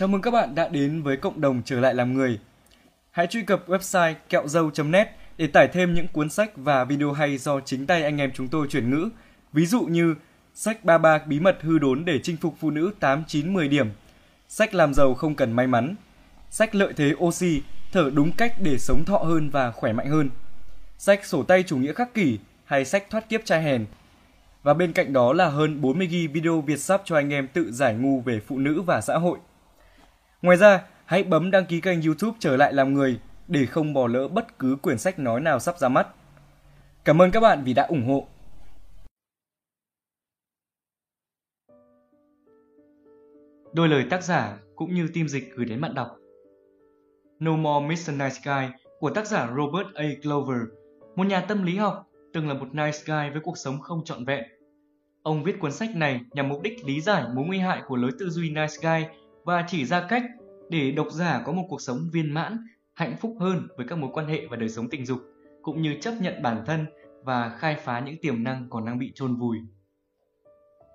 Chào mừng các bạn đã đến với cộng đồng trở lại làm người. Hãy truy cập website kẹo dâu.net để tải thêm những cuốn sách và video hay do chính tay anh em chúng tôi chuyển ngữ. Ví dụ như sách 33 bí mật hư đốn để chinh phục phụ nữ 8 9 10 điểm, sách làm giàu không cần may mắn, sách lợi thế oxy, thở đúng cách để sống thọ hơn và khỏe mạnh hơn. Sách sổ tay chủ nghĩa khắc kỷ hay sách thoát kiếp trai hèn. Và bên cạnh đó là hơn 40GB video Việt sắp cho anh em tự giải ngu về phụ nữ và xã hội. Ngoài ra, hãy bấm đăng ký kênh YouTube trở lại làm người để không bỏ lỡ bất cứ quyển sách nói nào sắp ra mắt. Cảm ơn các bạn vì đã ủng hộ. Đôi lời tác giả cũng như team dịch gửi đến bạn đọc. No More Mr. Nice Guy của tác giả Robert A. Glover, một nhà tâm lý học, từng là một nice guy với cuộc sống không trọn vẹn. Ông viết cuốn sách này nhằm mục đích lý giải mối nguy hại của lối tư duy nice guy và chỉ ra cách để độc giả có một cuộc sống viên mãn, hạnh phúc hơn với các mối quan hệ và đời sống tình dục, cũng như chấp nhận bản thân và khai phá những tiềm năng còn đang bị chôn vùi.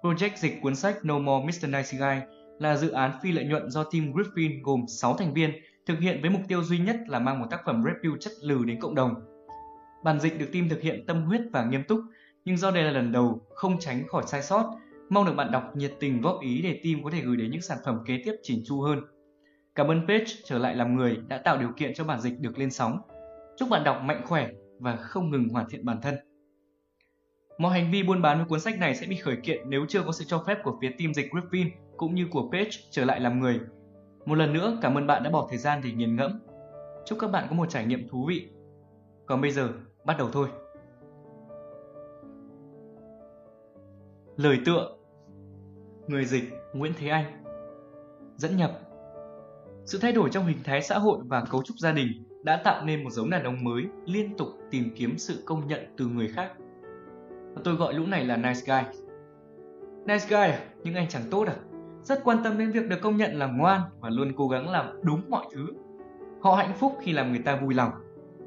Project dịch cuốn sách No More Mr. Nice Guy là dự án phi lợi nhuận do team Griffin gồm 6 thành viên thực hiện với mục tiêu duy nhất là mang một tác phẩm review chất lừ đến cộng đồng. Bản dịch được team thực hiện tâm huyết và nghiêm túc, nhưng do đây là lần đầu, không tránh khỏi sai sót, mong được bạn đọc nhiệt tình góp ý để team có thể gửi đến những sản phẩm kế tiếp chỉnh chu hơn. Cảm ơn Page trở lại làm người đã tạo điều kiện cho bản dịch được lên sóng. Chúc bạn đọc mạnh khỏe và không ngừng hoàn thiện bản thân. Mọi hành vi buôn bán với cuốn sách này sẽ bị khởi kiện nếu chưa có sự cho phép của phía team dịch Griffin cũng như của Page trở lại làm người. Một lần nữa, cảm ơn bạn đã bỏ thời gian để nghiền ngẫm. Chúc các bạn có một trải nghiệm thú vị. Còn bây giờ, bắt đầu thôi. Lời tựa Người dịch, Nguyễn Thế Anh Dẫn nhập Sự thay đổi trong hình thái xã hội và cấu trúc gia đình đã tạo nên một giống đàn ông mới, liên tục tìm kiếm sự công nhận từ người khác. Tôi gọi lũ này là nice guy. Nice guy à? Nhưng anh chẳng tốt à? Rất quan tâm đến việc được công nhận là ngoan và luôn cố gắng làm đúng mọi thứ. Họ hạnh phúc khi làm người ta vui lòng.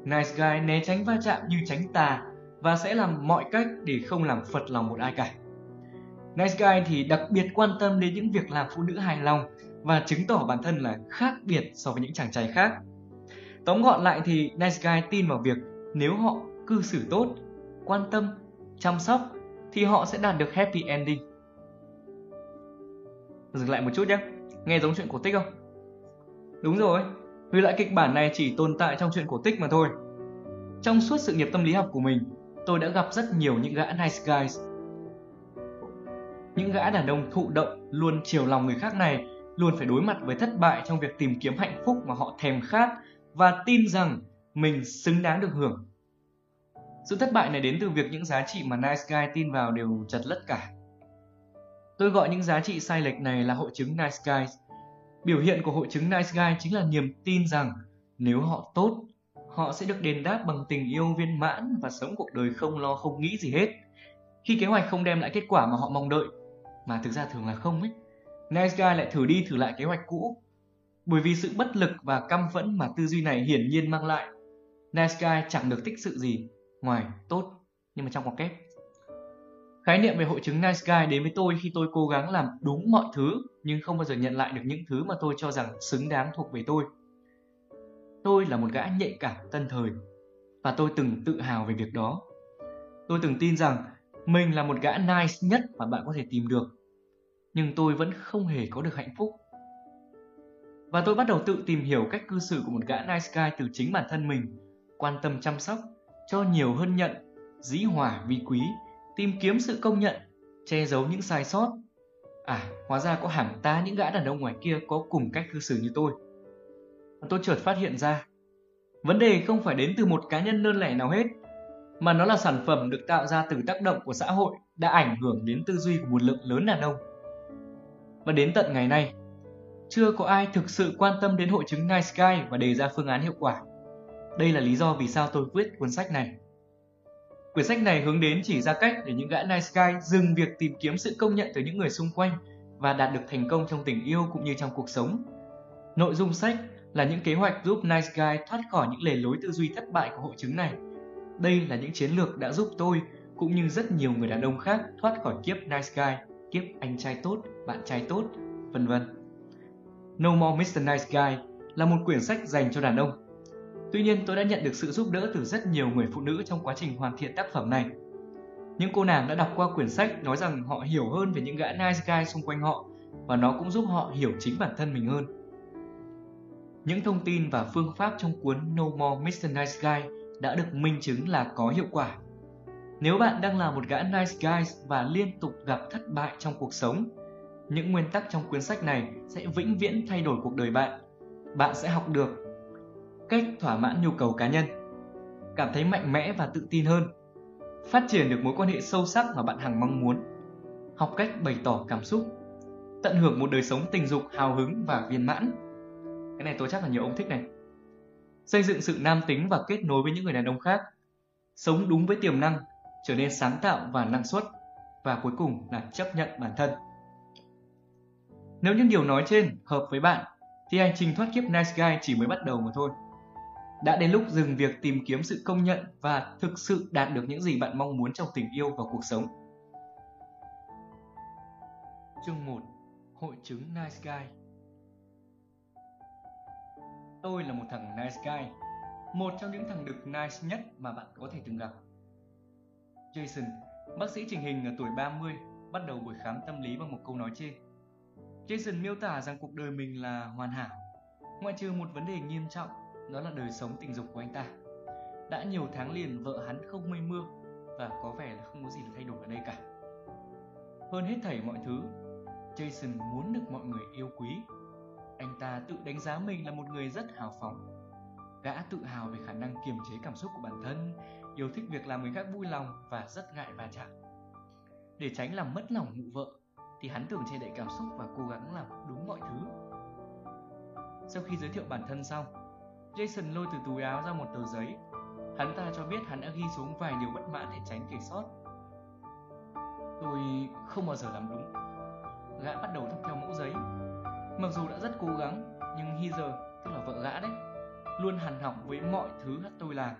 Nice guy né tránh va chạm như tránh tà và sẽ làm mọi cách để không làm phật lòng một ai cả. Nice guy thì đặc biệt quan tâm đến những việc làm phụ nữ hài lòng và chứng tỏ bản thân là khác biệt so với những chàng trai khác. Tóm gọn lại thì nice guy tin vào việc nếu họ cư xử tốt, quan tâm, chăm sóc thì họ sẽ đạt được happy ending. Dừng lại một chút nhé, nghe giống chuyện cổ tích không? Đúng rồi, vì lại kịch bản này chỉ tồn tại trong chuyện cổ tích mà thôi. Trong suốt sự nghiệp tâm lý học của mình, tôi đã gặp rất nhiều những gã nice guys. Những gã đàn ông thụ động luôn chiều lòng người khác này luôn phải đối mặt với thất bại trong việc tìm kiếm hạnh phúc mà họ thèm khát và tin rằng mình xứng đáng được hưởng. Sự thất bại này đến từ việc những giá trị mà nice guy tin vào đều chật lất cả. Tôi gọi những giá trị sai lệch này là hội chứng nice Guy. Biểu hiện của hội chứng nice guy chính là niềm tin rằng nếu họ tốt, họ sẽ được đền đáp bằng tình yêu viên mãn và sống cuộc đời không lo không nghĩ gì hết. Khi kế hoạch không đem lại kết quả mà họ mong đợi, mà thực ra thường là không ấy, nice guy lại thử đi thử lại kế hoạch cũ. Bởi vì sự bất lực và căm phẫn mà tư duy này hiển nhiên mang lại, nice guy chẳng được tích sự gì ngoài tốt nhưng mà trong ngoặc kép. Khái niệm về hội chứng nice guy đến với tôi khi tôi cố gắng làm đúng mọi thứ nhưng không bao giờ nhận lại được những thứ mà tôi cho rằng xứng đáng thuộc về tôi. Tôi là một gã nhạy cảm tân thời và tôi từng tự hào về việc đó. Tôi từng tin rằng mình là một gã nice nhất mà bạn có thể tìm được. Nhưng tôi vẫn không hề có được hạnh phúc. Và tôi bắt đầu tự tìm hiểu cách cư xử của một gã nice guy từ chính bản thân mình, quan tâm chăm sóc, cho nhiều hơn nhận, dĩ hòa vi quý tìm kiếm sự công nhận, che giấu những sai sót. À, hóa ra có hẳn ta những gã đàn ông ngoài kia có cùng cách cư xử như tôi. Và tôi chợt phát hiện ra, vấn đề không phải đến từ một cá nhân đơn lẻ nào hết, mà nó là sản phẩm được tạo ra từ tác động của xã hội đã ảnh hưởng đến tư duy của một lượng lớn đàn ông. Và đến tận ngày nay, chưa có ai thực sự quan tâm đến hội chứng Nice Guy và đề ra phương án hiệu quả. Đây là lý do vì sao tôi viết cuốn sách này. Quyển sách này hướng đến chỉ ra cách để những gã nice guy dừng việc tìm kiếm sự công nhận từ những người xung quanh và đạt được thành công trong tình yêu cũng như trong cuộc sống. Nội dung sách là những kế hoạch giúp nice guy thoát khỏi những lề lối tư duy thất bại của hội chứng này. Đây là những chiến lược đã giúp tôi cũng như rất nhiều người đàn ông khác thoát khỏi kiếp nice guy, kiếp anh trai tốt, bạn trai tốt, vân vân. No More Mr. Nice Guy là một quyển sách dành cho đàn ông. Tuy nhiên tôi đã nhận được sự giúp đỡ từ rất nhiều người phụ nữ trong quá trình hoàn thiện tác phẩm này. Những cô nàng đã đọc qua quyển sách nói rằng họ hiểu hơn về những gã nice guy xung quanh họ và nó cũng giúp họ hiểu chính bản thân mình hơn. Những thông tin và phương pháp trong cuốn No More Mr. Nice Guy đã được minh chứng là có hiệu quả. Nếu bạn đang là một gã nice guy và liên tục gặp thất bại trong cuộc sống, những nguyên tắc trong cuốn sách này sẽ vĩnh viễn thay đổi cuộc đời bạn. Bạn sẽ học được cách thỏa mãn nhu cầu cá nhân, cảm thấy mạnh mẽ và tự tin hơn, phát triển được mối quan hệ sâu sắc mà bạn hằng mong muốn, học cách bày tỏ cảm xúc, tận hưởng một đời sống tình dục hào hứng và viên mãn. Cái này tôi chắc là nhiều ông thích này. Xây dựng sự nam tính và kết nối với những người đàn ông khác, sống đúng với tiềm năng, trở nên sáng tạo và năng suất và cuối cùng là chấp nhận bản thân. Nếu những điều nói trên hợp với bạn thì hành trình thoát kiếp nice guy chỉ mới bắt đầu mà thôi. Đã đến lúc dừng việc tìm kiếm sự công nhận và thực sự đạt được những gì bạn mong muốn trong tình yêu và cuộc sống. Chương 1 Hội chứng Nice Guy Tôi là một thằng nice guy, một trong những thằng đực nice nhất mà bạn có thể từng gặp. Jason, bác sĩ trình hình ở tuổi 30, bắt đầu buổi khám tâm lý bằng một câu nói trên. Jason miêu tả rằng cuộc đời mình là hoàn hảo, ngoại trừ một vấn đề nghiêm trọng, đó là đời sống tình dục của anh ta. Đã nhiều tháng liền vợ hắn không mây mưa và có vẻ là không có gì thay đổi ở đây cả. Hơn hết thảy mọi thứ, Jason muốn được mọi người yêu quý. Anh ta tự đánh giá mình là một người rất hào phóng. Gã tự hào về khả năng kiềm chế cảm xúc của bản thân, yêu thích việc làm người khác vui lòng và rất ngại va chạm. Để tránh làm mất lòng mụ vợ, thì hắn thường che đậy cảm xúc và cố gắng làm đúng mọi thứ. Sau khi giới thiệu bản thân xong, Jason lôi từ túi áo ra một tờ giấy. Hắn ta cho biết hắn đã ghi xuống vài điều bất mãn để tránh kể sót. Tôi không bao giờ làm đúng. Gã bắt đầu thắp theo mẫu giấy. Mặc dù đã rất cố gắng, nhưng Heather, tức là vợ gã đấy, luôn hằn học với mọi thứ tôi làm.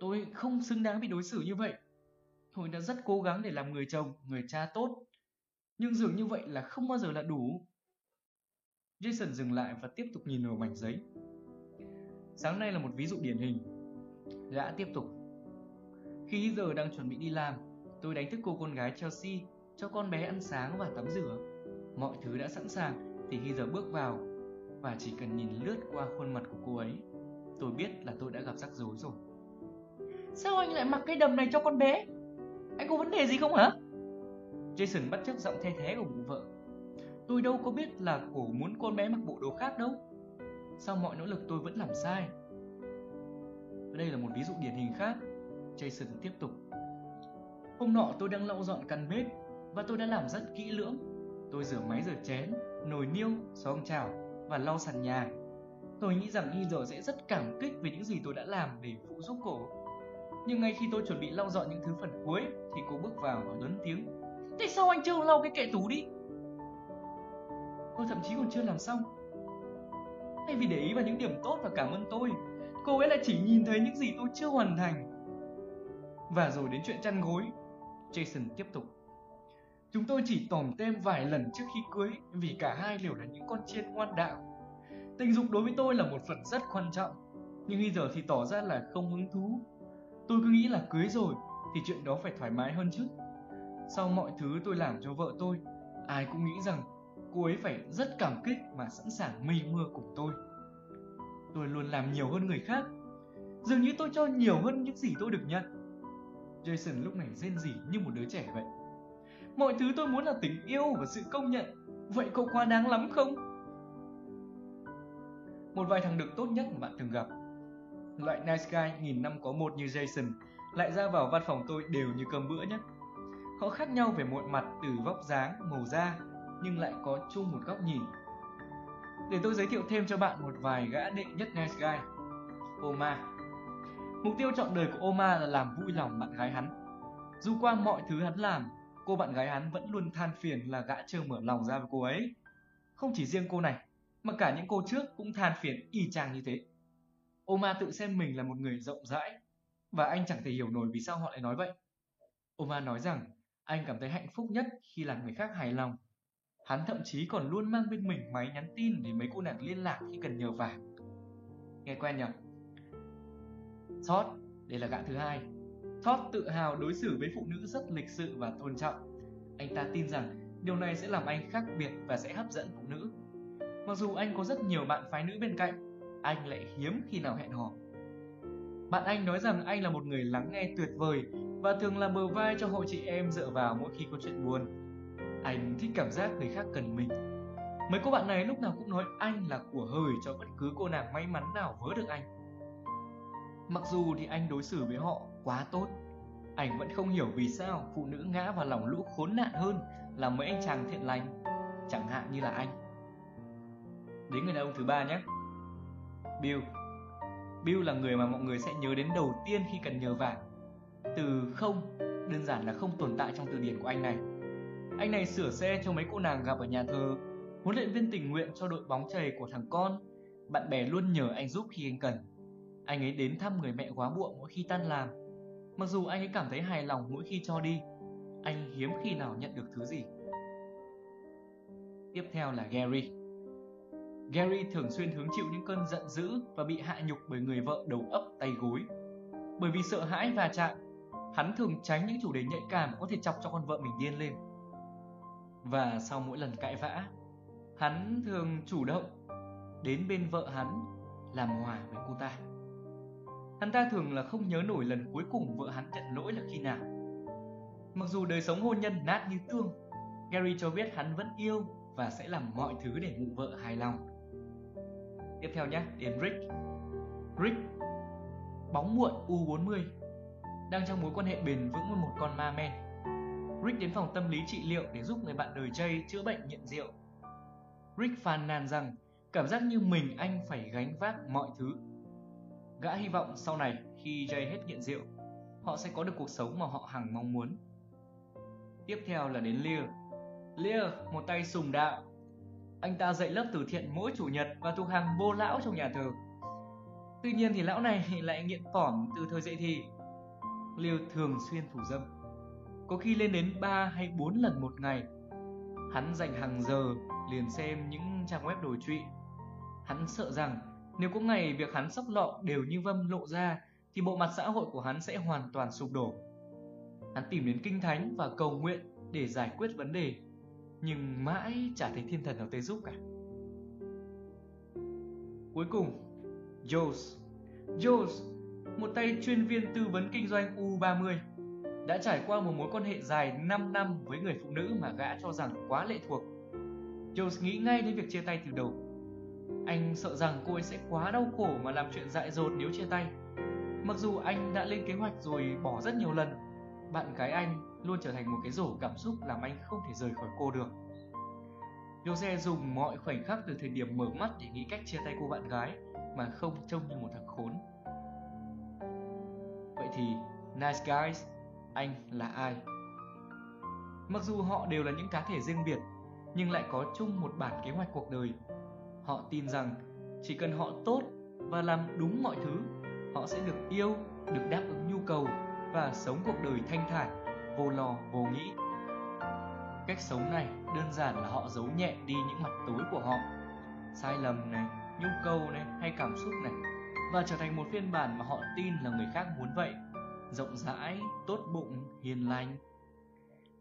Tôi không xứng đáng bị đối xử như vậy. Tôi đã rất cố gắng để làm người chồng, người cha tốt. Nhưng dường như vậy là không bao giờ là đủ. Jason dừng lại và tiếp tục nhìn vào mảnh giấy. Sáng nay là một ví dụ điển hình. Gã tiếp tục. Khi giờ đang chuẩn bị đi làm, tôi đánh thức cô con gái Chelsea cho con bé ăn sáng và tắm rửa. Mọi thứ đã sẵn sàng thì khi giờ bước vào và chỉ cần nhìn lướt qua khuôn mặt của cô ấy, tôi biết là tôi đã gặp rắc rối rồi. Sao anh lại mặc cái đầm này cho con bé? Anh có vấn đề gì không hả? Jason bắt chước giọng thay thế của mụ vợ. Tôi đâu có biết là cổ muốn con bé mặc bộ đồ khác đâu. Sau mọi nỗ lực tôi vẫn làm sai. Đây là một ví dụ điển hình khác. Jason tiếp tục. Hôm nọ tôi đang lau dọn căn bếp và tôi đã làm rất kỹ lưỡng. Tôi rửa máy rửa chén, nồi niêu, xoong chảo và lau sàn nhà. Tôi nghĩ rằng y sẽ rất cảm kích về những gì tôi đã làm để phụ giúp cổ. Nhưng ngay khi tôi chuẩn bị lau dọn những thứ phần cuối thì cô bước vào và lớn tiếng. Tại sao anh chưa lau cái kệ tủ đi? Tôi thậm chí còn chưa làm xong. Thay vì để ý vào những điểm tốt và cảm ơn tôi, cô ấy lại chỉ nhìn thấy những gì tôi chưa hoàn thành. Và rồi đến chuyện chăn gối, Jason tiếp tục. Chúng tôi chỉ tòm tem vài lần trước khi cưới vì cả hai đều là những con chiên ngoan đạo. Tình dục đối với tôi là một phần rất quan trọng, nhưng bây giờ thì tỏ ra là không hứng thú. Tôi cứ nghĩ là cưới rồi thì chuyện đó phải thoải mái hơn chứ. Sau mọi thứ tôi làm cho vợ tôi, ai cũng nghĩ rằng cô ấy phải rất cảm kích và sẵn sàng mây mưa cùng tôi. Tôi luôn làm nhiều hơn người khác. Dường như tôi cho nhiều hơn những gì tôi được nhận. Jason lúc này rên rỉ như một đứa trẻ vậy. Mọi thứ tôi muốn là tình yêu và sự công nhận. Vậy cậu quá đáng lắm không? Một vài thằng được tốt nhất mà bạn từng gặp. Loại nice guy nghìn năm có một như Jason lại ra vào văn phòng tôi đều như cơm bữa nhất. Họ khác nhau về mọi mặt từ vóc dáng, màu da, nhưng lại có chung một góc nhìn. Để tôi giới thiệu thêm cho bạn một vài gã đệ nhất nice guy. Oma Mục tiêu chọn đời của Oma là làm vui lòng bạn gái hắn. Dù qua mọi thứ hắn làm, cô bạn gái hắn vẫn luôn than phiền là gã chưa mở lòng ra với cô ấy. Không chỉ riêng cô này, mà cả những cô trước cũng than phiền y chang như thế. Oma tự xem mình là một người rộng rãi, và anh chẳng thể hiểu nổi vì sao họ lại nói vậy. Oma nói rằng anh cảm thấy hạnh phúc nhất khi làm người khác hài lòng. Hắn thậm chí còn luôn mang bên mình máy nhắn tin để mấy cô nàng liên lạc khi cần nhờ vả. Nghe quen nhỉ? Thót, đây là gã thứ hai. Thót tự hào đối xử với phụ nữ rất lịch sự và tôn trọng. Anh ta tin rằng điều này sẽ làm anh khác biệt và sẽ hấp dẫn phụ nữ. Mặc dù anh có rất nhiều bạn phái nữ bên cạnh, anh lại hiếm khi nào hẹn hò. Bạn anh nói rằng anh là một người lắng nghe tuyệt vời và thường là bờ vai cho hội chị em dựa vào mỗi khi có chuyện buồn. Anh thích cảm giác người khác cần mình. Mấy cô bạn này lúc nào cũng nói anh là của hời cho bất cứ cô nàng may mắn nào vớ được anh. Mặc dù thì anh đối xử với họ quá tốt, anh vẫn không hiểu vì sao phụ nữ ngã vào lòng lũ khốn nạn hơn là mấy anh chàng thiện lành, chẳng hạn như là anh. Đến người đàn ông thứ ba nhé. Bill. Bill là người mà mọi người sẽ nhớ đến đầu tiên khi cần nhờ vả từ không đơn giản là không tồn tại trong từ điển của anh này. Anh này sửa xe cho mấy cô nàng gặp ở nhà thờ, huấn luyện viên tình nguyện cho đội bóng chày của thằng con. Bạn bè luôn nhờ anh giúp khi anh cần. Anh ấy đến thăm người mẹ quá muộn mỗi khi tan làm. Mặc dù anh ấy cảm thấy hài lòng mỗi khi cho đi, anh hiếm khi nào nhận được thứ gì. Tiếp theo là Gary. Gary thường xuyên hứng chịu những cơn giận dữ và bị hạ nhục bởi người vợ đầu ấp tay gối. Bởi vì sợ hãi và chạm, hắn thường tránh những chủ đề nhạy cảm có thể chọc cho con vợ mình điên lên. Và sau mỗi lần cãi vã, hắn thường chủ động đến bên vợ hắn làm hòa với cô ta. Hắn ta thường là không nhớ nổi lần cuối cùng vợ hắn nhận lỗi là khi nào. Mặc dù đời sống hôn nhân nát như tương, Gary cho biết hắn vẫn yêu và sẽ làm mọi thứ để mụ vợ hài lòng. Tiếp theo nhé, đến Rick. Rick, bóng muộn U40, đang trong mối quan hệ bền vững với một con ma men. Rick đến phòng tâm lý trị liệu để giúp người bạn đời Jay chữa bệnh nghiện rượu. Rick phàn nàn rằng cảm giác như mình anh phải gánh vác mọi thứ. Gã hy vọng sau này khi Jay hết nghiện rượu, họ sẽ có được cuộc sống mà họ hằng mong muốn. Tiếp theo là đến Lear. Lear, một tay sùng đạo, anh ta dạy lớp từ thiện mỗi chủ nhật và thuộc hàng vô lão trong nhà thờ. Tuy nhiên thì lão này lại nghiện tỏm từ thời dậy thì. Liêu thường xuyên thủ dâm. Có khi lên đến 3 hay 4 lần một ngày. Hắn dành hàng giờ liền xem những trang web đổi trụy. Hắn sợ rằng nếu có ngày việc hắn sóc lọ đều như vâm lộ ra thì bộ mặt xã hội của hắn sẽ hoàn toàn sụp đổ. Hắn tìm đến kinh thánh và cầu nguyện để giải quyết vấn đề nhưng mãi chả thấy thiên thần nào tới giúp cả. Cuối cùng, Jones. Jules một tay chuyên viên tư vấn kinh doanh U30, đã trải qua một mối quan hệ dài 5 năm với người phụ nữ mà gã cho rằng quá lệ thuộc. Jones nghĩ ngay đến việc chia tay từ đầu. Anh sợ rằng cô ấy sẽ quá đau khổ mà làm chuyện dại dột nếu chia tay. Mặc dù anh đã lên kế hoạch rồi bỏ rất nhiều lần, bạn gái anh luôn trở thành một cái rổ cảm xúc làm anh không thể rời khỏi cô được. Jose dùng mọi khoảnh khắc từ thời điểm mở mắt để nghĩ cách chia tay cô bạn gái mà không trông như một thằng khốn. Vậy thì, Nice Guys, anh là ai? Mặc dù họ đều là những cá thể riêng biệt, nhưng lại có chung một bản kế hoạch cuộc đời. Họ tin rằng chỉ cần họ tốt và làm đúng mọi thứ, họ sẽ được yêu, được đáp ứng nhu cầu và sống cuộc đời thanh thản vô lo vô nghĩ cách sống này đơn giản là họ giấu nhẹ đi những mặt tối của họ sai lầm này nhu cầu này hay cảm xúc này và trở thành một phiên bản mà họ tin là người khác muốn vậy. Rộng rãi, tốt bụng, hiền lành.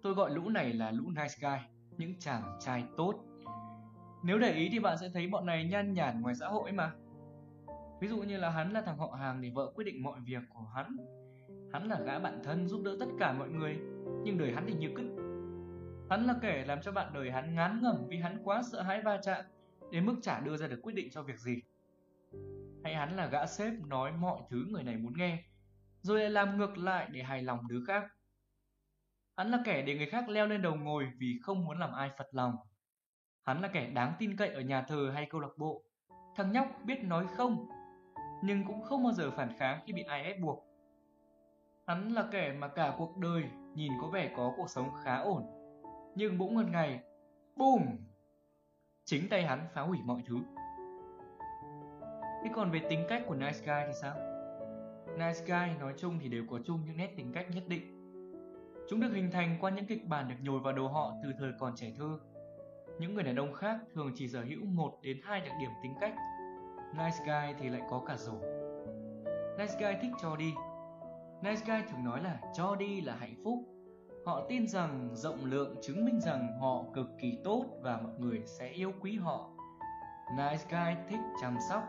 Tôi gọi lũ này là lũ nice guy, những chàng trai tốt. Nếu để ý thì bạn sẽ thấy bọn này nhan nhản ngoài xã hội mà. Ví dụ như là hắn là thằng họ hàng để vợ quyết định mọi việc của hắn. Hắn là gã bạn thân giúp đỡ tất cả mọi người, Nhưng đời hắn thì như cứt. Hắn là kẻ làm cho bạn đời hắn ngán ngẩm Vì hắn quá sợ hãi va chạm, Đến mức chả đưa ra được quyết định cho việc gì. Hay hắn là gã sếp nói mọi thứ người này muốn nghe Rồi lại làm ngược lại để hài lòng đứa khác Hắn là kẻ để người khác leo lên đầu ngồi Vì không muốn làm ai phật lòng Hắn là kẻ đáng tin cậy ở nhà thờ hay câu lạc bộ Thằng nhóc biết nói không Nhưng cũng không bao giờ phản kháng khi bị ai ép buộc Hắn là kẻ mà cả cuộc đời nhìn có vẻ có cuộc sống khá ổn. Nhưng bỗng một ngày, bùm Chính tay hắn phá hủy mọi thứ. Thế còn về tính cách của Nice Guy thì sao? Nice Guy nói chung thì đều có chung những nét tính cách nhất định. Chúng được hình thành qua những kịch bản được nhồi vào đầu họ từ thời còn trẻ thơ. những người đàn ông khác thường chỉ sở hữu một đến hai đặc điểm tính cách. Nice guy thì lại có cả rổ. Nice guy thích cho đi. Nice guy thường nói là cho đi là hạnh phúc. Họ tin rằng, rộng lượng chứng minh rằng họ cực kỳ tốt và mọi người sẽ yêu quý họ. Nice guy thích chăm sóc.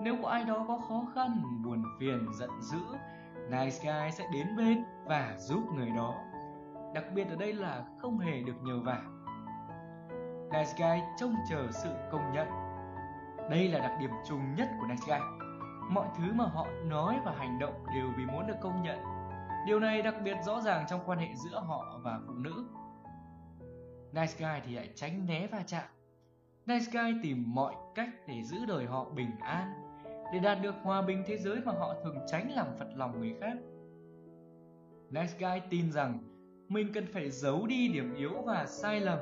Nếu có ai đó có khó khăn, buồn phiền, giận dữ, nice guy sẽ đến bên và giúp người đó. Đặc biệt ở đây là không hề được nhờ vả. Nice guy trông chờ sự công nhận. Đây là đặc điểm chung nhất của nice guy. Mọi thứ mà họ nói và hành động đều vì muốn được công nhận. Điều này đặc biệt rõ ràng trong quan hệ giữa họ và phụ nữ. Nice guy thì lại tránh né va chạm. Nice guy tìm mọi cách để giữ đời họ bình an, để đạt được hòa bình thế giới mà họ thường tránh làm phật lòng người khác. Nice guy tin rằng mình cần phải giấu đi điểm yếu và sai lầm.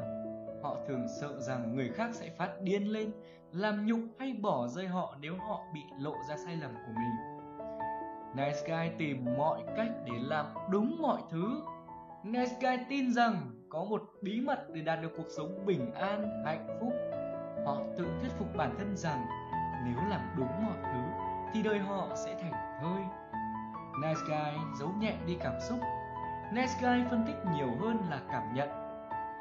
Họ thường sợ rằng người khác sẽ phát điên lên, làm nhục hay bỏ rơi họ nếu họ bị lộ ra sai lầm của mình. Nice guy tìm mọi cách để làm đúng mọi thứ. Nice guy tin rằng có một bí mật để đạt được cuộc sống bình an, hạnh phúc. Họ tự thuyết phục bản thân rằng nếu làm đúng mọi thứ thì đời họ sẽ thành thơi. Nice guy giấu nhẹ đi cảm xúc Nice Guy phân tích nhiều hơn là cảm nhận.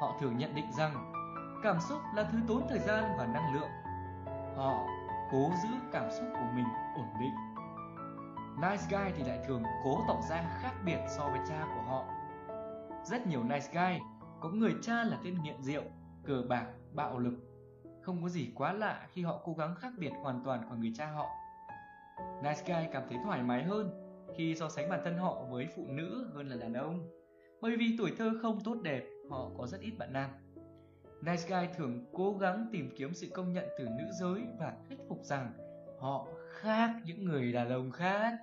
Họ thường nhận định rằng cảm xúc là thứ tốn thời gian và năng lượng. Họ cố giữ cảm xúc của mình ổn định. Nice Guy thì lại thường cố tỏ ra khác biệt so với cha của họ. Rất nhiều nice guy có người cha là tên nghiện rượu, cờ bạc, bạo lực. Không có gì quá lạ khi họ cố gắng khác biệt hoàn toàn khỏi người cha họ. Nice guy cảm thấy thoải mái hơn khi so sánh bản thân họ với phụ nữ hơn là đàn ông. Bởi vì tuổi thơ không tốt đẹp, họ có rất ít bạn nam. Nice guy thường cố gắng tìm kiếm sự công nhận từ nữ giới và thuyết phục rằng họ khác những người đàn ông khác.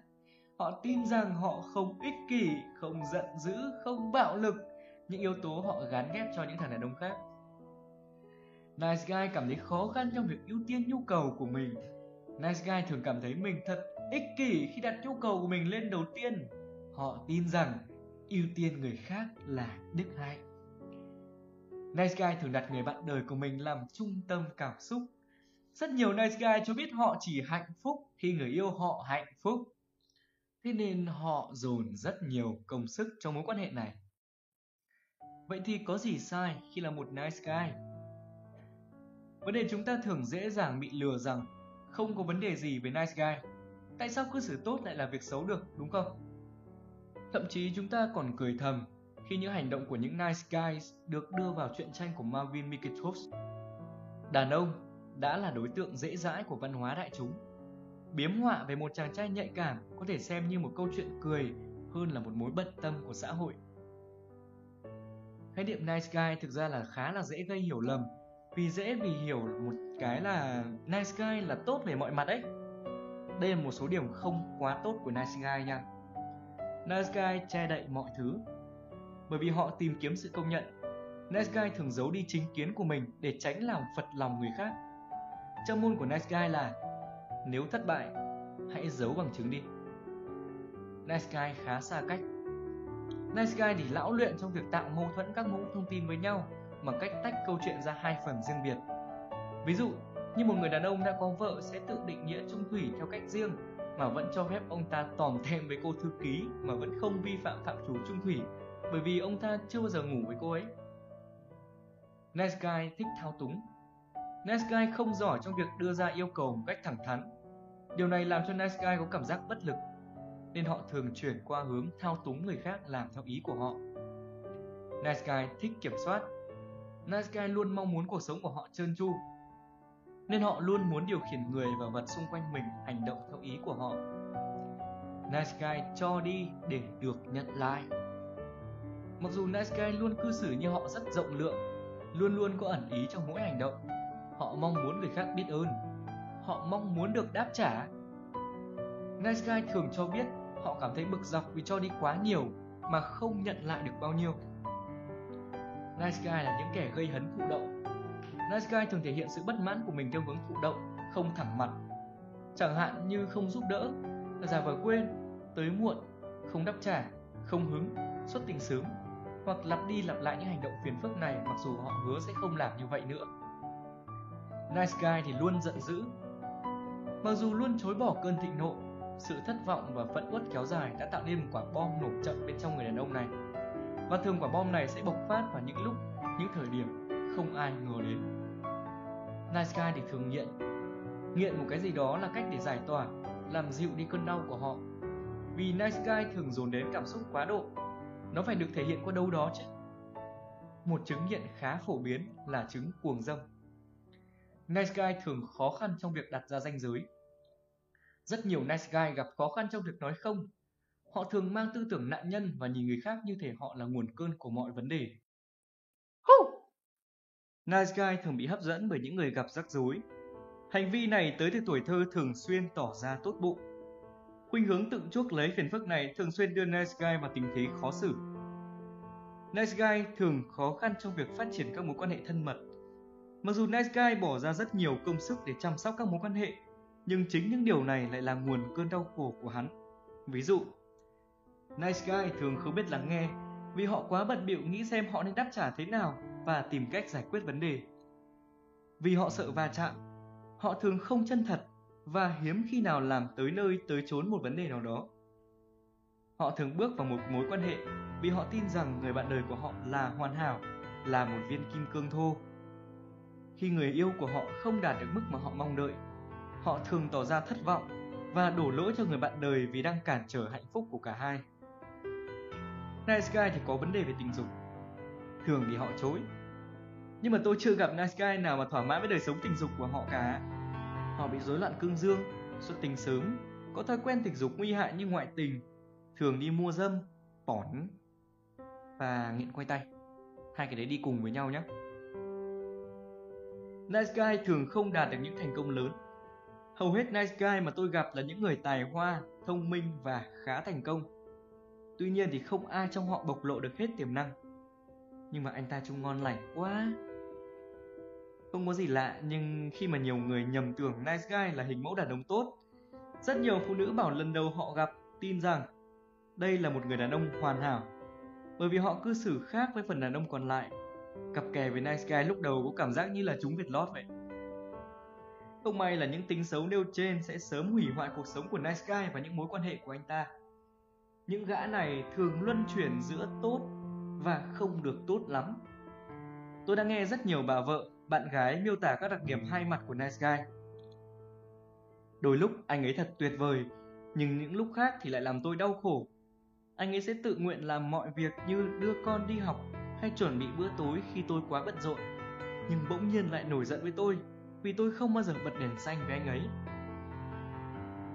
Họ tin rằng họ không ích kỷ, không giận dữ, không bạo lực, những yếu tố họ gán ghép cho những thằng đàn ông khác. Nice guy cảm thấy khó khăn trong việc ưu tiên nhu cầu của mình. Nice guy thường cảm thấy mình thật ích kỷ khi đặt nhu cầu của mình lên đầu tiên. Họ tin rằng ưu tiên người khác là đức hạnh. Nice guy thường đặt người bạn đời của mình làm trung tâm cảm xúc. Rất nhiều nice guy cho biết họ chỉ hạnh phúc khi người yêu họ hạnh phúc. Thế nên họ dồn rất nhiều công sức trong mối quan hệ này. Vậy thì có gì sai khi là một nice guy? Vấn đề chúng ta thường dễ dàng bị lừa rằng không có vấn đề gì với nice guy Tại sao cư xử tốt lại là việc xấu được, đúng không? Thậm chí chúng ta còn cười thầm khi những hành động của những nice guys được đưa vào truyện tranh của Marvin Mikitovs. Đàn ông đã là đối tượng dễ dãi của văn hóa đại chúng. Biếm họa về một chàng trai nhạy cảm có thể xem như một câu chuyện cười hơn là một mối bận tâm của xã hội. Khái niệm nice guy thực ra là khá là dễ gây hiểu lầm vì dễ vì hiểu một cái là nice guy là tốt về mọi mặt ấy đây là một số điểm không quá tốt của Nice Guy nha. Nice Guy che đậy mọi thứ. Bởi vì họ tìm kiếm sự công nhận, Nice Guy thường giấu đi chính kiến của mình để tránh làm phật lòng người khác. Trong môn của Nice Guy là nếu thất bại, hãy giấu bằng chứng đi. Nice Guy khá xa cách. Nice Guy thì lão luyện trong việc tạo mâu thuẫn các mẫu thông tin với nhau bằng cách tách câu chuyện ra hai phần riêng biệt. Ví dụ, như một người đàn ông đã có vợ sẽ tự định nghĩa chung thủy theo cách riêng mà vẫn cho phép ông ta tòm thêm với cô thư ký mà vẫn không vi phạm phạm chủ chung thủy bởi vì ông ta chưa bao giờ ngủ với cô ấy. Nice guy thích thao túng. Nice guy không giỏi trong việc đưa ra yêu cầu một cách thẳng thắn. Điều này làm cho nice guy có cảm giác bất lực, nên họ thường chuyển qua hướng thao túng người khác làm theo ý của họ. Nice guy thích kiểm soát. Nice guy luôn mong muốn cuộc sống của họ trơn tru, nên họ luôn muốn điều khiển người và vật xung quanh mình hành động theo ý của họ. Nice guy cho đi để được nhận lại. Mặc dù nice guy luôn cư xử như họ rất rộng lượng, luôn luôn có ẩn ý trong mỗi hành động. Họ mong muốn người khác biết ơn. Họ mong muốn được đáp trả. Nice guy thường cho biết họ cảm thấy bực dọc vì cho đi quá nhiều mà không nhận lại được bao nhiêu. Nice guy là những kẻ gây hấn thụ động Nice guy thường thể hiện sự bất mãn của mình theo hướng thụ động, không thẳng mặt. Chẳng hạn như không giúp đỡ, giả vờ quên, tới muộn, không đáp trả, không hứng, xuất tình sớm. hoặc lặp đi lặp lại những hành động phiền phức này mặc dù họ hứa sẽ không làm như vậy nữa. Nice guy thì luôn giận dữ. Mặc dù luôn chối bỏ cơn thịnh nộ, sự thất vọng và phẫn uất kéo dài đã tạo nên một quả bom nổ chậm bên trong người đàn ông này. Và thường quả bom này sẽ bộc phát vào những lúc, những thời điểm không ai ngờ đến. Nice guy thì thường nghiện. Nghiện một cái gì đó là cách để giải tỏa, làm dịu đi cơn đau của họ. Vì nice guy thường dồn đến cảm xúc quá độ. Nó phải được thể hiện qua đâu đó chứ. Một chứng nghiện khá phổ biến là chứng cuồng dâm. Nice guy thường khó khăn trong việc đặt ra ranh giới. Rất nhiều nice guy gặp khó khăn trong việc nói không. Họ thường mang tư tưởng nạn nhân và nhìn người khác như thể họ là nguồn cơn của mọi vấn đề. Nice guy thường bị hấp dẫn bởi những người gặp rắc rối. Hành vi này tới từ tuổi thơ thường xuyên tỏ ra tốt bụng. Khuynh hướng tự chuốc lấy phiền phức này thường xuyên đưa nice guy vào tình thế khó xử. Nice guy thường khó khăn trong việc phát triển các mối quan hệ thân mật. Mặc dù nice guy bỏ ra rất nhiều công sức để chăm sóc các mối quan hệ, nhưng chính những điều này lại là nguồn cơn đau khổ của hắn. Ví dụ, nice guy thường không biết lắng nghe vì họ quá bận bịu nghĩ xem họ nên đáp trả thế nào và tìm cách giải quyết vấn đề. Vì họ sợ va chạm, họ thường không chân thật và hiếm khi nào làm tới nơi tới chốn một vấn đề nào đó. Họ thường bước vào một mối quan hệ vì họ tin rằng người bạn đời của họ là hoàn hảo, là một viên kim cương thô. Khi người yêu của họ không đạt được mức mà họ mong đợi, họ thường tỏ ra thất vọng và đổ lỗi cho người bạn đời vì đang cản trở hạnh phúc của cả hai. Nice guy thì có vấn đề về tình dục. Thường thì họ chối. Nhưng mà tôi chưa gặp nice guy nào mà thỏa mãn với đời sống tình dục của họ cả. Họ bị rối loạn cương dương, xuất tinh sớm, có thói quen tình dục nguy hại như ngoại tình, thường đi mua dâm, bỏn và nghiện quay tay. Hai cái đấy đi cùng với nhau nhé. Nice guy thường không đạt được những thành công lớn. Hầu hết nice guy mà tôi gặp là những người tài hoa, thông minh và khá thành công Tuy nhiên thì không ai trong họ bộc lộ được hết tiềm năng. Nhưng mà anh ta trông ngon lành quá. Không có gì lạ nhưng khi mà nhiều người nhầm tưởng nice guy là hình mẫu đàn ông tốt, rất nhiều phụ nữ bảo lần đầu họ gặp tin rằng đây là một người đàn ông hoàn hảo bởi vì họ cư xử khác với phần đàn ông còn lại. Cặp kè với nice guy lúc đầu có cảm giác như là chúng Việt lót vậy. Không may là những tính xấu nêu trên sẽ sớm hủy hoại cuộc sống của nice guy và những mối quan hệ của anh ta những gã này thường luân chuyển giữa tốt và không được tốt lắm. Tôi đã nghe rất nhiều bà vợ, bạn gái miêu tả các đặc điểm hai mặt của nice guy. Đôi lúc anh ấy thật tuyệt vời, nhưng những lúc khác thì lại làm tôi đau khổ. Anh ấy sẽ tự nguyện làm mọi việc như đưa con đi học hay chuẩn bị bữa tối khi tôi quá bận rộn, nhưng bỗng nhiên lại nổi giận với tôi vì tôi không bao giờ bật đèn xanh với anh ấy.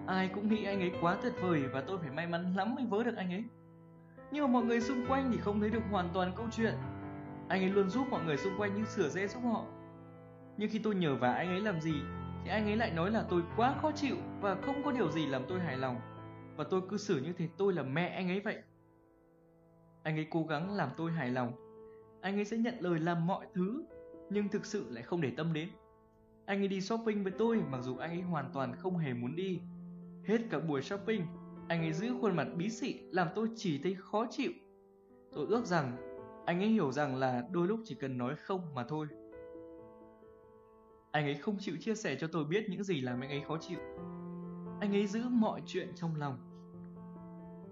Ai cũng nghĩ anh ấy quá tuyệt vời và tôi phải may mắn lắm mới vớ được anh ấy. Nhưng mà mọi người xung quanh thì không thấy được hoàn toàn câu chuyện. Anh ấy luôn giúp mọi người xung quanh như sửa dễ giúp họ. Nhưng khi tôi nhờ vả anh ấy làm gì, thì anh ấy lại nói là tôi quá khó chịu và không có điều gì làm tôi hài lòng. Và tôi cứ xử như thế tôi là mẹ anh ấy vậy. Anh ấy cố gắng làm tôi hài lòng. Anh ấy sẽ nhận lời làm mọi thứ, nhưng thực sự lại không để tâm đến. Anh ấy đi shopping với tôi, mặc dù anh ấy hoàn toàn không hề muốn đi Hết cả buổi shopping, anh ấy giữ khuôn mặt bí xị làm tôi chỉ thấy khó chịu. Tôi ước rằng anh ấy hiểu rằng là đôi lúc chỉ cần nói không mà thôi. Anh ấy không chịu chia sẻ cho tôi biết những gì làm anh ấy khó chịu. Anh ấy giữ mọi chuyện trong lòng.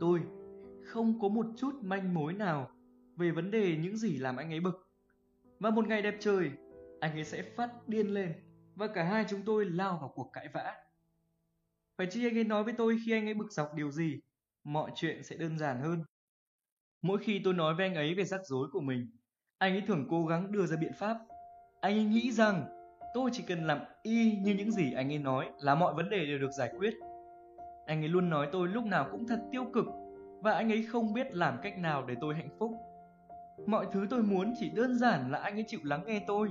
Tôi không có một chút manh mối nào về vấn đề những gì làm anh ấy bực. Và một ngày đẹp trời, anh ấy sẽ phát điên lên và cả hai chúng tôi lao vào cuộc cãi vã. Phải chi anh ấy nói với tôi khi anh ấy bực dọc điều gì, mọi chuyện sẽ đơn giản hơn. Mỗi khi tôi nói với anh ấy về rắc rối của mình, anh ấy thường cố gắng đưa ra biện pháp. Anh ấy nghĩ rằng tôi chỉ cần làm y như những gì anh ấy nói là mọi vấn đề đều được giải quyết. Anh ấy luôn nói tôi lúc nào cũng thật tiêu cực và anh ấy không biết làm cách nào để tôi hạnh phúc. Mọi thứ tôi muốn chỉ đơn giản là anh ấy chịu lắng nghe tôi.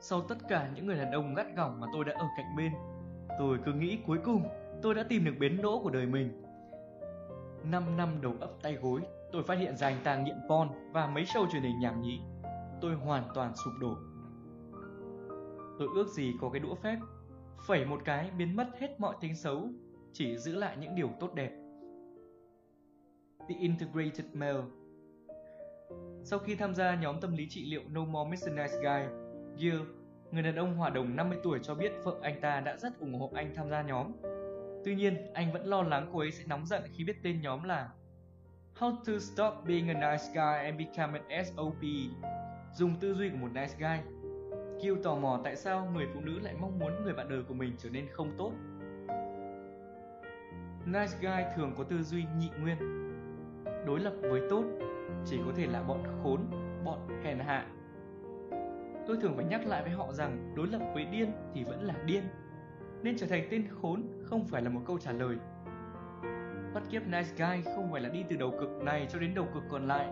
Sau tất cả những người đàn ông gắt gỏng mà tôi đã ở cạnh bên, Tôi cứ nghĩ cuối cùng tôi đã tìm được bến đỗ của đời mình. 5 năm đầu ấp tay gối, tôi phát hiện ra anh ta nghiện porn và mấy show truyền hình nhảm nhí. Tôi hoàn toàn sụp đổ. Tôi ước gì có cái đũa phép, phẩy một cái biến mất hết mọi tính xấu, chỉ giữ lại những điều tốt đẹp. The Integrated Male Sau khi tham gia nhóm tâm lý trị liệu No More Mr. Nice Guy, Gil, người đàn ông hòa đồng 50 tuổi cho biết vợ anh ta đã rất ủng hộ anh tham gia nhóm. Tuy nhiên, anh vẫn lo lắng cô ấy sẽ nóng giận khi biết tên nhóm là How to Stop Being a Nice Guy and Become an SOP Dùng tư duy của một nice guy. Kiêu tò mò tại sao người phụ nữ lại mong muốn người bạn đời của mình trở nên không tốt. Nice guy thường có tư duy nhị nguyên. Đối lập với tốt chỉ có thể là bọn khốn, bọn hèn hạ. Tôi thường phải nhắc lại với họ rằng đối lập với điên thì vẫn là điên. Nên trở thành tên khốn không phải là một câu trả lời. Bắt kiếp nice guy không phải là đi từ đầu cực này cho đến đầu cực còn lại.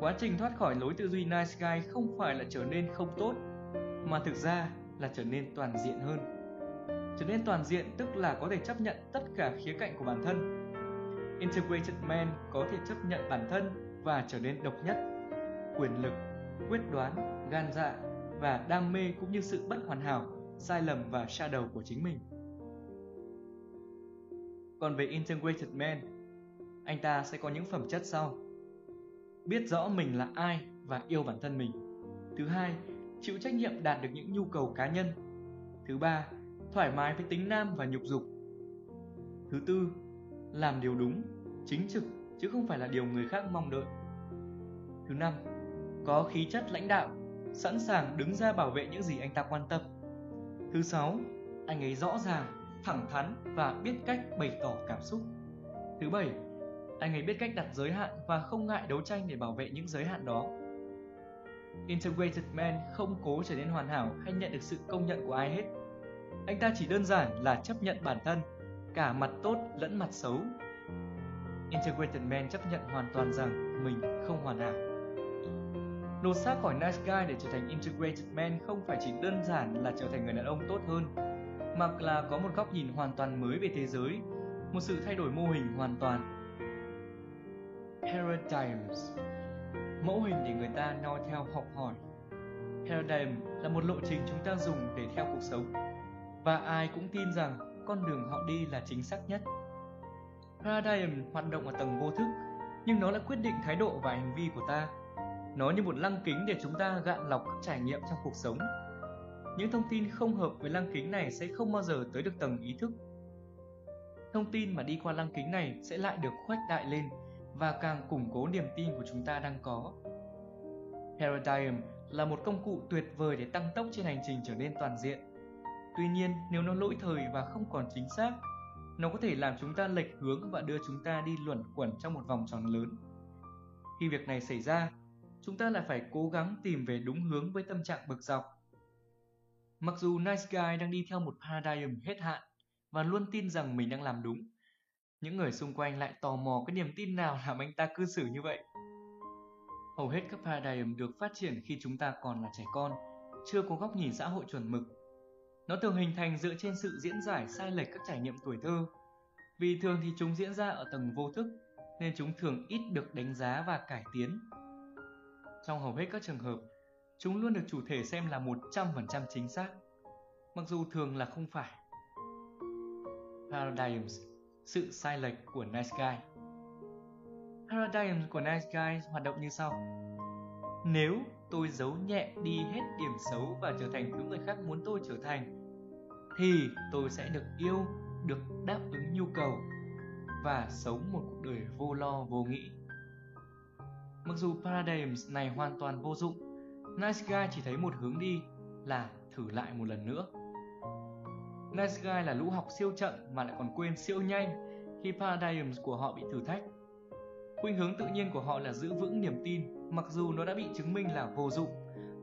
Quá trình thoát khỏi lối tư duy nice guy không phải là trở nên không tốt Mà thực ra là trở nên toàn diện hơn. Trở nên toàn diện tức là có thể chấp nhận tất cả khía cạnh của bản thân. Integrated Man có thể chấp nhận bản thân và trở nên độc nhất. Quyền lực, quyết đoán, gan dạ và đam mê cũng như sự bất hoàn hảo, sai lầm và shadow của chính mình còn về Integrated Man, anh ta sẽ có những phẩm chất sau. Biết rõ mình là ai và yêu bản thân mình. Thứ hai, chịu trách nhiệm đạt được những nhu cầu cá nhân. Thứ ba, thoải mái với tính nam và nhục dục. Thứ tư, làm điều đúng, chính trực chứ không phải là điều người khác mong đợi. Thứ năm, có khí chất lãnh đạo, sẵn sàng đứng ra bảo vệ những gì anh ta quan tâm. Thứ sáu, anh ấy rõ ràng thẳng thắn và biết cách bày tỏ cảm xúc. Thứ bảy, anh ấy biết cách đặt giới hạn và không ngại đấu tranh để bảo vệ những giới hạn đó. Integrated Man không cố trở nên hoàn hảo hay nhận được sự công nhận của ai hết. Anh ta chỉ đơn giản là chấp nhận bản thân, cả mặt tốt lẫn mặt xấu. Integrated Man chấp nhận hoàn toàn rằng mình không hoàn hảo. Lột xác khỏi nice guy để trở thành integrated man không phải chỉ đơn giản là trở thành người đàn ông tốt hơn mà là có một góc nhìn hoàn toàn mới về thế giới, một sự thay đổi mô hình hoàn toàn. Paradigms Mẫu hình để người ta noi theo học hỏi Paradigm là một lộ trình chúng ta dùng để theo cuộc sống và ai cũng tin rằng con đường họ đi là chính xác nhất. Paradigm hoạt động ở tầng vô thức, nhưng nó lại quyết định thái độ và hành vi của ta. Nó như một lăng kính để chúng ta gạn lọc các trải nghiệm trong cuộc sống những thông tin không hợp với lăng kính này sẽ không bao giờ tới được tầng ý thức. Thông tin mà đi qua lăng kính này sẽ lại được khuếch đại lên và càng củng cố niềm tin của chúng ta đang có. Paradigm là một công cụ tuyệt vời để tăng tốc trên hành trình trở nên toàn diện. Tuy nhiên, nếu nó lỗi thời và không còn chính xác, nó có thể làm chúng ta lệch hướng và đưa chúng ta đi luẩn quẩn trong một vòng tròn lớn. Khi việc này xảy ra, chúng ta lại phải cố gắng tìm về đúng hướng với tâm trạng bực dọc Mặc dù Nice Guy đang đi theo một paradigm hết hạn và luôn tin rằng mình đang làm đúng, những người xung quanh lại tò mò cái niềm tin nào làm anh ta cư xử như vậy. Hầu hết các paradigm được phát triển khi chúng ta còn là trẻ con, chưa có góc nhìn xã hội chuẩn mực. Nó thường hình thành dựa trên sự diễn giải sai lệch các trải nghiệm tuổi thơ. Vì thường thì chúng diễn ra ở tầng vô thức, nên chúng thường ít được đánh giá và cải tiến. Trong hầu hết các trường hợp, chúng luôn được chủ thể xem là 100% chính xác, mặc dù thường là không phải. Paradigms, sự sai lệch của Nice Guy Paradigms của Nice Guy hoạt động như sau. Nếu tôi giấu nhẹ đi hết điểm xấu và trở thành thứ người khác muốn tôi trở thành, thì tôi sẽ được yêu, được đáp ứng nhu cầu và sống một cuộc đời vô lo vô nghĩ. Mặc dù paradigms này hoàn toàn vô dụng, Nice Guy chỉ thấy một hướng đi là thử lại một lần nữa. Nice Guy là lũ học siêu chậm mà lại còn quên siêu nhanh khi paradigms của họ bị thử thách. Khuynh hướng tự nhiên của họ là giữ vững niềm tin mặc dù nó đã bị chứng minh là vô dụng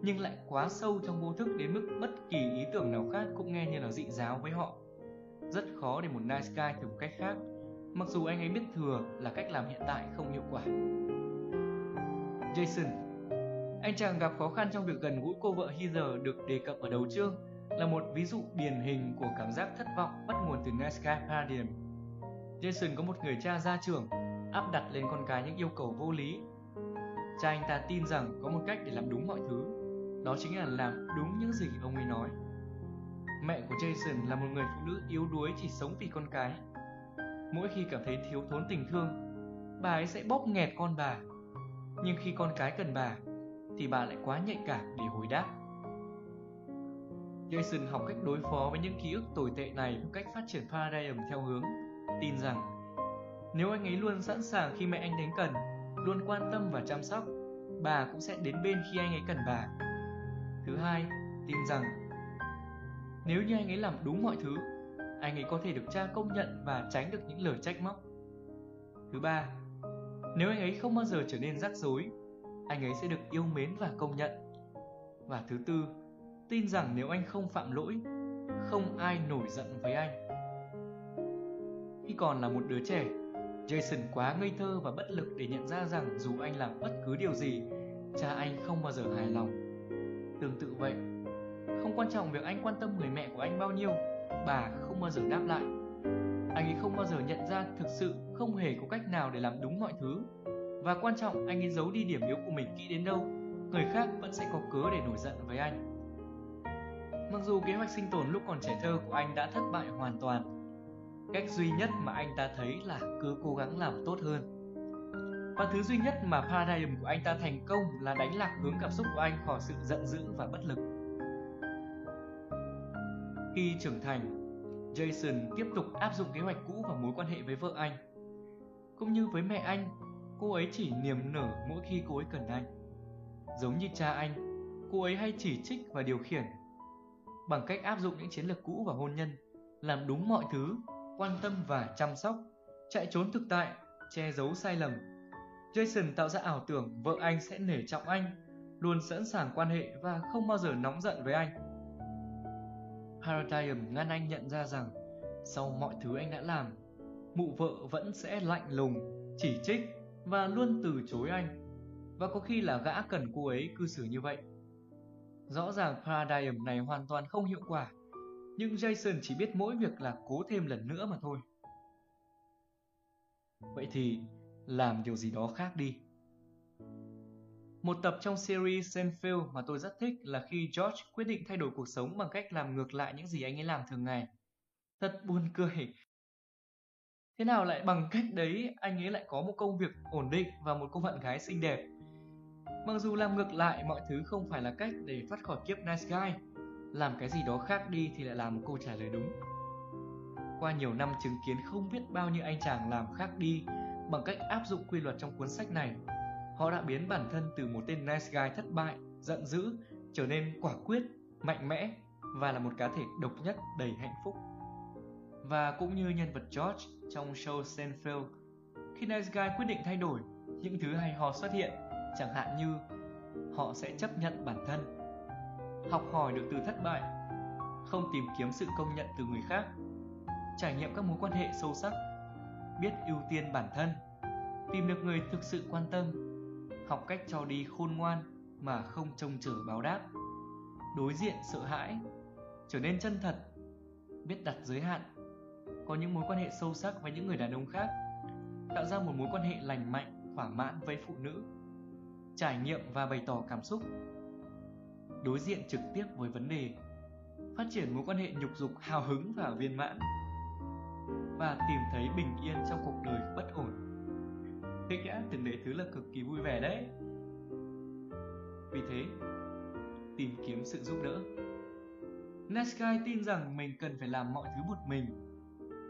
nhưng lại quá sâu trong vô thức đến mức bất kỳ ý tưởng nào khác cũng nghe như là dị giáo với họ. Rất khó để một nice guy thử một cách khác, mặc dù anh ấy biết thừa là cách làm hiện tại không hiệu quả. Jason anh chàng gặp khó khăn trong việc gần gũi cô vợ Heather được đề cập ở đầu chương là một ví dụ điển hình của cảm giác thất vọng bắt nguồn từ Nesca Paradigm. Jason có một người cha gia trưởng áp đặt lên con cái những yêu cầu vô lý. Cha anh ta tin rằng có một cách để làm đúng mọi thứ, đó chính là làm đúng những gì ông ấy nói. Mẹ của Jason là một người phụ nữ yếu đuối chỉ sống vì con cái. Mỗi khi cảm thấy thiếu thốn tình thương, bà ấy sẽ bóp nghẹt con bà nhưng khi con cái cần bà, thì bà lại quá nhạy cảm để hồi đáp. Jason học cách đối phó với những ký ức tồi tệ này một cách phát triển paradigm theo hướng tin rằng nếu anh ấy luôn sẵn sàng khi mẹ anh đến cần, luôn quan tâm và chăm sóc, bà cũng sẽ đến bên khi anh ấy cần bà. Thứ hai, tin rằng nếu như anh ấy làm đúng mọi thứ, anh ấy có thể được cha công nhận và tránh được những lời trách móc. Thứ ba, nếu anh ấy không bao giờ trở nên rắc rối, anh ấy sẽ được yêu mến và công nhận. Và thứ tư, tin rằng nếu anh không phạm lỗi, không ai nổi giận với anh. Khi còn là một đứa trẻ, Jason quá ngây thơ và bất lực để nhận ra rằng dù anh làm bất cứ điều gì, cha anh không bao giờ hài lòng. Tương tự vậy, không quan trọng việc anh quan tâm người mẹ của anh bao nhiêu, bà không bao giờ đáp lại. Anh ấy không bao giờ nhận ra thực sự không hề có cách nào để làm đúng mọi thứ. Và quan trọng anh ấy giấu đi điểm yếu của mình kỹ đến đâu, người khác vẫn sẽ có cớ để nổi giận với anh. Mặc dù kế hoạch sinh tồn lúc còn trẻ thơ của anh đã thất bại hoàn toàn, cách duy nhất mà anh ta thấy là cứ cố gắng làm tốt hơn. Và thứ duy nhất mà paradigm của anh ta thành công là đánh lạc hướng cảm xúc của anh khỏi sự giận dữ và bất lực. Khi trưởng thành, Jason tiếp tục áp dụng kế hoạch cũ vào mối quan hệ với vợ anh. Cũng như với mẹ anh, cô ấy chỉ niềm nở mỗi khi cô ấy cần anh. Giống như cha anh, cô ấy hay chỉ trích và điều khiển. Bằng cách áp dụng những chiến lược cũ vào hôn nhân, làm đúng mọi thứ, quan tâm và chăm sóc, chạy trốn thực tại, che giấu sai lầm. Jason tạo ra ảo tưởng vợ anh sẽ nể trọng anh, luôn sẵn sàng quan hệ và không bao giờ nóng giận với anh Paradigm ngăn anh nhận ra rằng sau mọi thứ anh đã làm, mụ vợ vẫn sẽ lạnh lùng, chỉ trích và luôn từ chối anh. Và có khi là gã cần cô ấy cư xử như vậy. Rõ ràng paradigm này hoàn toàn không hiệu quả, nhưng Jason chỉ biết mỗi việc là cố thêm lần nữa mà thôi. Vậy thì làm điều gì đó khác đi. Một tập trong series Seinfeld mà tôi rất thích là khi George quyết định thay đổi cuộc sống bằng cách làm ngược lại những gì anh ấy làm thường ngày. Thật buồn cười. Thế nào lại bằng cách đấy anh ấy lại có một công việc ổn định và một cô bạn gái xinh đẹp. Mặc dù làm ngược lại mọi thứ không phải là cách để thoát khỏi kiếp nice guy, làm cái gì đó khác đi thì lại là một câu trả lời đúng. Qua nhiều năm chứng kiến không biết bao nhiêu anh chàng làm khác đi bằng cách áp dụng quy luật trong cuốn sách này họ đã biến bản thân từ một tên nice guy thất bại, giận dữ trở nên quả quyết, mạnh mẽ và là một cá thể độc nhất đầy hạnh phúc. Và cũng như nhân vật George trong show Seinfeld, khi nice guy quyết định thay đổi, những thứ hay ho xuất hiện, chẳng hạn như họ sẽ chấp nhận bản thân, học hỏi được từ thất bại, không tìm kiếm sự công nhận từ người khác, trải nghiệm các mối quan hệ sâu sắc, biết ưu tiên bản thân, tìm được người thực sự quan tâm học cách cho đi khôn ngoan mà không trông chờ báo đáp. Đối diện sợ hãi, trở nên chân thật, biết đặt giới hạn, có những mối quan hệ sâu sắc với những người đàn ông khác, tạo ra một mối quan hệ lành mạnh, thỏa mãn với phụ nữ, trải nghiệm và bày tỏ cảm xúc. Đối diện trực tiếp với vấn đề, phát triển mối quan hệ nhục dục hào hứng và viên mãn và tìm thấy bình yên trong cuộc đời bất ổn thích á từng đấy thứ là cực kỳ vui vẻ đấy. Vì thế, tìm kiếm sự giúp đỡ. Neskai tin rằng mình cần phải làm mọi thứ một mình.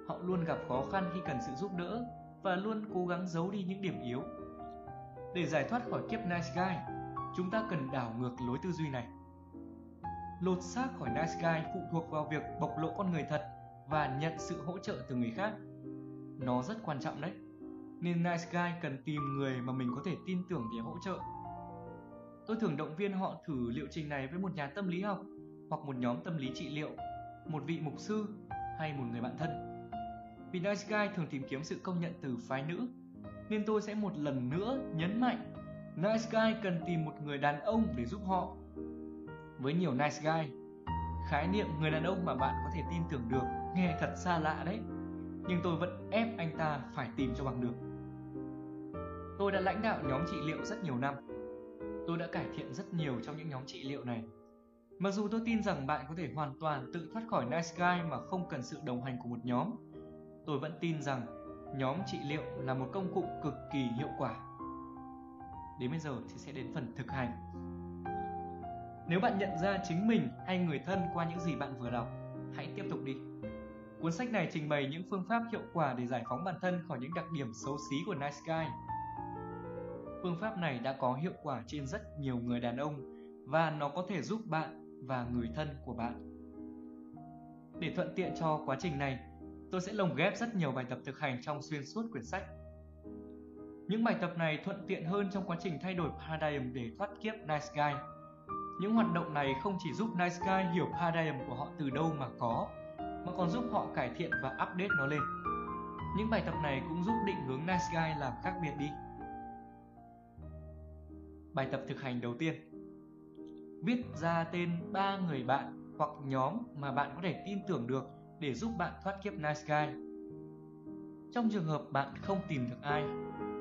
Họ luôn gặp khó khăn khi cần sự giúp đỡ và luôn cố gắng giấu đi những điểm yếu. Để giải thoát khỏi kiếp nice guy chúng ta cần đảo ngược lối tư duy này. Lột xác khỏi nice guy phụ thuộc vào việc bộc lộ con người thật và nhận sự hỗ trợ từ người khác. Nó rất quan trọng đấy nên nice guy cần tìm người mà mình có thể tin tưởng để hỗ trợ. Tôi thường động viên họ thử liệu trình này với một nhà tâm lý học hoặc một nhóm tâm lý trị liệu, một vị mục sư hay một người bạn thân. Vì nice guy thường tìm kiếm sự công nhận từ phái nữ, nên tôi sẽ một lần nữa nhấn mạnh nice guy cần tìm một người đàn ông để giúp họ. Với nhiều nice guy, khái niệm người đàn ông mà bạn có thể tin tưởng được nghe thật xa lạ đấy nhưng tôi vẫn ép anh ta phải tìm cho bằng được Tôi đã lãnh đạo nhóm trị liệu rất nhiều năm. Tôi đã cải thiện rất nhiều trong những nhóm trị liệu này. Mặc dù tôi tin rằng bạn có thể hoàn toàn tự thoát khỏi Nice Guy mà không cần sự đồng hành của một nhóm, tôi vẫn tin rằng nhóm trị liệu là một công cụ cực kỳ hiệu quả. đến bây giờ thì sẽ đến phần thực hành. Nếu bạn nhận ra chính mình hay người thân qua những gì bạn vừa đọc, hãy tiếp tục đi. Cuốn sách này trình bày những phương pháp hiệu quả để giải phóng bản thân khỏi những đặc điểm xấu xí của Nice Guy. Phương pháp này đã có hiệu quả trên rất nhiều người đàn ông và nó có thể giúp bạn và người thân của bạn. Để thuận tiện cho quá trình này, tôi sẽ lồng ghép rất nhiều bài tập thực hành trong xuyên suốt quyển sách. Những bài tập này thuận tiện hơn trong quá trình thay đổi paradigm để thoát kiếp Nice Guy. Những hoạt động này không chỉ giúp Nice Guy hiểu paradigm của họ từ đâu mà có, mà còn giúp họ cải thiện và update nó lên. Những bài tập này cũng giúp định hướng Nice Guy làm khác biệt đi. Bài tập thực hành đầu tiên Viết ra tên ba người bạn hoặc nhóm mà bạn có thể tin tưởng được để giúp bạn thoát kiếp Nice Guy. Trong trường hợp bạn không tìm được ai,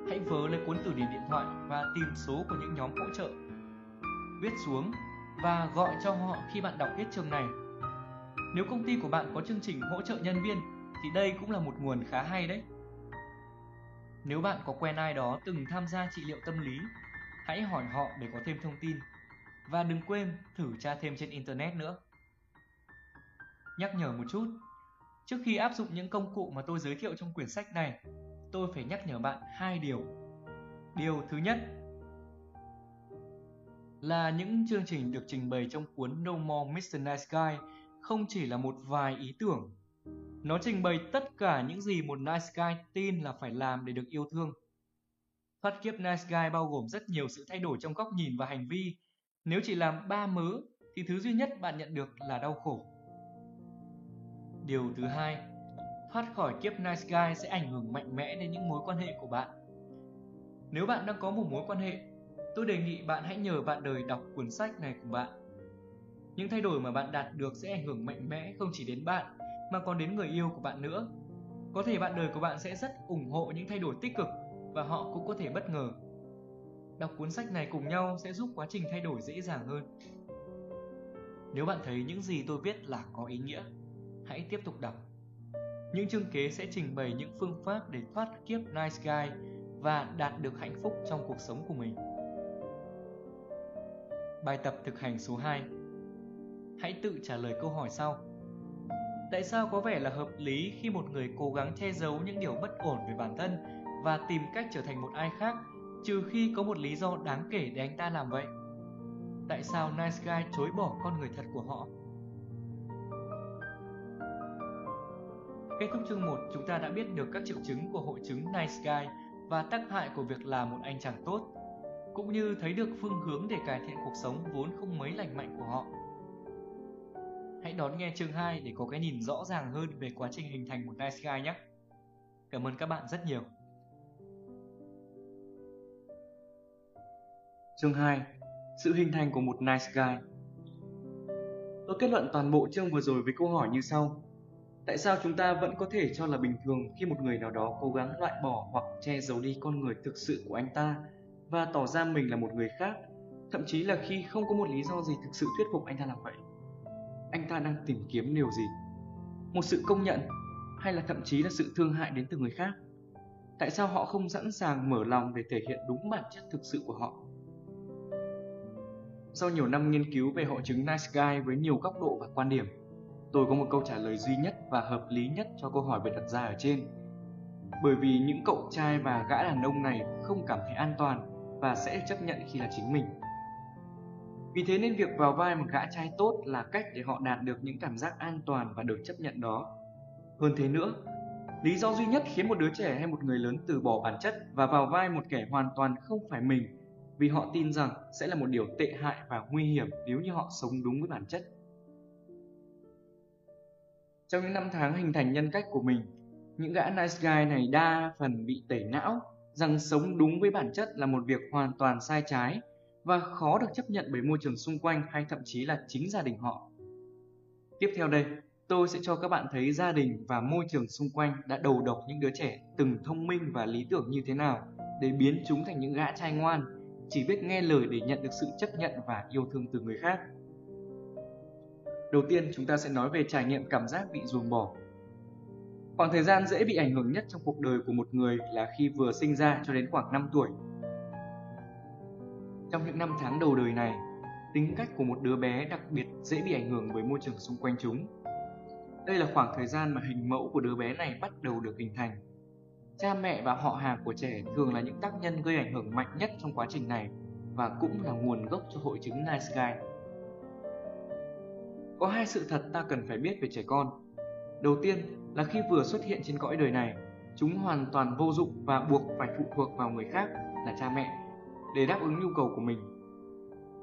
hãy vớ lấy cuốn từ điển điện thoại và tìm số của những nhóm hỗ trợ. Viết xuống và gọi cho họ khi bạn đọc hết chương này. Nếu công ty của bạn có chương trình hỗ trợ nhân viên thì đây cũng là một nguồn khá hay đấy. Nếu bạn có quen ai đó từng tham gia trị liệu tâm lý, hãy hỏi họ để có thêm thông tin. Và đừng quên thử tra thêm trên internet nữa. Nhắc nhở một chút, trước khi áp dụng những công cụ mà tôi giới thiệu trong quyển sách này, tôi phải nhắc nhở bạn hai điều. Điều thứ nhất là những chương trình được trình bày trong cuốn No More Mr. Nice Guy không chỉ là một vài ý tưởng. Nó trình bày tất cả những gì một nice guy tin là phải làm để được yêu thương. Thoát kiếp nice guy bao gồm rất nhiều sự thay đổi trong góc nhìn và hành vi. Nếu chỉ làm ba mớ thì thứ duy nhất bạn nhận được là đau khổ. Điều thứ hai, thoát khỏi kiếp nice guy sẽ ảnh hưởng mạnh mẽ đến những mối quan hệ của bạn. Nếu bạn đang có một mối quan hệ, tôi đề nghị bạn hãy nhờ bạn đời đọc cuốn sách này của bạn. Những thay đổi mà bạn đạt được sẽ ảnh hưởng mạnh mẽ không chỉ đến bạn mà còn đến người yêu của bạn nữa. Có thể bạn đời của bạn sẽ rất ủng hộ những thay đổi tích cực và họ cũng có thể bất ngờ. Đọc cuốn sách này cùng nhau sẽ giúp quá trình thay đổi dễ dàng hơn. Nếu bạn thấy những gì tôi viết là có ý nghĩa, hãy tiếp tục đọc. Những chương kế sẽ trình bày những phương pháp để thoát kiếp nice guy và đạt được hạnh phúc trong cuộc sống của mình. Bài tập thực hành số 2 Hãy tự trả lời câu hỏi sau Tại sao có vẻ là hợp lý khi một người cố gắng che giấu những điều bất ổn về bản thân và tìm cách trở thành một ai khác trừ khi có một lý do đáng kể để anh ta làm vậy? Tại sao Nice Guy chối bỏ con người thật của họ? Kết thúc chương 1, chúng ta đã biết được các triệu chứng của hội chứng Nice Guy và tác hại của việc làm một anh chàng tốt, cũng như thấy được phương hướng để cải thiện cuộc sống vốn không mấy lành mạnh của họ. Hãy đón nghe chương 2 để có cái nhìn rõ ràng hơn về quá trình hình thành một nice guy nhé. Cảm ơn các bạn rất nhiều. Chương 2 Sự hình thành của một nice guy Tôi kết luận toàn bộ chương vừa rồi với câu hỏi như sau. Tại sao chúng ta vẫn có thể cho là bình thường khi một người nào đó cố gắng loại bỏ hoặc che giấu đi con người thực sự của anh ta và tỏ ra mình là một người khác, thậm chí là khi không có một lý do gì thực sự thuyết phục anh ta làm vậy? anh ta đang tìm kiếm điều gì một sự công nhận hay là thậm chí là sự thương hại đến từ người khác tại sao họ không sẵn sàng mở lòng để thể hiện đúng bản chất thực sự của họ sau nhiều năm nghiên cứu về hội chứng nice guy với nhiều góc độ và quan điểm tôi có một câu trả lời duy nhất và hợp lý nhất cho câu hỏi được đặt ra ở trên bởi vì những cậu trai và gã đàn ông này không cảm thấy an toàn và sẽ chấp nhận khi là chính mình vì thế nên việc vào vai một gã trai tốt là cách để họ đạt được những cảm giác an toàn và được chấp nhận đó. Hơn thế nữa, lý do duy nhất khiến một đứa trẻ hay một người lớn từ bỏ bản chất và vào vai một kẻ hoàn toàn không phải mình vì họ tin rằng sẽ là một điều tệ hại và nguy hiểm nếu như họ sống đúng với bản chất. Trong những năm tháng hình thành nhân cách của mình, những gã nice guy này đa phần bị tẩy não rằng sống đúng với bản chất là một việc hoàn toàn sai trái và khó được chấp nhận bởi môi trường xung quanh hay thậm chí là chính gia đình họ. Tiếp theo đây, tôi sẽ cho các bạn thấy gia đình và môi trường xung quanh đã đầu độc những đứa trẻ từng thông minh và lý tưởng như thế nào để biến chúng thành những gã trai ngoan, chỉ biết nghe lời để nhận được sự chấp nhận và yêu thương từ người khác. Đầu tiên, chúng ta sẽ nói về trải nghiệm cảm giác bị ruồng bỏ. Khoảng thời gian dễ bị ảnh hưởng nhất trong cuộc đời của một người là khi vừa sinh ra cho đến khoảng 5 tuổi Trong những năm tháng đầu đời này, tính cách của một đứa bé đặc biệt dễ bị ảnh hưởng bởi môi trường xung quanh chúng. Đây là khoảng thời gian mà hình mẫu của đứa bé này bắt đầu được hình thành. Cha mẹ và họ hàng của trẻ thường là những tác nhân gây ảnh hưởng mạnh nhất trong quá trình này và cũng là nguồn gốc cho hội chứng Nice Guy. Có hai sự thật ta cần phải biết về trẻ con. Đầu tiên là khi vừa xuất hiện trên cõi đời này, chúng hoàn toàn vô dụng và buộc phải phụ thuộc vào người khác là cha mẹ để đáp ứng nhu cầu của mình.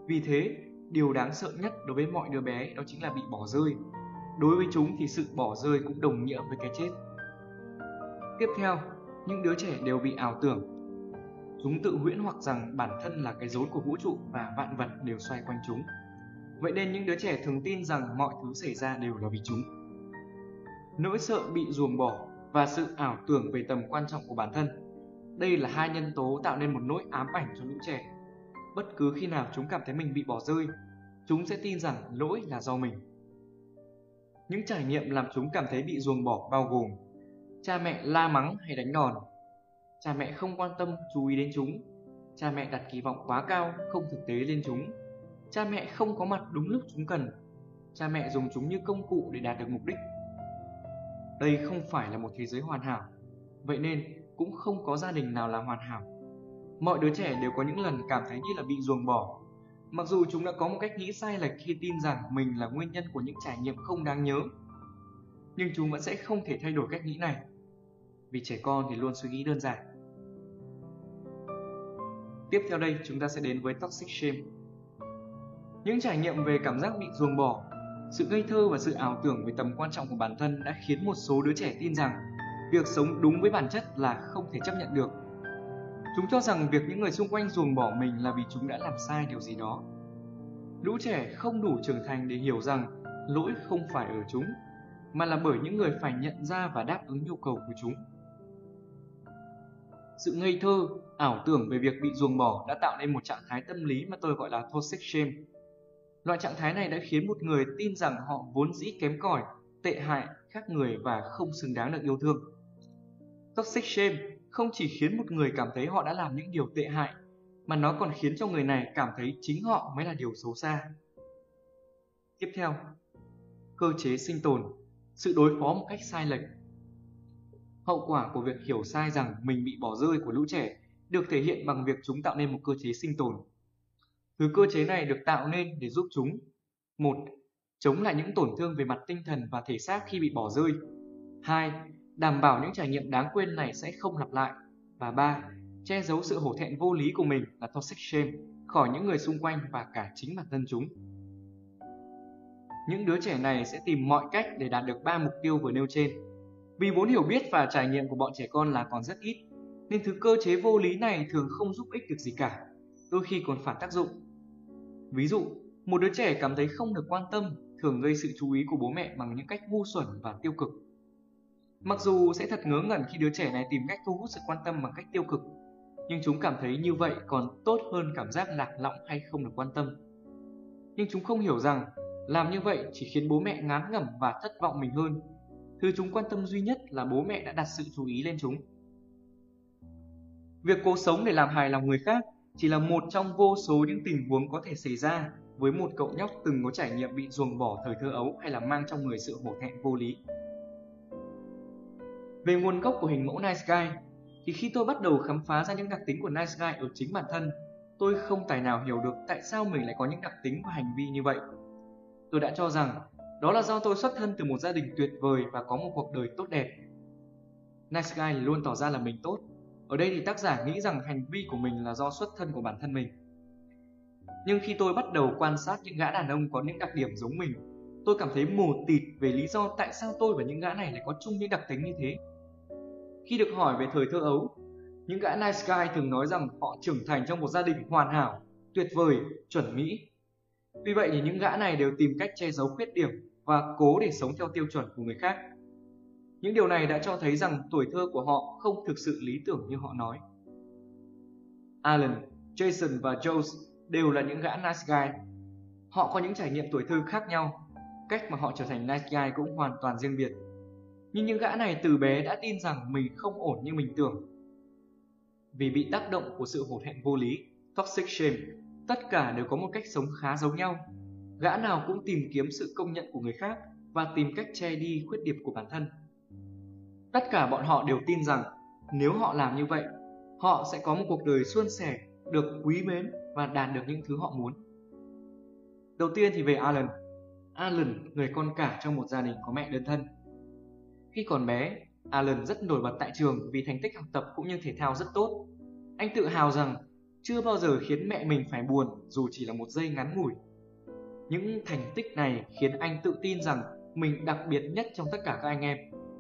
Vì thế, điều đáng sợ nhất đối với mọi đứa bé đó chính là bị bỏ rơi. Đối với chúng thì sự bỏ rơi cũng đồng nghĩa với cái chết. Tiếp theo, những đứa trẻ đều bị ảo tưởng. Chúng tự huyễn hoặc rằng bản thân là cái rối của vũ trụ và vạn vật đều xoay quanh chúng. Vậy nên những đứa trẻ thường tin rằng mọi thứ xảy ra đều là vì chúng. Nỗi sợ bị ruồng bỏ và sự ảo tưởng về tầm quan trọng của bản thân. Đây là hai nhân tố tạo nên một nỗi ám ảnh cho lũ trẻ. Bất cứ khi nào chúng cảm thấy mình bị bỏ rơi, chúng sẽ tin rằng lỗi là do mình. Những trải nghiệm làm chúng cảm thấy bị ruồng bỏ bao gồm cha mẹ la mắng hay đánh đòn, cha mẹ không quan tâm chú ý đến chúng, cha mẹ đặt kỳ vọng quá cao không thực tế lên chúng, cha mẹ không có mặt đúng lúc chúng cần, cha mẹ dùng chúng như công cụ để đạt được mục đích. Đây không phải là một thế giới hoàn hảo, vậy nên cũng không có gia đình nào là hoàn hảo. Mọi đứa trẻ đều có những lần cảm thấy như là bị ruồng bỏ, mặc dù chúng đã có một cách nghĩ sai lệch khi tin rằng mình là nguyên nhân của những trải nghiệm không đáng nhớ. Nhưng chúng vẫn sẽ không thể thay đổi cách nghĩ này, vì trẻ con thì luôn suy nghĩ đơn giản. Tiếp theo đây chúng ta sẽ đến với Toxic Shame. Những trải nghiệm về cảm giác bị ruồng bỏ sự ngây thơ và sự ảo tưởng về tầm quan trọng của bản thân đã khiến một số đứa trẻ tin rằng việc sống đúng với bản chất là không thể chấp nhận được. Chúng cho rằng việc những người xung quanh ruồng bỏ mình là vì chúng đã làm sai điều gì đó. Lũ trẻ không đủ trưởng thành để hiểu rằng lỗi không phải ở chúng, mà là bởi những người phải nhận ra và đáp ứng nhu cầu của chúng. Sự ngây thơ, ảo tưởng về việc bị ruồng bỏ đã tạo nên một trạng thái tâm lý mà tôi gọi là toxic shame, Loại trạng thái này đã khiến một người tin rằng họ vốn dĩ kém cỏi, tệ hại, khác người và không xứng đáng được yêu thương. Toxic shame không chỉ khiến một người cảm thấy họ đã làm những điều tệ hại, mà nó còn khiến cho người này cảm thấy chính họ mới là điều xấu xa. Tiếp theo, cơ chế sinh tồn, sự đối phó một cách sai lệch. Hậu quả của việc hiểu sai rằng mình bị bỏ rơi của lũ trẻ được thể hiện bằng việc chúng tạo nên một cơ chế sinh tồn Thứ cơ chế này được tạo nên để giúp chúng, một, Chống lại những tổn thương về mặt tinh thần và thể xác khi bị bỏ rơi 2. Đảm bảo những trải nghiệm đáng quên này sẽ không lặp lại Và 3. Che giấu sự hổ thẹn vô lý của mình là toxic shame khỏi những người xung quanh và cả chính bản thân chúng những đứa trẻ này sẽ tìm mọi cách để đạt được ba mục tiêu vừa nêu trên. Vì vốn hiểu biết và trải nghiệm của bọn trẻ con là còn rất ít, nên thứ cơ chế vô lý này thường không giúp ích được gì cả, đôi khi còn phản tác dụng. Ví dụ, một đứa trẻ cảm thấy không được quan tâm thường gây sự chú ý của bố mẹ bằng những cách ngu xuẩn và tiêu cực. Mặc dù sẽ thật ngớ ngẩn khi đứa trẻ này tìm cách thu hút sự quan tâm bằng cách tiêu cực, nhưng chúng cảm thấy như vậy còn tốt hơn cảm giác lạc lõng hay không được quan tâm. Nhưng chúng không hiểu rằng làm như vậy chỉ khiến bố mẹ ngán ngẩm và thất vọng mình hơn. Thứ chúng quan tâm duy nhất là bố mẹ đã đặt sự chú ý lên chúng. Việc cố sống để làm hài lòng người khác chỉ là một trong vô số những tình huống có thể xảy ra với một cậu nhóc từng có trải nghiệm bị ruồng bỏ thời thơ ấu hay là mang trong người sự hổ thẹn vô lý. Về nguồn gốc của hình mẫu Nice Guy, thì khi tôi bắt đầu khám phá ra những đặc tính của Nice Guy ở chính bản thân, tôi không tài nào hiểu được tại sao mình lại có những đặc tính và hành vi như vậy. Tôi đã cho rằng đó là do tôi xuất thân từ một gia đình tuyệt vời và có một cuộc đời tốt đẹp. Nice Guy luôn tỏ ra là mình tốt, ở đây thì tác giả nghĩ rằng hành vi của mình là do xuất thân của bản thân mình. Nhưng khi tôi bắt đầu quan sát những gã đàn ông có những đặc điểm giống mình, tôi cảm thấy mù tịt về lý do tại sao tôi và những gã này lại có chung những đặc tính như thế. Khi được hỏi về thời thơ ấu, những gã nice guy thường nói rằng họ trưởng thành trong một gia đình hoàn hảo, tuyệt vời, chuẩn mỹ. Vì vậy thì những gã này đều tìm cách che giấu khuyết điểm và cố để sống theo tiêu chuẩn của người khác. Những điều này đã cho thấy rằng tuổi thơ của họ không thực sự lý tưởng như họ nói. Alan, Jason và Jones đều là những gã nice guy. Họ có những trải nghiệm tuổi thơ khác nhau, cách mà họ trở thành nice guy cũng hoàn toàn riêng biệt. Nhưng những gã này từ bé đã tin rằng mình không ổn như mình tưởng. Vì bị tác động của sự hổ thẹn vô lý, toxic shame, Tất cả đều có một cách sống khá giống nhau. Gã nào cũng tìm kiếm sự công nhận của người khác và tìm cách che đi khuyết điểm của bản thân. Tất cả bọn họ đều tin rằng nếu họ làm như vậy, họ sẽ có một cuộc đời suôn sẻ, được quý mến và đạt được những thứ họ muốn. Đầu tiên thì về Alan. Alan, người con cả trong một gia đình có mẹ đơn thân. Khi còn bé, Alan rất nổi bật tại trường vì thành tích học tập cũng như thể thao rất tốt. Anh tự hào rằng chưa bao giờ khiến mẹ mình phải buồn dù chỉ là một giây ngắn ngủi. Những thành tích này khiến anh tự tin rằng mình đặc biệt nhất trong tất cả các anh em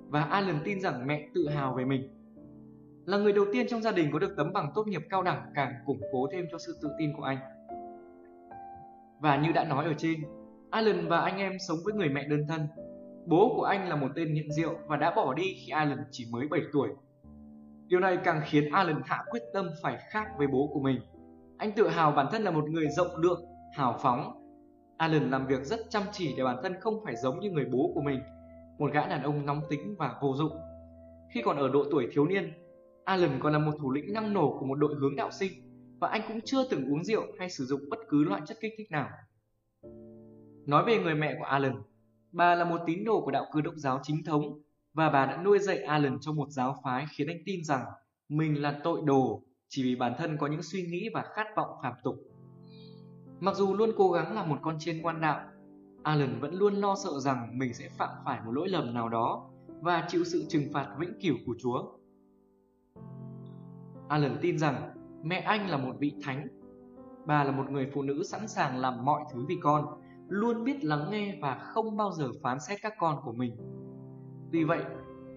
và Alan tin rằng mẹ tự hào về mình. Là người đầu tiên trong gia đình có được tấm bằng tốt nghiệp cao đẳng càng củng cố thêm cho sự tự tin của anh. Và như đã nói ở trên, Alan và anh em sống với người mẹ đơn thân. Bố của anh là một tên nghiện rượu và đã bỏ đi khi Alan chỉ mới 7 tuổi. Điều này càng khiến Alan hạ quyết tâm phải khác với bố của mình. Anh tự hào bản thân là một người rộng lượng, hào phóng. Alan làm việc rất chăm chỉ để bản thân không phải giống như người bố của mình, một gã đàn ông nóng tính và vô dụng. Khi còn ở độ tuổi thiếu niên, Alan còn là một thủ lĩnh năng nổ của một đội hướng đạo sinh và anh cũng chưa từng uống rượu hay sử dụng bất cứ loại chất kích thích nào. Nói về người mẹ của Alan, bà là một tín đồ của đạo cơ đốc giáo chính thống và bà đã nuôi dạy Alan trong một giáo phái khiến anh tin rằng mình là tội đồ chỉ vì bản thân có những suy nghĩ và khát vọng phạm tục. Mặc dù luôn cố gắng là một con chiên ngoan đạo, Alan vẫn luôn lo sợ rằng mình sẽ phạm phải một lỗi lầm nào đó và chịu sự trừng phạt vĩnh cửu của Chúa. Alan tin rằng mẹ anh là một vị thánh. Bà là một người phụ nữ sẵn sàng làm mọi thứ vì con, luôn biết lắng nghe và không bao giờ phán xét các con của mình. Tuy vậy,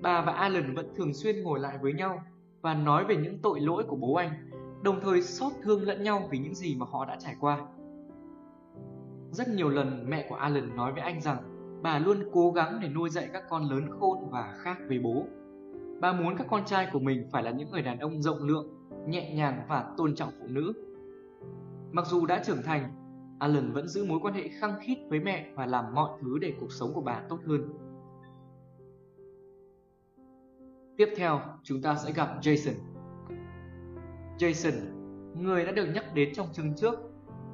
bà và Alan vẫn thường xuyên ngồi lại với nhau và nói về những tội lỗi của bố anh, đồng thời xót thương lẫn nhau vì những gì mà họ đã trải qua. Rất nhiều lần mẹ của Alan nói với anh rằng bà luôn cố gắng để nuôi dạy các con lớn khôn và khác với bố. Bà muốn các con trai của mình phải là những người đàn ông rộng lượng, nhẹ nhàng và tôn trọng phụ nữ. Mặc dù đã trưởng thành, Alan vẫn giữ mối quan hệ khăng khít với mẹ và làm mọi thứ để cuộc sống của bà tốt hơn. Tiếp theo, chúng ta sẽ gặp Jason. Jason, người đã được nhắc đến trong chương trước,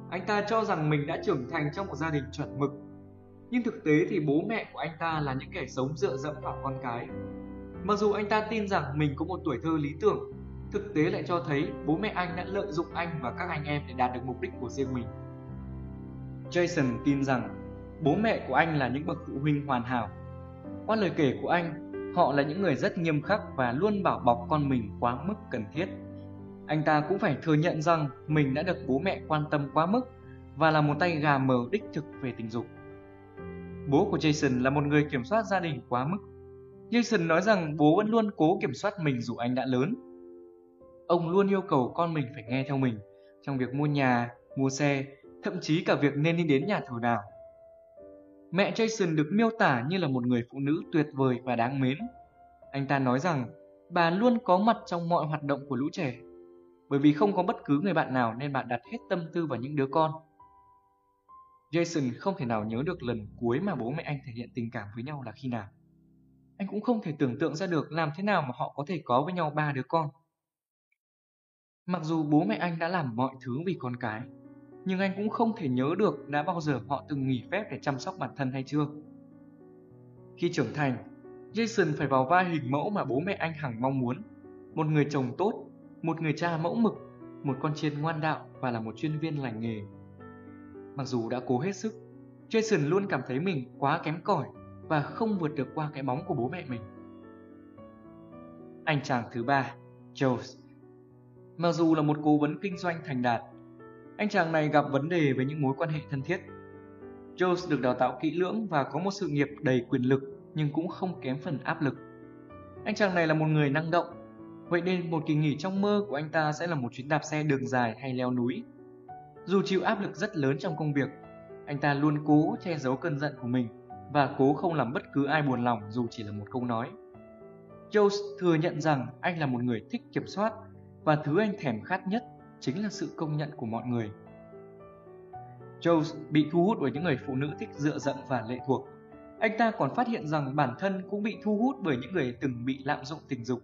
anh ta cho rằng mình đã trưởng thành trong một gia đình chuẩn mực. Nhưng thực tế thì bố mẹ của anh ta là những kẻ sống dựa dẫm vào con cái. Mặc dù anh ta tin rằng mình có một tuổi thơ lý tưởng, thực tế lại cho thấy bố mẹ anh đã lợi dụng anh và các anh em để đạt được mục đích của riêng mình. Jason tin rằng bố mẹ của anh là những bậc phụ huynh hoàn hảo. Qua lời kể của anh, họ là những người rất nghiêm khắc và luôn bảo bọc con mình quá mức cần thiết. Anh ta cũng phải thừa nhận rằng mình đã được bố mẹ quan tâm quá mức và là một tay gà mờ đích thực về tình dục. Bố của Jason là một người kiểm soát gia đình quá mức. Jason nói rằng bố vẫn luôn cố kiểm soát mình dù anh đã lớn. Ông luôn yêu cầu con mình phải nghe theo mình trong việc mua nhà, mua xe, thậm chí cả việc nên đi đến nhà thờ nào. Mẹ Jason được miêu tả như là một người phụ nữ tuyệt vời và đáng mến. Anh ta nói rằng bà luôn có mặt trong mọi hoạt động của lũ trẻ. Bởi vì không có bất cứ người bạn nào nên bạn đặt hết tâm tư vào những đứa con. Jason không thể nào nhớ được lần cuối mà bố mẹ anh thể hiện tình cảm với nhau là khi nào. Anh cũng không thể tưởng tượng ra được làm thế nào mà họ có thể có với nhau ba đứa con. Mặc dù bố mẹ anh đã làm mọi thứ vì con cái, nhưng anh cũng không thể nhớ được đã bao giờ họ từng nghỉ phép để chăm sóc bản thân hay chưa. Khi trưởng thành, Jason phải vào vai hình mẫu mà bố mẹ anh hằng mong muốn. Một người chồng tốt, một người cha mẫu mực, một con chiên ngoan đạo và là một chuyên viên lành nghề. Mặc dù đã cố hết sức, Jason luôn cảm thấy mình quá kém cỏi và không vượt được qua cái bóng của bố mẹ mình. Anh chàng thứ ba, Jones. Mặc dù là một cố vấn kinh doanh thành đạt, anh chàng này gặp vấn đề với những mối quan hệ thân thiết. Jones được đào tạo kỹ lưỡng và có một sự nghiệp đầy quyền lực nhưng cũng không kém phần áp lực. Anh chàng này là một người năng động, vậy nên một kỳ nghỉ trong mơ của anh ta sẽ là một chuyến đạp xe đường dài hay leo núi. Dù chịu áp lực rất lớn trong công việc, anh ta luôn cố che giấu cơn giận của mình và cố không làm bất cứ ai buồn lòng dù chỉ là một câu nói. Jones thừa nhận rằng anh là một người thích kiểm soát và thứ anh thèm khát nhất chính là sự công nhận của mọi người. Jones bị thu hút bởi những người phụ nữ thích dựa dẫm và lệ thuộc. Anh ta còn phát hiện rằng bản thân cũng bị thu hút bởi những người từng bị lạm dụng tình dục.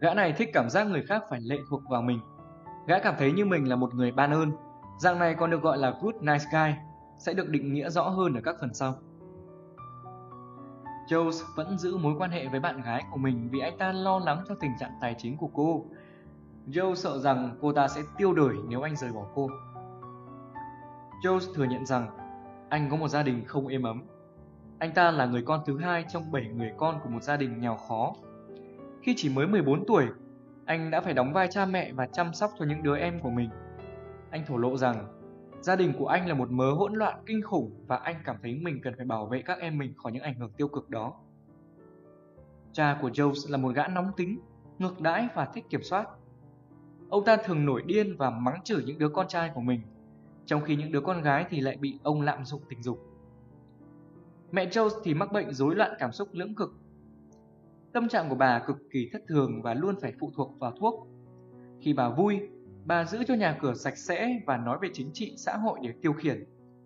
Gã này thích cảm giác người khác phải lệ thuộc vào mình. Gã cảm thấy như mình là một người ban ơn, Dạng này còn được gọi là good nice guy, sẽ được định nghĩa rõ hơn ở các phần sau. Jones vẫn giữ mối quan hệ với bạn gái của mình vì anh ta lo lắng cho tình trạng tài chính của cô. Joe sợ rằng cô ta sẽ tiêu đời nếu anh rời bỏ cô. Joe thừa nhận rằng anh có một gia đình không êm ấm. Anh ta là người con thứ hai trong 7 người con của một gia đình nghèo khó. Khi chỉ mới 14 tuổi, anh đã phải đóng vai cha mẹ và chăm sóc cho những đứa em của mình. Anh thổ lộ rằng gia đình của anh là một mớ hỗn loạn kinh khủng và anh cảm thấy mình cần phải bảo vệ các em mình khỏi những ảnh hưởng tiêu cực đó. Cha của Jones là một gã nóng tính, ngược đãi và thích kiểm soát. Ông ta thường nổi điên và mắng chửi những đứa con trai của mình, trong khi những đứa con gái thì lại bị ông lạm dụng tình dục. Mẹ Jones thì mắc bệnh rối loạn cảm xúc lưỡng cực. Tâm trạng của bà cực kỳ thất thường và luôn phải phụ thuộc vào thuốc. Khi bà vui, bà giữ cho nhà cửa sạch sẽ và nói về chính trị xã hội để tiêu khiển.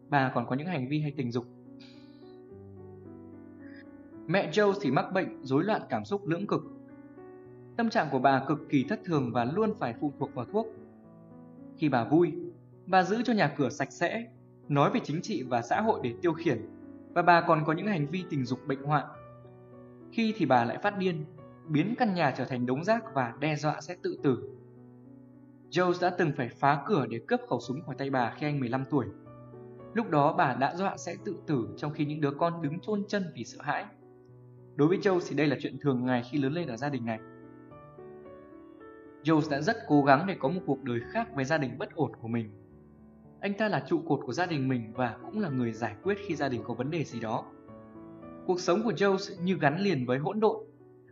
Bà còn có những hành vi hay tình dục. Mẹ Joe thì mắc bệnh rối loạn cảm xúc lưỡng cực. Tâm trạng của bà cực kỳ thất thường và luôn phải phụ thuộc vào thuốc. Khi bà vui, bà giữ cho nhà cửa sạch sẽ, nói về chính trị và xã hội để tiêu khiển và bà còn có những hành vi tình dục bệnh hoạn. Khi thì bà lại phát điên, biến căn nhà trở thành đống rác và đe dọa sẽ tự tử. Joe đã từng phải phá cửa để cướp khẩu súng khỏi tay bà khi anh 15 tuổi. Lúc đó bà đã dọa sẽ tự tử trong khi những đứa con đứng chôn chân vì sợ hãi. Đối với Joe thì đây là chuyện thường ngày khi lớn lên ở gia đình này. Joe đã rất cố gắng để có một cuộc đời khác với gia đình bất ổn của mình. Anh ta là trụ cột của gia đình mình và cũng là người giải quyết khi gia đình có vấn đề gì đó. Cuộc sống của Jones như gắn liền với hỗn độn.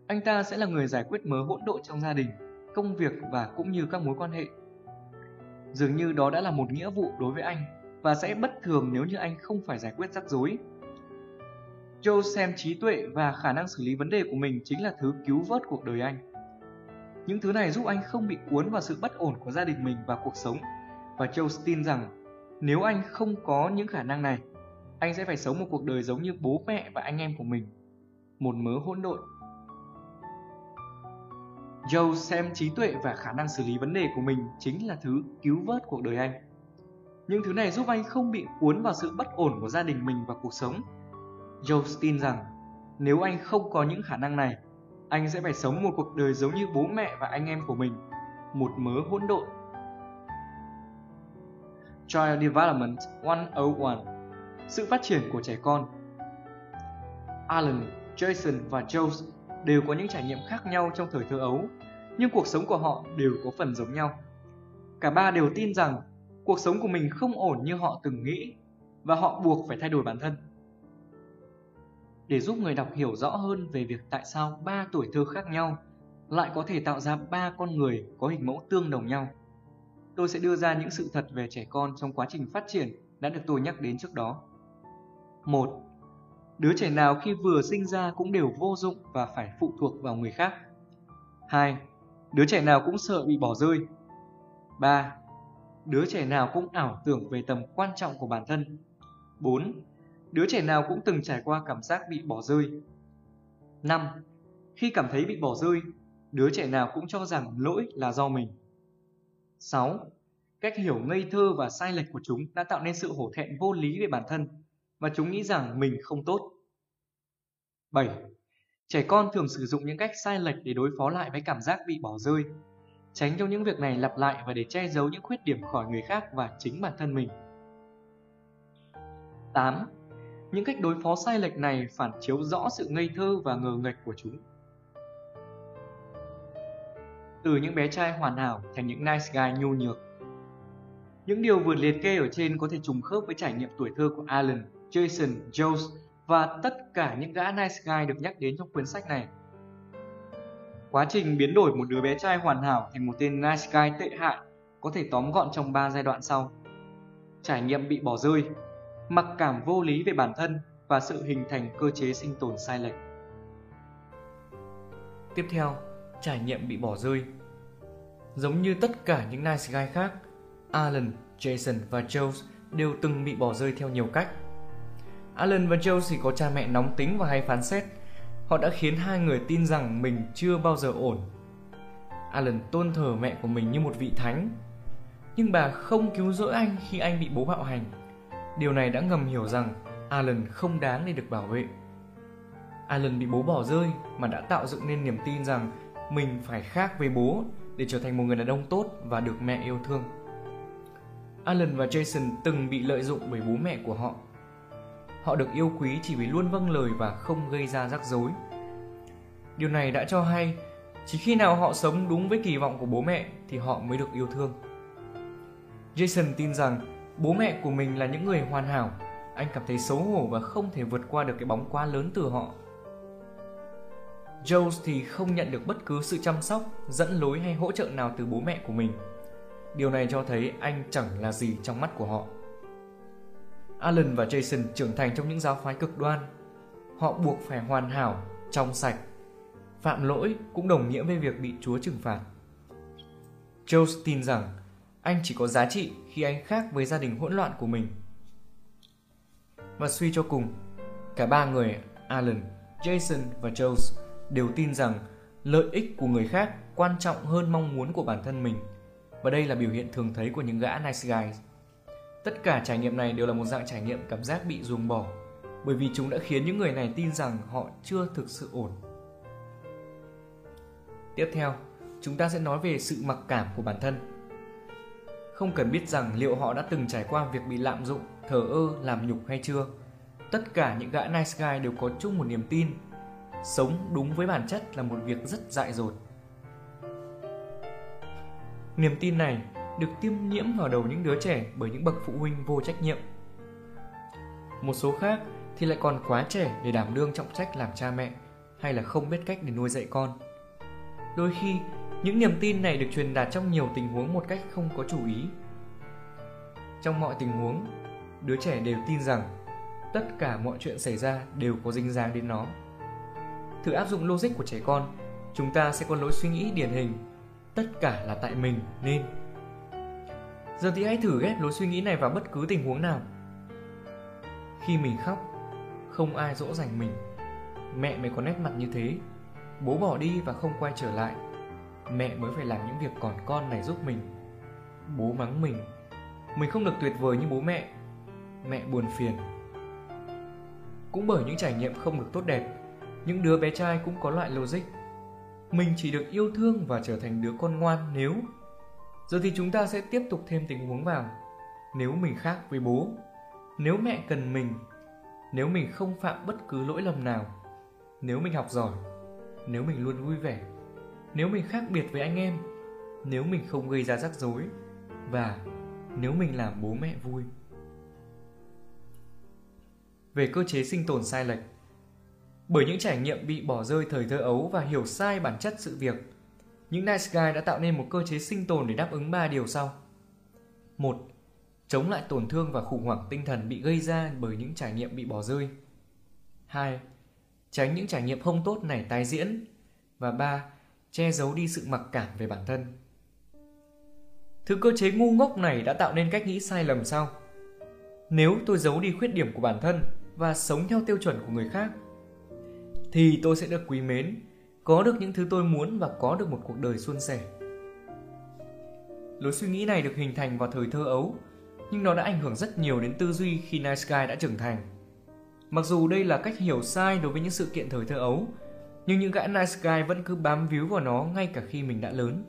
Anh ta sẽ là người giải quyết mớ hỗn độn trong gia đình, công việc và cũng như các mối quan hệ. Dường như đó đã là một nghĩa vụ đối với anh và sẽ bất thường nếu như anh không phải giải quyết rắc rối. Joe xem trí tuệ và khả năng xử lý vấn đề của mình chính là thứ cứu vớt cuộc đời anh. Những thứ này giúp anh không bị cuốn vào sự bất ổn của gia đình mình và cuộc sống. Và Joe tin rằng nếu anh không có những khả năng này, anh sẽ phải sống một cuộc đời giống như bố mẹ và anh em của mình. Một mớ hỗn độn. Joe xem trí tuệ và khả năng xử lý vấn đề của mình chính là thứ cứu vớt cuộc đời anh. Những thứ này giúp anh không bị cuốn vào sự bất ổn của gia đình mình và cuộc sống. Joe tin rằng nếu anh không có những khả năng này, anh sẽ phải sống một cuộc đời giống như bố mẹ và anh em của mình, một mớ hỗn độn. Child Development 101 sự phát triển của trẻ con Alan, Jason và Joe đều có những trải nghiệm khác nhau trong thời thơ ấu, nhưng cuộc sống của họ đều có phần giống nhau. Cả ba đều tin rằng cuộc sống của mình không ổn như họ từng nghĩ và họ buộc phải thay đổi bản thân. Để giúp người đọc hiểu rõ hơn về việc tại sao ba tuổi thơ khác nhau lại có thể tạo ra ba con người có hình mẫu tương đồng nhau, tôi sẽ đưa ra những sự thật về trẻ con trong quá trình phát triển đã được tôi nhắc đến trước đó. 1. Đứa trẻ nào khi vừa sinh ra cũng đều vô dụng và phải phụ thuộc vào người khác. 2. Đứa trẻ nào cũng sợ bị bỏ rơi. 3. Đứa trẻ nào cũng ảo tưởng về tầm quan trọng của bản thân. 4. Đứa trẻ nào cũng từng trải qua cảm giác bị bỏ rơi. 5. Khi cảm thấy bị bỏ rơi, đứa trẻ nào cũng cho rằng lỗi là do mình. 6. Cách hiểu ngây thơ và sai lệch của chúng đã tạo nên sự hổ thẹn vô lý về bản thân và chúng nghĩ rằng mình không tốt. 7. Trẻ con thường sử dụng những cách sai lệch để đối phó lại với cảm giác bị bỏ rơi, tránh cho những việc này lặp lại và để che giấu những khuyết điểm khỏi người khác và chính bản thân mình. 8. Những cách đối phó sai lệch này phản chiếu rõ sự ngây thơ và ngờ nghệch của chúng. Từ những bé trai hoàn hảo thành những nice guy nhu nhược. Những điều vừa liệt kê ở trên có thể trùng khớp với trải nghiệm tuổi thơ của Alan, Jason, Jones và tất cả những gã nice guy được nhắc đến trong cuốn sách này. Quá trình biến đổi một đứa bé trai hoàn hảo thành một tên nice guy tệ hại có thể tóm gọn trong 3 giai đoạn sau. Trải nghiệm bị bỏ rơi, mặc cảm vô lý về bản thân và sự hình thành cơ chế sinh tồn sai lệch. Tiếp theo, trải nghiệm bị bỏ rơi. Giống như tất cả những nice guy khác, Alan, Jason và Jones đều từng bị bỏ rơi theo nhiều cách. Alan và Josie có cha mẹ nóng tính và hay phán xét. Họ đã khiến hai người tin rằng mình chưa bao giờ ổn. Alan tôn thờ mẹ của mình như một vị thánh. nhưng bà không cứu rỗi anh khi anh bị bố bạo hành. Điều này đã ngầm hiểu rằng Alan không đáng để được bảo vệ. Alan bị bố bỏ rơi mà đã tạo dựng nên niềm tin rằng mình phải khác với bố để trở thành một người đàn ông tốt và được mẹ yêu thương. Alan và Jason từng bị lợi dụng bởi bố mẹ của họ. Họ được yêu quý chỉ vì luôn vâng lời và không gây ra rắc rối. Điều này đã cho hay chỉ khi nào họ sống đúng với kỳ vọng của bố mẹ thì họ mới được yêu thương. Jason tin rằng bố mẹ của mình là những người hoàn hảo. Anh cảm thấy xấu hổ và không thể vượt qua được cái bóng quá lớn từ họ. Jones thì không nhận được bất cứ sự chăm sóc, dẫn lối hay hỗ trợ nào từ bố mẹ của mình. Điều này cho thấy anh chẳng là gì trong mắt của họ. Alan và Jason trưởng thành trong những giáo phái cực đoan. Họ buộc phải hoàn hảo, trong sạch. Phạm lỗi cũng đồng nghĩa với việc bị Chúa trừng phạt. Joe tin rằng anh chỉ có giá trị khi anh khác với gia đình hỗn loạn của mình. Và suy cho cùng, cả ba người Alan, Jason và Joe đều tin rằng lợi ích của người khác quan trọng hơn mong muốn của bản thân mình. Và đây là biểu hiện thường thấy của những gã nice guys. Tất cả trải nghiệm này đều là một dạng trải nghiệm cảm giác bị ruồng bỏ, bởi vì chúng đã khiến những người này tin rằng họ chưa thực sự ổn. Tiếp theo, chúng ta sẽ nói về sự mặc cảm của bản thân. Không cần biết rằng liệu họ đã từng trải qua việc bị lạm dụng, thờ ơ, làm nhục hay chưa. Tất cả những gã nice guy đều có chung một niềm tin sống đúng với bản chất là một việc rất dại dột niềm tin này được tiêm nhiễm vào đầu những đứa trẻ bởi những bậc phụ huynh vô trách nhiệm một số khác thì lại còn quá trẻ để đảm đương trọng trách làm cha mẹ hay là không biết cách để nuôi dạy con đôi khi những niềm tin này được truyền đạt trong nhiều tình huống một cách không có chủ ý trong mọi tình huống đứa trẻ đều tin rằng tất cả mọi chuyện xảy ra đều có dính dáng đến nó Thử áp dụng logic của trẻ con, chúng ta sẽ có lối suy nghĩ điển hình. Tất cả là tại mình nên. Giờ thì hãy thử ghép lối suy nghĩ này vào bất cứ tình huống nào. Khi mình khóc, không ai dỗ dành mình. Mẹ mới có nét mặt như thế. Bố bỏ đi và không quay trở lại. Mẹ mới phải làm những việc còn con này giúp mình. Bố mắng mình. Mình không được tuyệt vời như bố mẹ. Mẹ buồn phiền. Cũng bởi những trải nghiệm không được tốt đẹp những đứa bé trai cũng có loại logic mình chỉ được yêu thương và trở thành đứa con ngoan nếu giờ thì chúng ta sẽ tiếp tục thêm tình huống vào nếu mình khác với bố, nếu mẹ cần mình, nếu mình không phạm bất cứ lỗi lầm nào, nếu mình học giỏi, nếu mình luôn vui vẻ, nếu mình khác biệt với anh em, nếu mình không gây ra rắc rối và nếu mình làm bố mẹ vui về cơ chế sinh tồn sai lệch bởi những trải nghiệm bị bỏ rơi thời thơ ấu và hiểu sai bản chất sự việc. Những Nice Guy đã tạo nên một cơ chế sinh tồn để đáp ứng 3 điều sau. 1. Chống lại tổn thương và khủng hoảng tinh thần bị gây ra bởi những trải nghiệm bị bỏ rơi. 2. Tránh những trải nghiệm không tốt này tái diễn. Và 3. Che giấu đi sự mặc cảm về bản thân. Thứ cơ chế ngu ngốc này đã tạo nên cách nghĩ sai lầm sau. Nếu tôi giấu đi khuyết điểm của bản thân và sống theo tiêu chuẩn của người khác thì tôi sẽ được quý mến, có được những thứ tôi muốn và có được một cuộc đời suôn sẻ. Lối suy nghĩ này được hình thành vào thời thơ ấu, nhưng nó đã ảnh hưởng rất nhiều đến tư duy khi Nice Guy đã trưởng thành. Mặc dù đây là cách hiểu sai đối với những sự kiện thời thơ ấu, nhưng những gã Nice Guy vẫn cứ bám víu vào nó ngay cả khi mình đã lớn.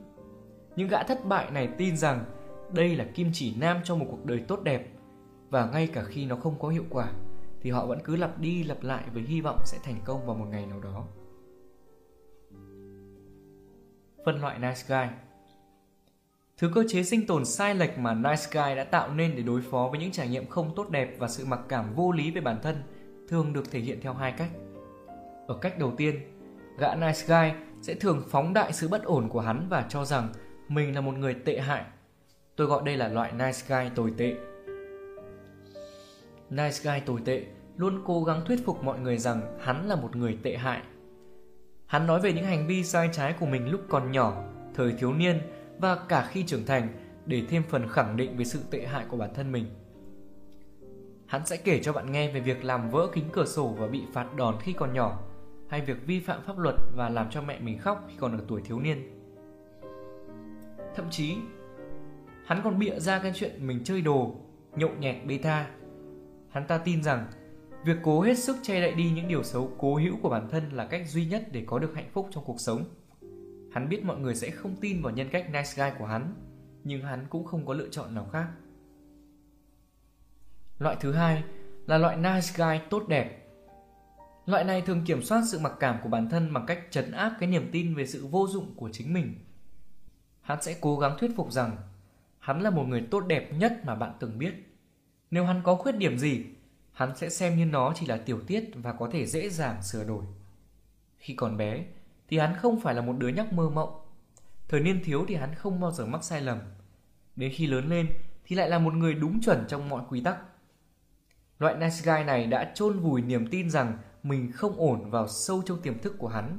Những gã thất bại này tin rằng đây là kim chỉ nam cho một cuộc đời tốt đẹp và ngay cả khi nó không có hiệu quả thì họ vẫn cứ lặp đi lặp lại với hy vọng sẽ thành công vào một ngày nào đó. Phân loại Nice Guy Thứ cơ chế sinh tồn sai lệch mà Nice Guy đã tạo nên để đối phó với những trải nghiệm không tốt đẹp và sự mặc cảm vô lý về bản thân thường được thể hiện theo hai cách. Ở cách đầu tiên, gã Nice Guy sẽ thường phóng đại sự bất ổn của hắn và cho rằng mình là một người tệ hại. Tôi gọi đây là loại Nice Guy tồi tệ Nice Guy tồi tệ luôn cố gắng thuyết phục mọi người rằng hắn là một người tệ hại. Hắn nói về những hành vi sai trái của mình lúc còn nhỏ, thời thiếu niên và cả khi trưởng thành để thêm phần khẳng định về sự tệ hại của bản thân mình. Hắn sẽ kể cho bạn nghe về việc làm vỡ kính cửa sổ và bị phạt đòn khi còn nhỏ, hay việc vi phạm pháp luật và làm cho mẹ mình khóc khi còn ở tuổi thiếu niên. Thậm chí, Hắn còn bịa ra cái chuyện mình chơi đồ, nhậu nhẹt bê tha. Hắn ta tin rằng việc cố hết sức che đậy đi những điều xấu cố hữu của bản thân là cách duy nhất để có được hạnh phúc trong cuộc sống. Hắn biết mọi người sẽ không tin vào nhân cách nice guy của hắn, nhưng hắn cũng không có lựa chọn nào khác. Loại thứ hai là loại nice guy tốt đẹp. Loại này thường kiểm soát sự mặc cảm của bản thân bằng cách trấn áp cái niềm tin về sự vô dụng của chính mình. Hắn sẽ cố gắng thuyết phục rằng hắn là một người tốt đẹp nhất mà bạn từng biết. Nếu hắn có khuyết điểm gì, hắn sẽ xem như nó chỉ là tiểu tiết và có thể dễ dàng sửa đổi. Khi còn bé thì hắn không phải là một đứa nhóc mơ mộng. Thời niên thiếu thì hắn không bao giờ mắc sai lầm. Đến khi lớn lên thì lại là một người đúng chuẩn trong mọi quy tắc. Loại nice guy này đã chôn vùi niềm tin rằng mình không ổn vào sâu trong tiềm thức của hắn.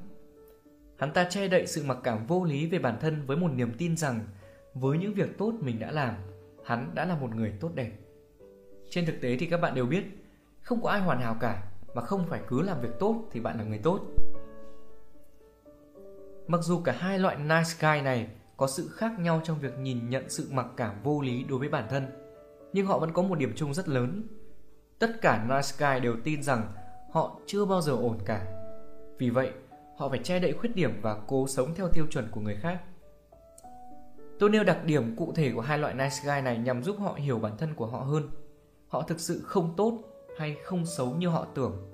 Hắn ta che đậy sự mặc cảm vô lý về bản thân với một niềm tin rằng với những việc tốt mình đã làm, hắn đã là một người tốt đẹp. Trên thực tế thì các bạn đều biết, không có ai hoàn hảo cả, mà không phải cứ làm việc tốt thì bạn là người tốt. Mặc dù cả hai loại nice guy này có sự khác nhau trong việc nhìn nhận sự mặc cảm vô lý đối với bản thân, nhưng họ vẫn có một điểm chung rất lớn. Tất cả nice guy đều tin rằng họ chưa bao giờ ổn cả. Vì vậy, họ phải che đậy khuyết điểm và cố sống theo tiêu chuẩn của người khác. Tôi nêu đặc điểm cụ thể của hai loại nice guy này nhằm giúp họ hiểu bản thân của họ hơn. Họ thực sự không tốt hay không xấu như họ tưởng.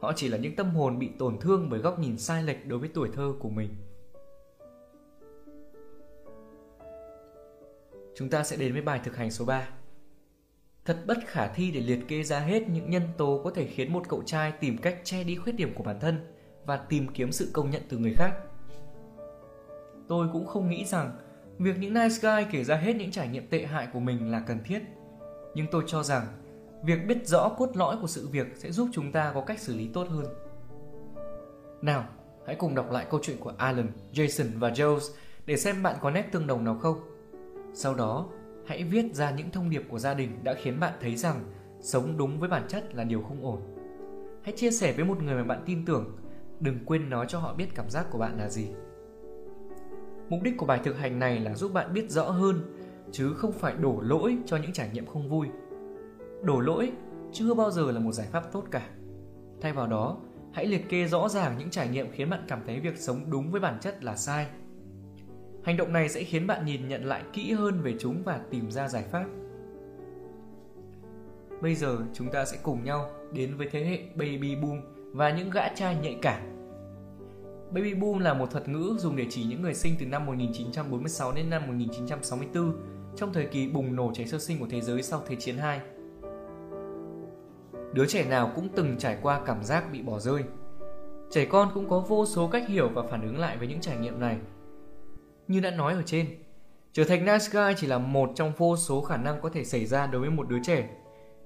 Họ chỉ là những tâm hồn bị tổn thương bởi góc nhìn sai lệch đối với tuổi thơ của mình. Chúng ta sẽ đến với bài thực hành số 3. Thật bất khả thi để liệt kê ra hết những nhân tố có thể khiến một cậu trai tìm cách che đi khuyết điểm của bản thân và tìm kiếm sự công nhận từ người khác. Tôi cũng không nghĩ rằng việc những nice guy kể ra hết những trải nghiệm tệ hại của mình là cần thiết. Nhưng tôi cho rằng việc biết rõ cốt lõi của sự việc sẽ giúp chúng ta có cách xử lý tốt hơn. Nào, hãy cùng đọc lại câu chuyện của Alan, Jason và Jones để xem bạn có nét tương đồng nào không. Sau đó, hãy viết ra những thông điệp của gia đình đã khiến bạn thấy rằng sống đúng với bản chất là điều không ổn. Hãy chia sẻ với một người mà bạn tin tưởng, đừng quên nói cho họ biết cảm giác của bạn là gì. Mục đích của bài thực hành này là giúp bạn biết rõ hơn chứ không phải đổ lỗi cho những trải nghiệm không vui. Đổ lỗi chưa bao giờ là một giải pháp tốt cả. Thay vào đó, hãy liệt kê rõ ràng những trải nghiệm khiến bạn cảm thấy việc sống đúng với bản chất là sai. Hành động này sẽ khiến bạn nhìn nhận lại kỹ hơn về chúng và tìm ra giải pháp. Bây giờ chúng ta sẽ cùng nhau đến với thế hệ baby boom và những gã trai nhạy cảm. Baby boom là một thuật ngữ dùng để chỉ những người sinh từ năm 1946 đến năm 1964 trong thời kỳ bùng nổ trẻ sơ sinh của thế giới sau Thế chiến II. Đứa trẻ nào cũng từng trải qua cảm giác bị bỏ rơi. Trẻ con cũng có vô số cách hiểu và phản ứng lại với những trải nghiệm này. Như đã nói ở trên, trở thành nice guy chỉ là một trong vô số khả năng có thể xảy ra đối với một đứa trẻ.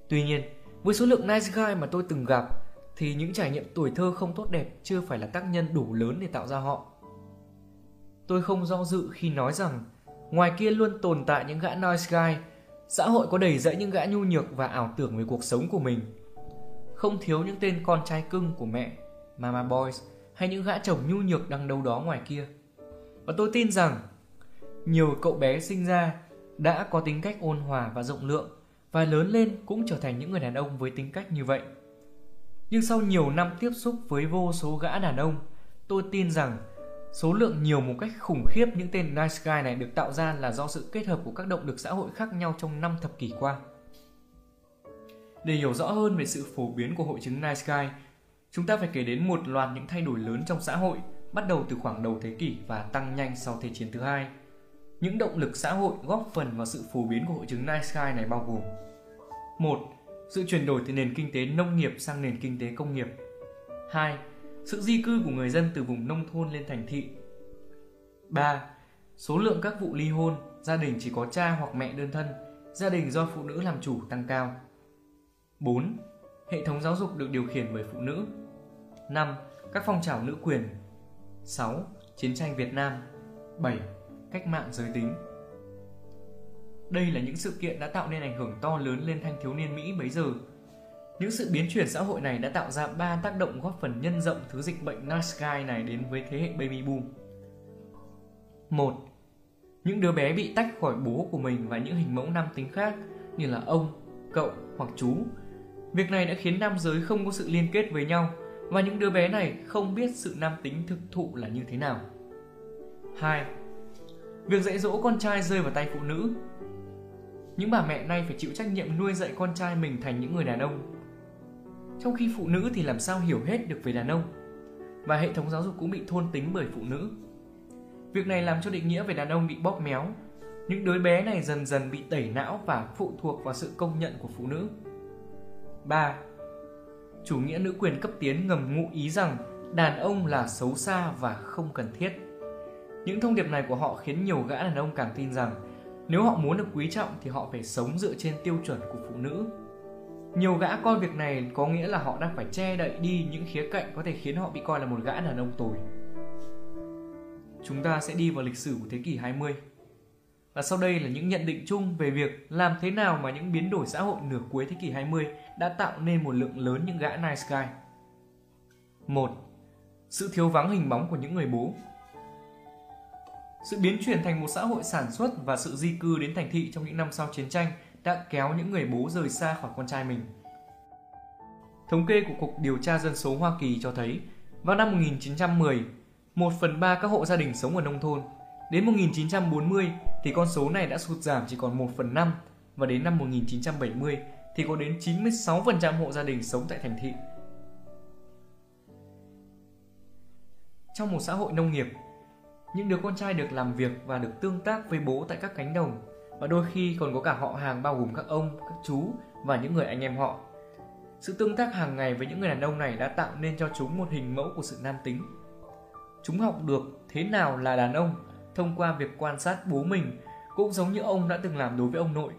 Tuy nhiên, với số lượng nice guy mà tôi từng gặp thì những trải nghiệm tuổi thơ không tốt đẹp chưa phải là tác nhân đủ lớn để tạo ra họ. Tôi không do dự khi nói rằng ngoài kia luôn tồn tại những gã nice guy, xã hội có đầy dẫy những gã nhu nhược và ảo tưởng về cuộc sống của mình. Không thiếu những tên con trai cưng của mẹ, mama boys hay những gã chồng nhu nhược đang đâu đó ngoài kia. Và tôi tin rằng nhiều cậu bé sinh ra đã có tính cách ôn hòa và rộng lượng và lớn lên cũng trở thành những người đàn ông với tính cách như vậy. Nhưng sau nhiều năm tiếp xúc với vô số gã đàn ông, tôi tin rằng số lượng nhiều một cách khủng khiếp những tên nice guy này được tạo ra là do sự kết hợp của các động lực xã hội khác nhau trong năm thập kỷ qua. Để hiểu rõ hơn về sự phổ biến của hội chứng nice guy, chúng ta phải kể đến một loạt những thay đổi lớn trong xã hội bắt đầu từ khoảng đầu thế kỷ và tăng nhanh sau Thế chiến thứ hai. Những động lực xã hội góp phần vào sự phổ biến của hội chứng nice guy này bao gồm một Sự chuyển đổi từ nền kinh tế nông nghiệp sang nền kinh tế công nghiệp 2. Sự di cư của người dân từ vùng nông thôn lên thành thị 3. Số lượng các vụ ly hôn, gia đình chỉ có cha hoặc mẹ đơn thân, gia đình do phụ nữ làm chủ tăng cao 4. Hệ thống giáo dục được điều khiển bởi phụ nữ 5. Các phong trào nữ quyền 6. Chiến tranh Việt Nam 7. Cách mạng giới tính Đây là những sự kiện đã tạo nên ảnh hưởng to lớn lên thanh thiếu niên Mỹ bấy giờ. Những sự biến chuyển xã hội này đã tạo ra ba tác động góp phần nhân rộng thứ dịch bệnh nice này đến với thế hệ baby boom. 1. Những đứa bé bị tách khỏi bố của mình và những hình mẫu nam tính khác như là ông, cậu hoặc chú. Việc này đã khiến nam giới không có sự liên kết với nhau, và những đứa bé này không biết sự nam tính thực thụ là như thế nào. 2. Việc dạy dỗ con trai rơi vào tay phụ nữ Những bà mẹ nay phải chịu trách nhiệm nuôi dạy con trai mình thành những người đàn ông. Trong khi phụ nữ thì làm sao hiểu hết được về đàn ông và hệ thống giáo dục cũng bị thôn tính bởi phụ nữ. Việc này làm cho định nghĩa về đàn ông bị bóp méo. Những đứa bé này dần dần bị tẩy não và phụ thuộc vào sự công nhận của phụ nữ. 3. Chủ nghĩa nữ quyền cấp tiến ngầm ngụ ý rằng đàn ông là xấu xa và không cần thiết. Những thông điệp này của họ khiến nhiều gã đàn ông càng tin rằng nếu họ muốn được quý trọng thì họ phải sống dựa trên tiêu chuẩn của phụ nữ. Nhiều gã coi việc này có nghĩa là họ đang phải che đậy đi những khía cạnh có thể khiến họ bị coi là một gã đàn ông tồi. Chúng ta sẽ đi vào lịch sử của thế kỷ 20. Và sau đây là những nhận định chung về việc làm thế nào mà những biến đổi xã hội nửa cuối thế kỷ 20 đã tạo nên một lượng lớn những gã nice guy. 1. Sự thiếu vắng hình bóng của những người bố Sự biến chuyển thành một xã hội sản xuất và sự di cư đến thành thị trong những năm sau chiến tranh đã kéo những người bố rời xa khỏi con trai mình. Thống kê của Cục Điều tra Dân số Hoa Kỳ cho thấy, vào năm 1910, 1 phần 3 các hộ gia đình sống ở nông thôn. Đến 1940 thì con số này đã sụt giảm chỉ còn 1 phần 5 và đến năm 1970 thì có đến 96% hộ gia đình sống tại thành thị. Trong một xã hội nông nghiệp, những đứa con trai được làm việc và được tương tác với bố tại các cánh đồng và đôi khi còn có cả họ hàng bao gồm các ông, các chú và những người anh em họ. Sự tương tác hàng ngày với những người đàn ông này đã tạo nên cho chúng một hình mẫu của sự nam tính. Chúng học được thế nào là đàn ông thông qua việc quan sát bố mình, cũng giống như ông đã từng làm đối với ông nội.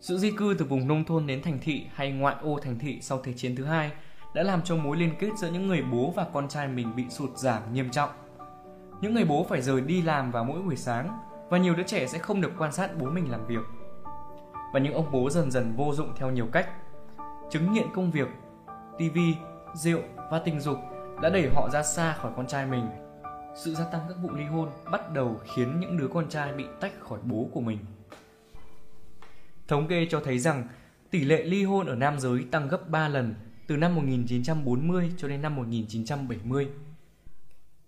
Sự di cư từ vùng nông thôn đến thành thị hay ngoại ô thành thị sau Thế chiến thứ hai đã làm cho mối liên kết giữa những người bố và con trai mình bị sụt giảm nghiêm trọng. Những người bố phải rời đi làm vào mỗi buổi sáng và nhiều đứa trẻ sẽ không được quan sát bố mình làm việc. Và những ông bố dần dần vô dụng theo nhiều cách. Chứng nghiện công việc, tivi, rượu và tình dục đã đẩy họ ra xa khỏi con trai mình. Sự gia tăng các vụ ly hôn bắt đầu khiến những đứa con trai bị tách khỏi bố của mình. Thống kê cho thấy rằng tỷ lệ ly hôn ở nam giới tăng gấp 3 lần từ năm 1940 cho đến năm 1970.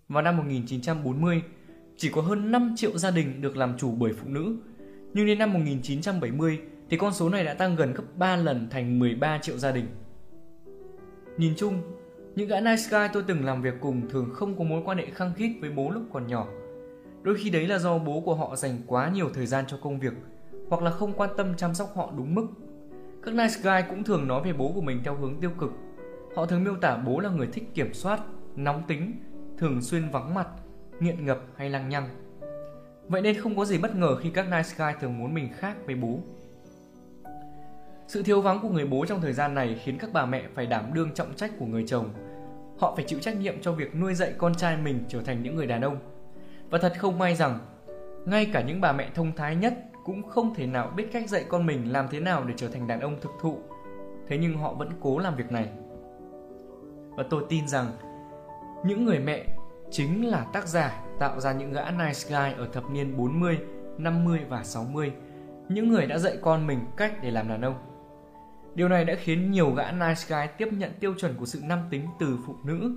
Vào năm 1940, chỉ có hơn 5 triệu gia đình được làm chủ bởi phụ nữ. Nhưng đến năm 1970 thì con số này đã tăng gần gấp 3 lần thành 13 triệu gia đình. Nhìn chung, những gã nice guy tôi từng làm việc cùng thường không có mối quan hệ khăng khít với bố lúc còn nhỏ. Đôi khi đấy là do bố của họ dành quá nhiều thời gian cho công việc hoặc là không quan tâm chăm sóc họ đúng mức. Các nice guy cũng thường nói về bố của mình theo hướng tiêu cực. Họ thường miêu tả bố là người thích kiểm soát, nóng tính, thường xuyên vắng mặt nghiện ngập hay lăng nhăng. Vậy nên không có gì bất ngờ khi các nice guy thường muốn mình khác với bố. Sự thiếu vắng của người bố trong thời gian này khiến các bà mẹ phải đảm đương trọng trách của người chồng. Họ phải chịu trách nhiệm cho việc nuôi dạy con trai mình trở thành những người đàn ông. Và thật không may rằng, ngay cả những bà mẹ thông thái nhất cũng không thể nào biết cách dạy con mình làm thế nào để trở thành đàn ông thực thụ. Thế nhưng họ vẫn cố làm việc này. Và tôi tin rằng những người mẹ chính là tác giả tạo ra những gã nice guy ở thập niên 40, 50 và 60, những người đã dạy con mình cách để làm đàn ông. Điều này đã khiến nhiều gã nice guy tiếp nhận tiêu chuẩn của sự nam tính từ phụ nữ,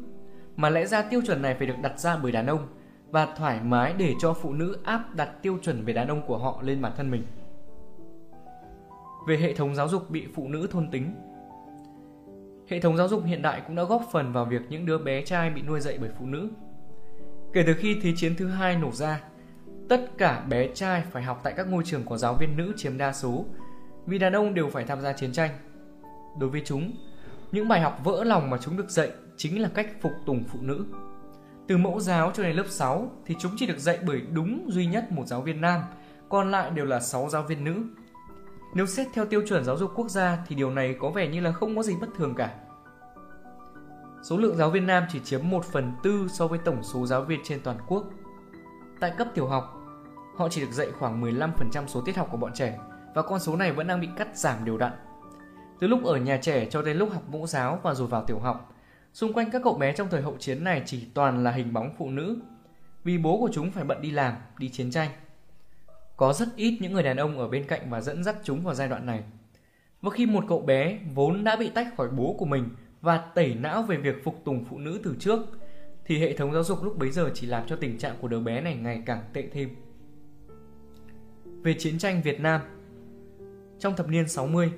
mà lẽ ra tiêu chuẩn này phải được đặt ra bởi đàn ông và thoải mái để cho phụ nữ áp đặt tiêu chuẩn về đàn ông của họ lên bản thân mình. Về hệ thống giáo dục bị phụ nữ thôn tính. Hệ thống giáo dục hiện đại cũng đã góp phần vào việc những đứa bé trai bị nuôi dạy bởi phụ nữ. Kể từ khi Thế chiến thứ hai nổ ra, tất cả bé trai phải học tại các ngôi trường có giáo viên nữ chiếm đa số, vì đàn ông đều phải tham gia chiến tranh. Đối với chúng, những bài học vỡ lòng mà chúng được dạy chính là cách phục tùng phụ nữ. Từ mẫu giáo cho đến lớp 6 thì chúng chỉ được dạy bởi đúng duy nhất một giáo viên nam, còn lại đều là 6 giáo viên nữ. Nếu xét theo tiêu chuẩn giáo dục quốc gia thì điều này có vẻ như là không có gì bất thường cả số lượng giáo viên nam chỉ chiếm 1 phần tư so với tổng số giáo viên trên toàn quốc. Tại cấp tiểu học, họ chỉ được dạy khoảng 15% số tiết học của bọn trẻ và con số này vẫn đang bị cắt giảm đều đặn. Từ lúc ở nhà trẻ cho đến lúc học mẫu giáo và rồi vào tiểu học, xung quanh các cậu bé trong thời hậu chiến này chỉ toàn là hình bóng phụ nữ, vì bố của chúng phải bận đi làm, đi chiến tranh. Có rất ít những người đàn ông ở bên cạnh và dẫn dắt chúng vào giai đoạn này. Và khi một cậu bé vốn đã bị tách khỏi bố của mình và tẩy não về việc phục tùng phụ nữ từ trước, thì hệ thống giáo dục lúc bấy giờ chỉ làm cho tình trạng của đứa bé này ngày càng tệ thêm. Về chiến tranh Việt Nam trong thập niên 60,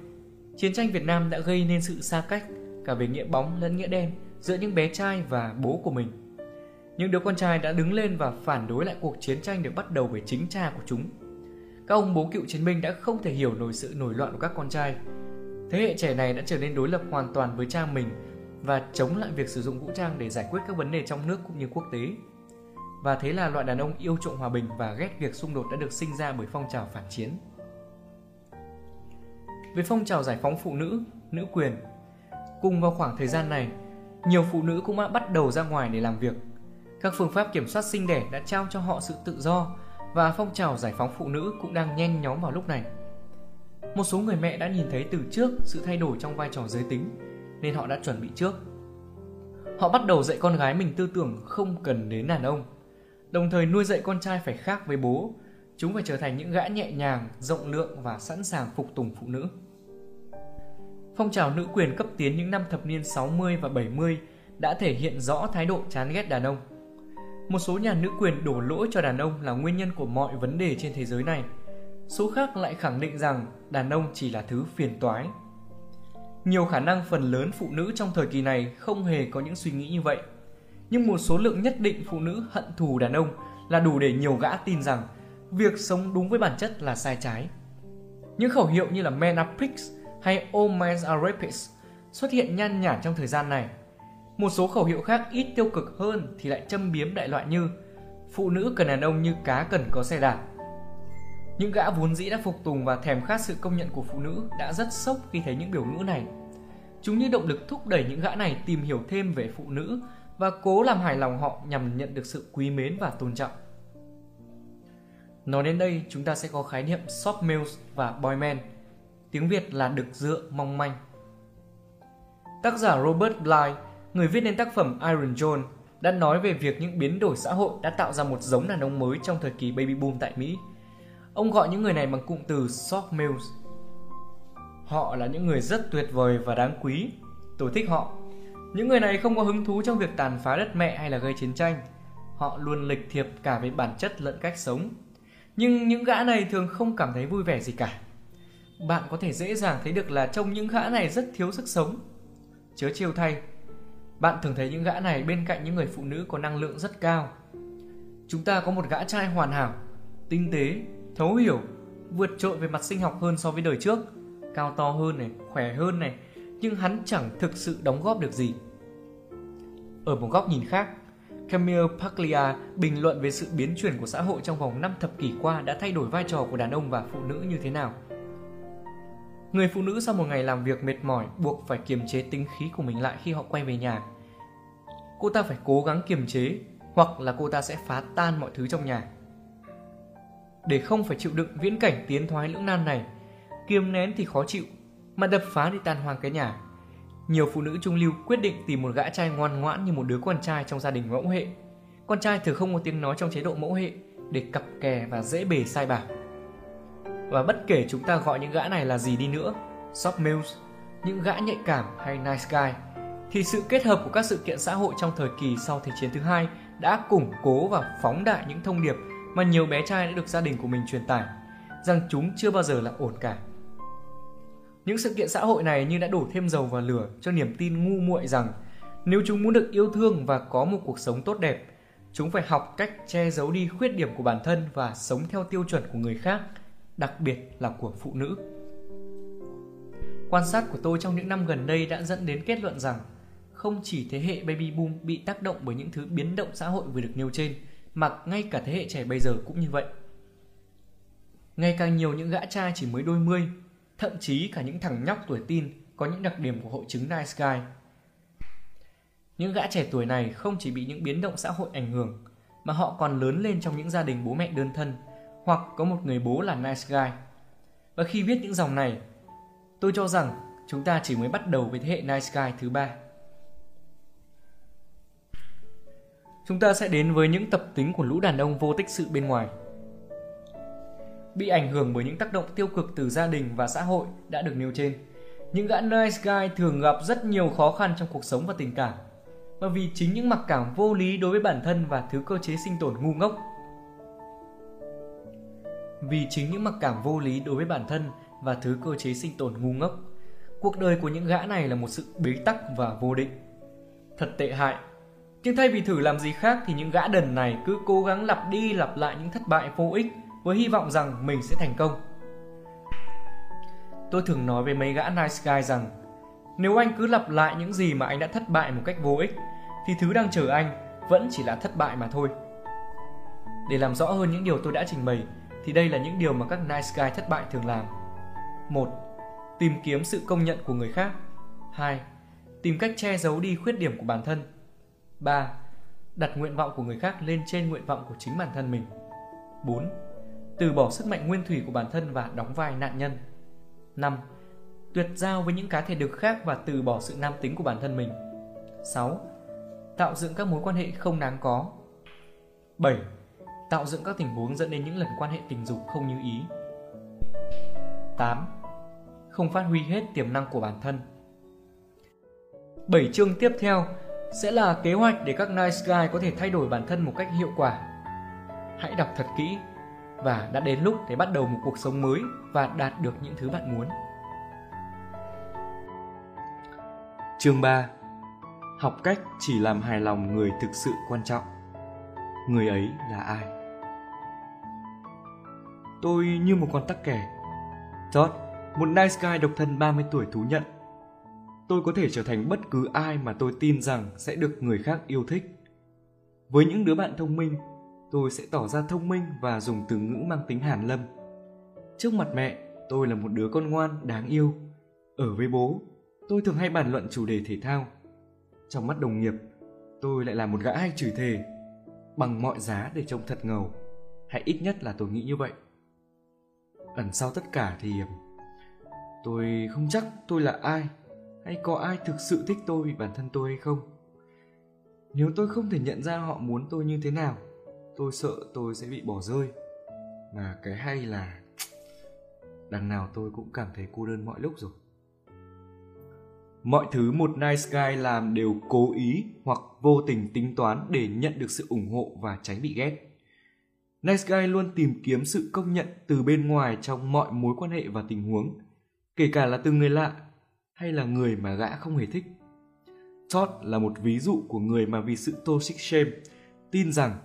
chiến tranh Việt Nam đã gây nên sự xa cách cả về nghĩa bóng lẫn nghĩa đen giữa những bé trai và bố của mình. Những đứa con trai đã đứng lên và phản đối lại cuộc chiến tranh được bắt đầu bởi chính cha của chúng. Các ông bố cựu chiến binh đã không thể hiểu nổi sự nổi loạn của các con trai. Thế hệ trẻ này đã trở nên đối lập hoàn toàn với cha mình và chống lại việc sử dụng vũ trang để giải quyết các vấn đề trong nước cũng như quốc tế. Và thế là loại đàn ông yêu chuộng hòa bình và ghét việc xung đột đã được sinh ra bởi phong trào phản chiến. Về phong trào giải phóng phụ nữ, nữ quyền, cùng vào khoảng thời gian này, nhiều phụ nữ cũng đã bắt đầu ra ngoài để làm việc. Các phương pháp kiểm soát sinh đẻ đã trao cho họ sự tự do và phong trào giải phóng phụ nữ cũng đang nhen nhóm vào lúc này. Một số người mẹ đã nhìn thấy từ trước sự thay đổi trong vai trò giới tính nên họ đã chuẩn bị trước. Họ bắt đầu dạy con gái mình tư tưởng không cần đến đàn ông, đồng thời nuôi dạy con trai phải khác với bố. Chúng phải trở thành những gã nhẹ nhàng, rộng lượng và sẵn sàng phục tùng phụ nữ. Phong trào nữ quyền cấp tiến những năm thập niên 60 và 70 đã thể hiện rõ thái độ chán ghét đàn ông. Một số nhà nữ quyền đổ lỗi cho đàn ông là nguyên nhân của mọi vấn đề trên thế giới này. Số khác lại khẳng định rằng đàn ông chỉ là thứ phiền toái. Nhiều khả năng phần lớn phụ nữ trong thời kỳ này không hề có những suy nghĩ như vậy. Nhưng một số lượng nhất định phụ nữ hận thù đàn ông là đủ để nhiều gã tin rằng việc sống đúng với bản chất là sai trái. Những khẩu hiệu như là men are pricks hay all men are rapists xuất hiện nhan nhản trong thời gian này. Một số khẩu hiệu khác ít tiêu cực hơn thì lại châm biếm đại loại như phụ nữ cần đàn ông như cá cần có xe đạp. Những gã vốn dĩ đã phục tùng và thèm khát sự công nhận của phụ nữ đã rất sốc khi thấy những biểu ngữ này. Chúng như động lực thúc đẩy những gã này tìm hiểu thêm về phụ nữ và cố làm hài lòng họ nhằm nhận được sự quý mến và tôn trọng. Nói đến đây, chúng ta sẽ có khái niệm soft males và boy men – tiếng Việt là được dựa mong manh. Tác giả Robert Bly, người viết nên tác phẩm Iron John, đã nói về việc những biến đổi xã hội đã tạo ra một giống đàn ông mới trong thời kỳ baby boom tại Mỹ. Ông gọi những người này bằng cụm từ soft males. Họ là những người rất tuyệt vời và đáng quý. Tôi thích họ. Những người này không có hứng thú trong việc tàn phá đất mẹ hay là gây chiến tranh. Họ luôn lịch thiệp cả về bản chất lẫn cách sống. Nhưng những gã này thường không cảm thấy vui vẻ gì cả bạn có thể dễ dàng thấy được là trông những gã này rất thiếu sức sống. Chớ chiêu thay, bạn thường thấy những gã này bên cạnh những người phụ nữ có năng lượng rất cao. Chúng ta có một gã trai hoàn hảo, tinh tế, thấu hiểu, vượt trội về mặt sinh học hơn so với đời trước, cao to hơn này, khỏe hơn này, nhưng hắn chẳng thực sự đóng góp được gì. Ở một góc nhìn khác, Camille Paglia bình luận về sự biến chuyển của xã hội trong vòng 5 thập kỷ qua đã thay đổi vai trò của đàn ông và phụ nữ như thế nào. Người phụ nữ sau một ngày làm việc mệt mỏi buộc phải kiềm chế tính khí của mình lại khi họ quay về nhà. Cô ta phải cố gắng kiềm chế hoặc là cô ta sẽ phá tan mọi thứ trong nhà. Để không phải chịu đựng viễn cảnh tiến thoái lưỡng nan này, kiềm nén thì khó chịu, mà đập phá thì tan hoang cái nhà. Nhiều phụ nữ trung lưu quyết định tìm một gã trai ngoan ngoãn như một đứa con trai trong gia đình mẫu hệ. Con trai thường không có tiếng nói trong chế độ mẫu hệ để cặp kè và dễ bề sai bảo. Và bất kể chúng ta gọi những gã này là gì đi nữa, soft males, những gã nhạy cảm hay nice guy, thì sự kết hợp của các sự kiện xã hội trong thời kỳ sau Thế chiến thứ hai đã củng cố và phóng đại những thông điệp mà nhiều bé trai đã được gia đình của mình truyền tải, rằng chúng chưa bao giờ là ổn cả. Những sự kiện xã hội này như đã đổ thêm dầu vào lửa cho niềm tin ngu muội rằng nếu chúng muốn được yêu thương và có một cuộc sống tốt đẹp, chúng phải học cách che giấu đi khuyết điểm của bản thân và sống theo tiêu chuẩn của người khác – đặc biệt là của phụ nữ. Quan sát của tôi trong những năm gần đây đã dẫn đến kết luận rằng không chỉ thế hệ baby boom bị tác động bởi những thứ biến động xã hội vừa được nêu trên, mà ngay cả thế hệ trẻ bây giờ cũng như vậy. Ngày càng nhiều những gã trai chỉ mới đôi mươi, thậm chí cả những thằng nhóc tuổi tin có những đặc điểm của hội chứng nice guy. Những gã trẻ tuổi này không chỉ bị những biến động xã hội ảnh hưởng, mà họ còn lớn lên trong những gia đình bố mẹ đơn thân hoặc có một người bố là nice guy. Và khi viết những dòng này, tôi cho rằng chúng ta chỉ mới bắt đầu với thế hệ nice guy thứ ba. Chúng ta sẽ đến với những tập tính của lũ đàn ông vô tích sự bên ngoài. bị ảnh hưởng bởi những tác động tiêu cực từ gia đình và xã hội đã được nêu trên. Những gã nice guy thường gặp rất nhiều khó khăn trong cuộc sống và tình cảm. Và vì chính những mặc cảm vô lý đối với bản thân và thứ cơ chế sinh tồn ngu ngốc. Vì chính những mặc cảm vô lý đối với bản thân và thứ cơ chế sinh tồn ngu ngốc, cuộc đời của những gã này là một sự bế tắc và vô định. Thật tệ hại. Nhưng thay vì thử làm gì khác thì những gã đần này cứ cố gắng lặp đi lặp lại những thất bại vô ích với hy vọng rằng mình sẽ thành công. Tôi thường nói với mấy gã nice guy rằng nếu anh cứ lặp lại những gì mà anh đã thất bại một cách vô ích thì thứ đang chờ anh vẫn chỉ là thất bại mà thôi. Để làm rõ hơn những điều tôi đã trình bày thì đây là những điều mà các nice guy thất bại thường làm. 1. Tìm kiếm sự công nhận của người khác. 2. Tìm cách che giấu đi khuyết điểm của bản thân. 3. Đặt nguyện vọng của người khác lên trên nguyện vọng của chính bản thân mình. 4. Từ bỏ sức mạnh nguyên thủy của bản thân và đóng vai nạn nhân. 5. Tuyệt giao với những cá thể được khác và từ bỏ sự nam tính của bản thân mình. 6. Tạo dựng các mối quan hệ không đáng có. 7. Tạo dựng các tình huống dẫn đến những lần quan hệ tình dục không như ý. 8. Không phát huy hết tiềm năng của bản thân. 7 chương tiếp theo sẽ là kế hoạch để các nice guy có thể thay đổi bản thân một cách hiệu quả. Hãy đọc thật kỹ và đã đến lúc để bắt đầu một cuộc sống mới và đạt được những thứ bạn muốn. Chương 3 Học cách chỉ làm hài lòng người thực sự quan trọng. Người ấy là ai? Tôi như một con tắc kè. Todd, một nice guy độc thân 30 tuổi thú nhận. Tôi có thể trở thành bất cứ ai mà tôi tin rằng sẽ được người khác yêu thích. Với những đứa bạn thông minh, tôi sẽ tỏ ra thông minh và dùng từ ngữ mang tính hàn lâm. Trước mặt mẹ, tôi là một đứa con ngoan, đáng yêu. Ở với bố, tôi thường hay bàn luận chủ đề thể thao. Trong mắt đồng nghiệp, tôi lại là một gã hay chửi thề, bằng mọi giá để trông thật ngầu. Hay ít nhất là tôi nghĩ như vậy. Ẩn sau tất cả thì tôi không chắc tôi là ai. Hay có ai thực sự thích tôi vì bản thân tôi hay không. Nếu tôi không thể nhận ra họ muốn tôi như thế nào, tôi sợ tôi sẽ bị bỏ rơi. Mà cái hay là đằng nào tôi cũng cảm thấy cô đơn mọi lúc rồi. Mọi thứ một nice guy làm đều cố ý hoặc vô tình tính toán để nhận được sự ủng hộ và tránh bị ghét nice guy luôn tìm kiếm sự công nhận từ bên ngoài trong mọi mối quan hệ và tình huống kể cả là từ người lạ hay là người mà gã không hề thích Todd là một ví dụ của người mà vì sự toxic shame tin rằng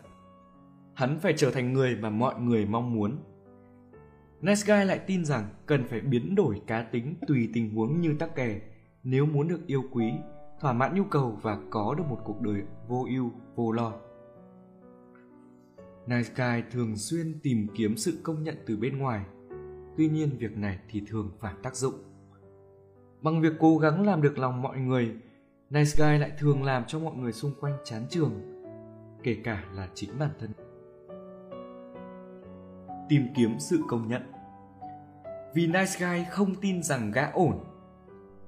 hắn phải trở thành người mà mọi người mong muốn. Nice Guy lại tin rằng cần phải biến đổi cá tính tùy tình huống như tắc kè nếu muốn được yêu quý, thỏa mãn nhu cầu và có được một cuộc đời vô ưu, vô lo. Nice Guy thường xuyên tìm kiếm sự công nhận từ bên ngoài, tuy nhiên việc này thì thường phản tác dụng. Bằng việc cố gắng làm được lòng mọi người, Nice Guy lại thường làm cho mọi người xung quanh chán trường, kể cả là chính bản thân tìm kiếm sự công nhận. Vì Nice Guy không tin rằng gã ổn.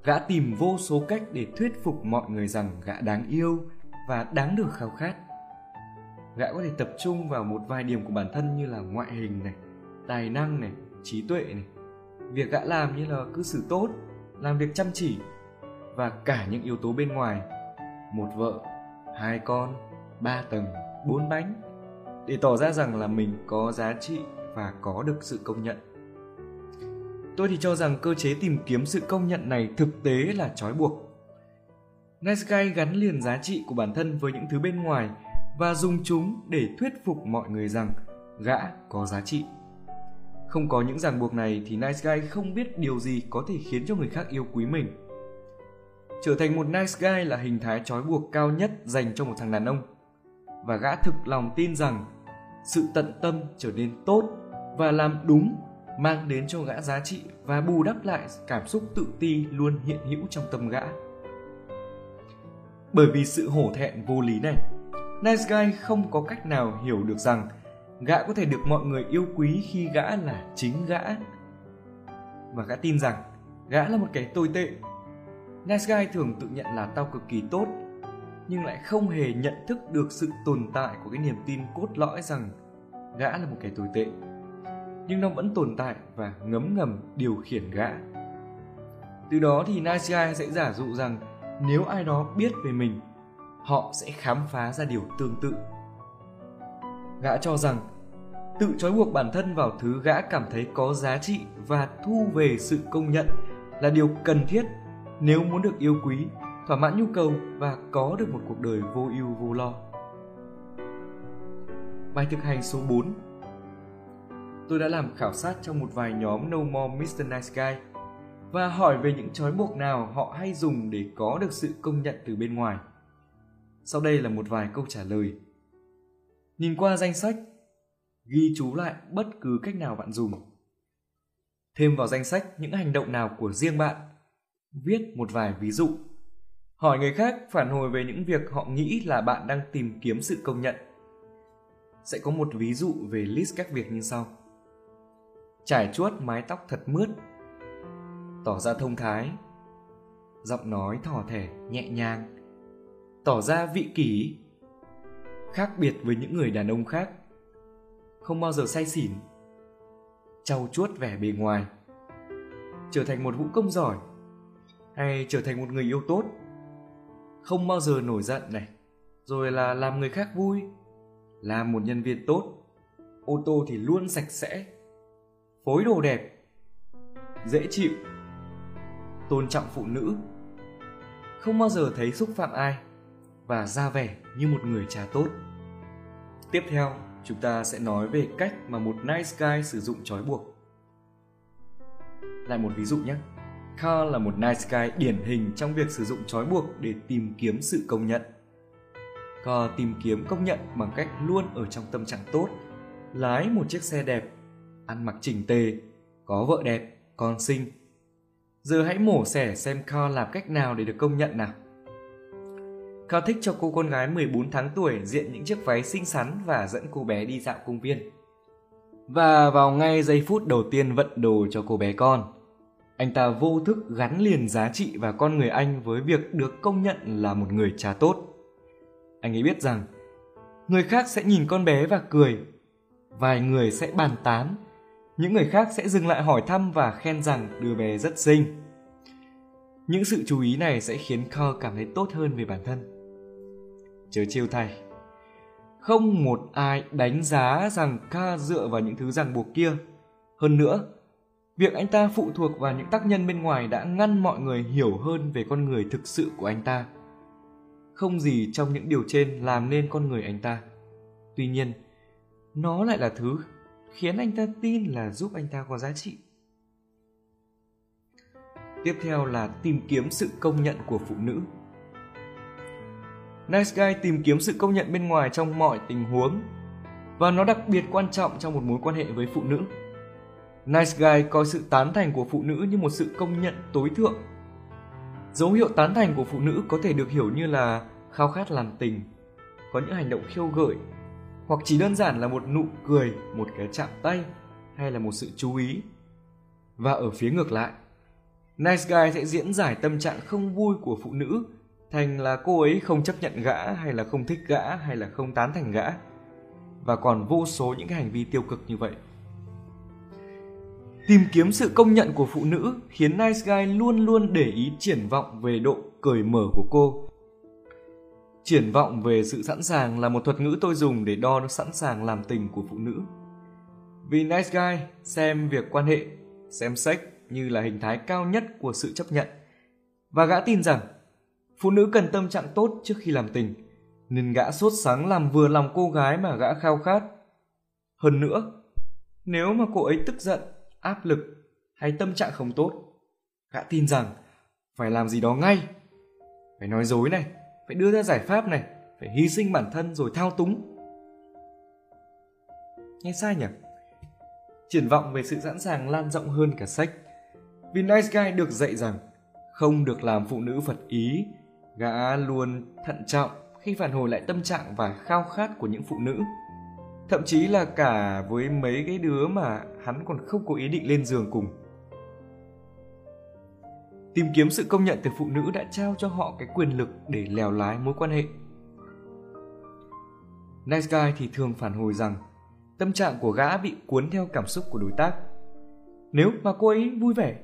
Gã tìm vô số cách để thuyết phục mọi người rằng gã đáng yêu và đáng được khao khát. Gã có thể tập trung vào một vài điểm của bản thân như là ngoại hình này, tài năng này, trí tuệ này. Việc gã làm như là cư xử tốt, làm việc chăm chỉ và cả những yếu tố bên ngoài. Một vợ, hai con, ba tầng, bốn bánh để tỏ ra rằng là mình có giá trị và có được sự công nhận tôi thì cho rằng cơ chế tìm kiếm sự công nhận này thực tế là trói buộc nice guy gắn liền giá trị của bản thân với những thứ bên ngoài và dùng chúng để thuyết phục mọi người rằng gã có giá trị. Không có những ràng buộc này thì nice guy không biết điều gì có thể khiến cho người khác yêu quý mình. Trở thành một nice guy là hình thái trói buộc cao nhất dành cho một thằng đàn ông. Và gã thực lòng tin rằng sự tận tâm trở nên tốt và làm đúng mang đến cho gã giá trị và bù đắp lại cảm xúc tự ti luôn hiện hữu trong tâm gã. Bởi vì sự hổ thẹn vô lý này, Nice Guy không có cách nào hiểu được rằng gã có thể được mọi người yêu quý khi gã là chính gã. Và gã tin rằng gã là một kẻ tồi tệ. Nice Guy thường tự nhận là tao cực kỳ tốt, nhưng lại không hề nhận thức được sự tồn tại của cái niềm tin cốt lõi rằng gã là một kẻ tồi tệ nhưng nó vẫn tồn tại và ngấm ngầm điều khiển gã. Từ đó thì nice guy sẽ giả dụ rằng nếu ai đó biết về mình, họ sẽ khám phá ra điều tương tự. Gã cho rằng tự trói buộc bản thân vào thứ gã cảm thấy có giá trị và thu về sự công nhận là điều cần thiết nếu muốn được yêu quý, thỏa mãn nhu cầu và có được một cuộc đời vô ưu vô lo. Bài thực hành số 4 Tôi đã làm khảo sát trong một vài nhóm No More Mr. Nice Guy và hỏi về những trói buộc nào họ hay dùng để có được sự công nhận từ bên ngoài. Sau đây là một vài câu trả lời. Nhìn qua danh sách, ghi chú lại bất cứ cách nào bạn dùng. Thêm vào danh sách những hành động nào của riêng bạn. Viết một vài ví dụ. Hỏi người khác phản hồi về những việc họ nghĩ là bạn đang tìm kiếm sự công nhận. Sẽ có một ví dụ về list các việc như sau. Trải chuốt mái tóc thật mướt. Tỏ ra thông thái. Giọng nói thỏ thẻ, nhẹ nhàng. Tỏ ra vị kỷ. Khác biệt với những người đàn ông khác. Không bao giờ say xỉn, trau chuốt vẻ bề ngoài, trở thành một vũ công giỏi hay trở thành một người yêu tốt. Không bao giờ nổi giận này, rồi là làm người khác vui, làm một nhân viên tốt. Ô tô thì luôn sạch sẽ, phối đồ đẹp, dễ chịu, tôn trọng phụ nữ. Không bao giờ thấy xúc phạm ai và ra vẻ như một người cha tốt tiếp theo chúng ta sẽ nói về cách mà một nice guy sử dụng trói buộc. Lại một ví dụ nhé. Carl là một nice guy điển hình trong việc sử dụng trói buộc để tìm kiếm sự công nhận. Carl tìm kiếm công nhận bằng cách luôn ở trong tâm trạng tốt, lái một chiếc xe đẹp, ăn mặc chỉnh tề, có vợ đẹp, con xinh. Giờ hãy mổ xẻ xem Carl làm cách nào để được công nhận nào. Cao thích cho cô con gái 14 tháng tuổi diện những chiếc váy xinh xắn và dẫn cô bé đi dạo công viên. Và vào ngay giây phút đầu tiên vận đồ cho cô bé con, anh ta vô thức gắn liền giá trị và con người anh với việc được công nhận là một người cha tốt. Anh ấy biết rằng, người khác sẽ nhìn con bé và cười, vài người sẽ bàn tán, những người khác sẽ dừng lại hỏi thăm và khen rằng đứa bé rất xinh. Những sự chú ý này sẽ khiến Carl cảm thấy tốt hơn về bản thân chớ chiêu thay. Không một ai đánh giá rằng ca dựa vào những thứ ràng buộc kia. Hơn nữa, việc anh ta phụ thuộc vào những tác nhân bên ngoài đã ngăn mọi người hiểu hơn về con người thực sự của anh ta. Không gì trong những điều trên làm nên con người anh ta. Tuy nhiên, nó lại là thứ khiến anh ta tin là giúp anh ta có giá trị. Tiếp theo là tìm kiếm sự công nhận của phụ nữ. Nice Guy tìm kiếm sự công nhận bên ngoài trong mọi tình huống và nó đặc biệt quan trọng trong một mối quan hệ với phụ nữ. Nice Guy coi sự tán thành của phụ nữ như một sự công nhận tối thượng. Dấu hiệu tán thành của phụ nữ có thể được hiểu như là khao khát làm tình, có những hành động khiêu gợi, hoặc chỉ đơn giản là một nụ cười, một cái chạm tay hay là một sự chú ý. Và ở phía ngược lại, Nice Guy sẽ diễn giải tâm trạng không vui của phụ nữ thành là cô ấy không chấp nhận gã, hay là không thích gã, hay là không tán thành gã. Và còn vô số những cái hành vi tiêu cực như vậy. Tìm kiếm sự công nhận của phụ nữ khiến nice guy luôn luôn để ý triển vọng về độ cởi mở của cô. Triển vọng về sự sẵn sàng là một thuật ngữ tôi dùng để đo sẵn sàng làm tình của phụ nữ. Vì nice guy xem việc quan hệ, xem sex như là hình thái cao nhất của sự chấp nhận. Và gã tin rằng Phụ nữ cần tâm trạng tốt trước khi làm tình, nên gã sốt sáng làm vừa lòng cô gái mà gã khao khát. Hơn nữa, nếu mà cô ấy tức giận, áp lực hay tâm trạng không tốt, gã tin rằng phải làm gì đó ngay. Phải nói dối này, phải đưa ra giải pháp này, phải hy sinh bản thân rồi thao túng. Nghe sai nhỉ? Triển vọng về sự sẵn sàng lan rộng hơn cả sách. Vì Nice Guy được dạy rằng không được làm phụ nữ phật ý Gã luôn thận trọng khi phản hồi lại tâm trạng và khao khát của những phụ nữ. Thậm chí là cả với mấy cái đứa mà hắn còn không có ý định lên giường cùng. Tìm kiếm sự công nhận từ phụ nữ đã trao cho họ cái quyền lực để lèo lái mối quan hệ. Nice guy thì thường phản hồi rằng tâm trạng của gã bị cuốn theo cảm xúc của đối tác. Nếu mà cô ấy vui vẻ,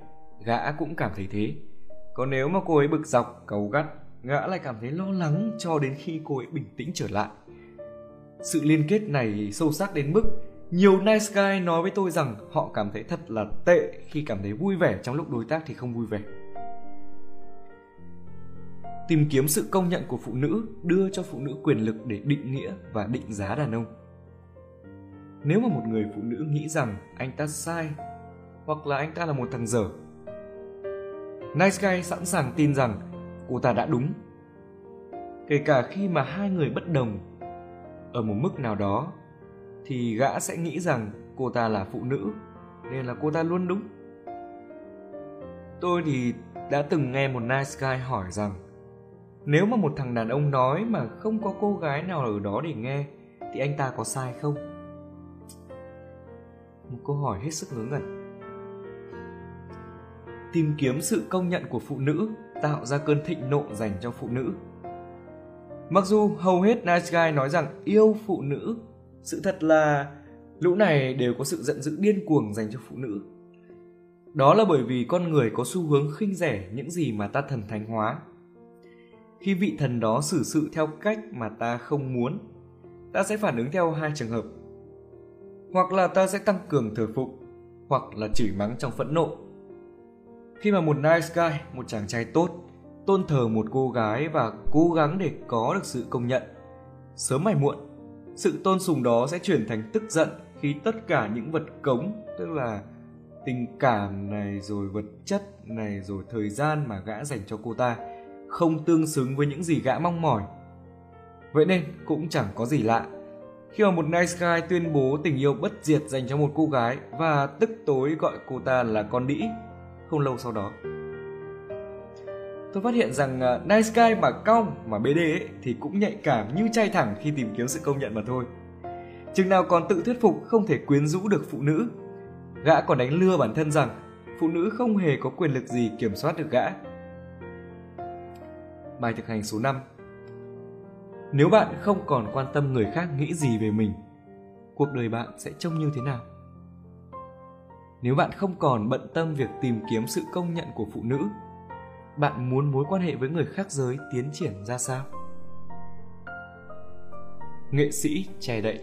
gã cũng cảm thấy thế. Còn nếu mà cô ấy bực dọc, cầu gắt, gã lại cảm thấy lo lắng cho đến khi cô ấy bình tĩnh trở lại. Sự liên kết này sâu sắc đến mức nhiều nice guy nói với tôi rằng họ cảm thấy thật là tệ khi cảm thấy vui vẻ trong lúc đối tác thì không vui vẻ. Tìm kiếm sự công nhận của phụ nữ đưa cho phụ nữ quyền lực để định nghĩa và định giá đàn ông. Nếu mà một người phụ nữ nghĩ rằng anh ta sai hoặc là anh ta là một thằng dở, nice guy sẵn sàng tin rằng cô ta đã đúng. Kể cả khi mà hai người bất đồng, ở một mức nào đó, thì gã sẽ nghĩ rằng cô ta là phụ nữ, nên là cô ta luôn đúng. Tôi thì đã từng nghe một nice guy hỏi rằng, nếu mà một thằng đàn ông nói mà không có cô gái nào ở đó để nghe, thì anh ta có sai không? Một câu hỏi hết sức ngớ ngẩn. Tìm kiếm sự công nhận của phụ nữ tạo ra cơn thịnh nộ dành cho phụ nữ. Mặc dù hầu hết nice guy nói rằng yêu phụ nữ, sự thật là lũ này đều có sự giận dữ điên cuồng dành cho phụ nữ. Đó là bởi vì con người có xu hướng khinh rẻ những gì mà ta thần thánh hóa. Khi vị thần đó xử sự theo cách mà ta không muốn, ta sẽ phản ứng theo hai trường hợp. Hoặc là ta sẽ tăng cường thờ phụng, hoặc là chửi mắng trong phẫn nộ khi mà một nice guy, một chàng trai tốt, tôn thờ một cô gái và cố gắng để có được sự công nhận, sớm hay muộn, sự tôn sùng đó sẽ chuyển thành tức giận khi tất cả những vật cống, tức là tình cảm này, rồi vật chất này, rồi thời gian mà gã dành cho cô ta, không tương xứng với những gì gã mong mỏi. Vậy nên cũng chẳng có gì lạ. Khi mà một nice guy tuyên bố tình yêu bất diệt dành cho một cô gái và tức tối gọi cô ta là con đĩ không lâu sau đó. Tôi phát hiện rằng uh, nice guy mà cong mà bd ấy, thì cũng nhạy cảm như chay thẳng khi tìm kiếm sự công nhận mà thôi. Chừng nào còn tự thuyết phục không thể quyến rũ được phụ nữ gã còn đánh lừa bản thân rằng phụ nữ không hề có quyền lực gì kiểm soát được gã. Bài thực hành số 5 nếu bạn không còn quan tâm người khác nghĩ gì về mình cuộc đời bạn sẽ trông như thế nào? Nếu bạn không còn bận tâm việc tìm kiếm sự công nhận của phụ nữ, bạn muốn mối quan hệ với người khác giới tiến triển ra sao? Nghệ sĩ che đậy.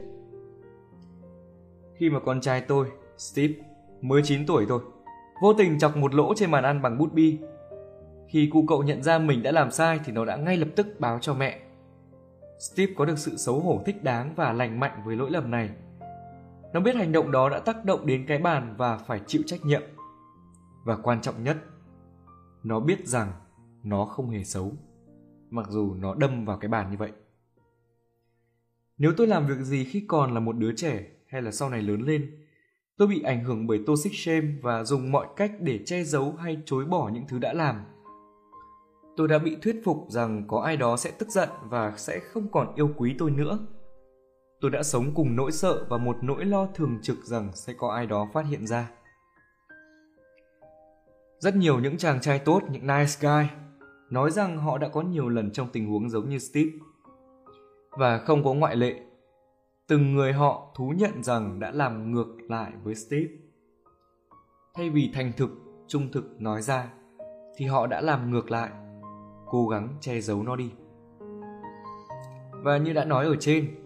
Khi mà con trai tôi, steve, mới 9 tuổi thôi, vô tình chọc một lỗ trên màn ăn bằng bút bi. Khi cụ cậu nhận ra mình đã làm sai thì nó đã ngay lập tức báo cho mẹ. Steve có được sự xấu hổ thích đáng và lành mạnh với lỗi lầm này nó biết hành động đó đã tác động đến cái bàn và phải chịu trách nhiệm. Và quan trọng nhất, nó biết rằng nó không hề xấu, mặc dù nó đâm vào cái bàn như vậy. Nếu tôi làm việc gì khi còn là một đứa trẻ hay là sau này lớn lên, tôi bị ảnh hưởng bởi toxic shame và dùng mọi cách để che giấu hay chối bỏ những thứ đã làm. Tôi đã bị thuyết phục rằng có ai đó sẽ tức giận và sẽ không còn yêu quý tôi nữa tôi đã sống cùng nỗi sợ và một nỗi lo thường trực rằng sẽ có ai đó phát hiện ra rất nhiều những chàng trai tốt, những nice guy, nói rằng họ đã có nhiều lần trong tình huống giống như Steve. Và không có ngoại lệ, từng người họ thú nhận rằng đã làm ngược lại với Steve. Thay vì thành thực, trung thực nói ra, thì họ đã làm ngược lại, cố gắng che giấu nó đi. Và như đã nói ở trên,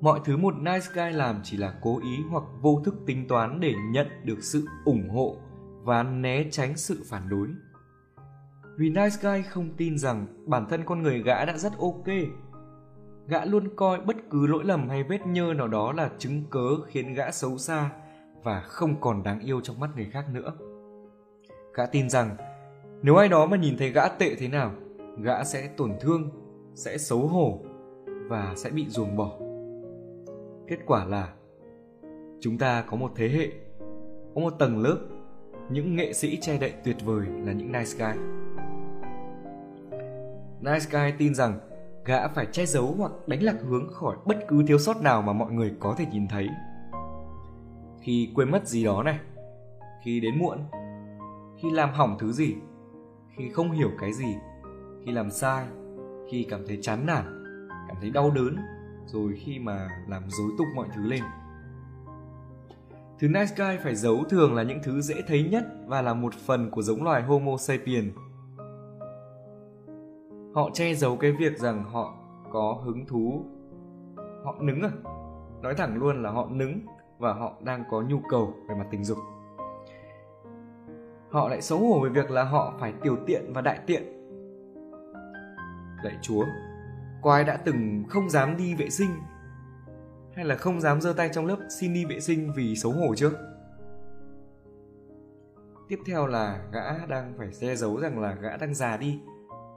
mọi thứ một nice guy làm chỉ là cố ý hoặc vô thức tính toán để nhận được sự ủng hộ và né tránh sự phản đối. Vì Nice Guy không tin rằng bản thân con người gã đã rất ok. Gã luôn coi bất cứ lỗi lầm hay vết nhơ nào đó là chứng cớ khiến gã xấu xa và không còn đáng yêu trong mắt người khác nữa. Gã tin rằng nếu ai đó mà nhìn thấy gã tệ thế nào, gã sẽ tổn thương, sẽ xấu hổ và sẽ bị ruồng bỏ. Kết quả là chúng ta có một thế hệ, có một tầng lớp những nghệ sĩ che đậy tuyệt vời là những nice guy. Nice guy tin rằng gã phải che giấu hoặc đánh lạc hướng khỏi bất cứ thiếu sót nào mà mọi người có thể nhìn thấy. Khi quên mất gì đó này, khi đến muộn, khi làm hỏng thứ gì, khi không hiểu cái gì, khi làm sai, khi cảm thấy chán nản, cảm thấy đau đớn, rồi khi mà làm dối tung mọi thứ lên. Thứ nice guy phải giấu thường là những thứ dễ thấy nhất và là một phần của giống loài Homo sapien. Họ che giấu cái việc rằng họ có hứng thú. Họ nứng à? Nói thẳng luôn là họ nứng và họ đang có nhu cầu về mặt tình dục. Họ lại xấu hổ về việc là họ phải tiểu tiện và đại tiện. Lạy Chúa, có ai đã từng không dám đi vệ sinh hay là không dám giơ tay trong lớp xin đi vệ sinh vì xấu hổ chưa? Tiếp theo là gã đang phải che giấu rằng là gã đang già đi,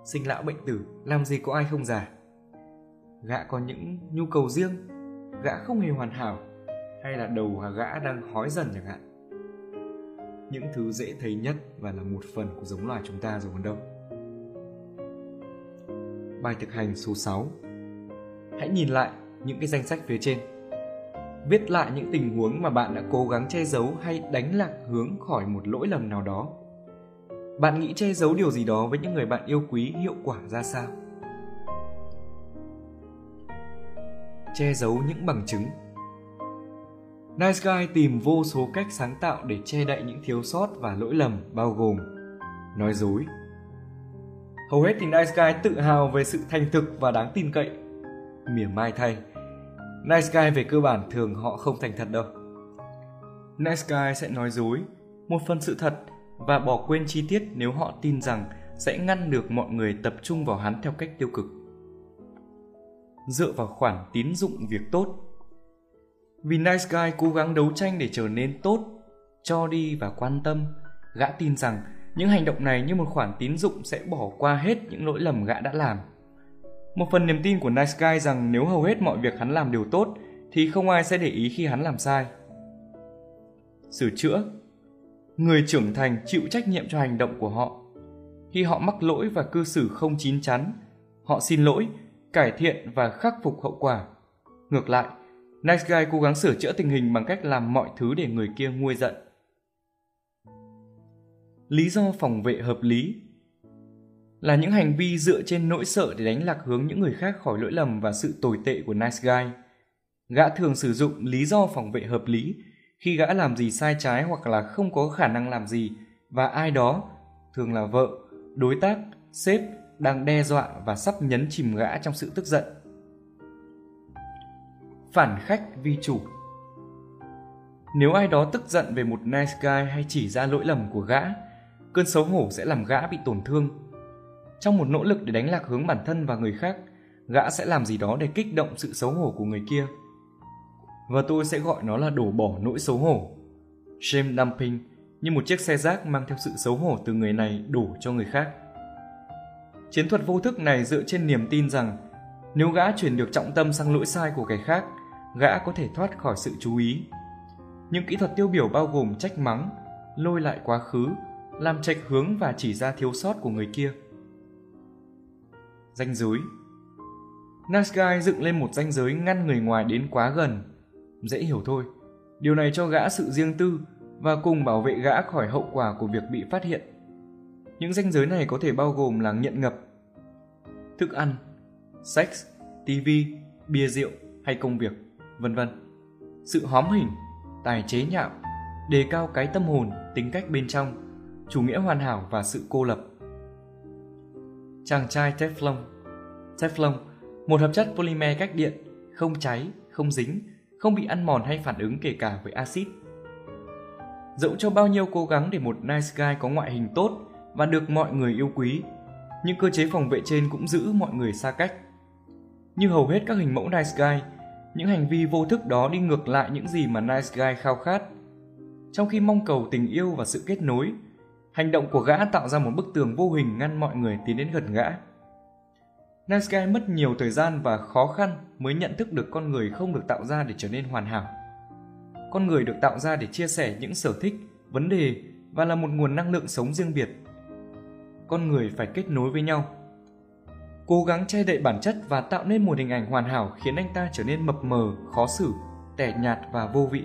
sinh lão bệnh tử, làm gì có ai không già. Gã có những nhu cầu riêng, gã không hề hoàn hảo, hay là đầu gã đang hói dần chẳng hạn. Những thứ dễ thấy nhất và là một phần của giống loài chúng ta rồi còn đâu. Bài thực hành số 6 Hãy nhìn lại những cái danh sách phía trên. Viết lại những tình huống mà bạn đã cố gắng che giấu hay đánh lạc hướng khỏi một lỗi lầm nào đó. Bạn nghĩ che giấu điều gì đó với những người bạn yêu quý hiệu quả ra sao? Che giấu những bằng chứng. Nice Guy tìm vô số cách sáng tạo để che đậy những thiếu sót và lỗi lầm bao gồm nói dối. Hầu hết thì Nice Guy tự hào về sự thành thực và đáng tin cậy. Mỉa mai thay, Nice guy về cơ bản thường họ không thành thật đâu. Nice guy sẽ nói dối, một phần sự thật và bỏ quên chi tiết nếu họ tin rằng sẽ ngăn được mọi người tập trung vào hắn theo cách tiêu cực. Dựa vào khoản tín dụng việc tốt. Vì Nice Guy cố gắng đấu tranh để trở nên tốt, cho đi và quan tâm, gã tin rằng những hành động này như một khoản tín dụng sẽ bỏ qua hết những lỗi lầm gã đã làm – một phần niềm tin của Nice Guy rằng nếu hầu hết mọi việc hắn làm đều tốt thì không ai sẽ để ý khi hắn làm sai. Sửa chữa Người trưởng thành chịu trách nhiệm cho hành động của họ. Khi họ mắc lỗi và cư xử không chín chắn, họ xin lỗi, cải thiện và khắc phục hậu quả. Ngược lại, Nice Guy cố gắng sửa chữa tình hình bằng cách làm mọi thứ để người kia nguôi giận. Lý do phòng vệ hợp lý là những hành vi dựa trên nỗi sợ để đánh lạc hướng những người khác khỏi lỗi lầm và sự tồi tệ của nice guy. Gã thường sử dụng lý do phòng vệ hợp lý khi gã làm gì sai trái hoặc là không có khả năng làm gì và ai đó, thường là vợ, đối tác, sếp đang đe dọa và sắp nhấn chìm gã trong sự tức giận. Phản khách vi chủ Nếu ai đó tức giận về một nice guy hay chỉ ra lỗi lầm của gã, cơn xấu hổ sẽ làm gã bị tổn thương trong một nỗ lực để đánh lạc hướng bản thân và người khác, gã sẽ làm gì đó để kích động sự xấu hổ của người kia. Và tôi sẽ gọi nó là đổ bỏ nỗi xấu hổ. Shame dumping như một chiếc xe rác mang theo sự xấu hổ từ người này đổ cho người khác. Chiến thuật vô thức này dựa trên niềm tin rằng nếu gã chuyển được trọng tâm sang lỗi sai của kẻ khác, gã có thể thoát khỏi sự chú ý. Những kỹ thuật tiêu biểu bao gồm trách mắng, lôi lại quá khứ, làm trạch hướng và chỉ ra thiếu sót của người kia danh giới. Nasgai dựng lên một danh giới ngăn người ngoài đến quá gần. Dễ hiểu thôi, điều này cho gã sự riêng tư và cùng bảo vệ gã khỏi hậu quả của việc bị phát hiện. Những danh giới này có thể bao gồm là nghiện ngập, thức ăn, sex, TV, bia rượu hay công việc, vân vân. Sự hóm hình, tài chế nhạo, đề cao cái tâm hồn, tính cách bên trong, chủ nghĩa hoàn hảo và sự cô lập. Chàng trai Teflon Teflon, một hợp chất polymer cách điện, không cháy, không dính, không bị ăn mòn hay phản ứng kể cả với axit. Dẫu cho bao nhiêu cố gắng để một nice guy có ngoại hình tốt và được mọi người yêu quý, những cơ chế phòng vệ trên cũng giữ mọi người xa cách. Như hầu hết các hình mẫu nice guy, những hành vi vô thức đó đi ngược lại những gì mà nice guy khao khát. Trong khi mong cầu tình yêu và sự kết nối, Hành động của gã tạo ra một bức tường vô hình ngăn mọi người tiến đến gần gã. Nice Guy mất nhiều thời gian và khó khăn mới nhận thức được con người không được tạo ra để trở nên hoàn hảo. Con người được tạo ra để chia sẻ những sở thích, vấn đề và là một nguồn năng lượng sống riêng biệt. Con người phải kết nối với nhau. Cố gắng che đậy bản chất và tạo nên một hình ảnh hoàn hảo khiến anh ta trở nên mập mờ, khó xử, tẻ nhạt và vô vị.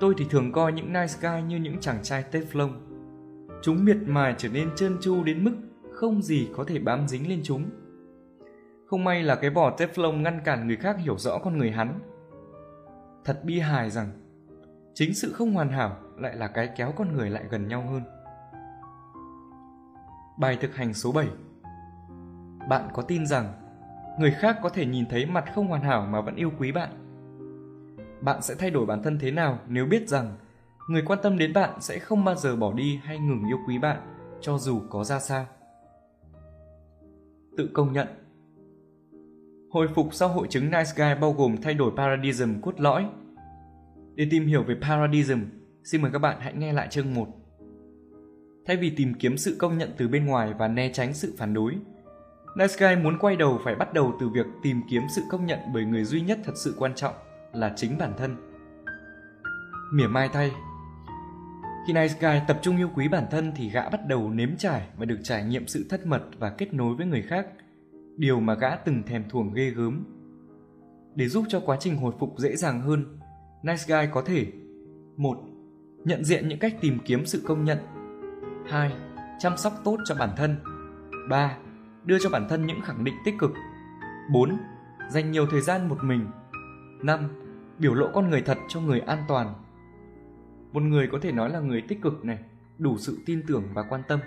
Tôi thì thường coi những nice guy như những chàng trai Teflon Chúng miệt mài trở nên trơn tru đến mức không gì có thể bám dính lên chúng. Không may là cái vỏ Teflon ngăn cản người khác hiểu rõ con người hắn. Thật bi hài rằng, chính sự không hoàn hảo lại là cái kéo con người lại gần nhau hơn. Bài thực hành số 7 Bạn có tin rằng người khác có thể nhìn thấy mặt không hoàn hảo mà vẫn yêu quý bạn? Bạn sẽ thay đổi bản thân thế nào nếu biết rằng người quan tâm đến bạn sẽ không bao giờ bỏ đi hay ngừng yêu quý bạn cho dù có ra sao? Tự công nhận Hồi phục sau hội chứng Nice Guy bao gồm thay đổi paradigm cốt lõi. Để tìm hiểu về paradigm, xin mời các bạn hãy nghe lại chương 1. Thay vì tìm kiếm sự công nhận từ bên ngoài và né tránh sự phản đối, Nice Guy muốn quay đầu phải bắt đầu từ việc tìm kiếm sự công nhận bởi người duy nhất thật sự quan trọng là chính bản thân. Mỉa mai thay khi Nice Guy tập trung yêu quý bản thân thì gã bắt đầu nếm trải và được trải nghiệm sự thất mật và kết nối với người khác – điều mà gã từng thèm thuồng ghê gớm. Để giúp cho quá trình hồi phục dễ dàng hơn, Nice Guy có thể một Nhận diện những cách tìm kiếm sự công nhận 2. Chăm sóc tốt cho bản thân 3. Đưa cho bản thân những khẳng định tích cực 4. Dành nhiều thời gian một mình 5. Biểu lộ con người thật cho người an toàn một người có thể nói là người tích cực này, đủ sự tin tưởng và quan tâm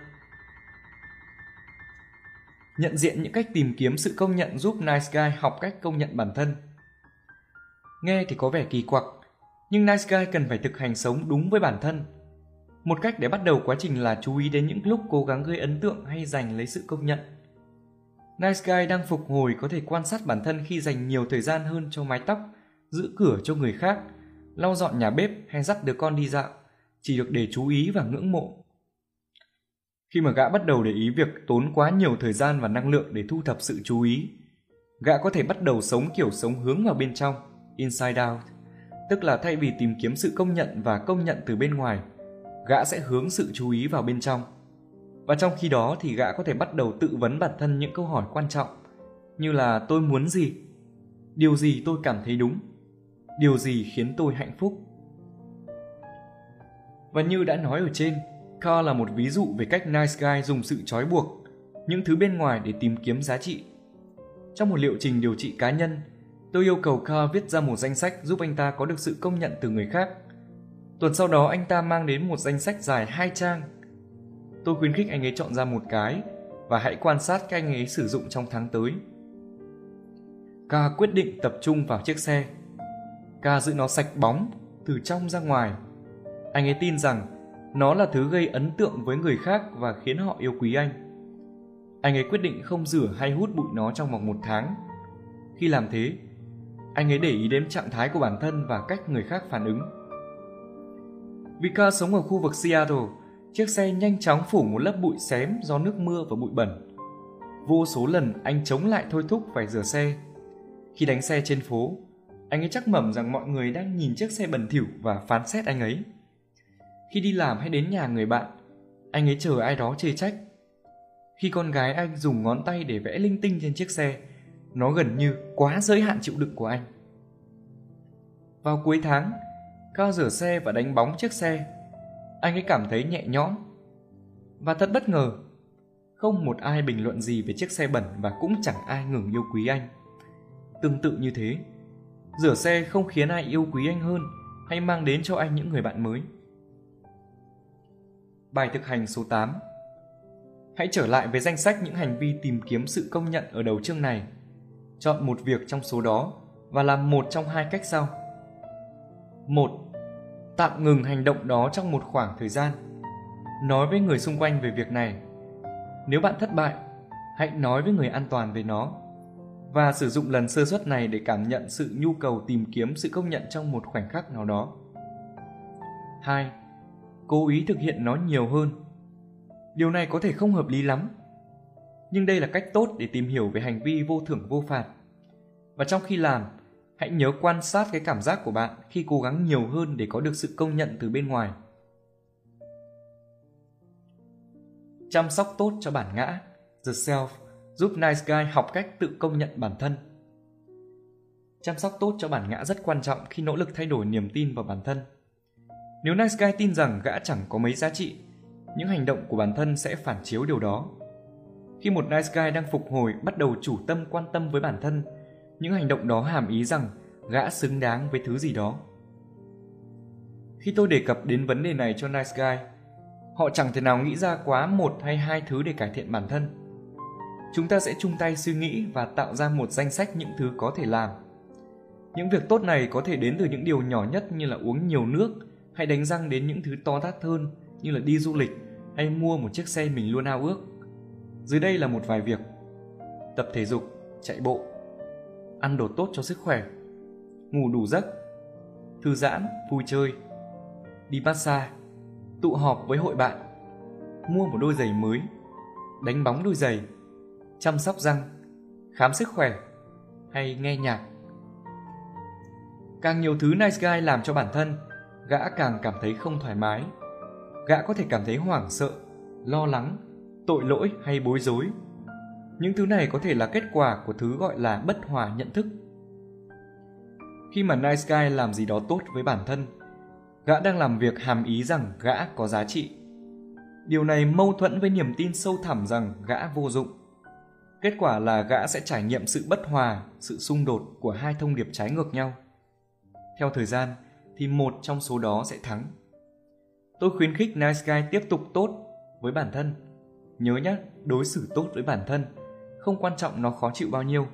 nhận diện những cách tìm kiếm sự công nhận giúp Nice Guy học cách công nhận bản thân. Nghe thì có vẻ kỳ quặc, nhưng Nice Guy cần phải thực hành sống đúng với bản thân. Một cách để bắt đầu quá trình là chú ý đến những lúc cố gắng gây ấn tượng hay giành lấy sự công nhận. Nice Guy đang phục hồi có thể quan sát bản thân khi dành nhiều thời gian hơn cho mái tóc, giữ cửa cho người khác, lau dọn nhà bếp hay dắt đứa con đi dạo, chỉ được để chú ý và ngưỡng mộ khi mà gã bắt đầu để ý việc tốn quá nhiều thời gian và năng lượng để thu thập sự chú ý, gã có thể bắt đầu sống kiểu sống hướng vào bên trong, inside out, tức là thay vì tìm kiếm sự công nhận và công nhận từ bên ngoài, gã sẽ hướng sự chú ý vào bên trong. Và trong khi đó thì gã có thể bắt đầu tự vấn bản thân những câu hỏi quan trọng như là tôi muốn gì? Điều gì tôi cảm thấy đúng? Điều gì khiến tôi hạnh phúc? Và như đã nói ở trên, Carl là một ví dụ về cách Nice Guy dùng sự trói buộc, những thứ bên ngoài để tìm kiếm giá trị. Trong một liệu trình điều trị cá nhân, tôi yêu cầu Carl viết ra một danh sách giúp anh ta có được sự công nhận từ người khác. Tuần sau đó anh ta mang đến một danh sách dài hai trang. Tôi khuyến khích anh ấy chọn ra một cái và hãy quan sát các anh ấy sử dụng trong tháng tới. K quyết định tập trung vào chiếc xe. Ca giữ nó sạch bóng từ trong ra ngoài. Anh ấy tin rằng nó là thứ gây ấn tượng với người khác và khiến họ yêu quý anh. Anh ấy quyết định không rửa hay hút bụi nó trong vòng một tháng. Khi làm thế, anh ấy để ý đến trạng thái của bản thân và cách người khác phản ứng. Vì ca sống ở khu vực Seattle, chiếc xe nhanh chóng phủ một lớp bụi xém do nước mưa và bụi bẩn. Vô số lần anh chống lại thôi thúc phải rửa xe. Khi đánh xe trên phố, anh ấy chắc mẩm rằng mọi người đang nhìn chiếc xe bẩn thỉu và phán xét anh ấy. Khi đi làm hay đến nhà người bạn, anh ấy chờ ai đó chê trách. Khi con gái anh dùng ngón tay để vẽ linh tinh trên chiếc xe, nó gần như quá giới hạn chịu đựng của anh. Vào cuối tháng, Cao rửa xe và đánh bóng chiếc xe. Anh ấy cảm thấy nhẹ nhõm. Và thật bất ngờ, không một ai bình luận gì về chiếc xe bẩn và cũng chẳng ai ngừng yêu quý anh. Tương tự như thế, rửa xe không khiến ai yêu quý anh hơn hay mang đến cho anh những người bạn mới. Bài thực hành số 8 Hãy trở lại với danh sách những hành vi tìm kiếm sự công nhận ở đầu chương này. Chọn một việc trong số đó và làm một trong hai cách sau. 1. Tạm ngừng hành động đó trong một khoảng thời gian. Nói với người xung quanh về việc này. Nếu bạn thất bại, hãy nói với người an toàn về nó và sử dụng lần sơ suất này để cảm nhận sự nhu cầu tìm kiếm sự công nhận trong một khoảnh khắc nào đó. 2 cố ý thực hiện nó nhiều hơn. Điều này có thể không hợp lý lắm, nhưng đây là cách tốt để tìm hiểu về hành vi vô thưởng vô phạt. Và trong khi làm, hãy nhớ quan sát cái cảm giác của bạn khi cố gắng nhiều hơn để có được sự công nhận từ bên ngoài. Chăm sóc tốt cho bản ngã, the self, giúp Nice Guy học cách tự công nhận bản thân. Chăm sóc tốt cho bản ngã rất quan trọng khi nỗ lực thay đổi niềm tin vào bản thân. Nếu Nice Guy tin rằng gã chẳng có mấy giá trị, những hành động của bản thân sẽ phản chiếu điều đó. Khi một Nice Guy đang phục hồi bắt đầu chủ tâm quan tâm với bản thân, những hành động đó hàm ý rằng gã xứng đáng với thứ gì đó. Khi tôi đề cập đến vấn đề này cho Nice Guy, họ chẳng thể nào nghĩ ra quá một hay hai thứ để cải thiện bản thân. Chúng ta sẽ chung tay suy nghĩ và tạo ra một danh sách những thứ có thể làm. Những việc tốt này có thể đến từ những điều nhỏ nhất như là uống nhiều nước hay đánh răng đến những thứ to tát hơn như là đi du lịch hay mua một chiếc xe mình luôn ao ước. Dưới đây là một vài việc. Tập thể dục, chạy bộ, ăn đồ tốt cho sức khỏe, ngủ đủ giấc, thư giãn, vui chơi, đi massage, tụ họp với hội bạn, mua một đôi giày mới, đánh bóng đôi giày, chăm sóc răng, khám sức khỏe hay nghe nhạc. Càng nhiều thứ nice guy làm cho bản thân, gã càng cảm thấy không thoải mái. Gã có thể cảm thấy hoảng sợ, lo lắng, tội lỗi hay bối rối. Những thứ này có thể là kết quả của thứ gọi là bất hòa nhận thức. Khi mà nice guy làm gì đó tốt với bản thân, gã đang làm việc hàm ý rằng gã có giá trị. Điều này mâu thuẫn với niềm tin sâu thẳm rằng gã vô dụng. Kết quả là gã sẽ trải nghiệm sự bất hòa, sự xung đột của hai thông điệp trái ngược nhau. Theo thời gian thì một trong số đó sẽ thắng. Tôi khuyến khích Nice Guy tiếp tục tốt với bản thân. Nhớ nhé, đối xử tốt với bản thân, không quan trọng nó khó chịu bao nhiêu.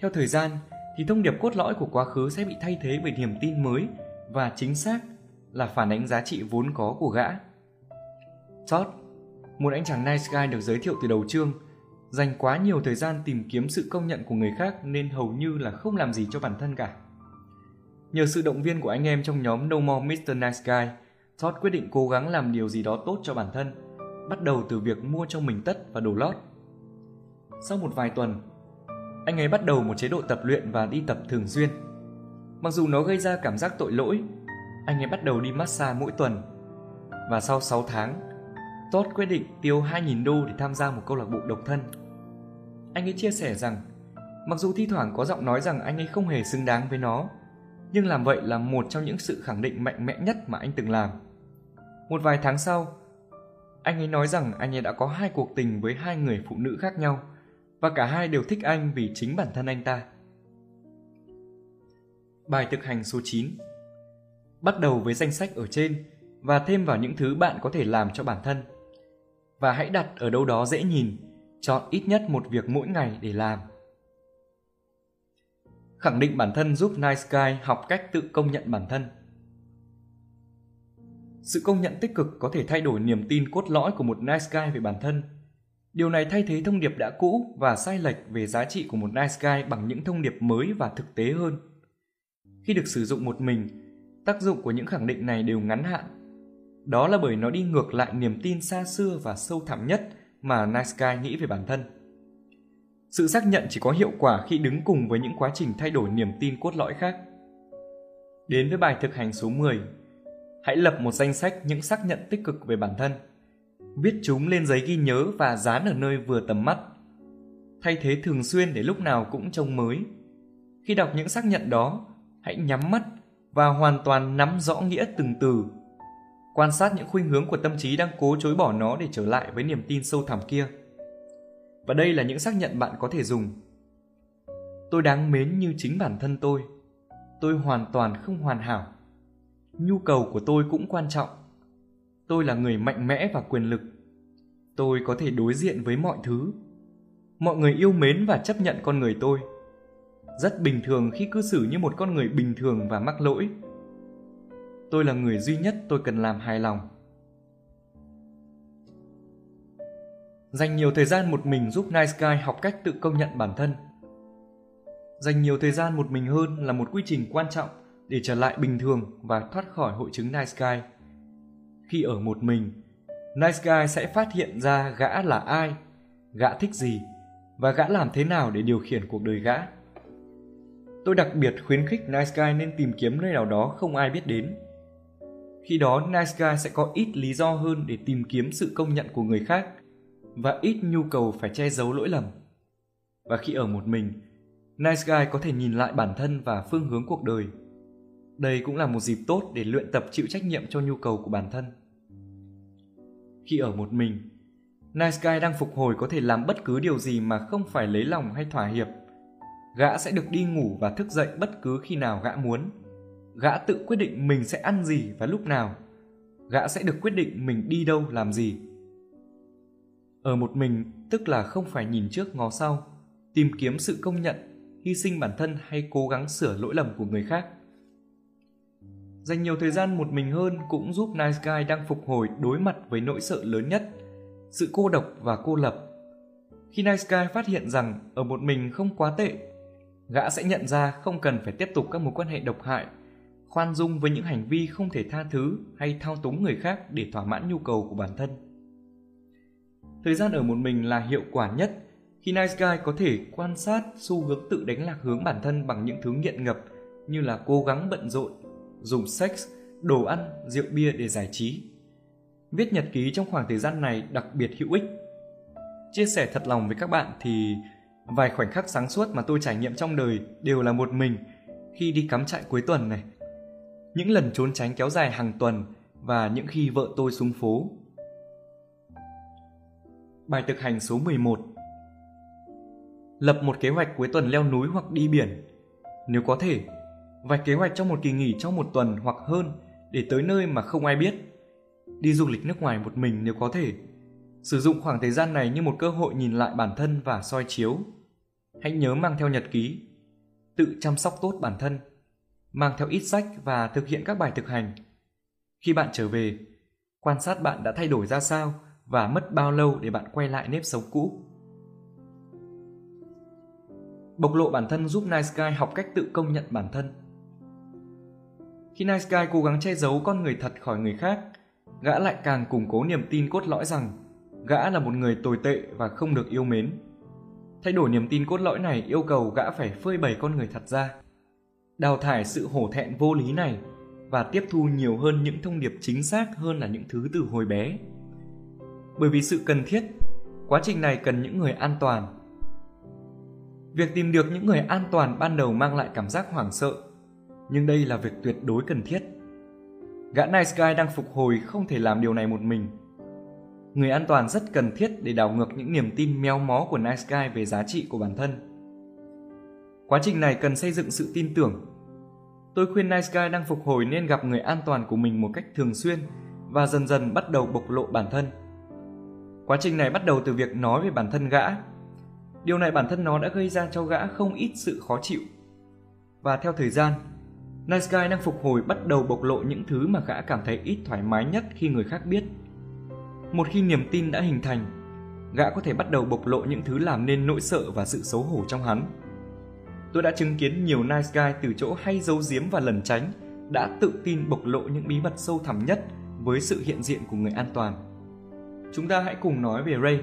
Theo thời gian thì thông điệp cốt lõi của quá khứ sẽ bị thay thế bởi niềm tin mới và chính xác là phản ánh giá trị vốn có của gã. Todd, một anh chàng nice guy được giới thiệu từ đầu chương, dành quá nhiều thời gian tìm kiếm sự công nhận của người khác nên hầu như là không làm gì cho bản thân cả. Nhờ sự động viên của anh em trong nhóm No More Mr. Nice Guy, Todd quyết định cố gắng làm điều gì đó tốt cho bản thân, bắt đầu từ việc mua cho mình tất và đồ lót. Sau một vài tuần, anh ấy bắt đầu một chế độ tập luyện và đi tập thường xuyên. Mặc dù nó gây ra cảm giác tội lỗi, anh ấy bắt đầu đi massage mỗi tuần. Và sau 6 tháng, Todd quyết định tiêu 2.000 đô để tham gia một câu lạc bộ độc thân. Anh ấy chia sẻ rằng, mặc dù thi thoảng có giọng nói rằng anh ấy không hề xứng đáng với nó, nhưng làm vậy là một trong những sự khẳng định mạnh mẽ nhất mà anh từng làm. Một vài tháng sau, anh ấy nói rằng anh ấy đã có hai cuộc tình với hai người phụ nữ khác nhau và cả hai đều thích anh vì chính bản thân anh ta. Bài thực hành số 9 Bắt đầu với danh sách ở trên và thêm vào những thứ bạn có thể làm cho bản thân. Và hãy đặt ở đâu đó dễ nhìn, chọn ít nhất một việc mỗi ngày để làm. Khẳng định bản thân giúp Nice Guy học cách tự công nhận bản thân. Sự công nhận tích cực có thể thay đổi niềm tin cốt lõi của một nice guy về bản thân. Điều này thay thế thông điệp đã cũ và sai lệch về giá trị của một nice guy bằng những thông điệp mới và thực tế hơn. Khi được sử dụng một mình, tác dụng của những khẳng định này đều ngắn hạn. Đó là bởi nó đi ngược lại niềm tin xa xưa và sâu thẳm nhất mà nice guy nghĩ về bản thân. Sự xác nhận chỉ có hiệu quả khi đứng cùng với những quá trình thay đổi niềm tin cốt lõi khác. Đến với bài thực hành số 10. Hãy lập một danh sách những xác nhận tích cực về bản thân. Viết chúng lên giấy ghi nhớ và dán ở nơi vừa tầm mắt. Thay thế thường xuyên để lúc nào cũng trông mới. Khi đọc những xác nhận đó, hãy nhắm mắt và hoàn toàn nắm rõ nghĩa từng từ. Quan sát những khuynh hướng của tâm trí đang cố chối bỏ nó để trở lại với niềm tin sâu thẳm kia. Và đây là những xác nhận bạn có thể dùng. Tôi đáng mến như chính bản thân tôi. Tôi hoàn toàn không hoàn hảo. Nhu cầu của tôi cũng quan trọng. Tôi là người mạnh mẽ và quyền lực. Tôi có thể đối diện với mọi thứ. Mọi người yêu mến và chấp nhận con người tôi. Rất bình thường khi cư xử như một con người bình thường và mắc lỗi. Tôi là người duy nhất tôi cần làm hài lòng Dành nhiều thời gian một mình giúp Nice Guy học cách tự công nhận bản thân. Dành nhiều thời gian một mình hơn là một quy trình quan trọng để trở lại bình thường và thoát khỏi hội chứng Nice Guy. Khi ở một mình, Nice Guy sẽ phát hiện ra gã là ai, gã thích gì và gã làm thế nào để điều khiển cuộc đời gã. Tôi đặc biệt khuyến khích Nice Guy nên tìm kiếm nơi nào đó không ai biết đến. Khi đó Nice Guy sẽ có ít lý do hơn để tìm kiếm sự công nhận của người khác và ít nhu cầu phải che giấu lỗi lầm. Và khi ở một mình, Nice Guy có thể nhìn lại bản thân và phương hướng cuộc đời. Đây cũng là một dịp tốt để luyện tập chịu trách nhiệm cho nhu cầu của bản thân. Khi ở một mình, Nice Guy đang phục hồi có thể làm bất cứ điều gì mà không phải lấy lòng hay thỏa hiệp. Gã sẽ được đi ngủ và thức dậy bất cứ khi nào gã muốn gã tự quyết định mình sẽ ăn gì và lúc nào. Gã sẽ được quyết định mình đi đâu làm gì. Ở một mình tức là không phải nhìn trước ngó sau, tìm kiếm sự công nhận, hy sinh bản thân hay cố gắng sửa lỗi lầm của người khác. Dành nhiều thời gian một mình hơn cũng giúp Nice Guy đang phục hồi đối mặt với nỗi sợ lớn nhất, sự cô độc và cô lập. Khi Nice Guy phát hiện rằng ở một mình không quá tệ, gã sẽ nhận ra không cần phải tiếp tục các mối quan hệ độc hại, khoan dung với những hành vi không thể tha thứ hay thao túng người khác để thỏa mãn nhu cầu của bản thân. Thời gian ở một mình là hiệu quả nhất khi Nice Guy có thể quan sát xu hướng tự đánh lạc hướng bản thân bằng những thứ nghiện ngập như là cố gắng bận rộn, dùng sex, đồ ăn, rượu bia để giải trí. Viết nhật ký trong khoảng thời gian này đặc biệt hữu ích. Chia sẻ thật lòng với các bạn thì vài khoảnh khắc sáng suốt mà tôi trải nghiệm trong đời đều là một mình khi đi cắm trại cuối tuần này. Những lần trốn tránh kéo dài hàng tuần và những khi vợ tôi xuống phố. Bài thực hành số 11 Lập một kế hoạch cuối tuần leo núi hoặc đi biển. Nếu có thể, vạch kế hoạch trong một kỳ nghỉ trong một tuần hoặc hơn để tới nơi mà không ai biết. Đi du lịch nước ngoài một mình nếu có thể. Sử dụng khoảng thời gian này như một cơ hội nhìn lại bản thân và soi chiếu. Hãy nhớ mang theo nhật ký. Tự chăm sóc tốt bản thân. Mang theo ít sách và thực hiện các bài thực hành. Khi bạn trở về, quan sát bạn đã thay đổi ra sao và mất bao lâu để bạn quay lại nếp sống cũ. Bộc lộ bản thân giúp Nice Guy học cách tự công nhận bản thân. Khi Nice Guy cố gắng che giấu con người thật khỏi người khác, gã lại càng củng cố niềm tin cốt lõi rằng gã là một người tồi tệ và không được yêu mến. Thay đổi niềm tin cốt lõi này yêu cầu gã phải phơi bày con người thật ra, đào thải sự hổ thẹn vô lý này và tiếp thu nhiều hơn những thông điệp chính xác hơn là những thứ từ hồi bé. Bởi vì sự cần thiết, quá trình này cần những người an toàn Việc tìm được những người an toàn ban đầu mang lại cảm giác hoảng sợ, nhưng đây là việc tuyệt đối cần thiết. Gã Nice Guy đang phục hồi không thể làm điều này một mình. Người an toàn rất cần thiết để đảo ngược những niềm tin méo mó của Nice Guy về giá trị của bản thân. Quá trình này cần xây dựng sự tin tưởng. Tôi khuyên Nice Guy đang phục hồi nên gặp người an toàn của mình một cách thường xuyên và dần dần bắt đầu bộc lộ bản thân. Quá trình này bắt đầu từ việc nói về bản thân gã Điều này bản thân nó đã gây ra cho gã không ít sự khó chịu. Và theo thời gian, Nice Guy đang phục hồi bắt đầu bộc lộ những thứ mà gã cảm thấy ít thoải mái nhất khi người khác biết. Một khi niềm tin đã hình thành, gã có thể bắt đầu bộc lộ những thứ làm nên nỗi sợ và sự xấu hổ trong hắn. Tôi đã chứng kiến nhiều nice guy từ chỗ hay giấu giếm và lẩn tránh đã tự tin bộc lộ những bí mật sâu thẳm nhất với sự hiện diện của người an toàn. Chúng ta hãy cùng nói về Ray,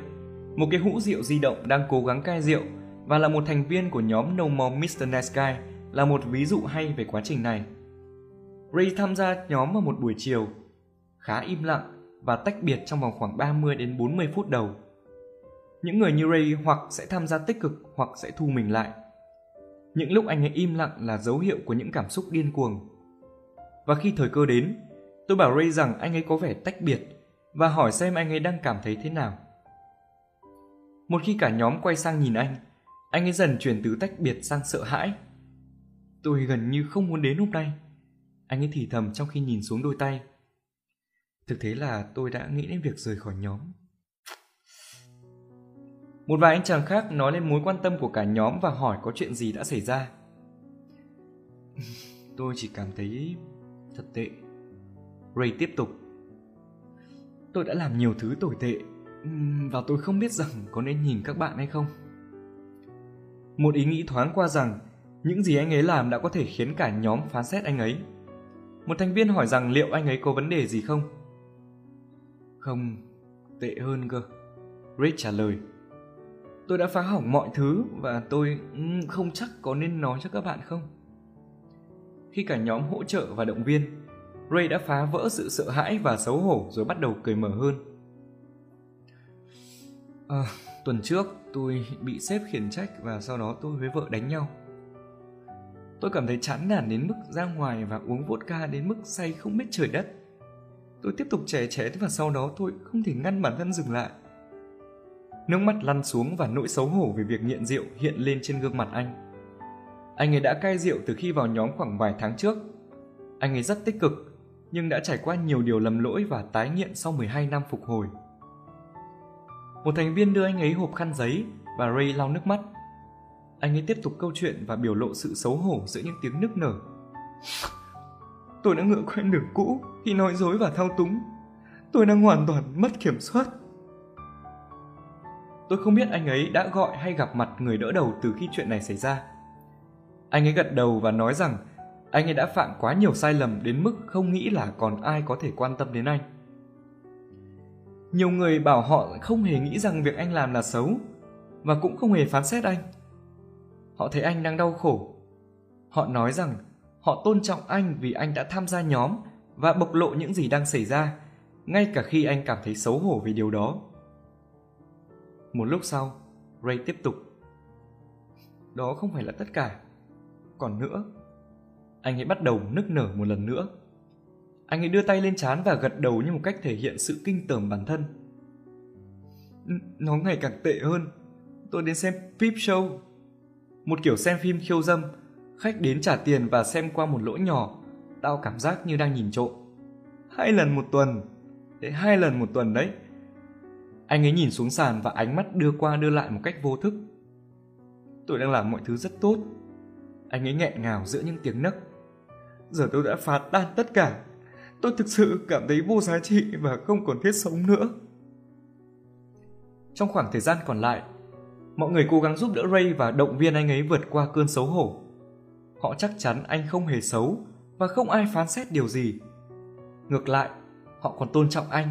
một cái hũ rượu di động đang cố gắng cai rượu và là một thành viên của nhóm No More Mr. Nice Guy là một ví dụ hay về quá trình này. Ray tham gia nhóm vào một buổi chiều, khá im lặng và tách biệt trong vòng khoảng 30 đến 40 phút đầu. Những người như Ray hoặc sẽ tham gia tích cực hoặc sẽ thu mình lại. Những lúc anh ấy im lặng là dấu hiệu của những cảm xúc điên cuồng. Và khi thời cơ đến, tôi bảo Ray rằng anh ấy có vẻ tách biệt và hỏi xem anh ấy đang cảm thấy thế nào. Một khi cả nhóm quay sang nhìn anh, anh ấy dần chuyển từ tách biệt sang sợ hãi. Tôi gần như không muốn đến hôm nay. Anh ấy thì thầm trong khi nhìn xuống đôi tay. Thực tế là tôi đã nghĩ đến việc rời khỏi nhóm. Một vài anh chàng khác nói lên mối quan tâm của cả nhóm và hỏi có chuyện gì đã xảy ra. tôi chỉ cảm thấy thật tệ. Ray tiếp tục. Tôi đã làm nhiều thứ tồi tệ và tôi không biết rằng có nên nhìn các bạn hay không. Một ý nghĩ thoáng qua rằng những gì anh ấy làm đã có thể khiến cả nhóm phán xét anh ấy. Một thành viên hỏi rằng liệu anh ấy có vấn đề gì không? Không, tệ hơn cơ. Ray trả lời. Tôi đã phá hỏng mọi thứ và tôi không chắc có nên nói cho các bạn không. Khi cả nhóm hỗ trợ và động viên, Ray đã phá vỡ sự sợ hãi và xấu hổ rồi bắt đầu cười mở hơn. À, tuần trước tôi bị sếp khiển trách và sau đó tôi với vợ đánh nhau. Tôi cảm thấy chán nản đến mức ra ngoài và uống vodka đến mức say không biết trời đất. Tôi tiếp tục chè chén và sau đó tôi không thể ngăn bản thân dừng lại. Nước mắt lăn xuống và nỗi xấu hổ về việc nghiện rượu hiện lên trên gương mặt anh. Anh ấy đã cai rượu từ khi vào nhóm khoảng vài tháng trước. Anh ấy rất tích cực, nhưng đã trải qua nhiều điều lầm lỗi và tái nghiện sau 12 năm phục hồi. Một thành viên đưa anh ấy hộp khăn giấy và Ray lau nước mắt. Anh ấy tiếp tục câu chuyện và biểu lộ sự xấu hổ giữa những tiếng nức nở. Tôi đã ngựa quen đường cũ khi nói dối và thao túng. Tôi đang hoàn toàn mất kiểm soát. Tôi không biết anh ấy đã gọi hay gặp mặt người đỡ đầu từ khi chuyện này xảy ra. Anh ấy gật đầu và nói rằng anh ấy đã phạm quá nhiều sai lầm đến mức không nghĩ là còn ai có thể quan tâm đến anh. Nhiều người bảo họ không hề nghĩ rằng việc anh làm là xấu và cũng không hề phán xét anh. Họ thấy anh đang đau khổ. Họ nói rằng họ tôn trọng anh vì anh đã tham gia nhóm và bộc lộ những gì đang xảy ra, ngay cả khi anh cảm thấy xấu hổ vì điều đó. Một lúc sau, Ray tiếp tục. Đó không phải là tất cả. Còn nữa, anh ấy bắt đầu nức nở một lần nữa. Anh ấy đưa tay lên trán và gật đầu như một cách thể hiện sự kinh tởm bản thân. Nó ngày càng tệ hơn. Tôi đến xem peep show. Một kiểu xem phim khiêu dâm, khách đến trả tiền và xem qua một lỗ nhỏ, tao cảm giác như đang nhìn trộm. Hai lần một tuần, thế hai lần một tuần đấy. Anh ấy nhìn xuống sàn và ánh mắt đưa qua đưa lại một cách vô thức. Tôi đang làm mọi thứ rất tốt. Anh ấy nghẹn ngào giữa những tiếng nấc. Giờ tôi đã phá tan tất cả. Tôi thực sự cảm thấy vô giá trị và không còn thiết sống nữa. Trong khoảng thời gian còn lại, mọi người cố gắng giúp đỡ Ray và động viên anh ấy vượt qua cơn xấu hổ. Họ chắc chắn anh không hề xấu và không ai phán xét điều gì. Ngược lại, họ còn tôn trọng anh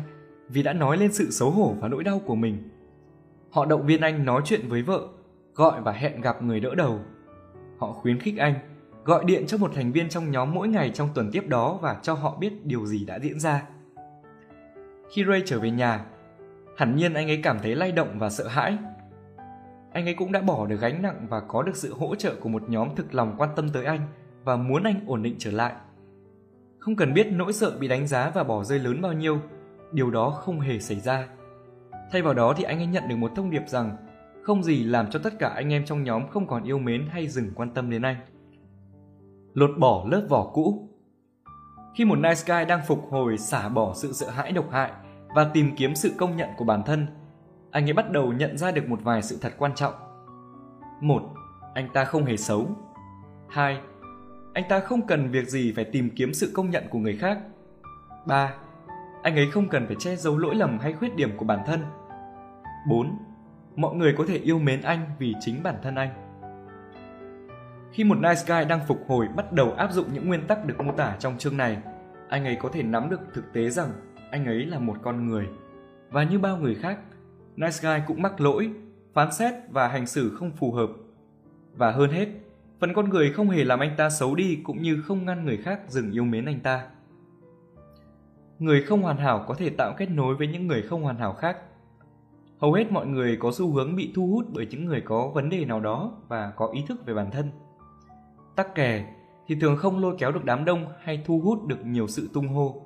vì đã nói lên sự xấu hổ và nỗi đau của mình. Họ động viên anh nói chuyện với vợ, gọi và hẹn gặp người đỡ đầu. Họ khuyến khích anh gọi điện cho một thành viên trong nhóm mỗi ngày trong tuần tiếp đó và cho họ biết điều gì đã diễn ra. Khi Ray trở về nhà, hẳn nhiên anh ấy cảm thấy lay động và sợ hãi. Anh ấy cũng đã bỏ được gánh nặng và có được sự hỗ trợ của một nhóm thực lòng quan tâm tới anh và muốn anh ổn định trở lại. Không cần biết nỗi sợ bị đánh giá và bỏ rơi lớn bao nhiêu, điều đó không hề xảy ra. Thay vào đó thì anh ấy nhận được một thông điệp rằng không gì làm cho tất cả anh em trong nhóm không còn yêu mến hay dừng quan tâm đến anh. Lột bỏ lớp vỏ cũ Khi một nice guy đang phục hồi xả bỏ sự sợ hãi độc hại và tìm kiếm sự công nhận của bản thân, anh ấy bắt đầu nhận ra được một vài sự thật quan trọng. Một, anh ta không hề xấu. Hai, anh ta không cần việc gì phải tìm kiếm sự công nhận của người khác. Ba, anh ấy không cần phải che giấu lỗi lầm hay khuyết điểm của bản thân. 4. Mọi người có thể yêu mến anh vì chính bản thân anh. Khi một nice guy đang phục hồi bắt đầu áp dụng những nguyên tắc được mô tả trong chương này, anh ấy có thể nắm được thực tế rằng anh ấy là một con người. Và như bao người khác, nice guy cũng mắc lỗi, phán xét và hành xử không phù hợp. Và hơn hết, phần con người không hề làm anh ta xấu đi cũng như không ngăn người khác dừng yêu mến anh ta người không hoàn hảo có thể tạo kết nối với những người không hoàn hảo khác. Hầu hết mọi người có xu hướng bị thu hút bởi những người có vấn đề nào đó và có ý thức về bản thân. Tắc kè thì thường không lôi kéo được đám đông hay thu hút được nhiều sự tung hô.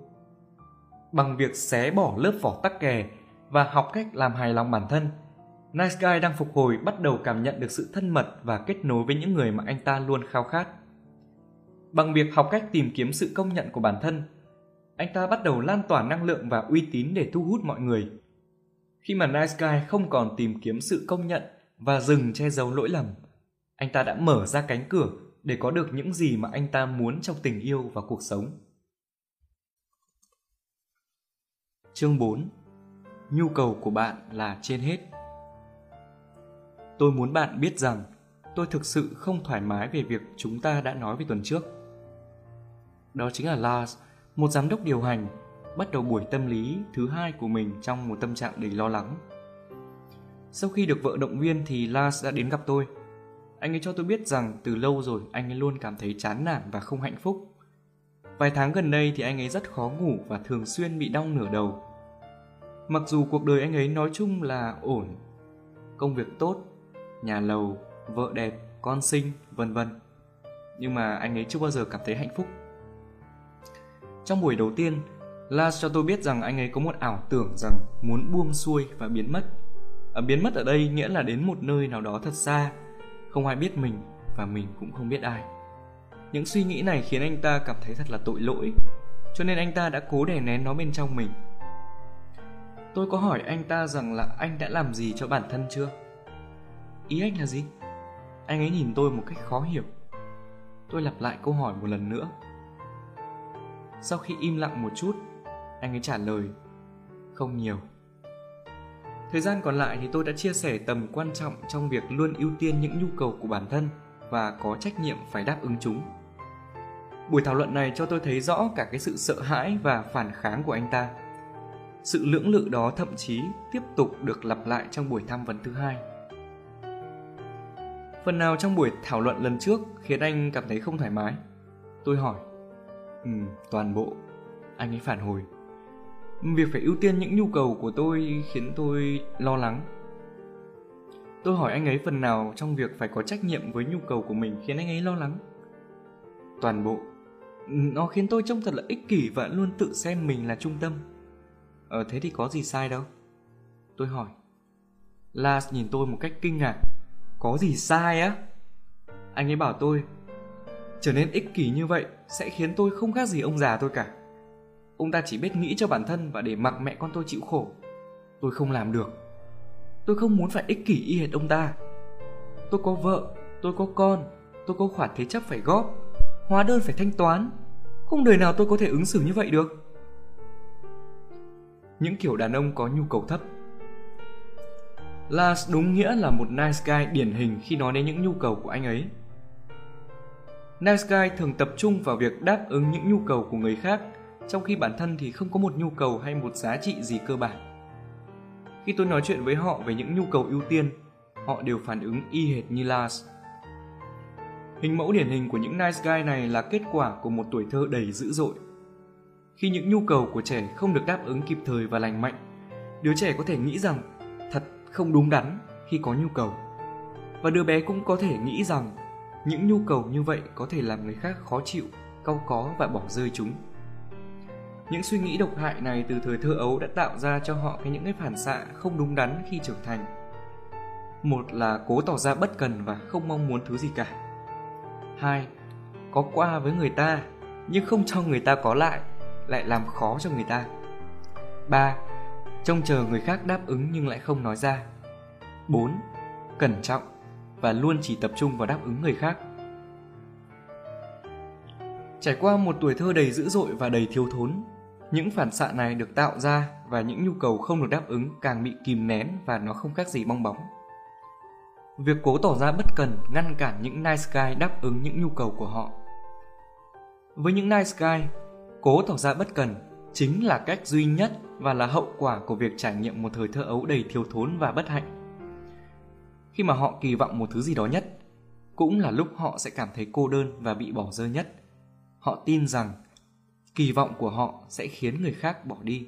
Bằng việc xé bỏ lớp vỏ tắc kè và học cách làm hài lòng bản thân, nice guy đang phục hồi bắt đầu cảm nhận được sự thân mật và kết nối với những người mà anh ta luôn khao khát. Bằng việc học cách tìm kiếm sự công nhận của bản thân anh ta bắt đầu lan tỏa năng lượng và uy tín để thu hút mọi người. Khi mà Nice Guy không còn tìm kiếm sự công nhận và dừng che giấu lỗi lầm, anh ta đã mở ra cánh cửa để có được những gì mà anh ta muốn trong tình yêu và cuộc sống. Chương 4 Nhu cầu của bạn là trên hết Tôi muốn bạn biết rằng tôi thực sự không thoải mái về việc chúng ta đã nói về tuần trước. Đó chính là Lars một giám đốc điều hành bắt đầu buổi tâm lý thứ hai của mình trong một tâm trạng đầy lo lắng. Sau khi được vợ động viên thì Lars đã đến gặp tôi. Anh ấy cho tôi biết rằng từ lâu rồi anh ấy luôn cảm thấy chán nản và không hạnh phúc. Vài tháng gần đây thì anh ấy rất khó ngủ và thường xuyên bị đau nửa đầu. Mặc dù cuộc đời anh ấy nói chung là ổn, công việc tốt, nhà lầu, vợ đẹp, con sinh, vân vân. Nhưng mà anh ấy chưa bao giờ cảm thấy hạnh phúc. Trong buổi đầu tiên, Lars cho tôi biết rằng anh ấy có một ảo tưởng rằng muốn buông xuôi và biến mất. Ở biến mất ở đây nghĩa là đến một nơi nào đó thật xa, không ai biết mình và mình cũng không biết ai. Những suy nghĩ này khiến anh ta cảm thấy thật là tội lỗi, cho nên anh ta đã cố đè nén nó bên trong mình. Tôi có hỏi anh ta rằng là anh đã làm gì cho bản thân chưa? Ý anh là gì? Anh ấy nhìn tôi một cách khó hiểu. Tôi lặp lại câu hỏi một lần nữa. Sau khi im lặng một chút, anh ấy trả lời không nhiều. Thời gian còn lại thì tôi đã chia sẻ tầm quan trọng trong việc luôn ưu tiên những nhu cầu của bản thân và có trách nhiệm phải đáp ứng chúng. Buổi thảo luận này cho tôi thấy rõ cả cái sự sợ hãi và phản kháng của anh ta. Sự lưỡng lự đó thậm chí tiếp tục được lặp lại trong buổi tham vấn thứ hai. Phần nào trong buổi thảo luận lần trước khiến anh cảm thấy không thoải mái? Tôi hỏi. Ừ, toàn bộ. Anh ấy phản hồi. Việc phải ưu tiên những nhu cầu của tôi khiến tôi lo lắng. Tôi hỏi anh ấy phần nào trong việc phải có trách nhiệm với nhu cầu của mình khiến anh ấy lo lắng. Toàn bộ. Nó khiến tôi trông thật là ích kỷ và luôn tự xem mình là trung tâm. Ờ thế thì có gì sai đâu? Tôi hỏi. Lars nhìn tôi một cách kinh ngạc. Có gì sai á? Anh ấy bảo tôi trở nên ích kỷ như vậy sẽ khiến tôi không khác gì ông già tôi cả. Ông ta chỉ biết nghĩ cho bản thân và để mặc mẹ con tôi chịu khổ. Tôi không làm được. Tôi không muốn phải ích kỷ y hệt ông ta. Tôi có vợ, tôi có con, tôi có khoản thế chấp phải góp, hóa đơn phải thanh toán. Không đời nào tôi có thể ứng xử như vậy được. Những kiểu đàn ông có nhu cầu thấp Lars đúng nghĩa là một nice guy điển hình khi nói đến những nhu cầu của anh ấy. Nice guy thường tập trung vào việc đáp ứng những nhu cầu của người khác trong khi bản thân thì không có một nhu cầu hay một giá trị gì cơ bản. Khi tôi nói chuyện với họ về những nhu cầu ưu tiên, họ đều phản ứng y hệt như Lars. Hình mẫu điển hình của những nice guy này là kết quả của một tuổi thơ đầy dữ dội. Khi những nhu cầu của trẻ không được đáp ứng kịp thời và lành mạnh, đứa trẻ có thể nghĩ rằng thật không đúng đắn khi có nhu cầu. Và đứa bé cũng có thể nghĩ rằng những nhu cầu như vậy có thể làm người khác khó chịu, cau có và bỏ rơi chúng. Những suy nghĩ độc hại này từ thời thơ ấu đã tạo ra cho họ cái những cái phản xạ không đúng đắn khi trưởng thành. Một là cố tỏ ra bất cần và không mong muốn thứ gì cả. Hai, có qua với người ta nhưng không cho người ta có lại, lại làm khó cho người ta. Ba, trông chờ người khác đáp ứng nhưng lại không nói ra. Bốn, Cẩn trọng và luôn chỉ tập trung vào đáp ứng người khác. Trải qua một tuổi thơ đầy dữ dội và đầy thiếu thốn, những phản xạ này được tạo ra và những nhu cầu không được đáp ứng càng bị kìm nén và nó không khác gì bong bóng. Việc cố tỏ ra bất cần ngăn cản những nice guy đáp ứng những nhu cầu của họ. Với những nice guy, cố tỏ ra bất cần chính là cách duy nhất và là hậu quả của việc trải nghiệm một thời thơ ấu đầy thiếu thốn và bất hạnh. Khi mà họ kỳ vọng một thứ gì đó nhất, cũng là lúc họ sẽ cảm thấy cô đơn và bị bỏ rơi nhất. Họ tin rằng kỳ vọng của họ sẽ khiến người khác bỏ đi.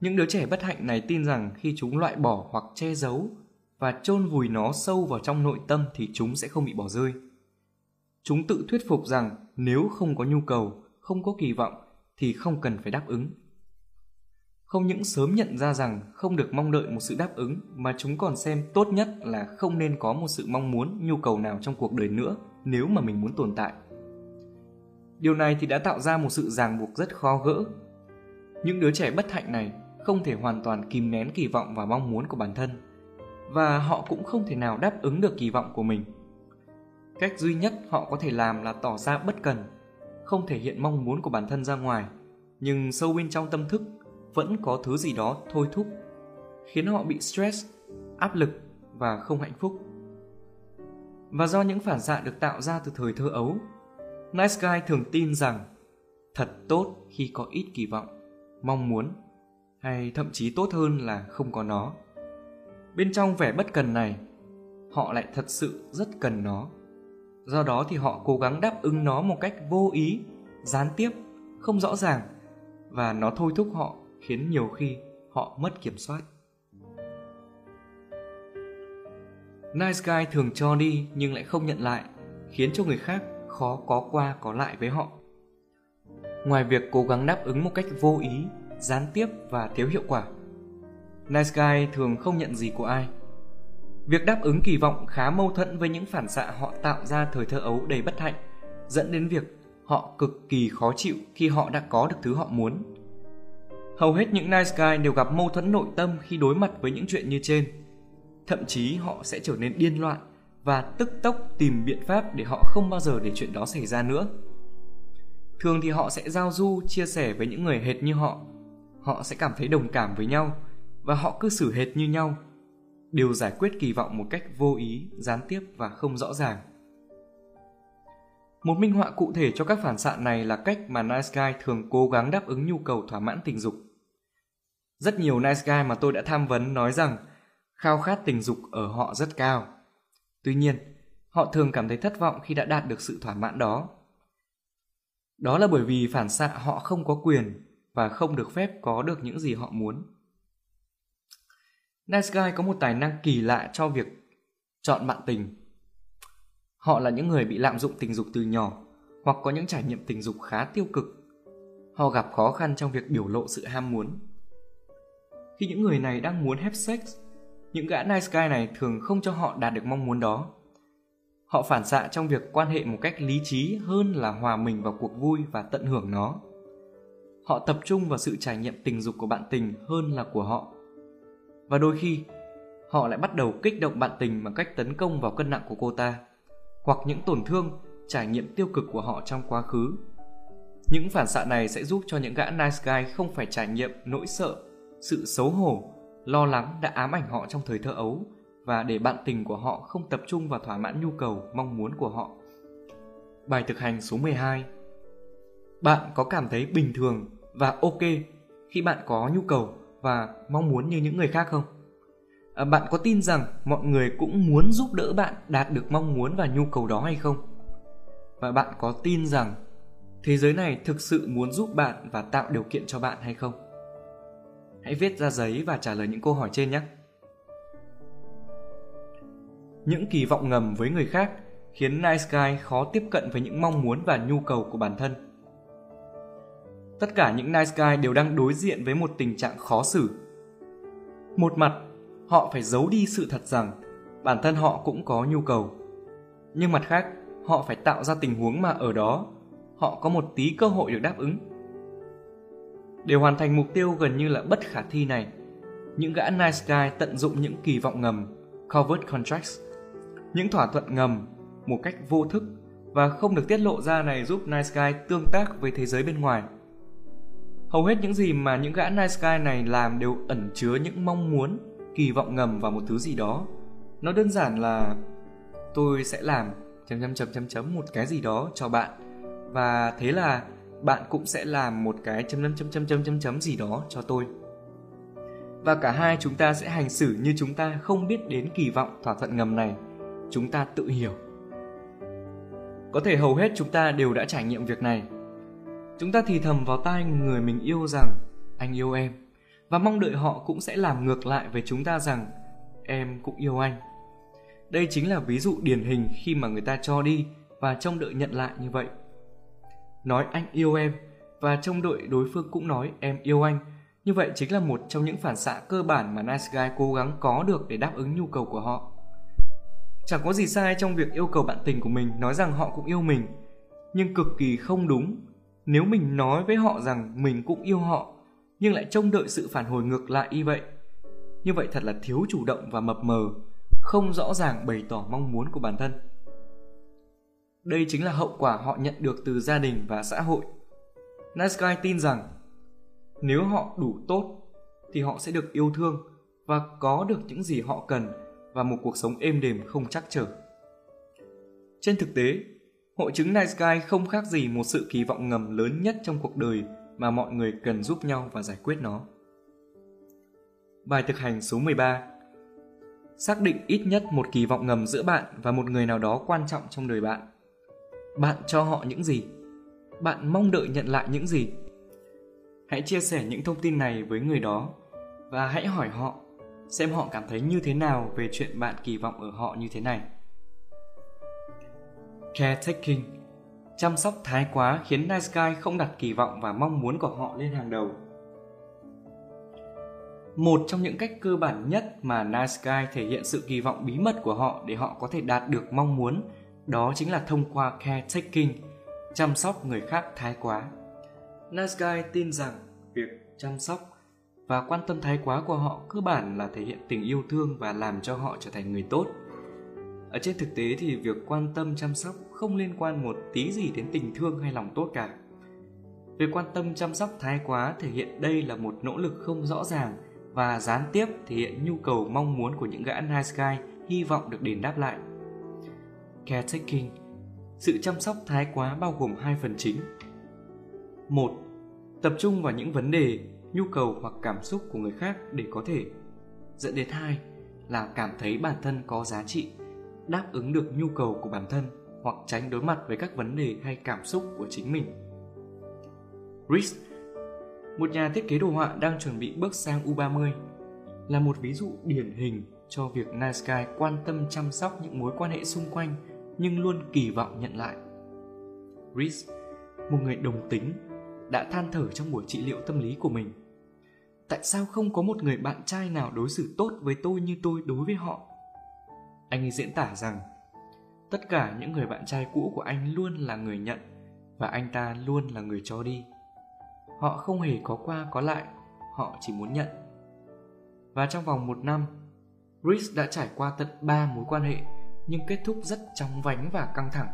Những đứa trẻ bất hạnh này tin rằng khi chúng loại bỏ hoặc che giấu và chôn vùi nó sâu vào trong nội tâm thì chúng sẽ không bị bỏ rơi. Chúng tự thuyết phục rằng nếu không có nhu cầu, không có kỳ vọng thì không cần phải đáp ứng. Không những sớm nhận ra rằng không được mong đợi một sự đáp ứng mà chúng còn xem tốt nhất là không nên có một sự mong muốn, nhu cầu nào trong cuộc đời nữa nếu mà mình muốn tồn tại. Điều này thì đã tạo ra một sự ràng buộc rất khó gỡ. Những đứa trẻ bất hạnh này không thể hoàn toàn kìm nén kỳ vọng và mong muốn của bản thân và họ cũng không thể nào đáp ứng được kỳ vọng của mình. Cách duy nhất họ có thể làm là tỏ ra bất cần không thể hiện mong muốn của bản thân ra ngoài, nhưng sâu bên trong tâm thức vẫn có thứ gì đó thôi thúc, khiến họ bị stress, áp lực và không hạnh phúc. Và do những phản xạ được tạo ra từ thời thơ ấu, Nice Guy thường tin rằng thật tốt khi có ít kỳ vọng, mong muốn, hay thậm chí tốt hơn là không có nó. Bên trong vẻ bất cần này, họ lại thật sự rất cần nó do đó thì họ cố gắng đáp ứng nó một cách vô ý gián tiếp không rõ ràng và nó thôi thúc họ khiến nhiều khi họ mất kiểm soát. Nice guy thường cho đi nhưng lại không nhận lại khiến cho người khác khó có qua có lại với họ. Ngoài việc cố gắng đáp ứng một cách vô ý gián tiếp và thiếu hiệu quả nice guy thường không nhận gì của ai. Việc đáp ứng kỳ vọng khá mâu thuẫn với những phản xạ họ tạo ra thời thơ ấu đầy bất hạnh, dẫn đến việc họ cực kỳ khó chịu khi họ đã có được thứ họ muốn. Hầu hết những nice guy đều gặp mâu thuẫn nội tâm khi đối mặt với những chuyện như trên. Thậm chí họ sẽ trở nên điên loạn và tức tốc tìm biện pháp để họ không bao giờ để chuyện đó xảy ra nữa. Thường thì họ sẽ giao du, chia sẻ với những người hệt như họ. Họ sẽ cảm thấy đồng cảm với nhau và họ cư xử hệt như nhau. Đều giải quyết kỳ vọng một cách vô ý, gián tiếp và không rõ ràng. Một minh họa cụ thể cho các phản xạ này là cách mà nice guy thường cố gắng đáp ứng nhu cầu thỏa mãn tình dục. Rất nhiều nice guy mà tôi đã tham vấn nói rằng khao khát tình dục ở họ rất cao. Tuy nhiên, họ thường cảm thấy thất vọng khi đã đạt được sự thỏa mãn đó. Đó là bởi vì phản xạ họ không có quyền và không được phép có được những gì họ muốn. Nice guy có một tài năng kỳ lạ cho việc chọn bạn tình. Họ là những người bị lạm dụng tình dục từ nhỏ hoặc có những trải nghiệm tình dục khá tiêu cực. Họ gặp khó khăn trong việc biểu lộ sự ham muốn. Khi những người này đang muốn have sex, những gã nice guy này thường không cho họ đạt được mong muốn đó. Họ phản xạ trong việc quan hệ một cách lý trí hơn là hòa mình vào cuộc vui và tận hưởng nó. Họ tập trung vào sự trải nghiệm tình dục của bạn tình hơn là của họ. Và đôi khi, họ lại bắt đầu kích động bạn tình bằng cách tấn công vào cân nặng của cô ta, hoặc những tổn thương, trải nghiệm tiêu cực của họ trong quá khứ. Những phản xạ này sẽ giúp cho những gã nice guy không phải trải nghiệm nỗi sợ, sự xấu hổ, lo lắng đã ám ảnh họ trong thời thơ ấu và để bạn tình của họ không tập trung vào thỏa mãn nhu cầu, mong muốn của họ. Bài thực hành số 12 Bạn có cảm thấy bình thường và ok khi bạn có nhu cầu và mong muốn như những người khác không? À, bạn có tin rằng mọi người cũng muốn giúp đỡ bạn đạt được mong muốn và nhu cầu đó hay không? Và bạn có tin rằng thế giới này thực sự muốn giúp bạn và tạo điều kiện cho bạn hay không? Hãy viết ra giấy và trả lời những câu hỏi trên nhé. Những kỳ vọng ngầm với người khác khiến Nice Guy khó tiếp cận với những mong muốn và nhu cầu của bản thân. Tất cả những Nice Guy đều đang đối diện với một tình trạng khó xử. Một mặt, họ phải giấu đi sự thật rằng bản thân họ cũng có nhu cầu. Nhưng mặt khác, họ phải tạo ra tình huống mà ở đó họ có một tí cơ hội được đáp ứng. Để hoàn thành mục tiêu gần như là bất khả thi này, những gã nice guy tận dụng những kỳ vọng ngầm, covert contracts, những thỏa thuận ngầm một cách vô thức và không được tiết lộ ra này giúp nice guy tương tác với thế giới bên ngoài. Hầu hết những gì mà những gã nice guy này làm đều ẩn chứa những mong muốn, kỳ vọng ngầm vào một thứ gì đó. Nó đơn giản là tôi sẽ làm chấm chấm chấm chấm chấm một cái gì đó cho bạn và thế là bạn cũng sẽ làm một cái chấm chấm chấm chấm chấm chấm chấm gì đó cho tôi. Và cả hai chúng ta sẽ hành xử như chúng ta không biết đến kỳ vọng thỏa thuận ngầm này. Chúng ta tự hiểu. Có thể hầu hết chúng ta đều đã trải nghiệm việc này. Chúng ta thì thầm vào tai người mình yêu rằng, anh yêu em và mong đợi họ cũng sẽ làm ngược lại với chúng ta rằng, em cũng yêu anh. Đây chính là ví dụ điển hình khi mà người ta cho đi và trông đợi nhận lại như vậy nói anh yêu em và trong đợi đối phương cũng nói em yêu anh. Như vậy chính là một trong những phản xạ cơ bản mà nice guy cố gắng có được để đáp ứng nhu cầu của họ. Chẳng có gì sai trong việc yêu cầu bạn tình của mình nói rằng họ cũng yêu mình, nhưng cực kỳ không đúng nếu mình nói với họ rằng mình cũng yêu họ nhưng lại trông đợi sự phản hồi ngược lại y vậy. Như vậy thật là thiếu chủ động và mập mờ, không rõ ràng bày tỏ mong muốn của bản thân. Đây chính là hậu quả họ nhận được từ gia đình và xã hội. Nice Guy tin rằng nếu họ đủ tốt thì họ sẽ được yêu thương và có được những gì họ cần và một cuộc sống êm đềm không chắc trở. Trên thực tế, hội chứng Nice Guy không khác gì một sự kỳ vọng ngầm lớn nhất trong cuộc đời mà mọi người cần giúp nhau và giải quyết nó. Bài thực hành số 13 Xác định ít nhất một kỳ vọng ngầm giữa bạn và một người nào đó quan trọng trong đời bạn bạn cho họ những gì? Bạn mong đợi nhận lại những gì? Hãy chia sẻ những thông tin này với người đó và hãy hỏi họ xem họ cảm thấy như thế nào về chuyện bạn kỳ vọng ở họ như thế này. Caretaking, chăm sóc thái quá khiến nice guy không đặt kỳ vọng và mong muốn của họ lên hàng đầu. Một trong những cách cơ bản nhất mà Nice Guy thể hiện sự kỳ vọng bí mật của họ để họ có thể đạt được mong muốn đó chính là thông qua caretaking, chăm sóc người khác thái quá. Nasgai tin rằng việc chăm sóc và quan tâm thái quá của họ cơ bản là thể hiện tình yêu thương và làm cho họ trở thành người tốt. Ở trên thực tế thì việc quan tâm chăm sóc không liên quan một tí gì đến tình thương hay lòng tốt cả. Việc quan tâm chăm sóc thái quá thể hiện đây là một nỗ lực không rõ ràng và gián tiếp thể hiện nhu cầu mong muốn của những gã nice guy hy vọng được đền đáp lại. Caretaking Sự chăm sóc thái quá bao gồm hai phần chính. một Tập trung vào những vấn đề, nhu cầu hoặc cảm xúc của người khác để có thể dẫn đến hai là cảm thấy bản thân có giá trị, đáp ứng được nhu cầu của bản thân hoặc tránh đối mặt với các vấn đề hay cảm xúc của chính mình. Reese một nhà thiết kế đồ họa đang chuẩn bị bước sang U30, là một ví dụ điển hình cho việc Nice Guy quan tâm chăm sóc những mối quan hệ xung quanh nhưng luôn kỳ vọng nhận lại. Reese, một người đồng tính, đã than thở trong buổi trị liệu tâm lý của mình. Tại sao không có một người bạn trai nào đối xử tốt với tôi như tôi đối với họ? Anh ấy diễn tả rằng tất cả những người bạn trai cũ của anh luôn là người nhận và anh ta luôn là người cho đi họ không hề có qua có lại họ chỉ muốn nhận và trong vòng một năm Reese đã trải qua tận ba mối quan hệ nhưng kết thúc rất chóng vánh và căng thẳng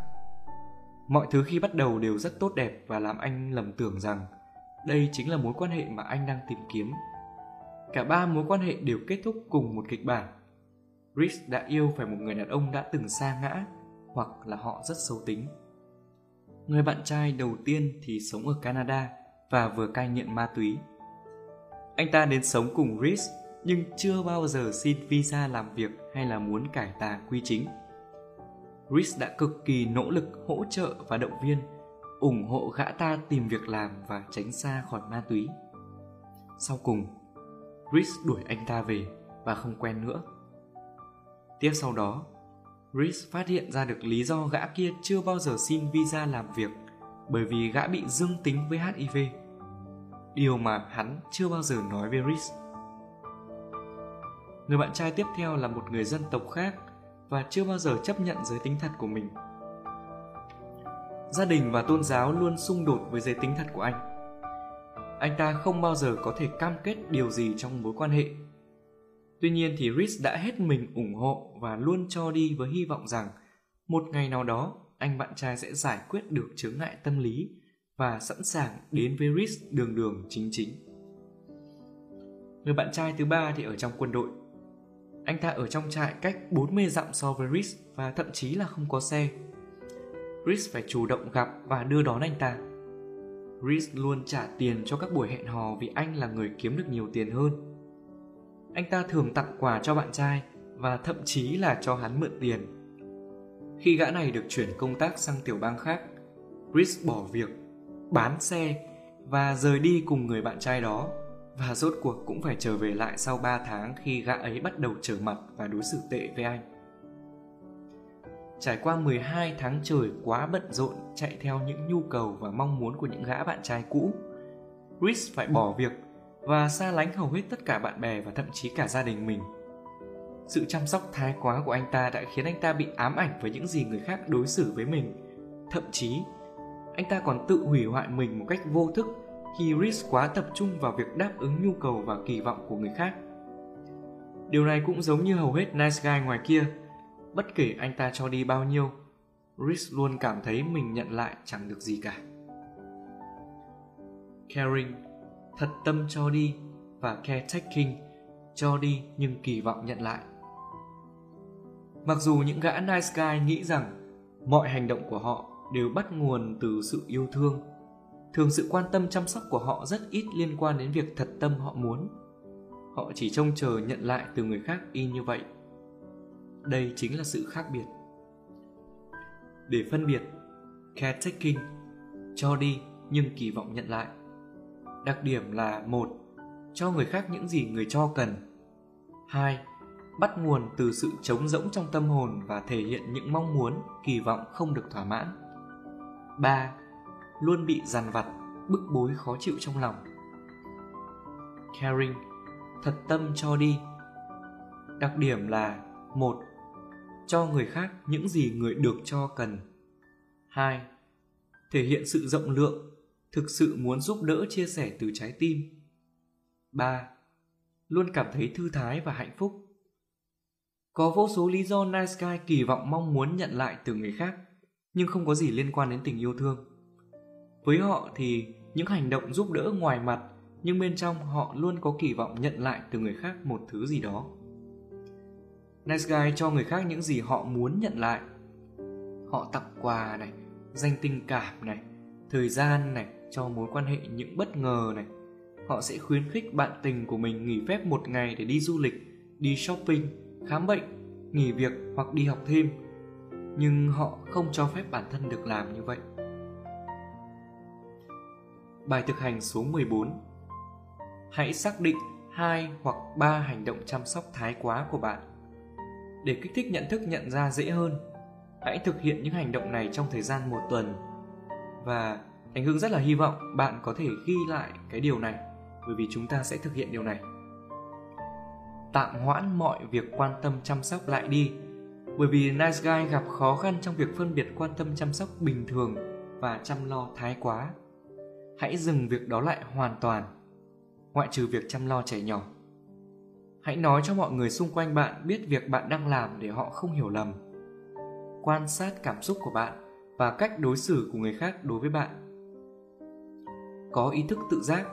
mọi thứ khi bắt đầu đều rất tốt đẹp và làm anh lầm tưởng rằng đây chính là mối quan hệ mà anh đang tìm kiếm cả ba mối quan hệ đều kết thúc cùng một kịch bản Rich đã yêu phải một người đàn ông đã từng xa ngã hoặc là họ rất xấu tính người bạn trai đầu tiên thì sống ở Canada và vừa cai nghiện ma túy. Anh ta đến sống cùng Rich nhưng chưa bao giờ xin visa làm việc hay là muốn cải tà quy chính. Rhys đã cực kỳ nỗ lực hỗ trợ và động viên, ủng hộ gã ta tìm việc làm và tránh xa khỏi ma túy. Sau cùng, Rhys đuổi anh ta về và không quen nữa. Tiếp sau đó, Rhys phát hiện ra được lý do gã kia chưa bao giờ xin visa làm việc bởi vì gã bị dương tính với HIV điều mà hắn chưa bao giờ nói với Rhys. Người bạn trai tiếp theo là một người dân tộc khác và chưa bao giờ chấp nhận giới tính thật của mình. Gia đình và tôn giáo luôn xung đột với giới tính thật của anh. Anh ta không bao giờ có thể cam kết điều gì trong mối quan hệ. Tuy nhiên thì rich đã hết mình ủng hộ và luôn cho đi với hy vọng rằng một ngày nào đó anh bạn trai sẽ giải quyết được chướng ngại tâm lý và sẵn sàng đến với rich đường đường chính chính. Người bạn trai thứ ba thì ở trong quân đội. Anh ta ở trong trại cách 40 dặm so với Rhys và thậm chí là không có xe. Rhys phải chủ động gặp và đưa đón anh ta. Rhys luôn trả tiền cho các buổi hẹn hò vì anh là người kiếm được nhiều tiền hơn. Anh ta thường tặng quà cho bạn trai và thậm chí là cho hắn mượn tiền. Khi gã này được chuyển công tác sang tiểu bang khác, Rhys bỏ việc bán xe và rời đi cùng người bạn trai đó và rốt cuộc cũng phải trở về lại sau 3 tháng khi gã ấy bắt đầu trở mặt và đối xử tệ với anh. Trải qua 12 tháng trời quá bận rộn chạy theo những nhu cầu và mong muốn của những gã bạn trai cũ, Chris phải bỏ việc và xa lánh hầu hết tất cả bạn bè và thậm chí cả gia đình mình. Sự chăm sóc thái quá của anh ta đã khiến anh ta bị ám ảnh với những gì người khác đối xử với mình, thậm chí anh ta còn tự hủy hoại mình một cách vô thức khi Riz quá tập trung vào việc đáp ứng nhu cầu và kỳ vọng của người khác. Điều này cũng giống như hầu hết nice guy ngoài kia. Bất kể anh ta cho đi bao nhiêu, Riz luôn cảm thấy mình nhận lại chẳng được gì cả. Caring, thật tâm cho đi và caretaking, cho đi nhưng kỳ vọng nhận lại. Mặc dù những gã nice guy nghĩ rằng mọi hành động của họ đều bắt nguồn từ sự yêu thương thường sự quan tâm chăm sóc của họ rất ít liên quan đến việc thật tâm họ muốn. Họ chỉ trông chờ nhận lại từ người khác y như vậy. Đây chính là sự khác biệt. Để phân biệt, caretaking, cho đi nhưng kỳ vọng nhận lại. Đặc điểm là một, cho người khác những gì người cho cần. Hai, bắt nguồn từ sự trống rỗng trong tâm hồn và thể hiện những mong muốn, kỳ vọng không được thỏa mãn. 3. Luôn bị dằn vặt, bức bối khó chịu trong lòng. Caring, thật tâm cho đi. Đặc điểm là một Cho người khác những gì người được cho cần. 2. Thể hiện sự rộng lượng, thực sự muốn giúp đỡ chia sẻ từ trái tim. 3. Luôn cảm thấy thư thái và hạnh phúc. Có vô số lý do Nice Guy kỳ vọng mong muốn nhận lại từ người khác, nhưng không có gì liên quan đến tình yêu thương. Với họ thì những hành động giúp đỡ ngoài mặt nhưng bên trong họ luôn có kỳ vọng nhận lại từ người khác một thứ gì đó. Nice Guy cho người khác những gì họ muốn nhận lại. Họ tặng quà này, danh tình cảm này, thời gian này cho mối quan hệ những bất ngờ này. Họ sẽ khuyến khích bạn tình của mình nghỉ phép một ngày để đi du lịch, đi shopping, khám bệnh, nghỉ việc hoặc đi học thêm. Nhưng họ không cho phép bản thân được làm như vậy. Bài thực hành số 14 Hãy xác định hai hoặc ba hành động chăm sóc thái quá của bạn. Để kích thích nhận thức nhận ra dễ hơn, hãy thực hiện những hành động này trong thời gian một tuần. Và anh Hưng rất là hy vọng bạn có thể ghi lại cái điều này bởi vì chúng ta sẽ thực hiện điều này. Tạm hoãn mọi việc quan tâm chăm sóc lại đi bởi vì Nice Guy gặp khó khăn trong việc phân biệt quan tâm chăm sóc bình thường và chăm lo thái quá hãy dừng việc đó lại hoàn toàn. Ngoại trừ việc chăm lo trẻ nhỏ. Hãy nói cho mọi người xung quanh bạn biết việc bạn đang làm để họ không hiểu lầm. Quan sát cảm xúc của bạn và cách đối xử của người khác đối với bạn. Có ý thức tự giác.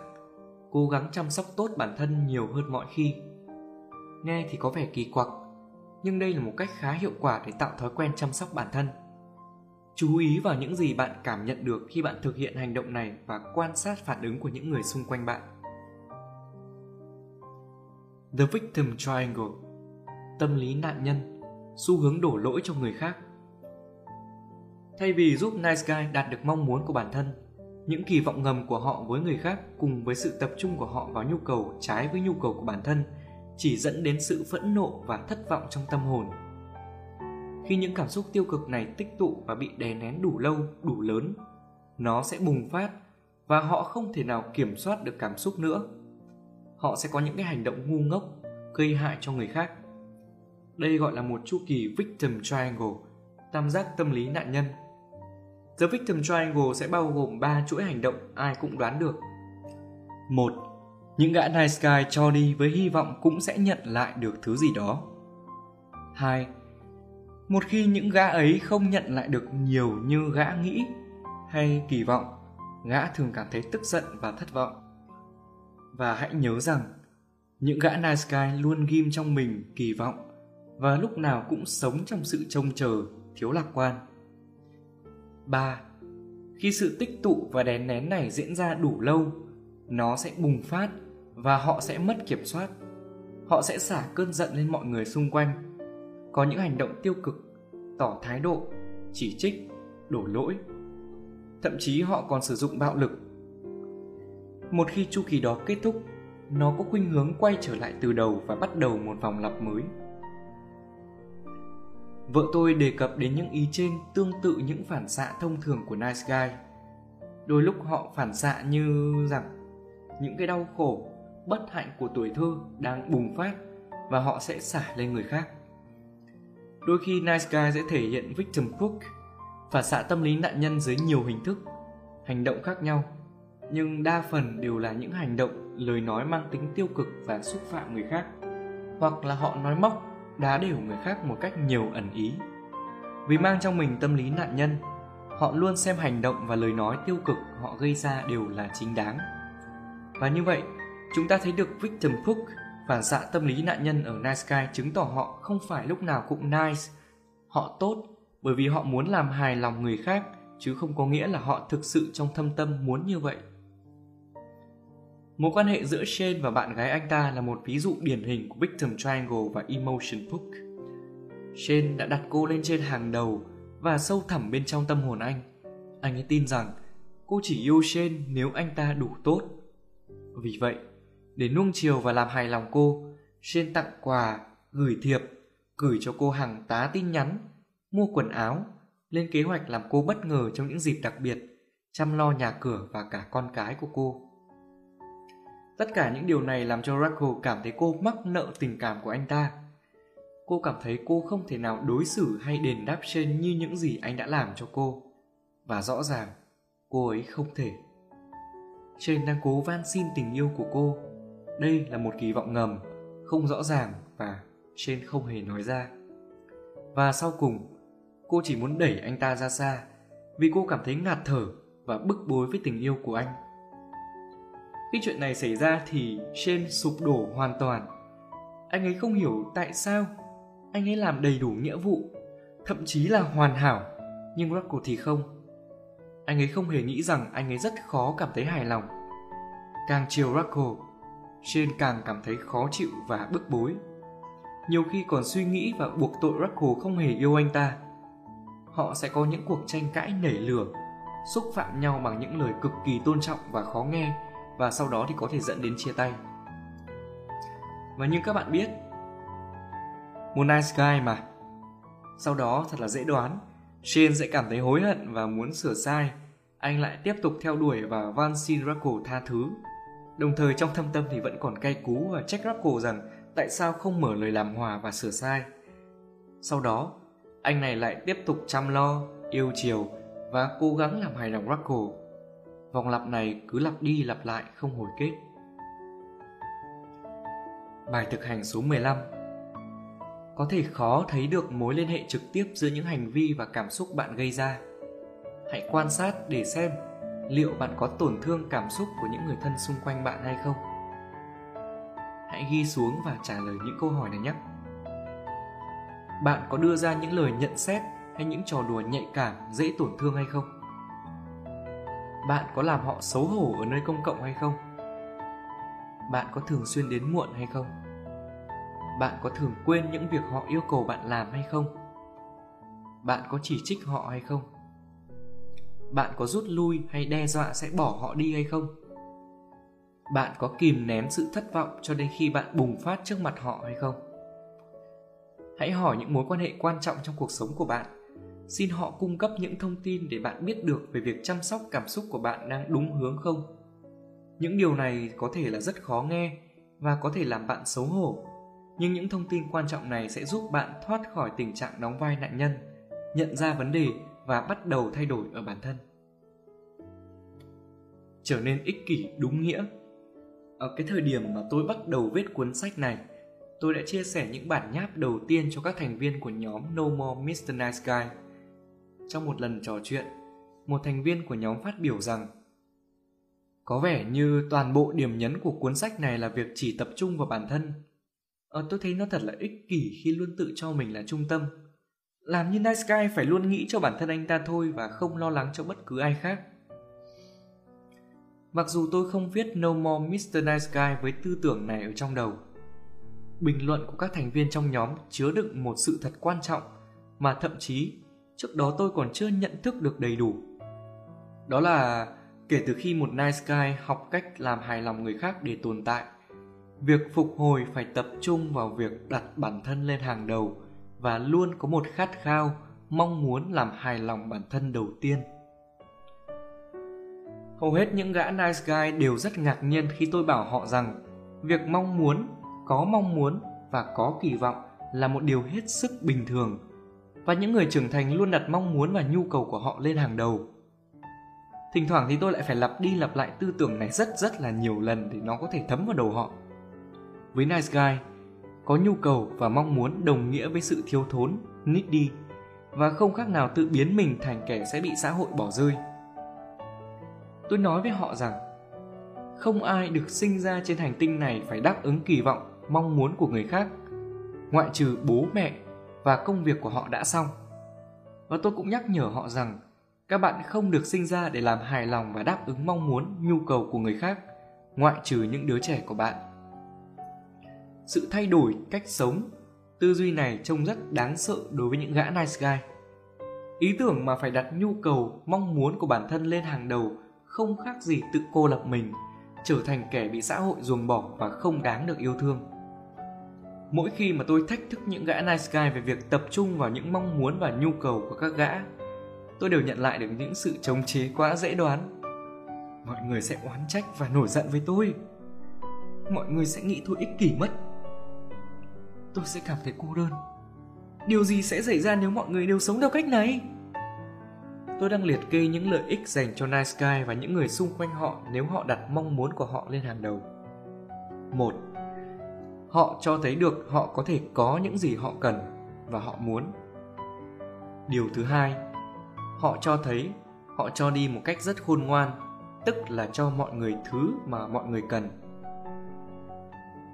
Cố gắng chăm sóc tốt bản thân nhiều hơn mọi khi. Nghe thì có vẻ kỳ quặc, nhưng đây là một cách khá hiệu quả để tạo thói quen chăm sóc bản thân chú ý vào những gì bạn cảm nhận được khi bạn thực hiện hành động này và quan sát phản ứng của những người xung quanh bạn. The victim triangle, tâm lý nạn nhân, xu hướng đổ lỗi cho người khác. Thay vì giúp nice guy đạt được mong muốn của bản thân, những kỳ vọng ngầm của họ với người khác cùng với sự tập trung của họ vào nhu cầu trái với nhu cầu của bản thân chỉ dẫn đến sự phẫn nộ và thất vọng trong tâm hồn khi những cảm xúc tiêu cực này tích tụ và bị đè nén đủ lâu, đủ lớn, nó sẽ bùng phát và họ không thể nào kiểm soát được cảm xúc nữa họ sẽ có những cái hành động ngu ngốc, gây hại cho người khác đây gọi là một chu kỳ victim triangle, tam giác tâm lý nạn nhân The Victim Triangle sẽ bao gồm 3 chuỗi hành động ai cũng đoán được. một, Những gã nice guy cho đi với hy vọng cũng sẽ nhận lại được thứ gì đó. 2 một khi những gã ấy không nhận lại được nhiều như gã nghĩ hay kỳ vọng gã thường cảm thấy tức giận và thất vọng và hãy nhớ rằng những gã nice guy luôn ghim trong mình kỳ vọng và lúc nào cũng sống trong sự trông chờ thiếu lạc quan 3. Khi sự tích tụ và đè nén này diễn ra đủ lâu, nó sẽ bùng phát và họ sẽ mất kiểm soát. Họ sẽ xả cơn giận lên mọi người xung quanh có những hành động tiêu cực, tỏ thái độ, chỉ trích, đổ lỗi. Thậm chí họ còn sử dụng bạo lực. Một khi chu kỳ đó kết thúc, nó có khuynh hướng quay trở lại từ đầu và bắt đầu một vòng lặp mới. Vợ tôi đề cập đến những ý trên tương tự những phản xạ thông thường của nice guy. Đôi lúc họ phản xạ như rằng những cái đau khổ, bất hạnh của tuổi thơ đang bùng phát và họ sẽ xả lên người khác. Đôi khi Nice Guy sẽ thể hiện victim cook, phản xạ tâm lý nạn nhân dưới nhiều hình thức, hành động khác nhau, nhưng đa phần đều là những hành động, lời nói mang tính tiêu cực và xúc phạm người khác, hoặc là họ nói móc, đá đều người khác một cách nhiều ẩn ý. Vì mang trong mình tâm lý nạn nhân, họ luôn xem hành động và lời nói tiêu cực họ gây ra đều là chính đáng. Và như vậy, chúng ta thấy được victim cook Phản xạ dạ tâm lý nạn nhân ở Nice Guy chứng tỏ họ không phải lúc nào cũng nice. Họ tốt bởi vì họ muốn làm hài lòng người khác chứ không có nghĩa là họ thực sự trong thâm tâm muốn như vậy. Mối quan hệ giữa Shane và bạn gái anh ta là một ví dụ điển hình của Victim Triangle và Emotion Hook. Shane đã đặt cô lên trên hàng đầu và sâu thẳm bên trong tâm hồn anh. Anh ấy tin rằng cô chỉ yêu Shane nếu anh ta đủ tốt. Vì vậy, để nuông chiều và làm hài lòng cô trên tặng quà gửi thiệp gửi cho cô hàng tá tin nhắn mua quần áo lên kế hoạch làm cô bất ngờ trong những dịp đặc biệt chăm lo nhà cửa và cả con cái của cô Tất cả những điều này làm cho Rachel cảm thấy cô mắc nợ tình cảm của anh ta. Cô cảm thấy cô không thể nào đối xử hay đền đáp trên như những gì anh đã làm cho cô. Và rõ ràng, cô ấy không thể. Trên đang cố van xin tình yêu của cô. Đây là một kỳ vọng ngầm, không rõ ràng và trên không hề nói ra. Và sau cùng, cô chỉ muốn đẩy anh ta ra xa vì cô cảm thấy ngạt thở và bức bối với tình yêu của anh. Khi chuyện này xảy ra thì Shane sụp đổ hoàn toàn. Anh ấy không hiểu tại sao anh ấy làm đầy đủ nghĩa vụ, thậm chí là hoàn hảo, nhưng Rocco thì không. Anh ấy không hề nghĩ rằng anh ấy rất khó cảm thấy hài lòng. Càng chiều Rocco, Jane càng cảm thấy khó chịu và bức bối. Nhiều khi còn suy nghĩ và buộc tội Rocco không hề yêu anh ta. Họ sẽ có những cuộc tranh cãi nảy lửa, xúc phạm nhau bằng những lời cực kỳ tôn trọng và khó nghe và sau đó thì có thể dẫn đến chia tay. Và như các bạn biết, một nice guy mà. Sau đó thật là dễ đoán, Shane sẽ cảm thấy hối hận và muốn sửa sai. Anh lại tiếp tục theo đuổi và van xin Rackle tha thứ. Đồng thời trong thâm tâm thì vẫn còn cay cú và trách Rackle rằng tại sao không mở lời làm hòa và sửa sai. Sau đó, anh này lại tiếp tục chăm lo, yêu chiều và cố gắng làm hài lòng Rackle. Vòng lặp này cứ lặp đi lặp lại không hồi kết. Bài thực hành số 15 Có thể khó thấy được mối liên hệ trực tiếp giữa những hành vi và cảm xúc bạn gây ra. Hãy quan sát để xem liệu bạn có tổn thương cảm xúc của những người thân xung quanh bạn hay không. Hãy ghi xuống và trả lời những câu hỏi này nhé. Bạn có đưa ra những lời nhận xét hay những trò đùa nhạy cảm dễ tổn thương hay không? bạn có làm họ xấu hổ ở nơi công cộng hay không bạn có thường xuyên đến muộn hay không bạn có thường quên những việc họ yêu cầu bạn làm hay không bạn có chỉ trích họ hay không bạn có rút lui hay đe dọa sẽ bỏ họ đi hay không? Bạn có kìm nén sự thất vọng cho đến khi bạn bùng phát trước mặt họ hay không? Hãy hỏi những mối quan hệ quan trọng trong cuộc sống của bạn. Xin họ cung cấp những thông tin để bạn biết được về việc chăm sóc cảm xúc của bạn đang đúng hướng không? Những điều này có thể là rất khó nghe và có thể làm bạn xấu hổ. Nhưng những thông tin quan trọng này sẽ giúp bạn thoát khỏi tình trạng đóng vai nạn nhân, nhận ra vấn đề và bắt đầu thay đổi ở bản thân trở nên ích kỷ đúng nghĩa ở cái thời điểm mà tôi bắt đầu viết cuốn sách này tôi đã chia sẻ những bản nháp đầu tiên cho các thành viên của nhóm No More Mr. Nice Guy trong một lần trò chuyện, một thành viên của nhóm phát biểu rằng có vẻ như toàn bộ điểm nhấn của cuốn sách này là việc chỉ tập trung vào bản thân. Ờ, tôi thấy nó thật là ích kỷ khi luôn tự cho mình là trung tâm. Làm như Night Sky phải luôn nghĩ cho bản thân anh ta thôi và không lo lắng cho bất cứ ai khác. Mặc dù tôi không viết No More Mr. Nice Guy với tư tưởng này ở trong đầu, bình luận của các thành viên trong nhóm chứa đựng một sự thật quan trọng mà thậm chí trước đó tôi còn chưa nhận thức được đầy đủ. Đó là kể từ khi một nice guy học cách làm hài lòng người khác để tồn tại, việc phục hồi phải tập trung vào việc đặt bản thân lên hàng đầu và luôn có một khát khao, mong muốn làm hài lòng bản thân đầu tiên. Hầu hết những gã nice guy đều rất ngạc nhiên khi tôi bảo họ rằng việc mong muốn, có mong muốn và có kỳ vọng là một điều hết sức bình thường và những người trưởng thành luôn đặt mong muốn và nhu cầu của họ lên hàng đầu. Thỉnh thoảng thì tôi lại phải lặp đi lặp lại tư tưởng này rất rất là nhiều lần để nó có thể thấm vào đầu họ. Với Nice Guy, có nhu cầu và mong muốn đồng nghĩa với sự thiếu thốn, needy và không khác nào tự biến mình thành kẻ sẽ bị xã hội bỏ rơi. Tôi nói với họ rằng không ai được sinh ra trên hành tinh này phải đáp ứng kỳ vọng, mong muốn của người khác, ngoại trừ bố mẹ và công việc của họ đã xong. Và tôi cũng nhắc nhở họ rằng các bạn không được sinh ra để làm hài lòng và đáp ứng mong muốn, nhu cầu của người khác, ngoại trừ những đứa trẻ của bạn. Sự thay đổi cách sống, tư duy này trông rất đáng sợ đối với những gã nice guy. Ý tưởng mà phải đặt nhu cầu, mong muốn của bản thân lên hàng đầu không khác gì tự cô lập mình, trở thành kẻ bị xã hội ruồng bỏ và không đáng được yêu thương. Mỗi khi mà tôi thách thức những gã nice guy về việc tập trung vào những mong muốn và nhu cầu của các gã, tôi đều nhận lại được những sự chống chế quá dễ đoán. Mọi người sẽ oán trách và nổi giận với tôi. mọi người sẽ nghĩ tôi ích kỷ mất. Tôi sẽ cảm thấy cô đơn. Điều gì sẽ xảy ra nếu mọi người đều sống theo cách này? Tôi đang liệt kê những lợi ích dành cho Nice Guy và những người xung quanh họ nếu họ đặt mong muốn của họ lên hàng đầu. Một, Họ cho thấy được họ có thể có những gì họ cần và họ muốn. Điều thứ hai, họ cho thấy họ cho đi một cách rất khôn ngoan, tức là cho mọi người thứ mà mọi người cần.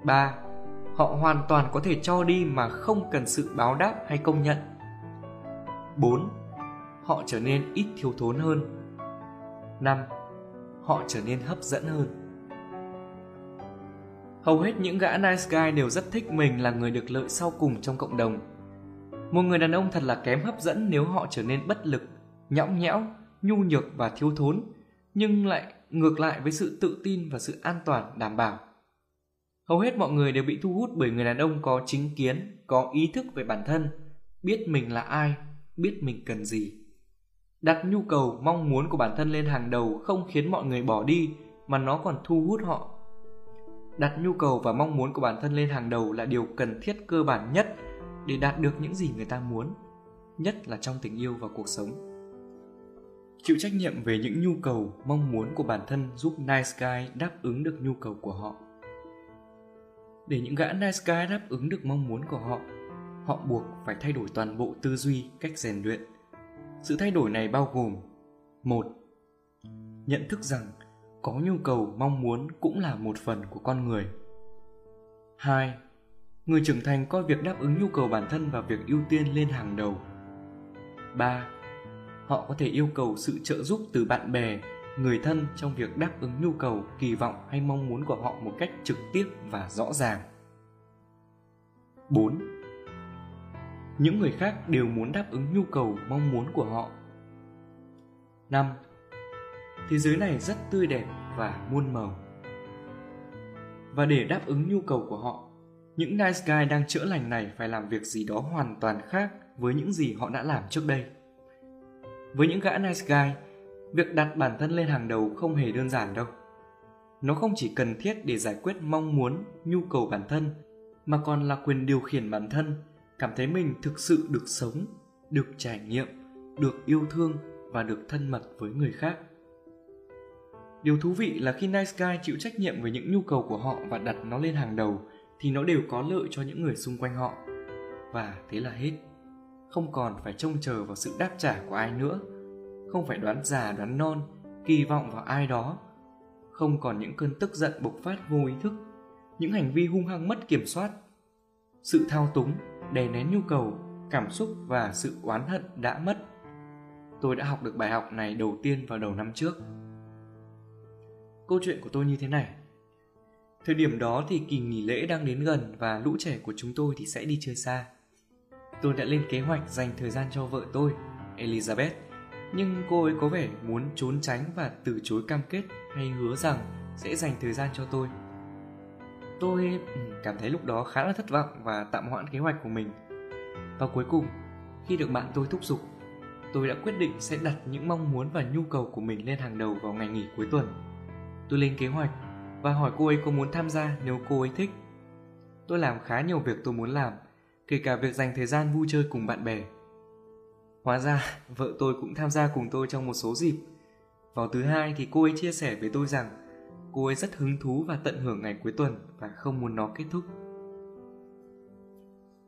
3. Họ hoàn toàn có thể cho đi mà không cần sự báo đáp hay công nhận. 4 họ trở nên ít thiếu thốn hơn. 5. Họ trở nên hấp dẫn hơn. Hầu hết những gã nice guy đều rất thích mình là người được lợi sau cùng trong cộng đồng. Một người đàn ông thật là kém hấp dẫn nếu họ trở nên bất lực, nhõng nhẽo, nhu nhược và thiếu thốn, nhưng lại ngược lại với sự tự tin và sự an toàn đảm bảo. Hầu hết mọi người đều bị thu hút bởi người đàn ông có chính kiến, có ý thức về bản thân, biết mình là ai, biết mình cần gì. Đặt nhu cầu mong muốn của bản thân lên hàng đầu không khiến mọi người bỏ đi mà nó còn thu hút họ. Đặt nhu cầu và mong muốn của bản thân lên hàng đầu là điều cần thiết cơ bản nhất để đạt được những gì người ta muốn nhất là trong tình yêu và cuộc sống. Chịu trách nhiệm về những nhu cầu mong muốn của bản thân giúp nice guy đáp ứng được nhu cầu của họ để những gã nice guy đáp ứng được mong muốn của họ họ buộc phải thay đổi toàn bộ tư duy, cách rèn luyện. Sự thay đổi này bao gồm, một, nhận thức rằng có nhu cầu, mong muốn cũng là một phần của con người. Hai, người trưởng thành coi việc đáp ứng nhu cầu bản thân và việc ưu tiên lên hàng đầu. Ba, họ có thể yêu cầu sự trợ giúp từ bạn bè người thân trong việc đáp ứng nhu cầu kỳ vọng hay mong muốn của họ một cách trực tiếp và rõ ràng 4 những người khác đều muốn đáp ứng nhu cầu mong muốn của họ. 5. Thế giới này rất tươi đẹp và muôn màu. Và để đáp ứng nhu cầu của họ, những nice guy đang chữa lành này phải làm việc gì đó hoàn toàn khác với những gì họ đã làm trước đây. Với những gã nice guy, việc đặt bản thân lên hàng đầu không hề đơn giản đâu. Nó không chỉ cần thiết để giải quyết mong muốn, nhu cầu bản thân, mà còn là quyền điều khiển bản thân cảm thấy mình thực sự được sống được trải nghiệm được yêu thương và được thân mật với người khác. Điều thú vị là khi nice guy chịu trách nhiệm về những nhu cầu của họ và đặt nó lên hàng đầu thì nó đều có lợi cho những người xung quanh họ. Và thế là hết. Không còn phải trông chờ vào sự đáp trả của ai nữa không phải đoán già, đoán non, kỳ vọng vào ai đó. Không còn những cơn tức giận bộc phát vô ý thức, những hành vi hung hăng mất kiểm soát. Sự thao túng đè nén nhu cầu, cảm xúc và sự oán hận đã mất. Tôi đã học được bài học này đầu tiên vào đầu năm trước. Câu chuyện của tôi như thế này. Thời điểm đó thì kỳ nghỉ lễ đang đến gần và lũ trẻ của chúng tôi thì sẽ đi chơi xa. Tôi đã lên kế hoạch dành thời gian cho vợ tôi, elizabeth nhưng cô ấy có vẻ muốn trốn tránh và từ chối cam kết hay hứa rằng sẽ dành thời gian cho tôi Tôi ừ, cảm thấy lúc đó khá là thất vọng và tạm hoãn kế hoạch của mình. Và cuối cùng, khi được bạn tôi thúc giục, tôi đã quyết định sẽ đặt những mong muốn và nhu cầu của mình lên hàng đầu vào ngày nghỉ cuối tuần. Tôi lên kế hoạch và hỏi cô ấy có muốn tham gia nếu cô ấy thích. Tôi làm khá nhiều việc tôi muốn làm, kể cả việc dành thời gian vui chơi cùng bạn bè. Hóa ra, vợ tôi cũng tham gia cùng tôi trong một số dịp. Vào thứ hai thì cô ấy chia sẻ với tôi rằng cô ấy rất hứng thú và tận hưởng ngày cuối tuần và không muốn nó kết thúc.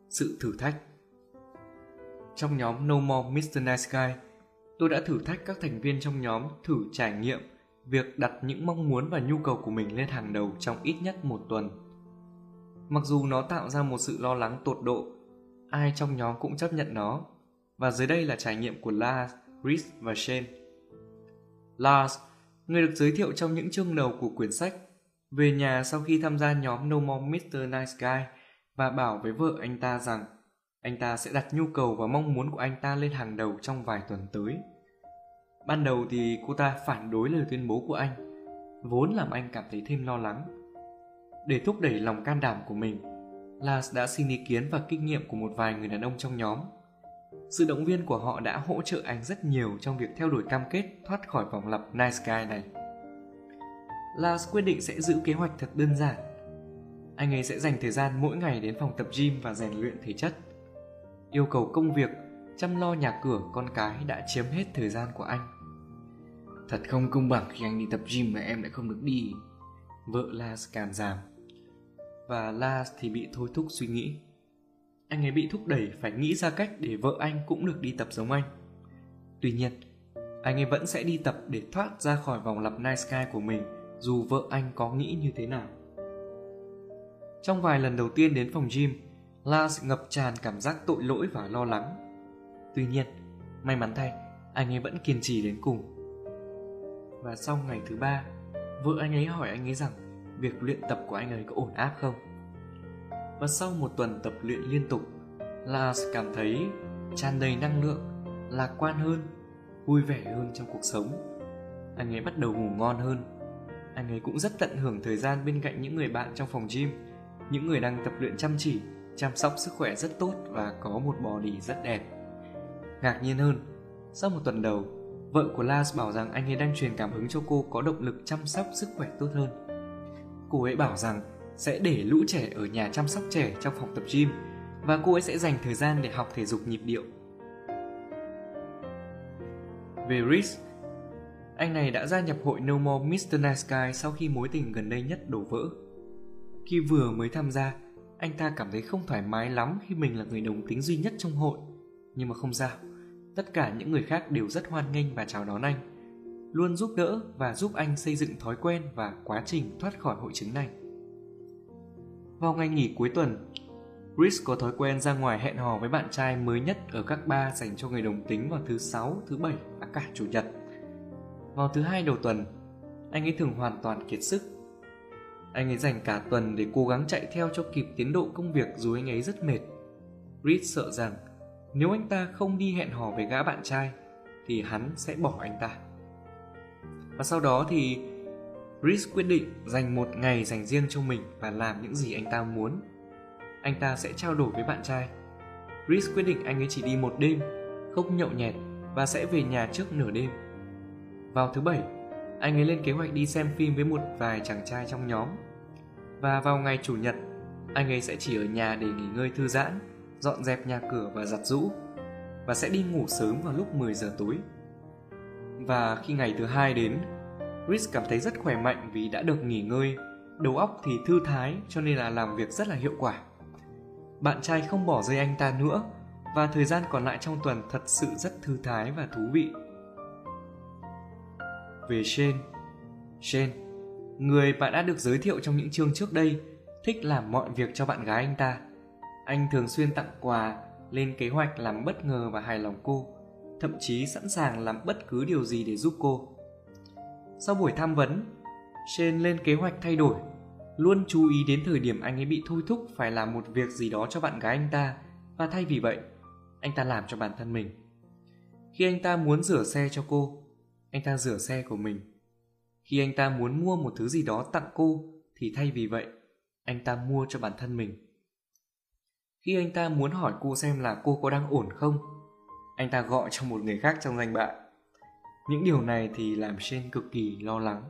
Sự thử thách Trong nhóm No More Mr. Nice Guy, tôi đã thử thách các thành viên trong nhóm thử trải nghiệm việc đặt những mong muốn và nhu cầu của mình lên hàng đầu trong ít nhất một tuần. Mặc dù nó tạo ra một sự lo lắng tột độ, ai trong nhóm cũng chấp nhận nó. Và dưới đây là trải nghiệm của Lars, Rhys và Shane. Lars người được giới thiệu trong những chương đầu của quyển sách, về nhà sau khi tham gia nhóm No More Mr. Nice Guy và bảo với vợ anh ta rằng anh ta sẽ đặt nhu cầu và mong muốn của anh ta lên hàng đầu trong vài tuần tới. Ban đầu thì cô ta phản đối lời tuyên bố của anh, vốn làm anh cảm thấy thêm lo lắng. Để thúc đẩy lòng can đảm của mình, Lars đã xin ý kiến và kinh nghiệm của một vài người đàn ông trong nhóm sự động viên của họ đã hỗ trợ anh rất nhiều trong việc theo đuổi cam kết thoát khỏi vòng lặp Nice Guy này. Lars quyết định sẽ giữ kế hoạch thật đơn giản, anh ấy sẽ dành thời gian mỗi ngày đến phòng tập gym và rèn luyện thể chất. Yêu cầu công việc, chăm lo nhà cửa, con cái đã chiếm hết thời gian của anh. Thật không công bằng khi anh đi tập gym mà em lại không được đi. Vợ Lars càm giảm. Và Lars thì bị thôi thúc suy nghĩ. Anh ấy bị thúc đẩy phải nghĩ ra cách để vợ anh cũng được đi tập giống anh. Tuy nhiên, anh ấy vẫn sẽ đi tập để thoát ra khỏi vòng lặp night sky của mình dù vợ anh có nghĩ như thế nào. Trong vài lần đầu tiên đến phòng gym, Lars ngập tràn cảm giác tội lỗi và lo lắng. Tuy nhiên, may mắn thay, anh ấy vẫn kiên trì đến cùng. Và sau ngày thứ ba, vợ anh ấy hỏi anh ấy rằng việc luyện tập của anh ấy có ổn áp không. Và sau một tuần tập luyện liên tục, Lars cảm thấy tràn đầy năng lượng, lạc quan hơn, vui vẻ hơn trong cuộc sống. Anh ấy bắt đầu ngủ ngon hơn. Anh ấy cũng rất tận hưởng thời gian bên cạnh những người bạn trong phòng gym những người đang tập luyện chăm chỉ, chăm sóc sức khỏe rất tốt và có một body rất đẹp. Ngạc nhiên hơn, sau một tuần đầu, vợ của Lars bảo rằng anh ấy đang truyền cảm hứng cho cô có động lực chăm sóc sức khỏe tốt hơn. Cô ấy bảo rằng sẽ để lũ trẻ ở nhà chăm sóc trẻ trong phòng tập gym và cô ấy sẽ dành thời gian để học thể dục nhịp điệu. Về Rhys, anh này đã gia nhập hội No More Mr. Nice Guy sau khi mối tình gần đây nhất đổ vỡ. Khi vừa mới tham gia, anh ta cảm thấy không thoải mái lắm khi mình là người đồng tính duy nhất trong hội. Nhưng mà không sao, tất cả những người khác đều rất hoan nghênh và chào đón anh, luôn giúp đỡ và giúp anh xây dựng thói quen và quá trình thoát khỏi hội chứng này. Vào ngày nghỉ cuối tuần, Chris có thói quen ra ngoài hẹn hò với bạn trai mới nhất ở các bar dành cho người đồng tính vào thứ sáu, thứ bảy và cả chủ nhật. Vào thứ hai đầu tuần, anh ấy thường hoàn toàn kiệt sức anh ấy dành cả tuần để cố gắng chạy theo cho kịp tiến độ công việc dù anh ấy rất mệt. Chris sợ rằng nếu anh ta không đi hẹn hò với gã bạn trai thì hắn sẽ bỏ anh ta. Và sau đó thì Rhys quyết định dành một ngày dành riêng cho mình và làm những gì anh ta muốn. Anh ta sẽ trao đổi với bạn trai. Rhys quyết định anh ấy chỉ đi một đêm, không nhậu nhẹt và sẽ về nhà trước nửa đêm. Vào thứ bảy, anh ấy lên kế hoạch đi xem phim với một vài chàng trai trong nhóm. Và vào ngày chủ nhật, anh ấy sẽ chỉ ở nhà để nghỉ ngơi thư giãn, dọn dẹp nhà cửa và giặt rũ và sẽ đi ngủ sớm vào lúc 10 giờ tối. Và khi ngày thứ hai đến, Chris cảm thấy rất khỏe mạnh vì đã được nghỉ ngơi, đầu óc thì thư thái cho nên là làm việc rất là hiệu quả. Bạn trai không bỏ rơi anh ta nữa và thời gian còn lại trong tuần thật sự rất thư thái và thú vị về Shane. Shane, người bạn đã được giới thiệu trong những chương trước đây, thích làm mọi việc cho bạn gái anh ta. Anh thường xuyên tặng quà, lên kế hoạch làm bất ngờ và hài lòng cô, thậm chí sẵn sàng làm bất cứ điều gì để giúp cô. Sau buổi tham vấn, Shane lên kế hoạch thay đổi, luôn chú ý đến thời điểm anh ấy bị thôi thúc phải làm một việc gì đó cho bạn gái anh ta và thay vì vậy, anh ta làm cho bản thân mình. Khi anh ta muốn rửa xe cho cô, anh ta rửa xe của mình. Khi anh ta muốn mua một thứ gì đó tặng cô thì thay vì vậy, anh ta mua cho bản thân mình. Khi anh ta muốn hỏi cô xem là cô có đang ổn không, anh ta gọi cho một người khác trong danh bạ. Những điều này thì làm Shen cực kỳ lo lắng.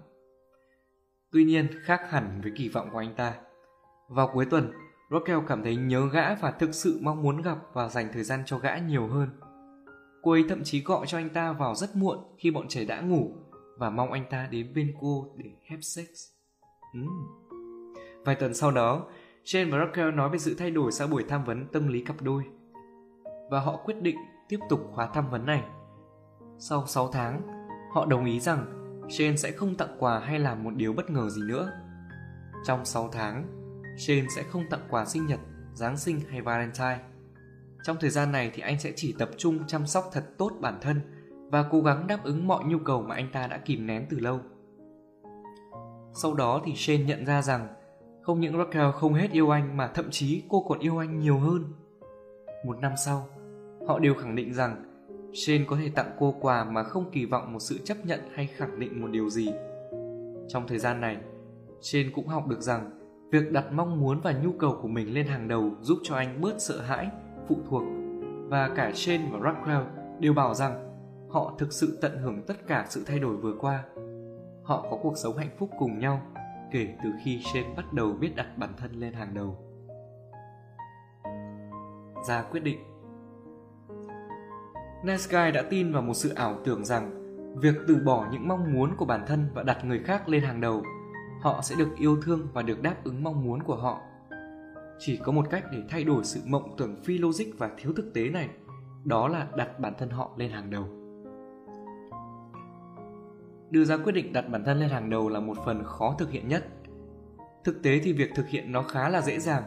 Tuy nhiên, khác hẳn với kỳ vọng của anh ta. Vào cuối tuần, Raquel cảm thấy nhớ gã và thực sự mong muốn gặp và dành thời gian cho gã nhiều hơn. Cô ấy thậm chí gọi cho anh ta vào rất muộn khi bọn trẻ đã ngủ và mong anh ta đến bên cô để have sex. Mm. Vài tuần sau đó, Jane và Raquel nói về sự thay đổi sau buổi tham vấn tâm lý cặp đôi. Và họ quyết định tiếp tục khóa tham vấn này. Sau 6 tháng, họ đồng ý rằng Shane sẽ không tặng quà hay làm một điều bất ngờ gì nữa. Trong 6 tháng, Shane sẽ không tặng quà sinh nhật, Giáng sinh hay Valentine trong thời gian này thì anh sẽ chỉ tập trung chăm sóc thật tốt bản thân và cố gắng đáp ứng mọi nhu cầu mà anh ta đã kìm nén từ lâu. Sau đó thì Shane nhận ra rằng không những Raquel không hết yêu anh mà thậm chí cô còn yêu anh nhiều hơn. Một năm sau, họ đều khẳng định rằng Shane có thể tặng cô quà mà không kỳ vọng một sự chấp nhận hay khẳng định một điều gì. Trong thời gian này, Shane cũng học được rằng việc đặt mong muốn và nhu cầu của mình lên hàng đầu giúp cho anh bớt sợ hãi phụ thuộc và cả Shane và Raquel đều bảo rằng họ thực sự tận hưởng tất cả sự thay đổi vừa qua. Họ có cuộc sống hạnh phúc cùng nhau kể từ khi Shane bắt đầu biết đặt bản thân lên hàng đầu. Ra quyết định Nice đã tin vào một sự ảo tưởng rằng việc từ bỏ những mong muốn của bản thân và đặt người khác lên hàng đầu, họ sẽ được yêu thương và được đáp ứng mong muốn của họ. Chỉ có một cách để thay đổi sự mộng tưởng phi logic và thiếu thực tế này, đó là đặt bản thân họ lên hàng đầu. Đưa ra quyết định đặt bản thân lên hàng đầu là một phần khó thực hiện nhất. Thực tế thì việc thực hiện nó khá là dễ dàng.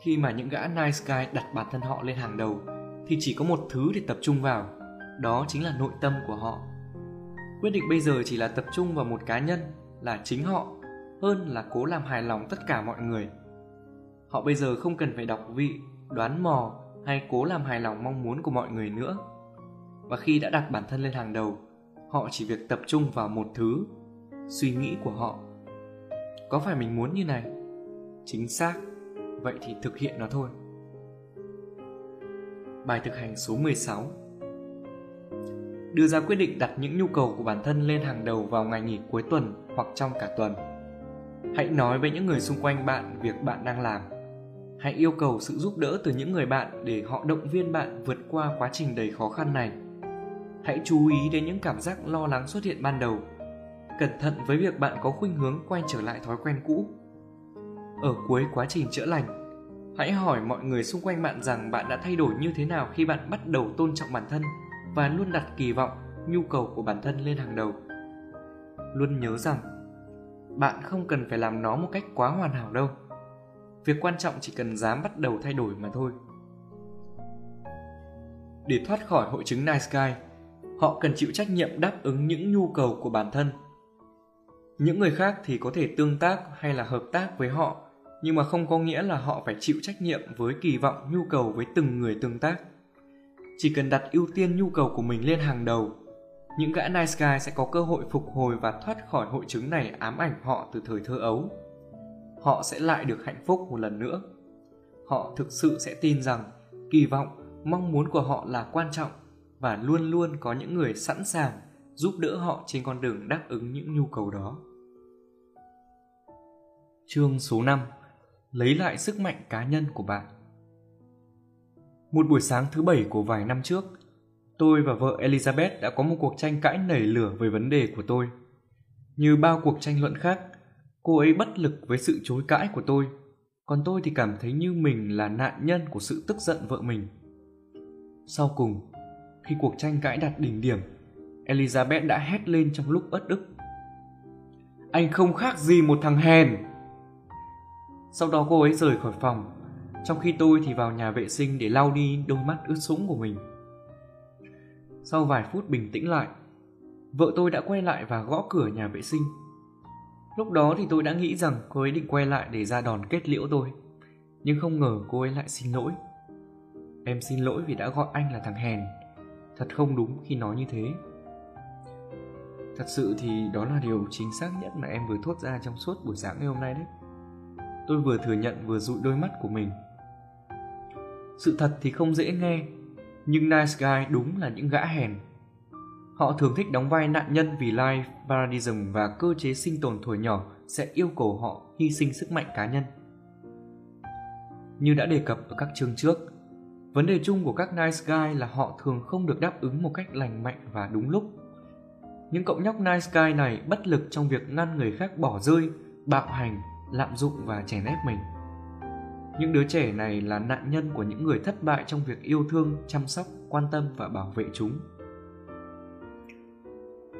Khi mà những gã nice guy đặt bản thân họ lên hàng đầu thì chỉ có một thứ để tập trung vào, đó chính là nội tâm của họ. Quyết định bây giờ chỉ là tập trung vào một cá nhân là chính họ hơn là cố làm hài lòng tất cả mọi người. Họ bây giờ không cần phải đọc vị, đoán mò hay cố làm hài lòng mong muốn của mọi người nữa. Và khi đã đặt bản thân lên hàng đầu, họ chỉ việc tập trung vào một thứ, suy nghĩ của họ. Có phải mình muốn như này? Chính xác, vậy thì thực hiện nó thôi. Bài thực hành số 16 Đưa ra quyết định đặt những nhu cầu của bản thân lên hàng đầu vào ngày nghỉ cuối tuần hoặc trong cả tuần. Hãy nói với những người xung quanh bạn việc bạn đang làm. Hãy yêu cầu sự giúp đỡ từ những người bạn để họ động viên bạn vượt qua quá trình đầy khó khăn này. Hãy chú ý đến những cảm giác lo lắng xuất hiện ban đầu. Cẩn thận với việc bạn có khuynh hướng quay trở lại thói quen cũ. Ở cuối quá trình chữa lành, Hãy hỏi mọi người xung quanh bạn rằng bạn đã thay đổi như thế nào khi bạn bắt đầu tôn trọng bản thân và luôn đặt kỳ vọng, nhu cầu của bản thân lên hàng đầu. Luôn nhớ rằng bạn không cần phải làm nó một cách quá hoàn hảo đâu. Việc quan trọng chỉ cần dám bắt đầu thay đổi mà thôi. Để thoát khỏi hội chứng nice guy, họ cần chịu trách nhiệm đáp ứng những nhu cầu của bản thân. Những người khác thì có thể tương tác hay là hợp tác với họ nhưng mà không có nghĩa là họ phải chịu trách nhiệm với kỳ vọng, nhu cầu với từng người tương tác. Chỉ cần đặt ưu tiên nhu cầu của mình lên hàng đầu, những gã nice guy sẽ có cơ hội phục hồi và thoát khỏi hội chứng này ám ảnh họ từ thời thơ ấu. Họ sẽ lại được hạnh phúc một lần nữa. Họ thực sự sẽ tin rằng kỳ vọng, mong muốn của họ là quan trọng và luôn luôn có những người sẵn sàng giúp đỡ họ trên con đường đáp ứng những nhu cầu đó. Chương số 5 lấy lại sức mạnh cá nhân của bạn. Một buổi sáng thứ bảy của vài năm trước, tôi và vợ Elizabeth đã có một cuộc tranh cãi nảy lửa về vấn đề của tôi. Như bao cuộc tranh luận khác, cô ấy bất lực với sự chối cãi của tôi, còn tôi thì cảm thấy như mình là nạn nhân của sự tức giận vợ mình. Sau cùng, khi cuộc tranh cãi đạt đỉnh điểm, Elizabeth đã hét lên trong lúc ớt ức. Anh không khác gì một thằng hèn, sau đó cô ấy rời khỏi phòng, trong khi tôi thì vào nhà vệ sinh để lau đi đôi mắt ướt sũng của mình. Sau vài phút bình tĩnh lại, vợ tôi đã quay lại và gõ cửa nhà vệ sinh. Lúc đó thì tôi đã nghĩ rằng cô ấy định quay lại để ra đòn kết liễu tôi, nhưng không ngờ cô ấy lại xin lỗi. Em xin lỗi vì đã gọi anh là thằng hèn, thật không đúng khi nói như thế. Thật sự thì đó là điều chính xác nhất mà em vừa thốt ra trong suốt buổi sáng ngày hôm nay đấy tôi vừa thừa nhận vừa dụi đôi mắt của mình. Sự thật thì không dễ nghe, nhưng nice guy đúng là những gã hèn. Họ thường thích đóng vai nạn nhân vì life, paradism và cơ chế sinh tồn thuở nhỏ sẽ yêu cầu họ hy sinh sức mạnh cá nhân. Như đã đề cập ở các chương trước, vấn đề chung của các nice guy là họ thường không được đáp ứng một cách lành mạnh và đúng lúc. Những cậu nhóc nice guy này bất lực trong việc ngăn người khác bỏ rơi, bạo hành lạm dụng và chèn ép mình. Những đứa trẻ này là nạn nhân của những người thất bại trong việc yêu thương, chăm sóc, quan tâm và bảo vệ chúng.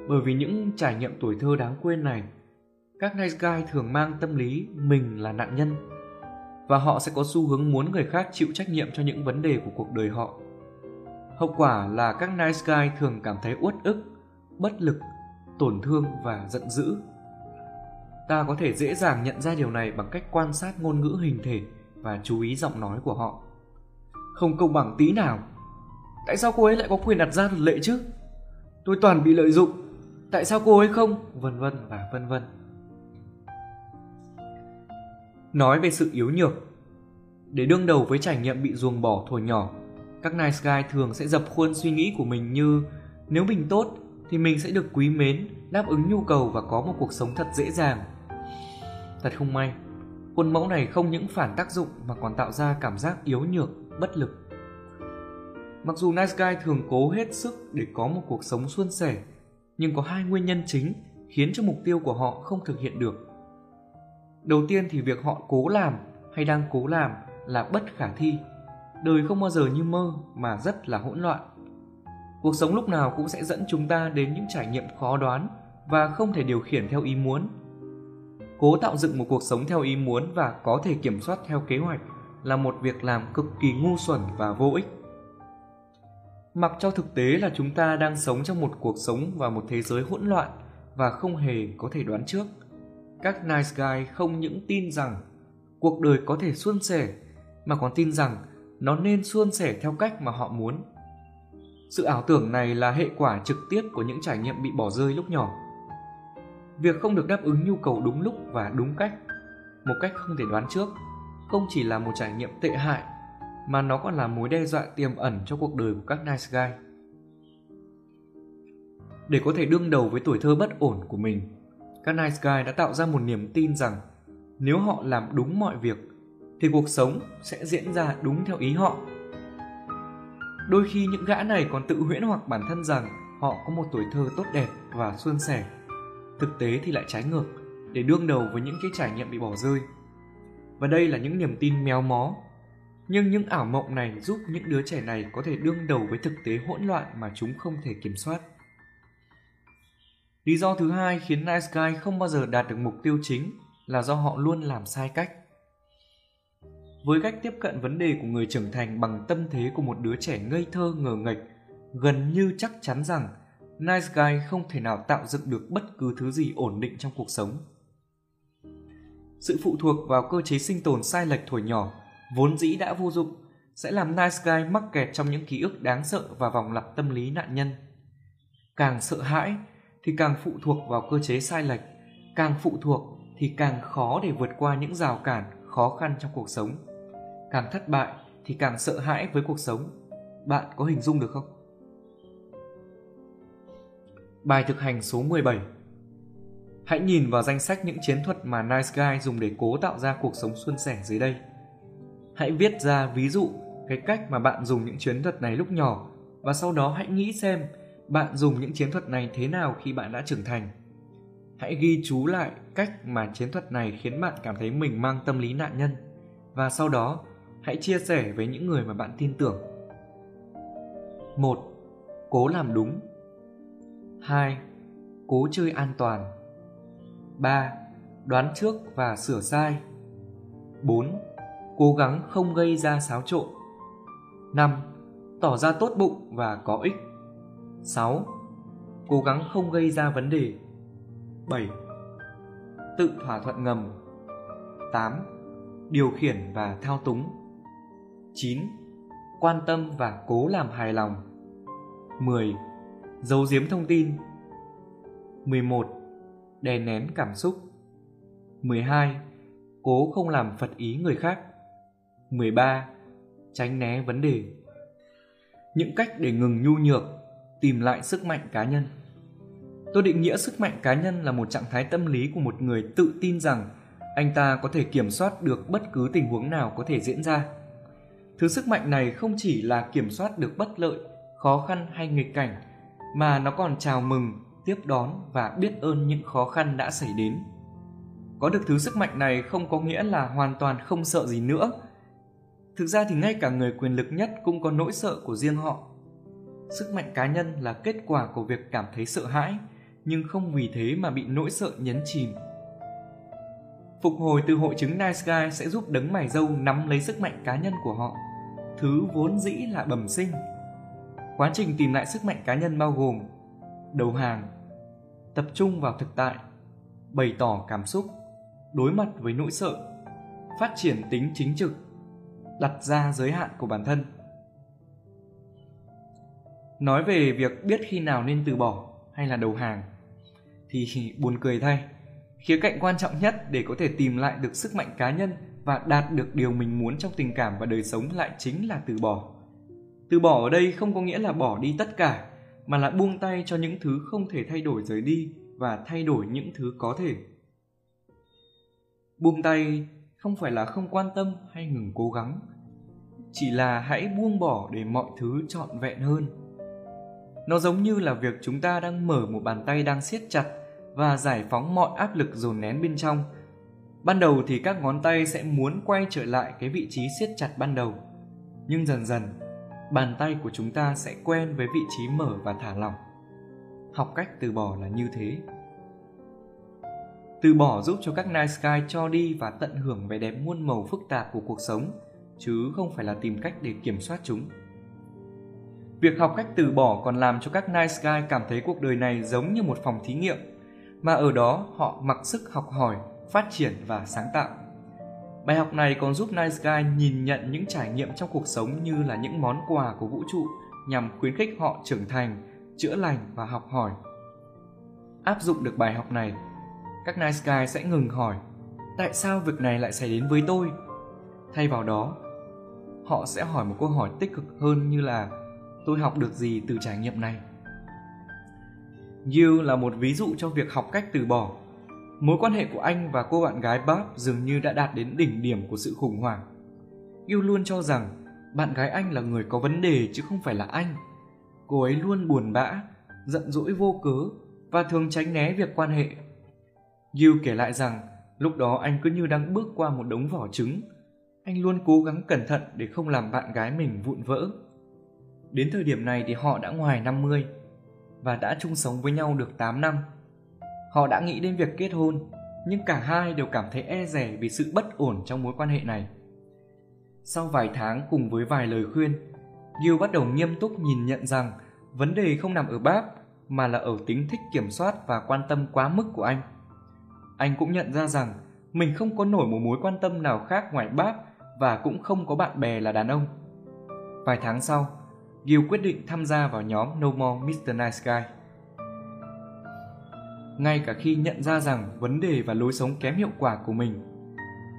Bởi vì những trải nghiệm tuổi thơ đáng quên này, các nice guy thường mang tâm lý mình là nạn nhân và họ sẽ có xu hướng muốn người khác chịu trách nhiệm cho những vấn đề của cuộc đời họ. Hậu quả là các nice guy thường cảm thấy uất ức, bất lực, tổn thương và giận dữ ta có thể dễ dàng nhận ra điều này bằng cách quan sát ngôn ngữ hình thể và chú ý giọng nói của họ. Không công bằng tí nào. Tại sao cô ấy lại có quyền đặt ra luật lệ chứ? Tôi toàn bị lợi dụng. Tại sao cô ấy không? Vân vân và vân vân. Nói về sự yếu nhược. Để đương đầu với trải nghiệm bị ruồng bỏ thuở nhỏ, các nice guy thường sẽ dập khuôn suy nghĩ của mình như, nếu mình tốt thì mình sẽ được quý mến đáp ứng nhu cầu và có một cuộc sống thật dễ dàng Thật không may, khuôn mẫu này không những phản tác dụng mà còn tạo ra cảm giác yếu nhược, bất lực. Mặc dù Nice Guy thường cố hết sức để có một cuộc sống suôn sẻ, nhưng có hai nguyên nhân chính khiến cho mục tiêu của họ không thực hiện được. Đầu tiên thì việc họ cố làm hay đang cố làm là bất khả thi. Đời không bao giờ như mơ mà rất là hỗn loạn. Cuộc sống lúc nào cũng sẽ dẫn chúng ta đến những trải nghiệm khó đoán và không thể điều khiển theo ý muốn. Cố tạo dựng một cuộc sống theo ý muốn và có thể kiểm soát theo kế hoạch là một việc làm cực kỳ ngu xuẩn và vô ích. Mặc cho thực tế là chúng ta đang sống trong một cuộc sống và một thế giới hỗn loạn và không hề có thể đoán trước. Các nice guy không những tin rằng cuộc đời có thể suôn sẻ, mà còn tin rằng nó nên suôn sẻ theo cách mà họ muốn. Sự ảo tưởng này là hệ quả trực tiếp của những trải nghiệm bị bỏ rơi lúc nhỏ. Việc không được đáp ứng nhu cầu đúng lúc và đúng cách, một cách không thể đoán trước, không chỉ là một trải nghiệm tệ hại mà nó còn là mối đe dọa tiềm ẩn cho cuộc đời của các nice guy. Để có thể đương đầu với tuổi thơ bất ổn của mình, các nice guy đã tạo ra một niềm tin rằng nếu họ làm đúng mọi việc thì cuộc sống sẽ diễn ra đúng theo ý họ. Đôi khi những gã này còn tự huyễn hoặc bản thân rằng họ có một tuổi thơ tốt đẹp và suôn sẻ. Thực tế thì lại trái ngược, để đương đầu với những cái trải nghiệm bị bỏ rơi. Và đây là những niềm tin méo mó. Nhưng những ảo mộng này giúp những đứa trẻ này có thể đương đầu với thực tế hỗn loạn mà chúng không thể kiểm soát. Lý do thứ hai khiến Nice Guy không bao giờ đạt được mục tiêu chính là do họ luôn làm sai cách. Với cách tiếp cận vấn đề của người trưởng thành bằng tâm thế của một đứa trẻ ngây thơ ngờ nghệch, gần như chắc chắn rằng Nice Guy không thể nào tạo dựng được bất cứ thứ gì ổn định trong cuộc sống. Sự phụ thuộc vào cơ chế sinh tồn sai lệch thổi nhỏ, vốn dĩ đã vô dụng, sẽ làm Nice Guy mắc kẹt trong những ký ức đáng sợ và vòng lặp tâm lý nạn nhân. Càng sợ hãi thì càng phụ thuộc vào cơ chế sai lệch, càng phụ thuộc thì càng khó để vượt qua những rào cản khó khăn trong cuộc sống. Càng thất bại thì càng sợ hãi với cuộc sống. Bạn có hình dung được không? Bài thực hành số 17 Hãy nhìn vào danh sách những chiến thuật mà Nice Guy dùng để cố tạo ra cuộc sống suôn sẻ dưới đây. Hãy viết ra ví dụ, cái cách mà bạn dùng những chiến thuật này lúc nhỏ, và sau đó hãy nghĩ xem bạn dùng những chiến thuật này thế nào khi bạn đã trưởng thành. Hãy ghi chú lại cách mà chiến thuật này khiến bạn cảm thấy mình mang tâm lý nạn nhân, và sau đó hãy chia sẻ với những người mà bạn tin tưởng. 1. Cố làm đúng 2. Cố chơi an toàn 3. Đoán trước và sửa sai 4. Cố gắng không gây ra xáo trộn 5. Tỏ ra tốt bụng và có ích 6. Cố gắng không gây ra vấn đề 7. Tự thỏa thuận ngầm 8. Điều khiển và thao túng 9. Quan tâm và cố làm hài lòng 10 giấu giếm thông tin 11. Đè nén cảm xúc 12. Cố không làm phật ý người khác 13. Tránh né vấn đề Những cách để ngừng nhu nhược, Tìm lại sức mạnh cá nhân Tôi định nghĩa sức mạnh cá nhân là một trạng thái tâm lý của một người tự tin rằng anh ta có thể kiểm soát được bất cứ tình huống nào có thể diễn ra. Thứ sức mạnh này không chỉ là kiểm soát được bất lợi, khó khăn hay nghịch cảnh mà nó còn chào mừng, tiếp đón và biết ơn những khó khăn đã xảy đến. Có được thứ sức mạnh này không có nghĩa là hoàn toàn không sợ gì nữa. Thực ra thì ngay cả người quyền lực nhất cũng có nỗi sợ của riêng họ. Sức mạnh cá nhân là kết quả của việc cảm thấy sợ hãi, nhưng không vì thế mà bị nỗi sợ nhấn chìm. Phục hồi từ hội chứng Nice Guy sẽ giúp đấng mày dâu nắm lấy sức mạnh cá nhân của họ, thứ vốn dĩ là bẩm sinh Quá trình tìm lại sức mạnh cá nhân bao gồm đầu hàng, tập trung vào thực tại, bày tỏ cảm xúc, đối mặt với nỗi sợ, phát triển tính chính trực, đặt ra giới hạn của bản thân. Nói về việc biết khi nào nên từ bỏ hay là đầu hàng thì buồn cười thay. Khía cạnh quan trọng nhất để có thể tìm lại được sức mạnh cá nhân và đạt được điều mình muốn trong tình cảm và đời sống lại chính là từ bỏ. Từ bỏ ở đây không có nghĩa là bỏ đi tất cả, mà là buông tay cho những thứ không thể thay đổi rời đi và thay đổi những thứ có thể. Buông tay không phải là không quan tâm hay ngừng cố gắng, chỉ là hãy buông bỏ để mọi thứ trọn vẹn hơn. Nó giống như là việc chúng ta đang mở một bàn tay đang siết chặt và giải phóng mọi áp lực dồn nén bên trong. Ban đầu thì các ngón tay sẽ muốn quay trở lại cái vị trí siết chặt ban đầu. Nhưng dần dần, bàn tay của chúng ta sẽ quen với vị trí mở và thả lỏng. Học cách từ bỏ là như thế. Từ bỏ giúp cho các night sky cho đi và tận hưởng vẻ đẹp muôn màu phức tạp của cuộc sống, chứ không phải là tìm cách để kiểm soát chúng. Việc học cách từ bỏ còn làm cho các night sky cảm thấy cuộc đời này giống như một phòng thí nghiệm mà ở đó, họ mặc sức học hỏi, phát triển và sáng tạo. Bài học này còn giúp Nice Guy nhìn nhận những trải nghiệm trong cuộc sống như là những món quà của vũ trụ nhằm khuyến khích họ trưởng thành, chữa lành và học hỏi. Áp dụng được bài học này, các Nice Guy sẽ ngừng hỏi, tại sao việc này lại xảy đến với tôi? Thay vào đó, họ sẽ hỏi một câu hỏi tích cực hơn như là, tôi học được gì từ trải nghiệm này? Yu là một ví dụ cho việc học cách từ bỏ. Mối quan hệ của anh và cô bạn gái Bob dường như đã đạt đến đỉnh điểm của sự khủng hoảng. Yu luôn cho rằng bạn gái anh là người có vấn đề chứ không phải là anh. Cô ấy luôn buồn bã, giận dỗi vô cớ và thường tránh né việc quan hệ. Yu kể lại rằng lúc đó anh cứ như đang bước qua một đống vỏ trứng. Anh luôn cố gắng cẩn thận để không làm bạn gái mình vụn vỡ. Đến thời điểm này thì họ đã ngoài 50 và đã chung sống với nhau được 8 năm. Họ đã nghĩ đến việc kết hôn, nhưng cả hai đều cảm thấy e rẻ vì sự bất ổn trong mối quan hệ này. Sau vài tháng cùng với vài lời khuyên, Gil bắt đầu nghiêm túc nhìn nhận rằng vấn đề không nằm ở Báp mà là ở tính thích kiểm soát và quan tâm quá mức của anh. Anh cũng nhận ra rằng mình không có nổi một mối quan tâm nào khác ngoài Báp và cũng không có bạn bè là đàn ông. Vài tháng sau, Gil quyết định tham gia vào nhóm No More Mr. Nice Guy. Ngay cả khi nhận ra rằng vấn đề và lối sống kém hiệu quả của mình,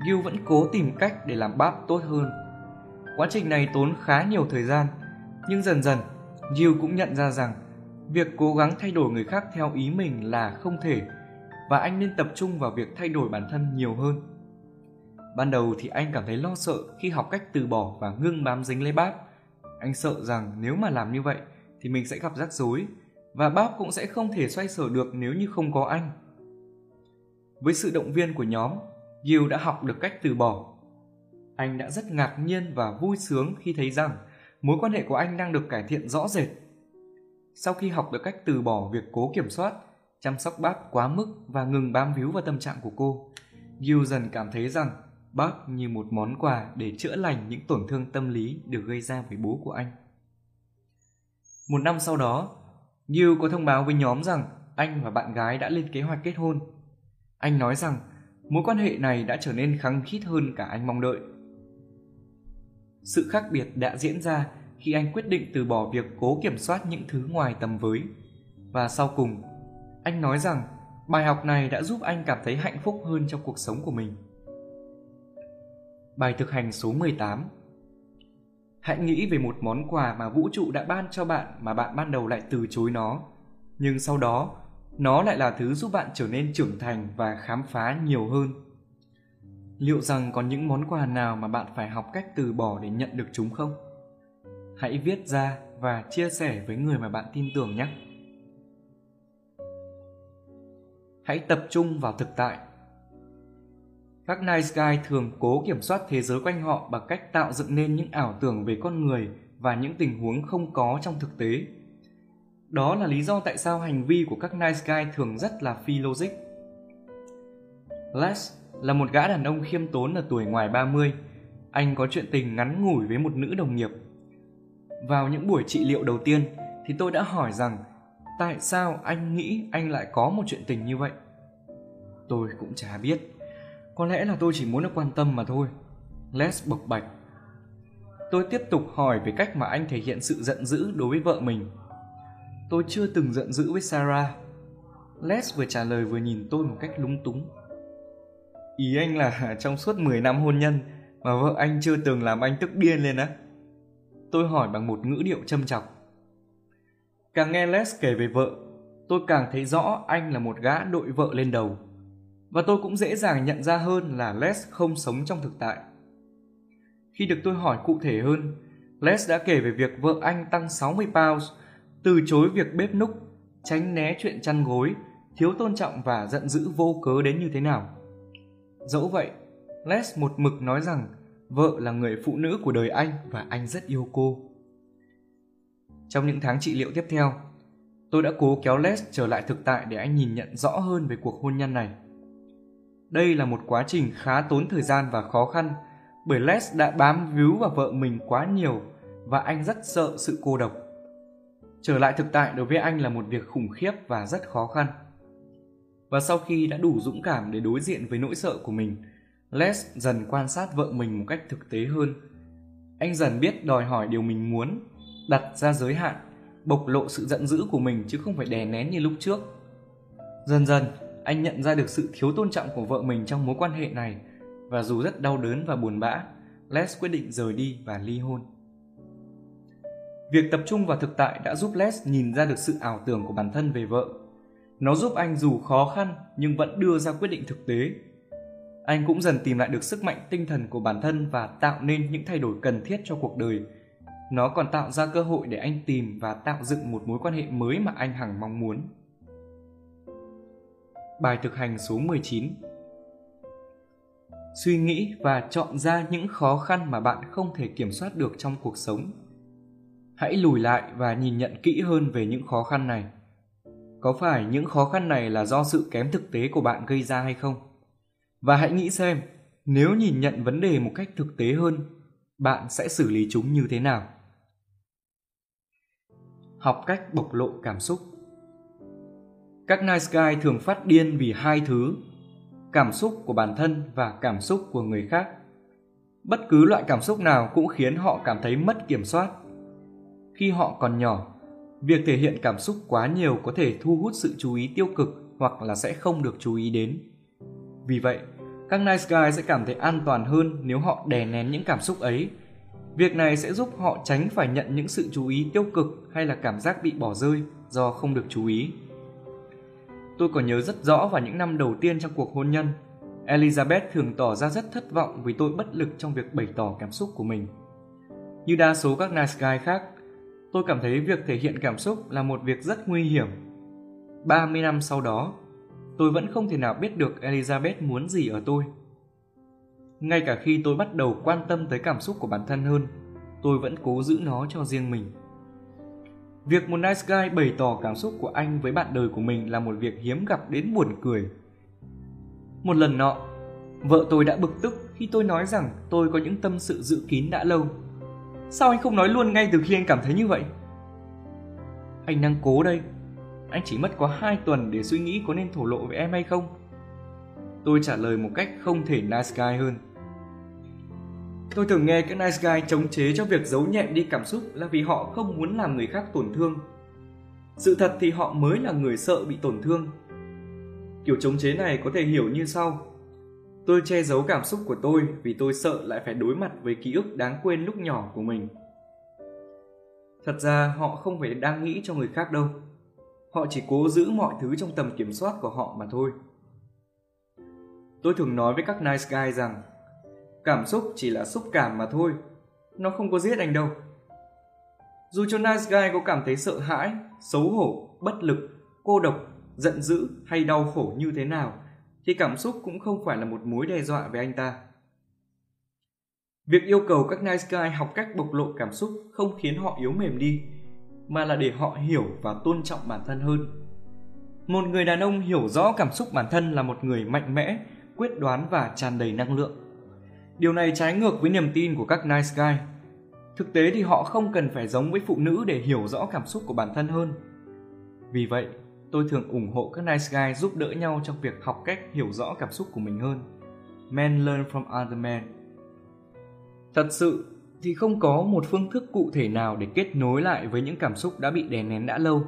Gil vẫn cố tìm cách để làm Bab tốt hơn. Quá trình này tốn khá nhiều thời gian, nhưng dần dần Gil cũng nhận ra rằng việc cố gắng thay đổi người khác theo ý mình là không thể và anh nên tập trung vào việc thay đổi bản thân nhiều hơn. Ban đầu thì anh cảm thấy lo sợ khi học cách từ bỏ và ngưng bám dính lấy Bab anh sợ rằng nếu mà làm như vậy thì mình sẽ gặp rắc rối và Bob cũng sẽ không thể xoay sở được nếu như không có anh. Với sự động viên của nhóm, Gil đã học được cách từ bỏ. Anh đã rất ngạc nhiên và vui sướng khi thấy rằng mối quan hệ của anh đang được cải thiện rõ rệt. Sau khi học được cách từ bỏ việc cố kiểm soát, chăm sóc bác quá mức và ngừng bám víu vào tâm trạng của cô, Gil dần cảm thấy rằng bác như một món quà để chữa lành những tổn thương tâm lý được gây ra với bố của anh. Một năm sau đó, Như có thông báo với nhóm rằng anh và bạn gái đã lên kế hoạch kết hôn. Anh nói rằng mối quan hệ này đã trở nên khăng khít hơn cả anh mong đợi. Sự khác biệt đã diễn ra khi anh quyết định từ bỏ việc cố kiểm soát những thứ ngoài tầm với. Và sau cùng, anh nói rằng bài học này đã giúp anh cảm thấy hạnh phúc hơn trong cuộc sống của mình. Bài thực hành số 18 Hãy nghĩ về một món quà mà vũ trụ đã ban cho bạn mà bạn ban đầu lại từ chối nó. Nhưng sau đó, nó lại là thứ giúp bạn trở nên trưởng thành và khám phá nhiều hơn. Liệu rằng có những món quà nào mà bạn phải học cách từ bỏ để nhận được chúng không? Hãy viết ra và chia sẻ với người mà bạn tin tưởng nhé. Hãy tập trung vào thực tại các nice guy thường cố kiểm soát thế giới quanh họ bằng cách tạo dựng nên những ảo tưởng về con người và những tình huống không có trong thực tế. Đó là lý do tại sao hành vi của các nice guy thường rất là phi logic. Les là một gã đàn ông khiêm tốn ở tuổi ngoài 30. Anh có chuyện tình ngắn ngủi với một nữ đồng nghiệp. Vào những buổi trị liệu đầu tiên, thì tôi đã hỏi rằng, tại sao anh nghĩ anh lại có một chuyện tình như vậy? Tôi cũng chả biết có lẽ là tôi chỉ muốn được quan tâm mà thôi. Les bộc bạch. Tôi tiếp tục hỏi về cách mà anh thể hiện sự giận dữ đối với vợ mình. Tôi chưa từng giận dữ với Sarah. Les vừa trả lời vừa nhìn tôi một cách lúng túng. Ý anh là trong suốt 10 năm hôn nhân mà vợ anh chưa từng làm anh tức điên lên á? Tôi hỏi bằng một ngữ điệu châm chọc. Càng nghe Les kể về vợ, tôi càng thấy rõ anh là một gã đội vợ lên đầu và tôi cũng dễ dàng nhận ra hơn là Les không sống trong thực tại. Khi được tôi hỏi cụ thể hơn, Les đã kể về việc vợ anh tăng 60 pounds, từ chối việc bếp núc, tránh né chuyện chăn gối, thiếu tôn trọng và giận dữ vô cớ đến như thế nào. Dẫu vậy, Les một mực nói rằng vợ là người phụ nữ của đời anh và anh rất yêu cô. Trong những tháng trị liệu tiếp theo, tôi đã cố kéo Les trở lại thực tại để anh nhìn nhận rõ hơn về cuộc hôn nhân này. Đây là một quá trình khá tốn thời gian và khó khăn bởi Les đã bám víu vào vợ mình quá nhiều và anh rất sợ sự cô độc. Trở lại thực tại đối với anh là một việc khủng khiếp và rất khó khăn. Và sau khi đã đủ dũng cảm để đối diện với nỗi sợ của mình, Les dần quan sát vợ mình một cách thực tế hơn. Anh dần biết đòi hỏi điều mình muốn, đặt ra giới hạn, bộc lộ sự giận dữ của mình chứ không phải đè nén như lúc trước. Dần dần, anh nhận ra được sự thiếu tôn trọng của vợ mình trong mối quan hệ này và dù rất đau đớn và buồn bã, Les quyết định rời đi và ly hôn. Việc tập trung vào thực tại đã giúp Les nhìn ra được sự ảo tưởng của bản thân về vợ. Nó giúp anh dù khó khăn nhưng vẫn đưa ra quyết định thực tế. Anh cũng dần tìm lại được sức mạnh tinh thần của bản thân và tạo nên những thay đổi cần thiết cho cuộc đời. Nó còn tạo ra cơ hội để anh tìm và tạo dựng một mối quan hệ mới mà anh hằng mong muốn. Bài thực hành số 19 Suy nghĩ và chọn ra những khó khăn mà bạn không thể kiểm soát được trong cuộc sống. Hãy lùi lại và nhìn nhận kỹ hơn về những khó khăn này. Có phải những khó khăn này là do sự kém thực tế của bạn gây ra hay không? Và hãy nghĩ xem, nếu nhìn nhận vấn đề một cách thực tế hơn, bạn sẽ xử lý chúng như thế nào? Học cách bộc lộ cảm xúc các nice guy thường phát điên vì hai thứ, cảm xúc của bản thân và cảm xúc của người khác. Bất cứ loại cảm xúc nào cũng khiến họ cảm thấy mất kiểm soát. Khi họ còn nhỏ, việc thể hiện cảm xúc quá nhiều có thể thu hút sự chú ý tiêu cực hoặc là sẽ không được chú ý đến. Vì vậy, các nice guy sẽ cảm thấy an toàn hơn nếu họ đè nén những cảm xúc ấy. Việc này sẽ giúp họ tránh phải nhận những sự chú ý tiêu cực hay là cảm giác bị bỏ rơi do không được chú ý. Tôi còn nhớ rất rõ vào những năm đầu tiên trong cuộc hôn nhân, Elizabeth thường tỏ ra rất thất vọng vì tôi bất lực trong việc bày tỏ cảm xúc của mình. Như đa số các nice guy khác, tôi cảm thấy việc thể hiện cảm xúc là một việc rất nguy hiểm. 30 năm sau đó, tôi vẫn không thể nào biết được Elizabeth muốn gì ở tôi. Ngay cả khi tôi bắt đầu quan tâm tới cảm xúc của bản thân hơn, tôi vẫn cố giữ nó cho riêng mình. Việc một nice guy bày tỏ cảm xúc của anh với bạn đời của mình là một việc hiếm gặp đến buồn cười. Một lần nọ, vợ tôi đã bực tức khi tôi nói rằng tôi có những tâm sự dự kín đã lâu. Sao anh không nói luôn ngay từ khi anh cảm thấy như vậy? Anh đang cố đây. Anh chỉ mất có 2 tuần để suy nghĩ có nên thổ lộ với em hay không. Tôi trả lời một cách không thể nice guy hơn. Tôi thường nghe các nice guy chống chế cho việc giấu nhẹm đi cảm xúc là vì họ không muốn làm người khác tổn thương. Sự thật thì họ mới là người sợ bị tổn thương. Kiểu chống chế này có thể hiểu như sau. Tôi che giấu cảm xúc của tôi vì tôi sợ lại phải đối mặt với ký ức đáng quên lúc nhỏ của mình. Thật ra, họ không phải đang nghĩ cho người khác đâu. Họ chỉ cố giữ mọi thứ trong tầm kiểm soát của họ mà thôi. Tôi thường nói với các nice guy rằng Cảm xúc chỉ là xúc cảm mà thôi. Nó không có giết anh đâu. Dù cho nice guy có cảm thấy sợ hãi, xấu hổ, bất lực, cô độc, giận dữ hay đau khổ như thế nào, thì cảm xúc cũng không phải là một mối đe dọa với anh ta. Việc yêu cầu các nice guy học cách bộc lộ cảm xúc không khiến họ yếu mềm đi, mà là để họ hiểu và tôn trọng bản thân hơn. Một người đàn ông hiểu rõ cảm xúc bản thân là một người mạnh mẽ, quyết đoán và tràn đầy năng lượng. Điều này trái ngược với niềm tin của các nice guy. Thực tế thì họ không cần phải giống với phụ nữ để hiểu rõ cảm xúc của bản thân hơn. Vì vậy, tôi thường ủng hộ các nice guy giúp đỡ nhau trong việc học cách hiểu rõ cảm xúc của mình hơn. Men learn from other men. Thật sự thì không có một phương thức cụ thể nào để kết nối lại với những cảm xúc đã bị đè nén đã lâu.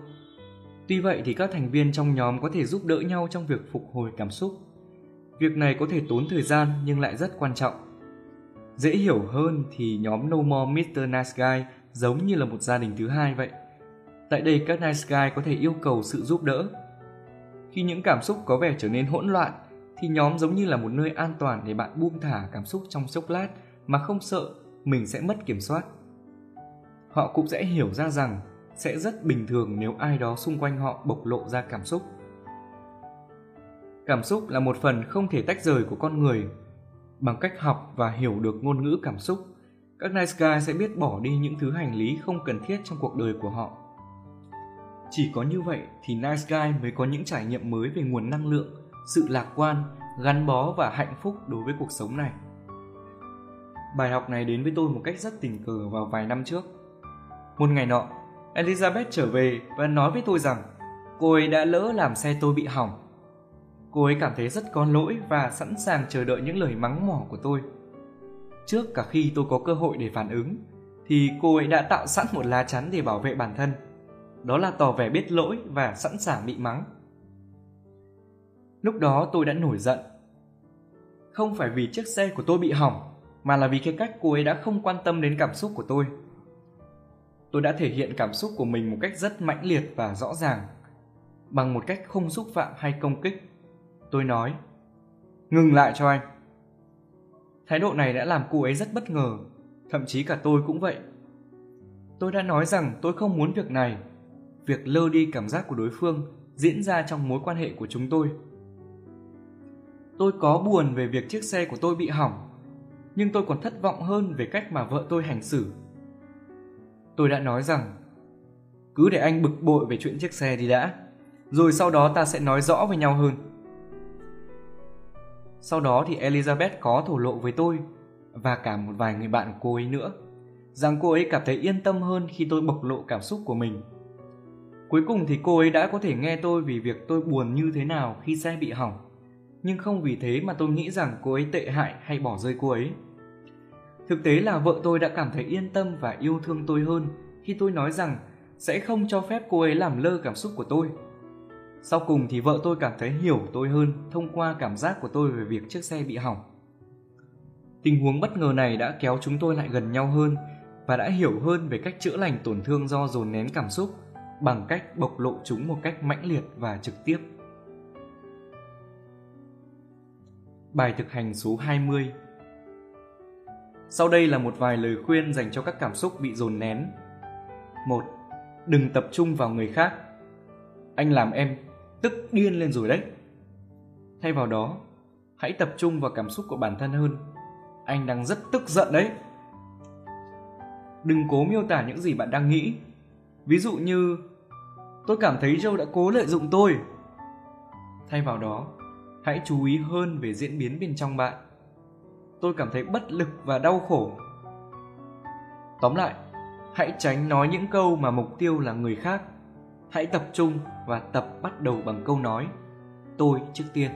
Tuy vậy thì các thành viên trong nhóm có thể giúp đỡ nhau trong việc phục hồi cảm xúc. Việc này có thể tốn thời gian nhưng lại rất quan trọng. Dễ hiểu hơn thì nhóm No More Mr. Nice Guy giống như là một gia đình thứ hai vậy. Tại đây các Nice Guy có thể yêu cầu sự giúp đỡ. Khi những cảm xúc có vẻ trở nên hỗn loạn, thì nhóm giống như là một nơi an toàn để bạn buông thả cảm xúc trong chốc lát mà không sợ mình sẽ mất kiểm soát. Họ cũng sẽ hiểu ra rằng sẽ rất bình thường nếu ai đó xung quanh họ bộc lộ ra cảm xúc. Cảm xúc là một phần không thể tách rời của con người. Bằng cách học và hiểu được ngôn ngữ cảm xúc, các nice guy sẽ biết bỏ đi những thứ hành lý không cần thiết trong cuộc đời của họ. Chỉ có như vậy thì nice guy mới có những trải nghiệm mới về nguồn năng lượng, sự lạc quan, gắn bó và hạnh phúc đối với cuộc sống này. Bài học này đến với tôi một cách rất tình cờ vào vài năm trước. Một ngày nọ, Elizabeth trở về và nói với tôi rằng cô ấy đã lỡ làm xe tôi bị hỏng. Cô ấy cảm thấy rất có lỗi và sẵn sàng chờ đợi những lời mắng mỏ của tôi. Trước cả khi tôi có cơ hội để phản ứng, thì cô ấy đã tạo sẵn một lá chắn để bảo vệ bản thân. Đó là tỏ vẻ biết lỗi và sẵn sàng bị mắng. Lúc đó tôi đã nổi giận. Không phải vì chiếc xe của tôi bị hỏng, mà là vì cái cách cô ấy đã không quan tâm đến cảm xúc của tôi tôi đã thể hiện cảm xúc của mình một cách rất mãnh liệt và rõ ràng bằng một cách không xúc phạm hay công kích tôi nói. Ngừng lại cho anh. Thái độ này đã làm cô ấy rất bất ngờ, thậm chí cả tôi cũng vậy. Tôi đã nói rằng tôi không muốn việc này. Việc lơ đi cảm giác của đối phương diễn ra trong mối quan hệ của chúng tôi. Tôi có buồn về việc chiếc xe của tôi bị hỏng, nhưng tôi còn thất vọng hơn về cách mà vợ tôi hành xử. Tôi đã nói rằng, cứ để anh bực bội về chuyện chiếc xe đi đã, rồi sau đó ta sẽ nói rõ với nhau hơn sau đó thì elizabeth có thổ lộ với tôi, và cả một vài người bạn cô ấy nữa, rằng cô ấy cảm thấy yên tâm hơn khi tôi bộc lộ cảm xúc của mình cuối cùng thì cô ấy đã có thể nghe tôi vì việc tôi buồn như thế nào khi xe bị hỏng, nhưng không vì thế mà tôi nghĩ rằng cô ấy tệ hại hay bỏ rơi cô ấy Thực tế là vợ tôi đã cảm thấy yên tâm và yêu thương tôi hơn khi tôi nói rằng sẽ không cho phép cô ấy làm lơ cảm xúc của tôi. Sau cùng thì vợ tôi cảm thấy hiểu tôi hơn, thông qua cảm giác của tôi về việc chiếc xe bị hỏng. Tình huống bất ngờ này đã kéo chúng tôi lại gần nhau hơn và đã hiểu hơn về cách chữa lành tổn thương do dồn nén cảm xúc bằng cách bộc lộ chúng một cách mãnh liệt và trực tiếp. Bài thực hành số 20 sau đây là một vài lời khuyên dành cho các cảm xúc bị dồn nén. 1. Đừng tập trung vào người khác. Anh làm em tức điên lên rồi đấy. Thay vào đó, hãy tập trung vào cảm xúc của bản thân hơn. Anh đang rất tức giận đấy. Đừng cố miêu tả những gì bạn đang nghĩ. Ví dụ như tôi cảm thấy Joe đã cố lợi dụng tôi. Thay vào đó, hãy chú ý hơn về diễn biến bên trong bạn tôi cảm thấy bất lực và đau khổ tóm lại hãy tránh nói những câu mà mục tiêu là người khác hãy tập trung và tập bắt đầu bằng câu nói tôi trước tiên.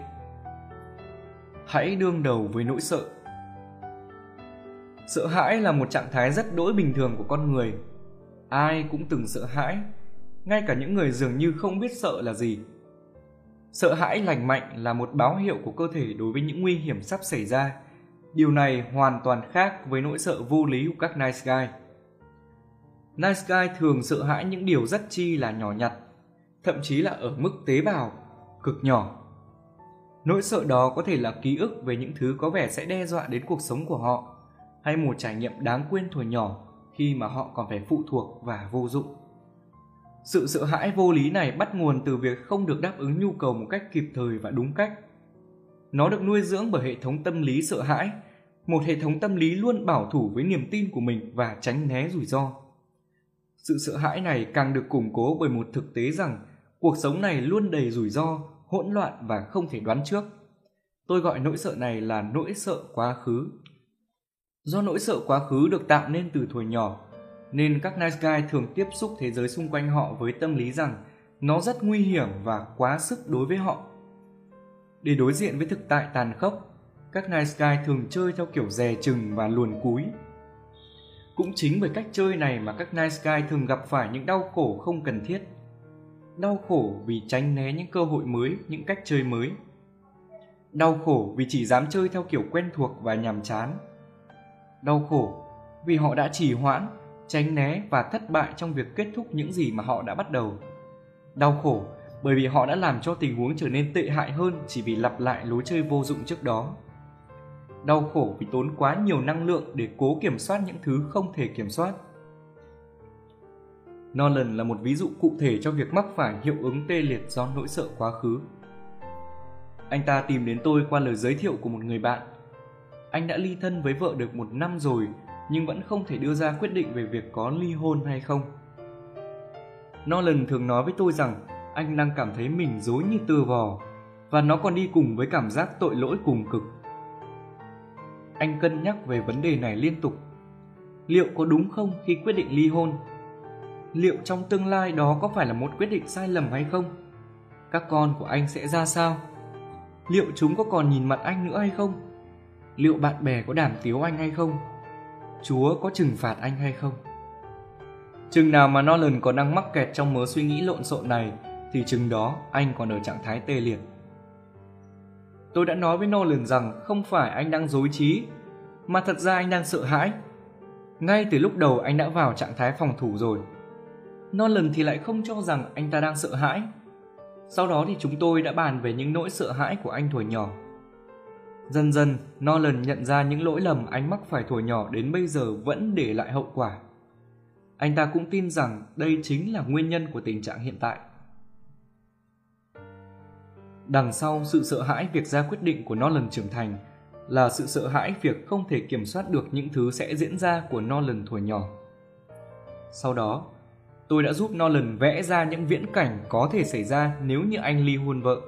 Hãy đương đầu với nỗi sợ. Sợ hãi là một trạng thái rất đỗi bình thường của con người. Ai cũng từng sợ hãi ngay cả những người dường như không biết sợ là gì. Sợ hãi lành mạnh là một báo hiệu của cơ thể đối với những nguy hiểm sắp xảy ra. Điều này hoàn toàn khác với nỗi sợ vô lý của các nice guy. Nice guy thường sợ hãi những điều rất chi là nhỏ nhặt, thậm chí là ở mức tế bào, cực nhỏ. Nỗi sợ đó có thể là ký ức về những thứ có vẻ sẽ đe dọa đến cuộc sống của họ, hay một trải nghiệm đáng quên thuở nhỏ khi mà họ còn phải phụ thuộc và vô dụng. Sự sợ hãi vô lý này bắt nguồn từ việc không được đáp ứng nhu cầu một cách kịp thời và đúng cách nó được nuôi dưỡng bởi hệ thống tâm lý sợ hãi, một hệ thống tâm lý luôn bảo thủ với niềm tin của mình và tránh né rủi ro. Sự sợ hãi này càng được củng cố bởi một thực tế rằng cuộc sống này luôn đầy rủi ro, hỗn loạn và không thể đoán trước. Tôi gọi nỗi sợ này là nỗi sợ quá khứ. Do nỗi sợ quá khứ được tạo nên từ thuở nhỏ, nên các nice guy thường tiếp xúc thế giới xung quanh họ với tâm lý rằng nó rất nguy hiểm và quá sức đối với họ để đối diện với thực tại tàn khốc, các nice guy thường chơi theo kiểu dè chừng và luồn cúi. Cũng chính bởi cách chơi này mà các nice guy thường gặp phải những đau khổ không cần thiết. Đau khổ vì tránh né những cơ hội mới, những cách chơi mới. Đau khổ vì chỉ dám chơi theo kiểu quen thuộc và nhàm chán. Đau khổ vì họ đã trì hoãn, tránh né và thất bại trong việc kết thúc những gì mà họ đã bắt đầu. Đau khổ bởi vì họ đã làm cho tình huống trở nên tệ hại hơn chỉ vì lặp lại lối chơi vô dụng trước đó. Đau khổ vì tốn quá nhiều năng lượng để cố kiểm soát những thứ không thể kiểm soát. Nolan là một ví dụ cụ thể cho việc mắc phải hiệu ứng tê liệt do nỗi sợ quá khứ. Anh ta tìm đến tôi qua lời giới thiệu của một người bạn. Anh đã ly thân với vợ được một năm rồi, nhưng vẫn không thể đưa ra quyết định về việc có ly hôn hay không. Nolan thường nói với tôi rằng anh đang cảm thấy mình dối như tơ vò và nó còn đi cùng với cảm giác tội lỗi cùng cực. Anh cân nhắc về vấn đề này liên tục. Liệu có đúng không khi quyết định ly hôn? Liệu trong tương lai đó có phải là một quyết định sai lầm hay không? Các con của anh sẽ ra sao? Liệu chúng có còn nhìn mặt anh nữa hay không? Liệu bạn bè có đảm tiếu anh hay không? Chúa có trừng phạt anh hay không? Chừng nào mà Nolan còn đang mắc kẹt trong mớ suy nghĩ lộn xộn này thì chừng đó anh còn ở trạng thái tê liệt. Tôi đã nói với Nolan rằng không phải anh đang dối trí, mà thật ra anh đang sợ hãi. Ngay từ lúc đầu anh đã vào trạng thái phòng thủ rồi. Nolan thì lại không cho rằng anh ta đang sợ hãi. Sau đó thì chúng tôi đã bàn về những nỗi sợ hãi của anh thuở nhỏ. Dần dần, Nolan nhận ra những lỗi lầm anh mắc phải thuở nhỏ đến bây giờ vẫn để lại hậu quả. Anh ta cũng tin rằng đây chính là nguyên nhân của tình trạng hiện tại. Đằng sau sự sợ hãi việc ra quyết định của Nolan trưởng thành là sự sợ hãi việc không thể kiểm soát được những thứ sẽ diễn ra của Nolan thuở nhỏ. Sau đó, tôi đã giúp Nolan vẽ ra những viễn cảnh có thể xảy ra nếu như anh ly hôn vợ.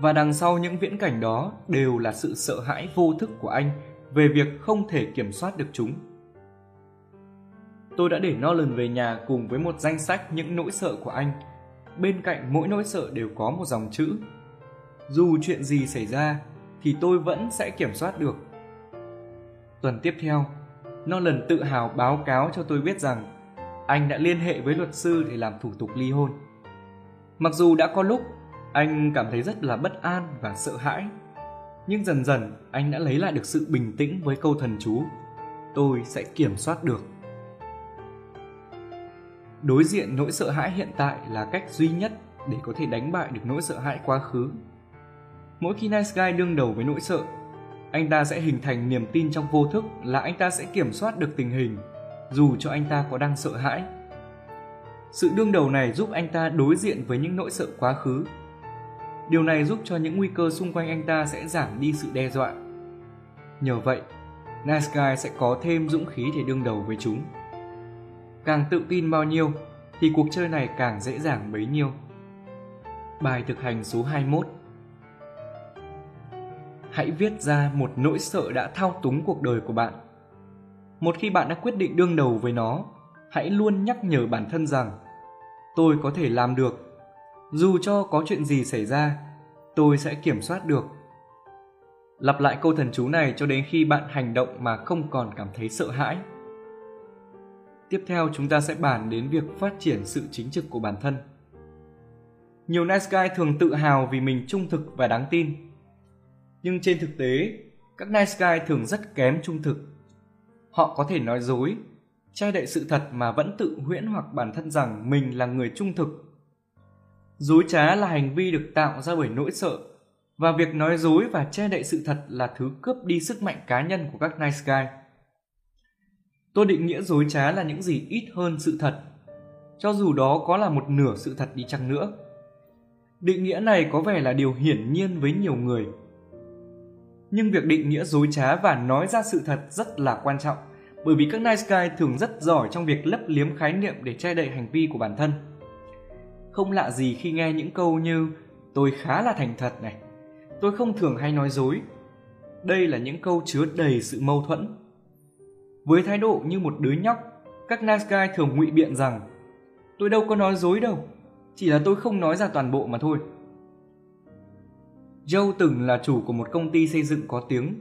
Và đằng sau những viễn cảnh đó đều là sự sợ hãi vô thức của anh về việc không thể kiểm soát được chúng. Tôi đã để Nolan về nhà cùng với một danh sách những nỗi sợ của anh. Bên cạnh mỗi nỗi sợ đều có một dòng chữ. Dù chuyện gì xảy ra thì tôi vẫn sẽ kiểm soát được. Tuần tiếp theo, Nolan tự hào báo cáo cho tôi biết rằng anh đã liên hệ với luật sư để làm thủ tục ly hôn. Mặc dù đã có lúc anh cảm thấy rất là bất an và sợ hãi, nhưng dần dần anh đã lấy lại được sự bình tĩnh với câu thần chú tôi sẽ kiểm soát được. Đối diện nỗi sợ hãi hiện tại là cách duy nhất để có thể đánh bại được nỗi sợ hãi quá khứ. Mỗi khi nice guy đương đầu với nỗi sợ anh ta sẽ hình thành niềm tin trong vô thức là anh ta sẽ kiểm soát được tình hình dù cho anh ta có đang sợ hãi. Sự đương đầu này giúp anh ta đối diện với những nỗi sợ quá khứ. Điều này giúp cho những nguy cơ xung quanh anh ta sẽ giảm đi sự đe dọa. Nhờ vậy, nice guy sẽ có thêm dũng khí để đương đầu với chúng. Càng tự tin bao nhiêu, thì cuộc chơi này càng dễ dàng bấy nhiêu. Bài thực hành số 21 Hãy viết ra một nỗi sợ đã thao túng cuộc đời của bạn. Một khi bạn đã quyết định đương đầu với nó, hãy luôn nhắc nhở bản thân rằng tôi có thể làm được. Dù cho có chuyện gì xảy ra, tôi sẽ kiểm soát được. Lặp lại câu thần chú này cho đến khi bạn hành động mà không còn cảm thấy sợ hãi. Tiếp theo chúng ta sẽ bàn đến việc phát triển sự chính trực của bản thân. Nhiều nice guy thường tự hào vì mình trung thực và đáng tin. Nhưng trên thực tế, các nice guy thường rất kém trung thực. Họ có thể nói dối, che đậy sự thật mà vẫn tự huyễn hoặc bản thân rằng mình là người trung thực. Dối trá là hành vi được tạo ra bởi nỗi sợ và việc nói dối và che đậy sự thật là thứ cướp đi sức mạnh cá nhân của các nice guy Tôi định nghĩa dối trá là những gì ít hơn sự thật, cho dù đó có là một nửa sự thật đi chăng nữa. Định nghĩa này có vẻ là điều hiển nhiên với nhiều người. Nhưng việc định nghĩa dối trá và nói ra sự thật rất là quan trọng, bởi vì các nice guy thường rất giỏi trong việc lấp liếm khái niệm để che đậy hành vi của bản thân. Không lạ gì khi nghe những câu như tôi khá là thành thật này, tôi không thường hay nói dối. Đây là những câu chứa đầy sự mâu thuẫn với thái độ như một đứa nhóc, các nice guy thường ngụy biện rằng Tôi đâu có nói dối đâu, chỉ là tôi không nói ra toàn bộ mà thôi. Joe từng là chủ của một công ty xây dựng có tiếng.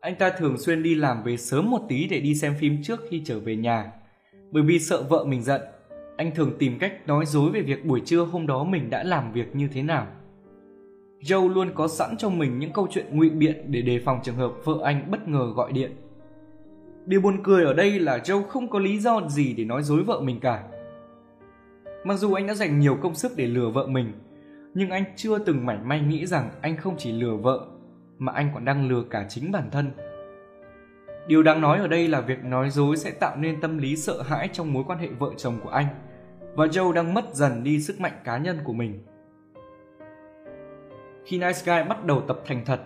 Anh ta thường xuyên đi làm về sớm một tí để đi xem phim trước khi trở về nhà. Bởi vì sợ vợ mình giận, anh thường tìm cách nói dối về việc buổi trưa hôm đó mình đã làm việc như thế nào. Joe luôn có sẵn trong mình những câu chuyện ngụy biện để đề phòng trường hợp vợ anh bất ngờ gọi điện. Điều buồn cười ở đây là Joe không có lý do gì để nói dối vợ mình cả. Mặc dù anh đã dành nhiều công sức để lừa vợ mình, nhưng anh chưa từng mảy may nghĩ rằng anh không chỉ lừa vợ, mà anh còn đang lừa cả chính bản thân. Điều đáng nói ở đây là việc nói dối sẽ tạo nên tâm lý sợ hãi trong mối quan hệ vợ chồng của anh, và joe đang mất dần đi sức mạnh cá nhân của mình. Khi nice guy bắt đầu tập thành thật,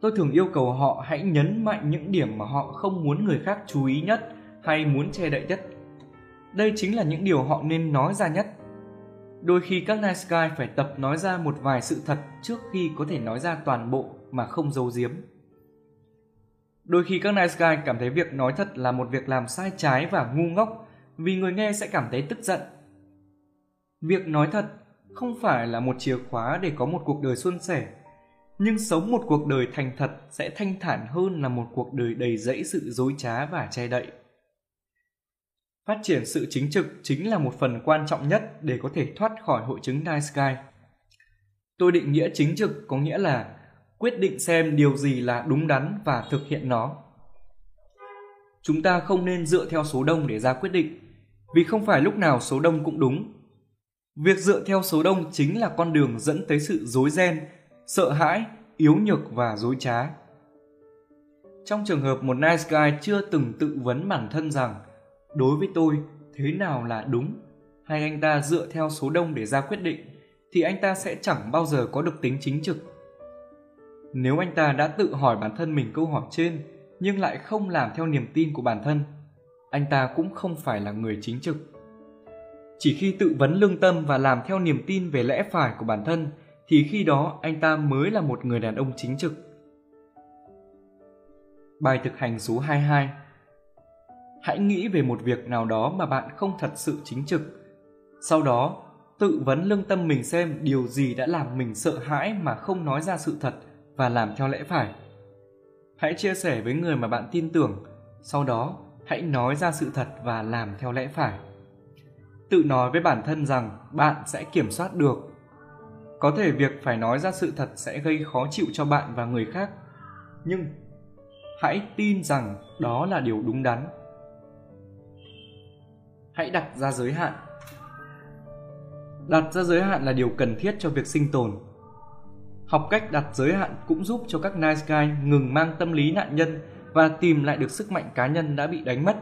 tôi thường yêu cầu họ hãy nhấn mạnh những điểm mà họ không muốn người khác chú ý nhất hay muốn che đậy nhất. Đây chính là những điều họ nên nói ra nhất đôi khi các nice guy phải tập nói ra một vài sự thật trước khi có thể nói ra toàn bộ mà không giấu giếm. Đôi khi các nice guy cảm thấy việc nói thật là một việc làm sai trái và ngu ngốc vì người nghe sẽ cảm thấy tức giận. Việc nói thật không phải là một chìa khóa để có một cuộc đời suôn sẻ, nhưng sống một cuộc đời thành thật sẽ thanh thản hơn là một cuộc đời đầy rẫy sự dối trá và che đậy phát triển sự chính trực chính là một phần quan trọng nhất để có thể thoát khỏi hội chứng nice guy tôi định nghĩa chính trực có nghĩa là quyết định xem điều gì là đúng đắn và thực hiện nó. Chúng ta không nên dựa theo số đông để ra quyết định, vì không phải lúc nào số đông cũng đúng. Việc dựa theo số đông chính là con đường dẫn tới sự dối ren, sợ hãi, yếu nhược và dối trá. Trong trường hợp một nice guy chưa từng tự vấn bản thân rằng đối với tôi, thế nào là đúng? Hay anh ta dựa theo số đông để ra quyết định, thì anh ta sẽ chẳng bao giờ có được tính chính trực. Nếu anh ta đã tự hỏi bản thân mình câu hỏi trên, nhưng lại không làm theo niềm tin của bản thân, anh ta cũng không phải là người chính trực. Chỉ khi tự vấn lương tâm và làm theo niềm tin về lẽ phải của bản thân, thì khi đó anh ta mới là một người đàn ông chính trực. Bài thực hành số 22 Hãy nghĩ về một việc nào đó mà bạn không thật sự chính trực. Sau đó, tự vấn lương tâm mình xem điều gì đã làm mình sợ hãi mà không nói ra sự thật và làm theo lẽ phải. Hãy chia sẻ với người mà bạn tin tưởng, sau đó hãy nói ra sự thật và làm theo lẽ phải tự nói với bản thân rằng bạn sẽ kiểm soát được có thể việc phải nói ra sự thật sẽ gây khó chịu cho bạn và người khác nhưng hãy tin rằng đó là điều đúng đắn hãy đặt ra giới hạn. Đặt ra giới hạn là điều cần thiết cho việc sinh tồn. Học cách đặt giới hạn cũng giúp cho các nice guy ngừng mang tâm lý nạn nhân và tìm lại được sức mạnh cá nhân đã bị đánh mất.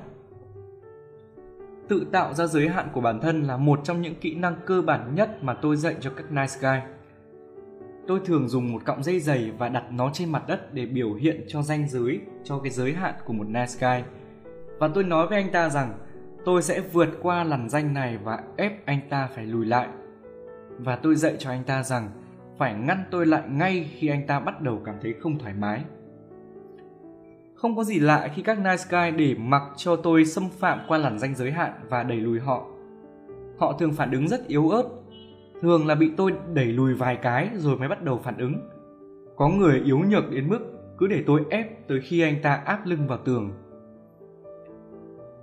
Tự tạo ra giới hạn của bản thân là một trong những kỹ năng cơ bản nhất mà tôi dạy cho các nice guy. Tôi thường dùng một cọng dây dày và đặt nó trên mặt đất để biểu hiện cho ranh giới, cho cái giới hạn của một nice guy. Và tôi nói với anh ta rằng tôi sẽ vượt qua lằn danh này và ép anh ta phải lùi lại và tôi dạy cho anh ta rằng phải ngăn tôi lại ngay khi anh ta bắt đầu cảm thấy không thoải mái không có gì lạ khi các nice guy để mặc cho tôi xâm phạm qua làn danh giới hạn và đẩy lùi họ. Họ thường phản ứng rất yếu ớt, thường là bị tôi đẩy lùi vài cái rồi mới bắt đầu phản ứng. Có người yếu nhược đến mức cứ để tôi ép tới khi anh ta áp lưng vào tường.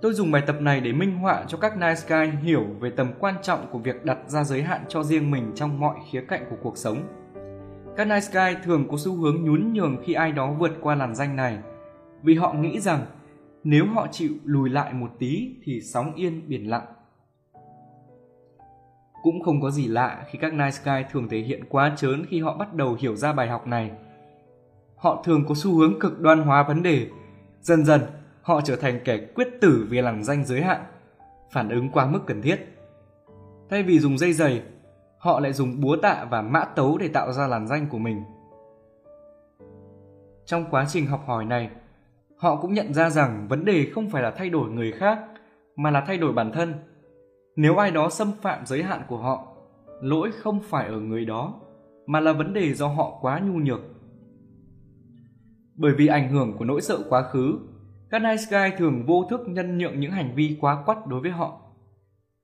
Tôi dùng bài tập này để minh họa cho các nice guy hiểu về tầm quan trọng của việc đặt ra giới hạn cho riêng mình trong mọi khía cạnh của cuộc sống. Các nice guy thường có xu hướng nhún nhường khi ai đó vượt qua làn danh này – vì họ nghĩ rằng nếu họ chịu lùi lại một tí thì sóng yên biển lặng. Cũng không có gì lạ khi các nice guy thường thể hiện quá trớn khi họ bắt đầu hiểu ra bài học này. Họ thường có xu hướng cực đoan hóa vấn đề. Dần dần, họ trở thành kẻ quyết tử vì lằn danh giới hạn, phản ứng quá mức cần thiết. Thay vì dùng dây giày, họ lại dùng búa tạ và mã tấu để tạo ra làn danh của mình. Trong quá trình học hỏi này, họ cũng nhận ra rằng vấn đề không phải là thay đổi người khác mà là thay đổi bản thân nếu ai đó xâm phạm giới hạn của họ lỗi không phải ở người đó mà là vấn đề do họ quá nhu nhược bởi vì ảnh hưởng của nỗi sợ quá khứ các nice guy thường vô thức nhân nhượng những hành vi quá quắt đối với họ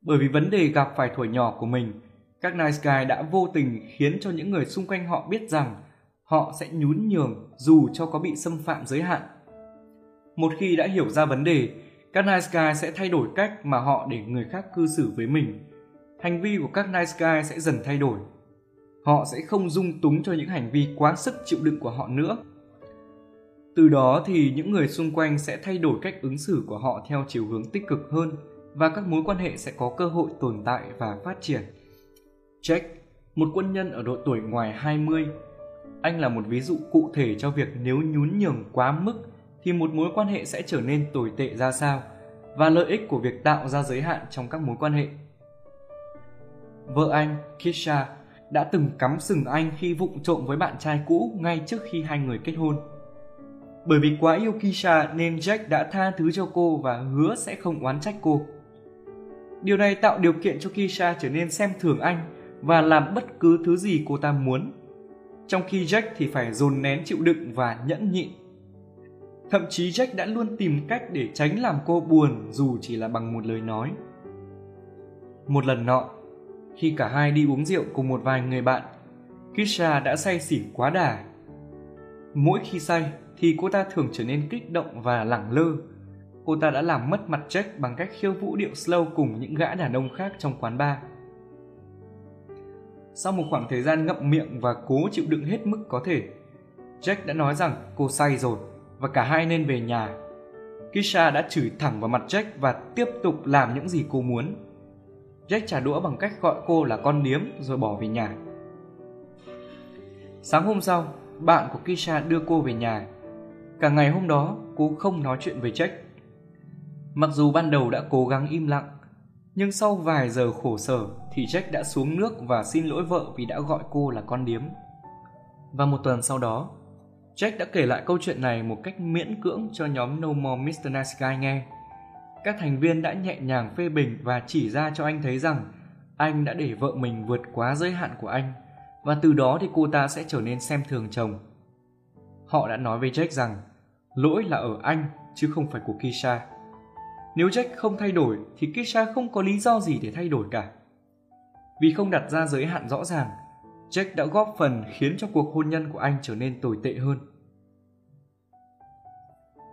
bởi vì vấn đề gặp phải tuổi nhỏ của mình các nice guy đã vô tình khiến cho những người xung quanh họ biết rằng họ sẽ nhún nhường dù cho có bị xâm phạm giới hạn một khi đã hiểu ra vấn đề, các nice guy sẽ thay đổi cách mà họ để người khác cư xử với mình. Hành vi của các nice guy sẽ dần thay đổi. Họ sẽ không dung túng cho những hành vi quá sức chịu đựng của họ nữa. Từ đó thì những người xung quanh sẽ thay đổi cách ứng xử của họ theo chiều hướng tích cực hơn và các mối quan hệ sẽ có cơ hội tồn tại và phát triển. Jack, một quân nhân ở độ tuổi ngoài 20. Anh là một ví dụ cụ thể cho việc nếu nhún nhường quá mức thì một mối quan hệ sẽ trở nên tồi tệ ra sao và lợi ích của việc tạo ra giới hạn trong các mối quan hệ. Vợ anh, Kisha, đã từng cắm sừng anh khi vụng trộm với bạn trai cũ ngay trước khi hai người kết hôn. Bởi vì quá yêu Kisha nên Jack đã tha thứ cho cô và hứa sẽ không oán trách cô. Điều này tạo điều kiện cho Kisha trở nên xem thường anh và làm bất cứ thứ gì cô ta muốn. Trong khi Jack thì phải dồn nén chịu đựng và nhẫn nhịn. Thậm chí Jack đã luôn tìm cách để tránh làm cô buồn dù chỉ là bằng một lời nói. Một lần nọ, khi cả hai đi uống rượu cùng một vài người bạn, Kisha đã say xỉn quá đà. Mỗi khi say thì cô ta thường trở nên kích động và lẳng lơ. Cô ta đã làm mất mặt Jack bằng cách khiêu vũ điệu slow cùng những gã đàn ông khác trong quán bar. Sau một khoảng thời gian ngậm miệng và cố chịu đựng hết mức có thể, Jack đã nói rằng cô say rồi và cả hai nên về nhà. Kisha đã chửi thẳng vào mặt Jack và tiếp tục làm những gì cô muốn. Jack trả đũa bằng cách gọi cô là con điếm rồi bỏ về nhà. Sáng hôm sau, bạn của Kisha đưa cô về nhà. Cả ngày hôm đó, cô không nói chuyện với Jack. Mặc dù ban đầu đã cố gắng im lặng, nhưng sau vài giờ khổ sở thì Jack đã xuống nước và xin lỗi vợ vì đã gọi cô là con điếm. Và một tuần sau đó, Jack đã kể lại câu chuyện này một cách miễn cưỡng cho nhóm No More Mr. Nice Guy nghe. Các thành viên đã nhẹ nhàng phê bình và chỉ ra cho anh thấy rằng anh đã để vợ mình vượt quá giới hạn của anh và từ đó thì cô ta sẽ trở nên xem thường chồng. Họ đã nói với Jack rằng lỗi là ở anh chứ không phải của Kisha. Nếu Jack không thay đổi thì Kisha không có lý do gì để thay đổi cả. Vì không đặt ra giới hạn rõ ràng, Jack đã góp phần khiến cho cuộc hôn nhân của anh trở nên tồi tệ hơn.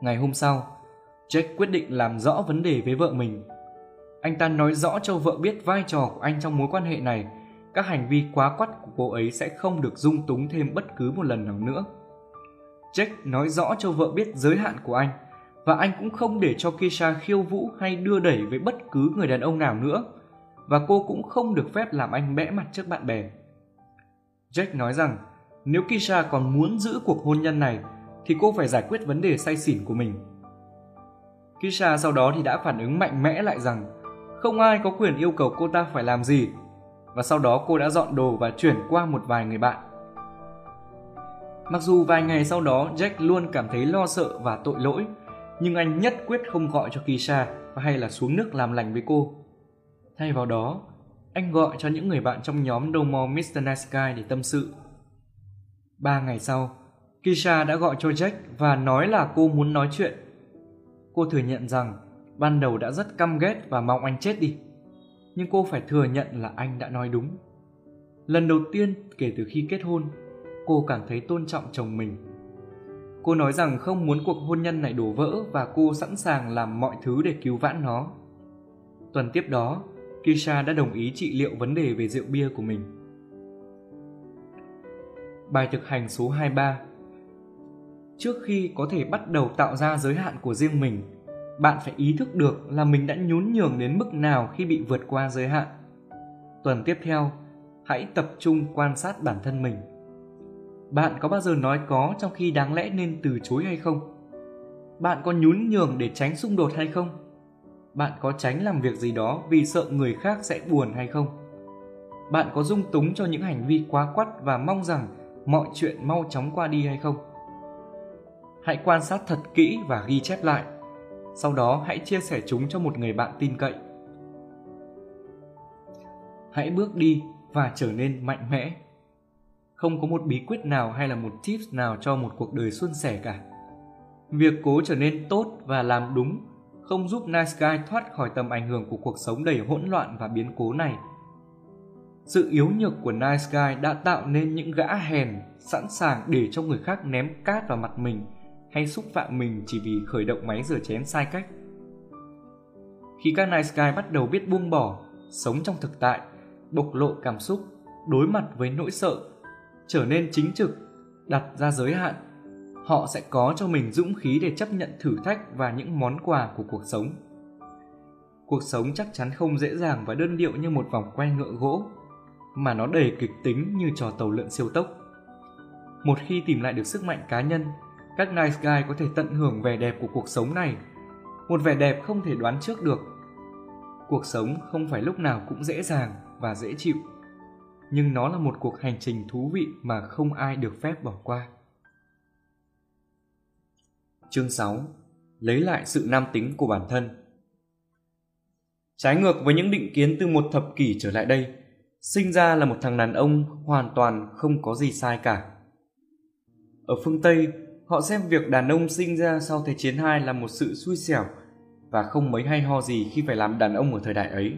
Ngày hôm sau, Jack quyết định làm rõ vấn đề với vợ mình. Anh ta nói rõ cho vợ biết vai trò của anh trong mối quan hệ này, các hành vi quá quắt của cô ấy sẽ không được dung túng thêm bất cứ một lần nào nữa. Jack nói rõ cho vợ biết giới hạn của anh, và anh cũng không để cho Kisha khiêu vũ hay đưa đẩy với bất cứ người đàn ông nào nữa, và cô cũng không được phép làm anh bẽ mặt trước bạn bè. Jack nói rằng, nếu Kisha còn muốn giữ cuộc hôn nhân này, thì cô phải giải quyết vấn đề say xỉn của mình. Kisha sau đó thì đã phản ứng mạnh mẽ lại rằng, không ai có quyền yêu cầu cô ta phải làm gì, và sau đó cô đã dọn đồ và chuyển qua một vài người bạn. Mặc dù vài ngày sau đó Jack luôn cảm thấy lo sợ và tội lỗi, nhưng anh nhất quyết không gọi cho Kisha và hay là xuống nước làm lành với cô. Thay vào đó, anh gọi cho những người bạn trong nhóm No More Mr. Nice Guy để tâm sự. Ba ngày sau, Kisha đã gọi cho Jack và nói là cô muốn nói chuyện. Cô thừa nhận rằng ban đầu đã rất căm ghét và mong anh chết đi. Nhưng cô phải thừa nhận là anh đã nói đúng. Lần đầu tiên kể từ khi kết hôn, cô cảm thấy tôn trọng chồng mình. Cô nói rằng không muốn cuộc hôn nhân này đổ vỡ và cô sẵn sàng làm mọi thứ để cứu vãn nó. Tuần tiếp đó, Kisha đã đồng ý trị liệu vấn đề về rượu bia của mình. Bài thực hành số 23 Trước khi có thể bắt đầu tạo ra giới hạn của riêng mình, bạn phải ý thức được là mình đã nhún nhường đến mức nào khi bị vượt qua giới hạn. Tuần tiếp theo, hãy tập trung quan sát bản thân mình. Bạn có bao giờ nói có trong khi đáng lẽ nên từ chối hay không? Bạn có nhún nhường để tránh xung đột hay không? Bạn có tránh làm việc gì đó vì sợ người khác sẽ buồn hay không? Bạn có dung túng cho những hành vi quá quắt và mong rằng mọi chuyện mau chóng qua đi hay không? Hãy quan sát thật kỹ và ghi chép lại. Sau đó, hãy chia sẻ chúng cho một người bạn tin cậy. Hãy bước đi và trở nên mạnh mẽ. Không có một bí quyết nào hay là một tips nào cho một cuộc đời suôn sẻ cả. Việc cố trở nên tốt và làm đúng không giúp Nice Guy thoát khỏi tầm ảnh hưởng của cuộc sống đầy hỗn loạn và biến cố này. Sự yếu nhược của Nice Guy đã tạo nên những gã hèn sẵn sàng để cho người khác ném cát vào mặt mình hay xúc phạm mình chỉ vì khởi động máy rửa chén sai cách. Khi các Nice Guy bắt đầu biết buông bỏ, sống trong thực tại, bộc lộ cảm xúc, đối mặt với nỗi sợ, trở nên chính trực, đặt ra giới hạn họ sẽ có cho mình dũng khí để chấp nhận thử thách và những món quà của cuộc sống. Cuộc sống chắc chắn không dễ dàng và đơn điệu như một vòng quay ngựa gỗ. mà nó đầy kịch tính như trò tàu lượn siêu tốc. Một khi tìm lại được sức mạnh cá nhân, các nice guy có thể tận hưởng vẻ đẹp của cuộc sống này. Một vẻ đẹp không thể đoán trước được. Cuộc sống không phải lúc nào cũng dễ dàng và dễ chịu, nhưng nó là một cuộc hành trình thú vị mà không ai được phép bỏ qua. Chương 6. Lấy lại sự nam tính của bản thân Trái ngược với những định kiến từ một thập kỷ trở lại đây, sinh ra là một thằng đàn ông hoàn toàn không có gì sai cả. Ở phương Tây, họ xem việc đàn ông sinh ra sau Thế chiến II là một sự xui xẻo và không mấy hay ho gì khi phải làm đàn ông ở thời đại ấy.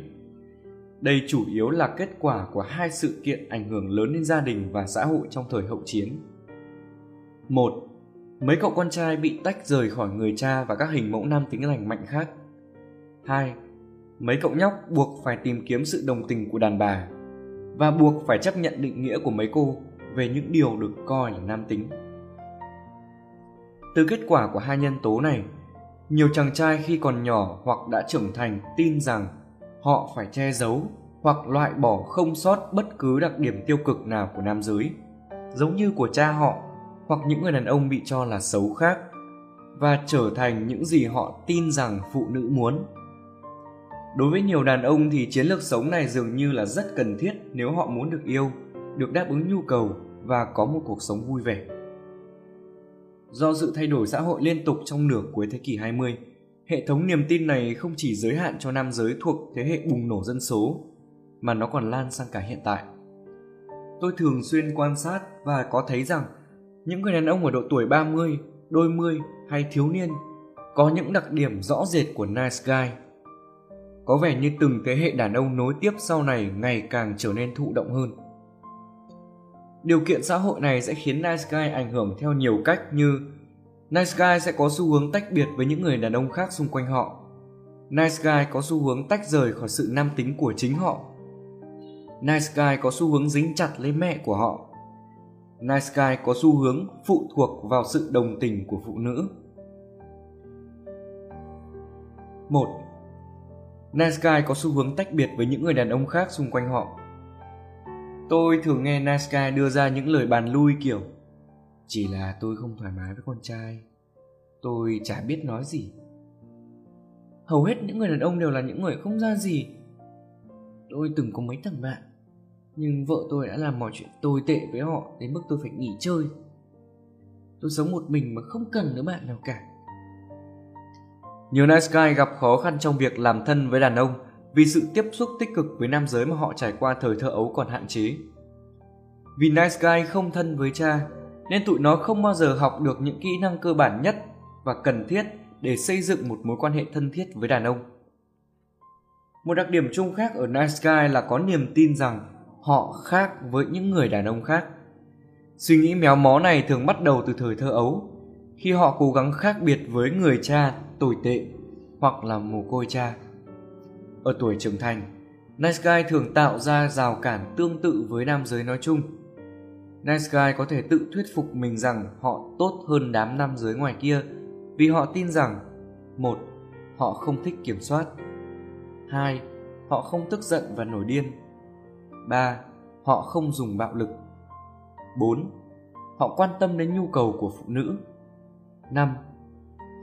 Đây chủ yếu là kết quả của hai sự kiện ảnh hưởng lớn đến gia đình và xã hội trong thời hậu chiến. Một, mấy cậu con trai bị tách rời khỏi người cha và các hình mẫu nam tính lành mạnh khác. Hai, mấy cậu nhóc buộc phải tìm kiếm sự đồng tình của đàn bà và buộc phải chấp nhận định nghĩa của mấy cô về những điều được coi là nam tính. Từ kết quả của hai nhân tố này, nhiều chàng trai khi còn nhỏ hoặc đã trưởng thành tin rằng họ phải che giấu hoặc loại bỏ không sót bất cứ đặc điểm tiêu cực nào của nam giới, giống như của cha họ hoặc những người đàn ông bị cho là xấu khác và trở thành những gì họ tin rằng phụ nữ muốn. Đối với nhiều đàn ông thì chiến lược sống này dường như là rất cần thiết nếu họ muốn được yêu, được đáp ứng nhu cầu và có một cuộc sống vui vẻ. Do sự thay đổi xã hội liên tục trong nửa cuối thế kỷ 20, hệ thống niềm tin này không chỉ giới hạn cho nam giới thuộc thế hệ bùng nổ dân số, mà nó còn lan sang cả hiện tại. Tôi thường xuyên quan sát và có thấy rằng những người đàn ông ở độ tuổi 30, đôi mươi hay thiếu niên có những đặc điểm rõ rệt của nice guy. Có vẻ như từng thế hệ đàn ông nối tiếp sau này ngày càng trở nên thụ động hơn. Điều kiện xã hội này sẽ khiến nice guy ảnh hưởng theo nhiều cách như nice guy sẽ có xu hướng tách biệt với những người đàn ông khác xung quanh họ. Nice guy có xu hướng tách rời khỏi sự nam tính của chính họ. Nice guy có xu hướng dính chặt lấy mẹ của họ. Nice guy có xu hướng phụ thuộc vào sự đồng tình của phụ nữ. 1. Nice guy có xu hướng tách biệt với những người đàn ông khác xung quanh họ. Tôi thường nghe Nice Guy đưa ra những lời bàn lui kiểu chỉ là tôi không thoải mái với con trai. Tôi chả biết nói gì. Hầu hết những người đàn ông đều là những người không ra gì. Tôi từng có mấy thằng bạn Nhưng vợ tôi đã làm mọi chuyện tồi tệ với họ Đến mức tôi phải nghỉ chơi. Tôi sống một mình mà không cần đứa bạn nào cả. Nhiều nice guy gặp khó khăn trong việc làm thân với đàn ông vì sự tiếp xúc tích cực với nam giới mà họ trải qua thời thơ ấu còn hạn chế. Vì nice guy không thân với cha, nên tụi nó không bao giờ học được những kỹ năng cơ bản nhất và cần thiết để xây dựng một mối quan hệ thân thiết với đàn ông. Một đặc điểm chung khác ở nice guy là có niềm tin rằng họ khác với những người đàn ông khác. Suy nghĩ méo mó này thường bắt đầu từ thời thơ ấu, khi họ cố gắng khác biệt với người cha tồi tệ hoặc là mồ côi cha. Ở tuổi trưởng thành, Nice Guy thường tạo ra rào cản tương tự với nam giới nói chung. Nice Guy có thể tự thuyết phục mình rằng họ tốt hơn đám nam giới ngoài kia vì họ tin rằng một, Họ không thích kiểm soát hai, Họ không tức giận và nổi điên ba, Họ không dùng bạo lực 4. Họ quan tâm đến nhu cầu của phụ nữ 5.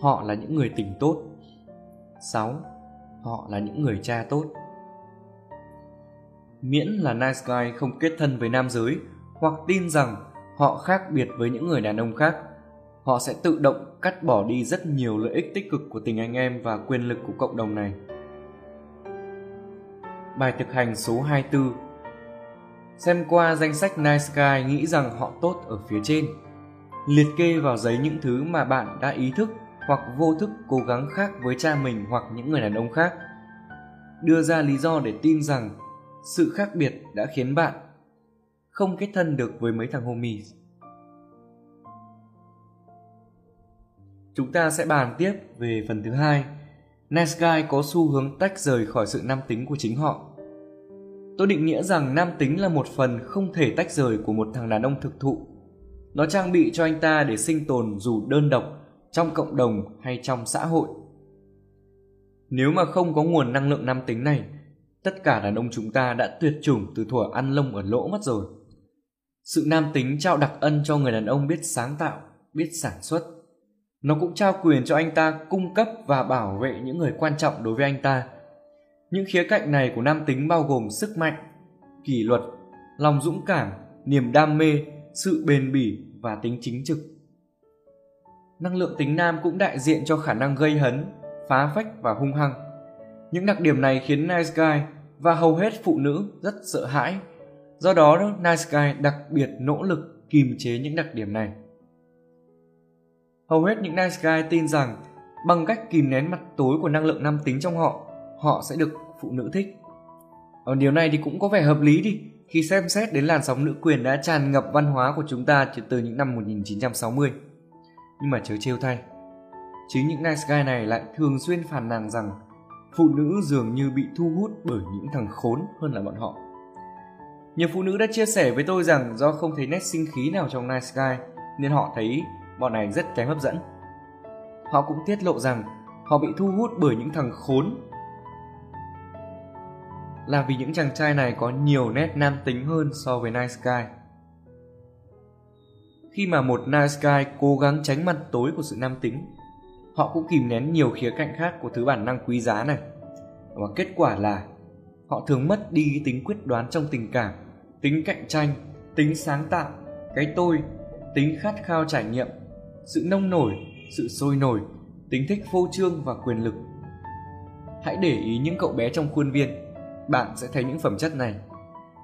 Họ là những người tình tốt 6 họ là những người cha tốt miễn là nice guy không kết thân với nam giới hoặc tin rằng họ khác biệt với những người đàn ông khác. Họ sẽ tự động cắt bỏ đi rất nhiều lợi ích tích cực của tình anh em và quyền lực của cộng đồng này. Bài thực hành số 24 xem qua danh sách nice guy nghĩ rằng họ tốt ở phía trên. Liệt kê vào giấy những thứ mà bạn đã ý thức hoặc vô thức cố gắng khác với cha mình hoặc những người đàn ông khác. Đưa ra lý do để tin rằng sự khác biệt đã khiến bạn không kết thân được với mấy thằng homies. Chúng ta sẽ bàn tiếp về phần thứ hai. Nice guy có xu hướng tách rời khỏi sự nam tính của chính họ. Tôi định nghĩa rằng nam tính là một phần không thể tách rời của một thằng đàn ông thực thụ. Nó trang bị cho anh ta để sinh tồn dù đơn độc trong cộng đồng hay trong xã hội. Nếu mà không có nguồn năng lượng nam tính này, tất cả đàn ông chúng ta đã tuyệt chủng từ thuở ăn lông ở lỗ mất rồi. Sự nam tính trao đặc ân cho người đàn ông biết sáng tạo, biết sản xuất. Nó cũng trao quyền cho anh ta cung cấp và bảo vệ những người quan trọng đối với anh ta. Những khía cạnh này của nam tính bao gồm sức mạnh, kỷ luật, lòng dũng cảm, niềm đam mê, sự bền bỉ và tính chính trực. Năng lượng tính nam cũng đại diện cho khả năng gây hấn, phá phách và hung hăng. Những đặc điểm này khiến Nice Guy và hầu hết phụ nữ rất sợ hãi. Do đó, Nice Guy đặc biệt nỗ lực kìm chế những đặc điểm này. Hầu hết những Nice Guy tin rằng bằng cách kìm nén mặt tối của năng lượng nam tính trong họ, họ sẽ được phụ nữ thích. Ở điều này thì cũng có vẻ hợp lý đi, khi xem xét đến làn sóng nữ quyền đã tràn ngập văn hóa của chúng ta từ những năm 1960. Nhưng mà chớ trêu thay, chính những nice guy này lại thường xuyên phàn nàn rằng phụ nữ dường như bị thu hút bởi những thằng khốn hơn là bọn họ. Nhiều phụ nữ đã chia sẻ với tôi rằng do không thấy nét sinh khí nào trong nice guy nên họ thấy bọn này rất kém hấp dẫn. Họ cũng tiết lộ rằng họ bị thu hút bởi những thằng khốn là vì những chàng trai này có nhiều nét nam tính hơn so với Nice Guy. Khi mà một Nice Guy cố gắng tránh mặt tối của sự nam tính, họ cũng kìm nén nhiều khía cạnh khác của thứ bản năng quý giá này. Và kết quả là họ thường mất đi tính quyết đoán trong tình cảm, tính cạnh tranh, tính sáng tạo, cái tôi, tính khát khao trải nghiệm, sự nông nổi, sự sôi nổi, tính thích phô trương và quyền lực. Hãy để ý những cậu bé trong khuôn viên bạn sẽ thấy những phẩm chất này.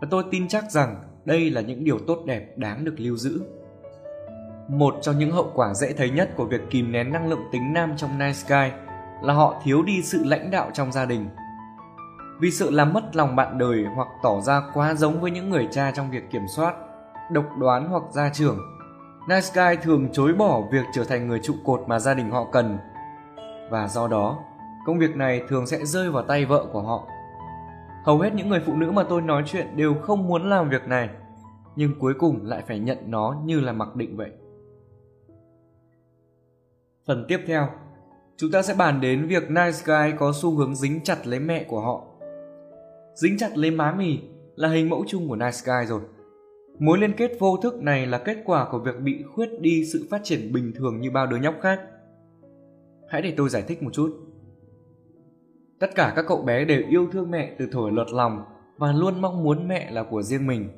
Và tôi tin chắc rằng đây là những điều tốt đẹp đáng được lưu giữ. Một trong những hậu quả dễ thấy nhất của việc kìm nén năng lượng tính nam trong nice guy là họ thiếu đi sự lãnh đạo trong gia đình. Vì sợ làm mất lòng bạn đời hoặc tỏ ra quá giống với những người cha trong việc kiểm soát, độc đoán hoặc gia trưởng, Nice Guy thường chối bỏ việc trở thành người trụ cột mà gia đình họ cần. Và do đó, công việc này thường sẽ rơi vào tay vợ của họ. Hầu hết những người phụ nữ mà tôi nói chuyện đều không muốn làm việc này nhưng cuối cùng lại phải nhận nó như là mặc định vậy. Phần tiếp theo chúng ta sẽ bàn đến việc nice guy có xu hướng dính chặt lấy mẹ của họ dính chặt lấy má mì là hình mẫu chung của nice guy rồi mối liên kết vô thức này là kết quả của việc bị khuyết đi sự phát triển bình thường như bao đứa nhóc khác hãy để tôi giải thích một chút Tất cả các cậu bé đều yêu thương mẹ từ thổi lọt lòng và luôn mong muốn mẹ là của riêng mình.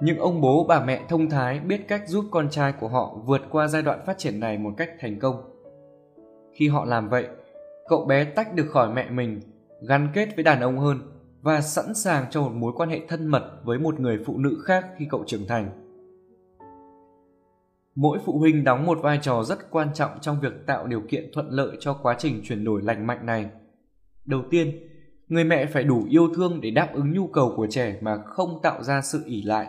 Những ông bố bà mẹ thông thái biết cách giúp con trai của họ vượt qua giai đoạn phát triển này một cách thành công. Khi họ làm vậy, cậu bé tách được khỏi mẹ mình, gắn kết với đàn ông hơn và sẵn sàng cho một mối quan hệ thân mật với một người phụ nữ khác khi cậu trưởng thành. Mỗi phụ huynh đóng một vai trò rất quan trọng trong việc tạo điều kiện thuận lợi cho quá trình chuyển đổi lành mạnh này. Đầu tiên, người mẹ phải đủ yêu thương để đáp ứng nhu cầu của trẻ mà không tạo ra sự ỉ lại.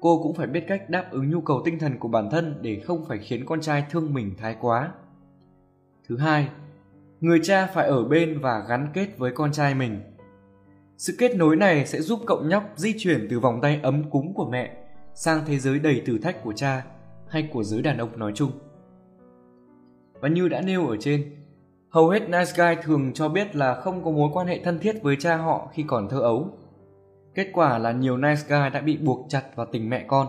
Cô cũng phải biết cách đáp ứng nhu cầu tinh thần của bản thân để không phải khiến con trai thương mình thái quá. Thứ hai người cha phải ở bên và gắn kết với con trai mình sự kết nối này sẽ giúp cậu nhóc di chuyển từ vòng tay ấm cúng của mẹ sang thế giới đầy thử thách của cha hay của giới đàn ông nói chung và như đã nêu ở trên Hầu hết nice guy thường cho biết là không có mối quan hệ thân thiết với cha họ khi còn thơ ấu. Kết quả là nhiều nice guy đã bị buộc chặt vào tình mẹ con.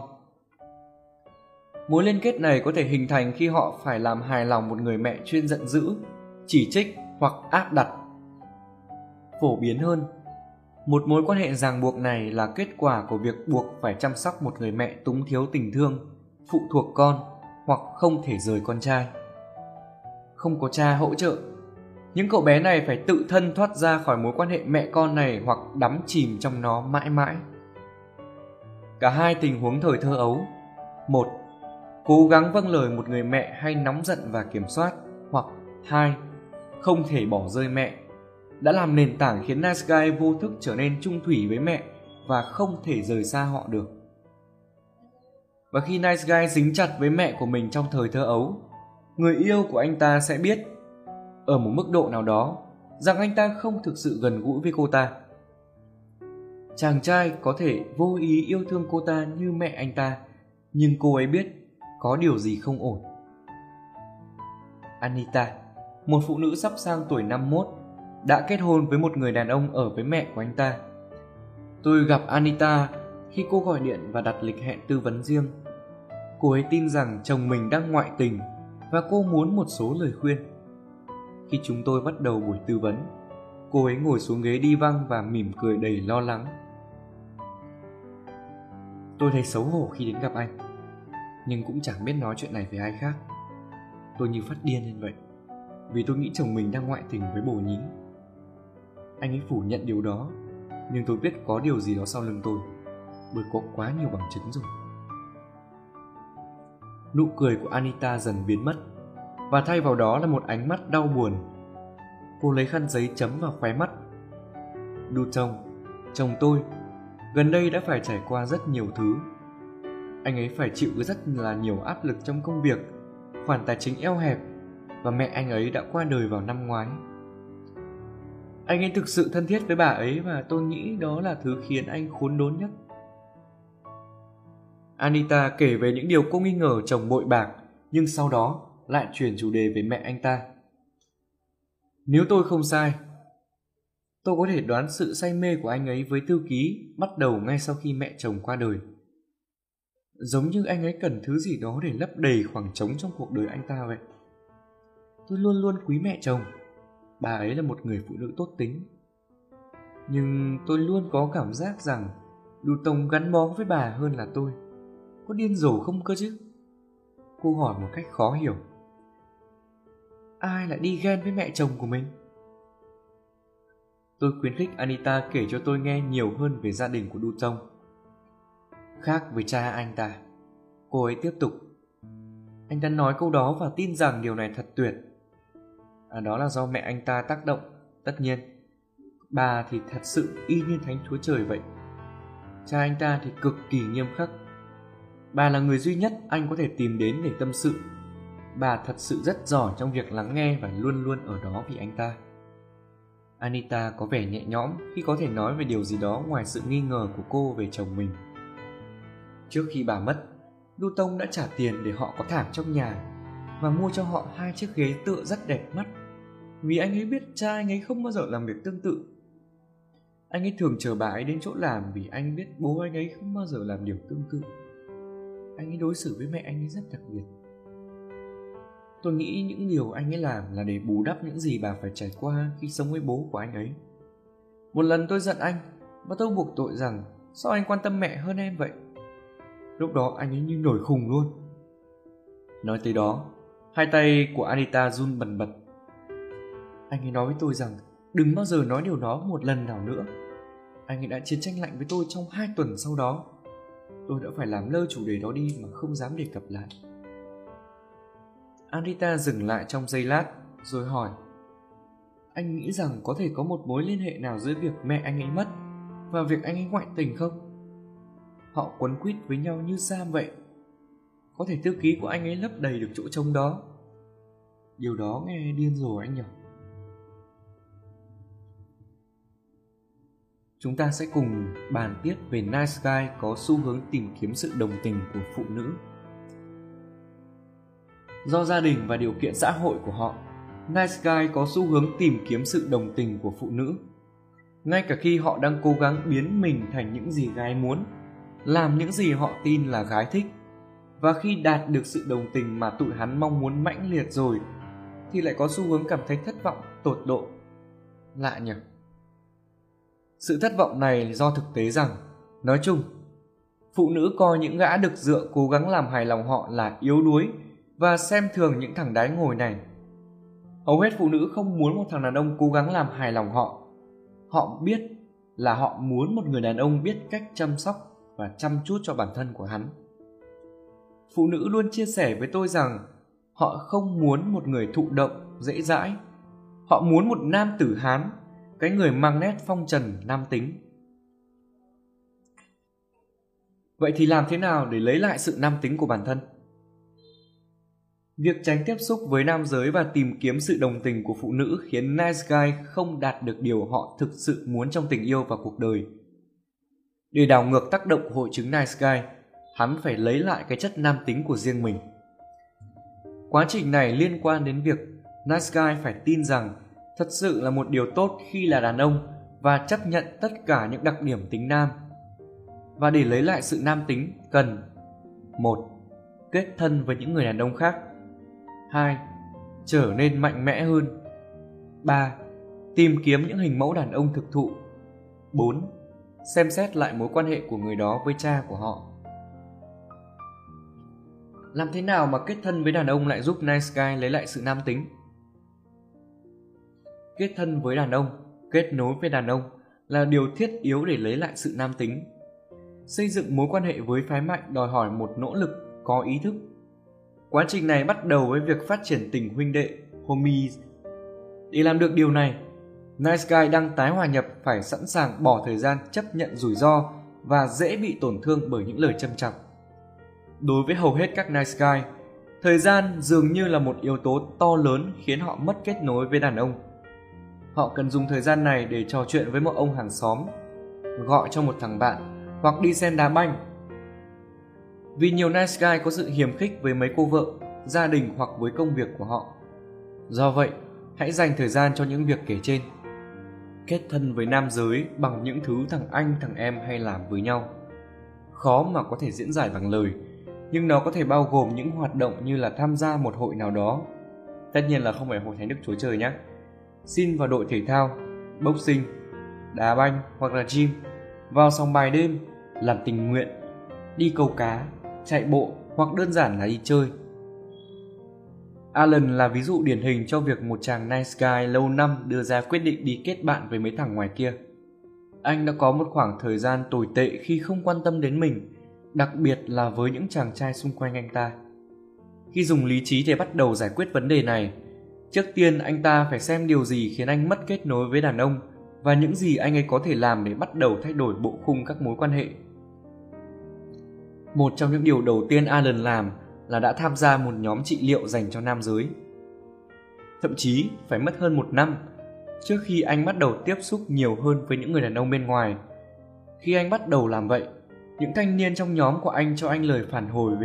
Mối liên kết này có thể hình thành khi họ phải làm hài lòng một người mẹ chuyên giận dữ, chỉ trích hoặc áp đặt. Phổ biến hơn, một mối quan hệ ràng buộc này là kết quả của việc buộc phải chăm sóc một người mẹ túng thiếu tình thương, phụ thuộc con hoặc không thể rời con trai. Không có cha hỗ trợ những cậu bé này phải tự thân thoát ra khỏi mối quan hệ mẹ con này hoặc đắm chìm trong nó mãi mãi cả hai tình huống thời thơ ấu một cố gắng vâng lời một người mẹ hay nóng giận và kiểm soát hoặc hai không thể bỏ rơi mẹ. Đã làm nền tảng khiến nice guy vô thức trở nên trung thủy với mẹ và không thể rời xa họ được. Và khi nice guy dính chặt với mẹ của mình trong thời thơ ấu, người yêu của anh ta sẽ biết, ở một mức độ nào đó, rằng anh ta không thực sự gần gũi với cô ta. Chàng trai có thể vô ý yêu thương cô ta như mẹ anh ta, nhưng cô ấy biết có điều gì không ổn. Anita một phụ nữ sắp sang tuổi 51 đã kết hôn với một người đàn ông ở với mẹ của anh ta. Tôi gặp Anita khi cô gọi điện và đặt lịch hẹn tư vấn riêng. Cô ấy tin rằng chồng mình đang ngoại tình và cô muốn một số lời khuyên. Khi chúng tôi bắt đầu buổi tư vấn, cô ấy ngồi xuống ghế đi văng và mỉm cười đầy lo lắng. Tôi thấy xấu hổ khi đến gặp anh, nhưng cũng chẳng biết nói chuyện này với ai khác. Tôi như phát điên lên vậy, vì tôi nghĩ chồng mình đang ngoại tình với bồ nhí. Anh ấy phủ nhận điều đó, nhưng tôi biết có điều gì đó sau lưng tôi, bởi có quá nhiều bằng chứng rồi. Nụ cười của Anita dần biến mất, và thay vào đó là một ánh mắt đau buồn. Cô lấy khăn giấy chấm vào khóe mắt. Đu chồng, chồng tôi, gần đây đã phải trải qua rất nhiều thứ. Anh ấy phải chịu rất là nhiều áp lực trong công việc, khoản tài chính eo hẹp và mẹ anh ấy đã qua đời vào năm ngoái. Anh ấy thực sự thân thiết với bà ấy và tôi nghĩ đó là thứ khiến anh khốn đốn nhất. Anita kể về những điều cô nghi ngờ chồng bội bạc, nhưng sau đó lại chuyển chủ đề về mẹ anh ta. Nếu tôi không sai, tôi có thể đoán sự say mê của anh ấy với thư ký bắt đầu ngay sau khi mẹ chồng qua đời. Giống như anh ấy cần thứ gì đó để lấp đầy khoảng trống trong cuộc đời anh ta vậy. Tôi luôn luôn quý mẹ chồng. Bà ấy là một người phụ nữ tốt tính. Nhưng tôi luôn có cảm giác rằng Đu Tông gắn bó với bà hơn là tôi. Có điên rồ không cơ chứ? Cô hỏi một cách khó hiểu. Ai lại đi ghen với mẹ chồng của mình? Tôi khuyến khích Anita kể cho tôi nghe nhiều hơn về gia đình của đu Tông. Khác với cha anh ta, cô ấy tiếp tục. Anh ta nói câu đó và tin rằng điều này thật tuyệt. À, đó là do mẹ anh ta tác động, tất nhiên. Bà thì thật sự y như thánh chúa trời vậy. Cha anh ta thì cực kỳ nghiêm khắc. Bà là người duy nhất anh có thể tìm đến để tâm sự. Bà thật sự rất giỏi trong việc lắng nghe và luôn luôn ở đó vì anh ta. Anita có vẻ nhẹ nhõm khi có thể nói về điều gì đó ngoài sự nghi ngờ của cô về chồng mình. Trước khi bà mất, Du Tông đã trả tiền để họ có thảm trong nhà và mua cho họ hai chiếc ghế tựa rất đẹp mắt vì anh ấy biết cha anh ấy không bao giờ làm việc tương tự. Anh ấy thường chờ bà ấy đến chỗ làm vì anh biết bố anh ấy không bao giờ làm điều tương tự. Anh ấy đối xử với mẹ anh ấy rất đặc biệt. Tôi nghĩ những điều anh ấy làm là để bù đắp những gì bà phải trải qua khi sống với bố của anh ấy. Một lần tôi giận anh và tôi buộc tội rằng sao anh quan tâm mẹ hơn em vậy? Lúc đó anh ấy như nổi khùng luôn. Nói tới đó, hai tay của Anita run bần bật. Anh ấy nói với tôi rằng, đừng bao giờ nói điều đó một lần nào nữa. Anh ấy đã chiến tranh lạnh với tôi trong hai tuần sau đó. Tôi đã phải làm lơ chủ đề đó đi mà không dám đề cập lại. Anita dừng lại trong giây lát, rồi hỏi, Anh nghĩ rằng có thể có một mối liên hệ nào giữa việc mẹ anh ấy mất và việc anh ấy ngoại tình không? Họ quấn quýt với nhau như Sam vậy. Có thể thư ký của anh ấy lấp đầy được chỗ trống đó. Điều đó nghe điên rồi anh nhỉ? Chúng ta sẽ cùng bàn tiếp về Nice Guy có xu hướng tìm kiếm sự đồng tình của phụ nữ Do gia đình và điều kiện xã hội của họ, Nice Guy có xu hướng tìm kiếm sự đồng tình của phụ nữ. Ngay cả khi họ đang cố gắng biến mình thành những gì gái muốn, làm những gì họ tin là gái thích, và khi đạt được sự đồng tình mà tụi hắn mong muốn mãnh liệt rồi, thì lại có xu hướng cảm thấy thất vọng tột độ. Lạ nhỉ? Sự thất vọng này do thực tế rằng, nói chung, phụ nữ coi những gã được dựa cố gắng làm hài lòng họ là yếu đuối và xem thường những thằng đái ngồi này. Hầu hết phụ nữ không muốn một thằng đàn ông cố gắng làm hài lòng họ. Họ biết là họ muốn một người đàn ông biết cách chăm sóc và chăm chút cho bản thân của hắn. Phụ nữ luôn chia sẻ với tôi rằng họ không muốn một người thụ động, dễ dãi. Họ muốn một nam tử Hán, cái người mang nét phong trần nam tính. Vậy thì làm thế nào để lấy lại sự nam tính của bản thân? Việc tránh tiếp xúc với nam giới và tìm kiếm sự đồng tình của phụ nữ khiến Nice Guy không đạt được điều họ thực sự muốn trong tình yêu và cuộc đời. Để đảo ngược tác động của hội chứng Nice Guy, hắn phải lấy lại cái chất nam tính của riêng mình. Quá trình này liên quan đến việc Nice Guy phải tin rằng thật sự là một điều tốt khi là đàn ông và chấp nhận tất cả những đặc điểm tính nam. Và để lấy lại sự nam tính, cần, một, Kết thân với những người đàn ông khác 2. Trở nên mạnh mẽ hơn 3. Tìm kiếm những hình mẫu đàn ông thực thụ 4. Xem xét lại mối quan hệ của người đó với cha của họ Làm thế nào mà kết thân với đàn ông lại giúp Nice Guy lấy lại sự nam tính? Kết thân với đàn ông, kết nối với đàn ông là điều thiết yếu để lấy lại sự nam tính. Xây dựng mối quan hệ với phái mạnh đòi hỏi một nỗ lực có ý thức. Quá trình này bắt đầu với việc phát triển tình huynh đệ, homies. Để làm được điều này, Nice Guy đang tái hòa nhập phải sẵn sàng bỏ thời gian chấp nhận rủi ro và dễ bị tổn thương bởi những lời châm chọc. Đối với hầu hết các Nice Guy, thời gian dường như là một yếu tố to lớn khiến họ mất kết nối với đàn ông. Họ cần dùng thời gian này để trò chuyện với một ông hàng xóm, gọi cho một thằng bạn hoặc đi xem đá banh vì nhiều nice guy có sự hiềm khích với mấy cô vợ, gia đình hoặc với công việc của họ. Do vậy, hãy dành thời gian cho những việc kể trên. Kết thân với nam giới bằng những thứ thằng anh thằng em hay làm với nhau. Khó mà có thể diễn giải bằng lời, nhưng nó có thể bao gồm những hoạt động như là tham gia một hội nào đó. Tất nhiên là không phải hội thánh đức Chúa Trời nhé. Xin vào đội thể thao, boxing, đá banh hoặc là gym, vào sòng bài đêm, làm tình nguyện, đi câu cá, chạy bộ hoặc đơn giản là đi chơi. Alan là ví dụ điển hình cho việc một chàng nice guy lâu năm đưa ra quyết định đi kết bạn với mấy thằng ngoài kia. Anh đã có một khoảng thời gian tồi tệ khi không quan tâm đến mình, đặc biệt là với những chàng trai xung quanh anh ta. Khi dùng lý trí để bắt đầu giải quyết vấn đề này, trước tiên anh ta phải xem điều gì khiến anh mất kết nối với đàn ông và những gì anh ấy có thể làm để bắt đầu thay đổi bộ khung các mối quan hệ một trong những điều đầu tiên Alan làm là đã tham gia một nhóm trị liệu dành cho nam giới. Thậm chí phải mất hơn một năm trước khi anh bắt đầu tiếp xúc nhiều hơn với những người đàn ông bên ngoài. Khi anh bắt đầu làm vậy, những thanh niên trong nhóm của anh cho anh lời phản hồi về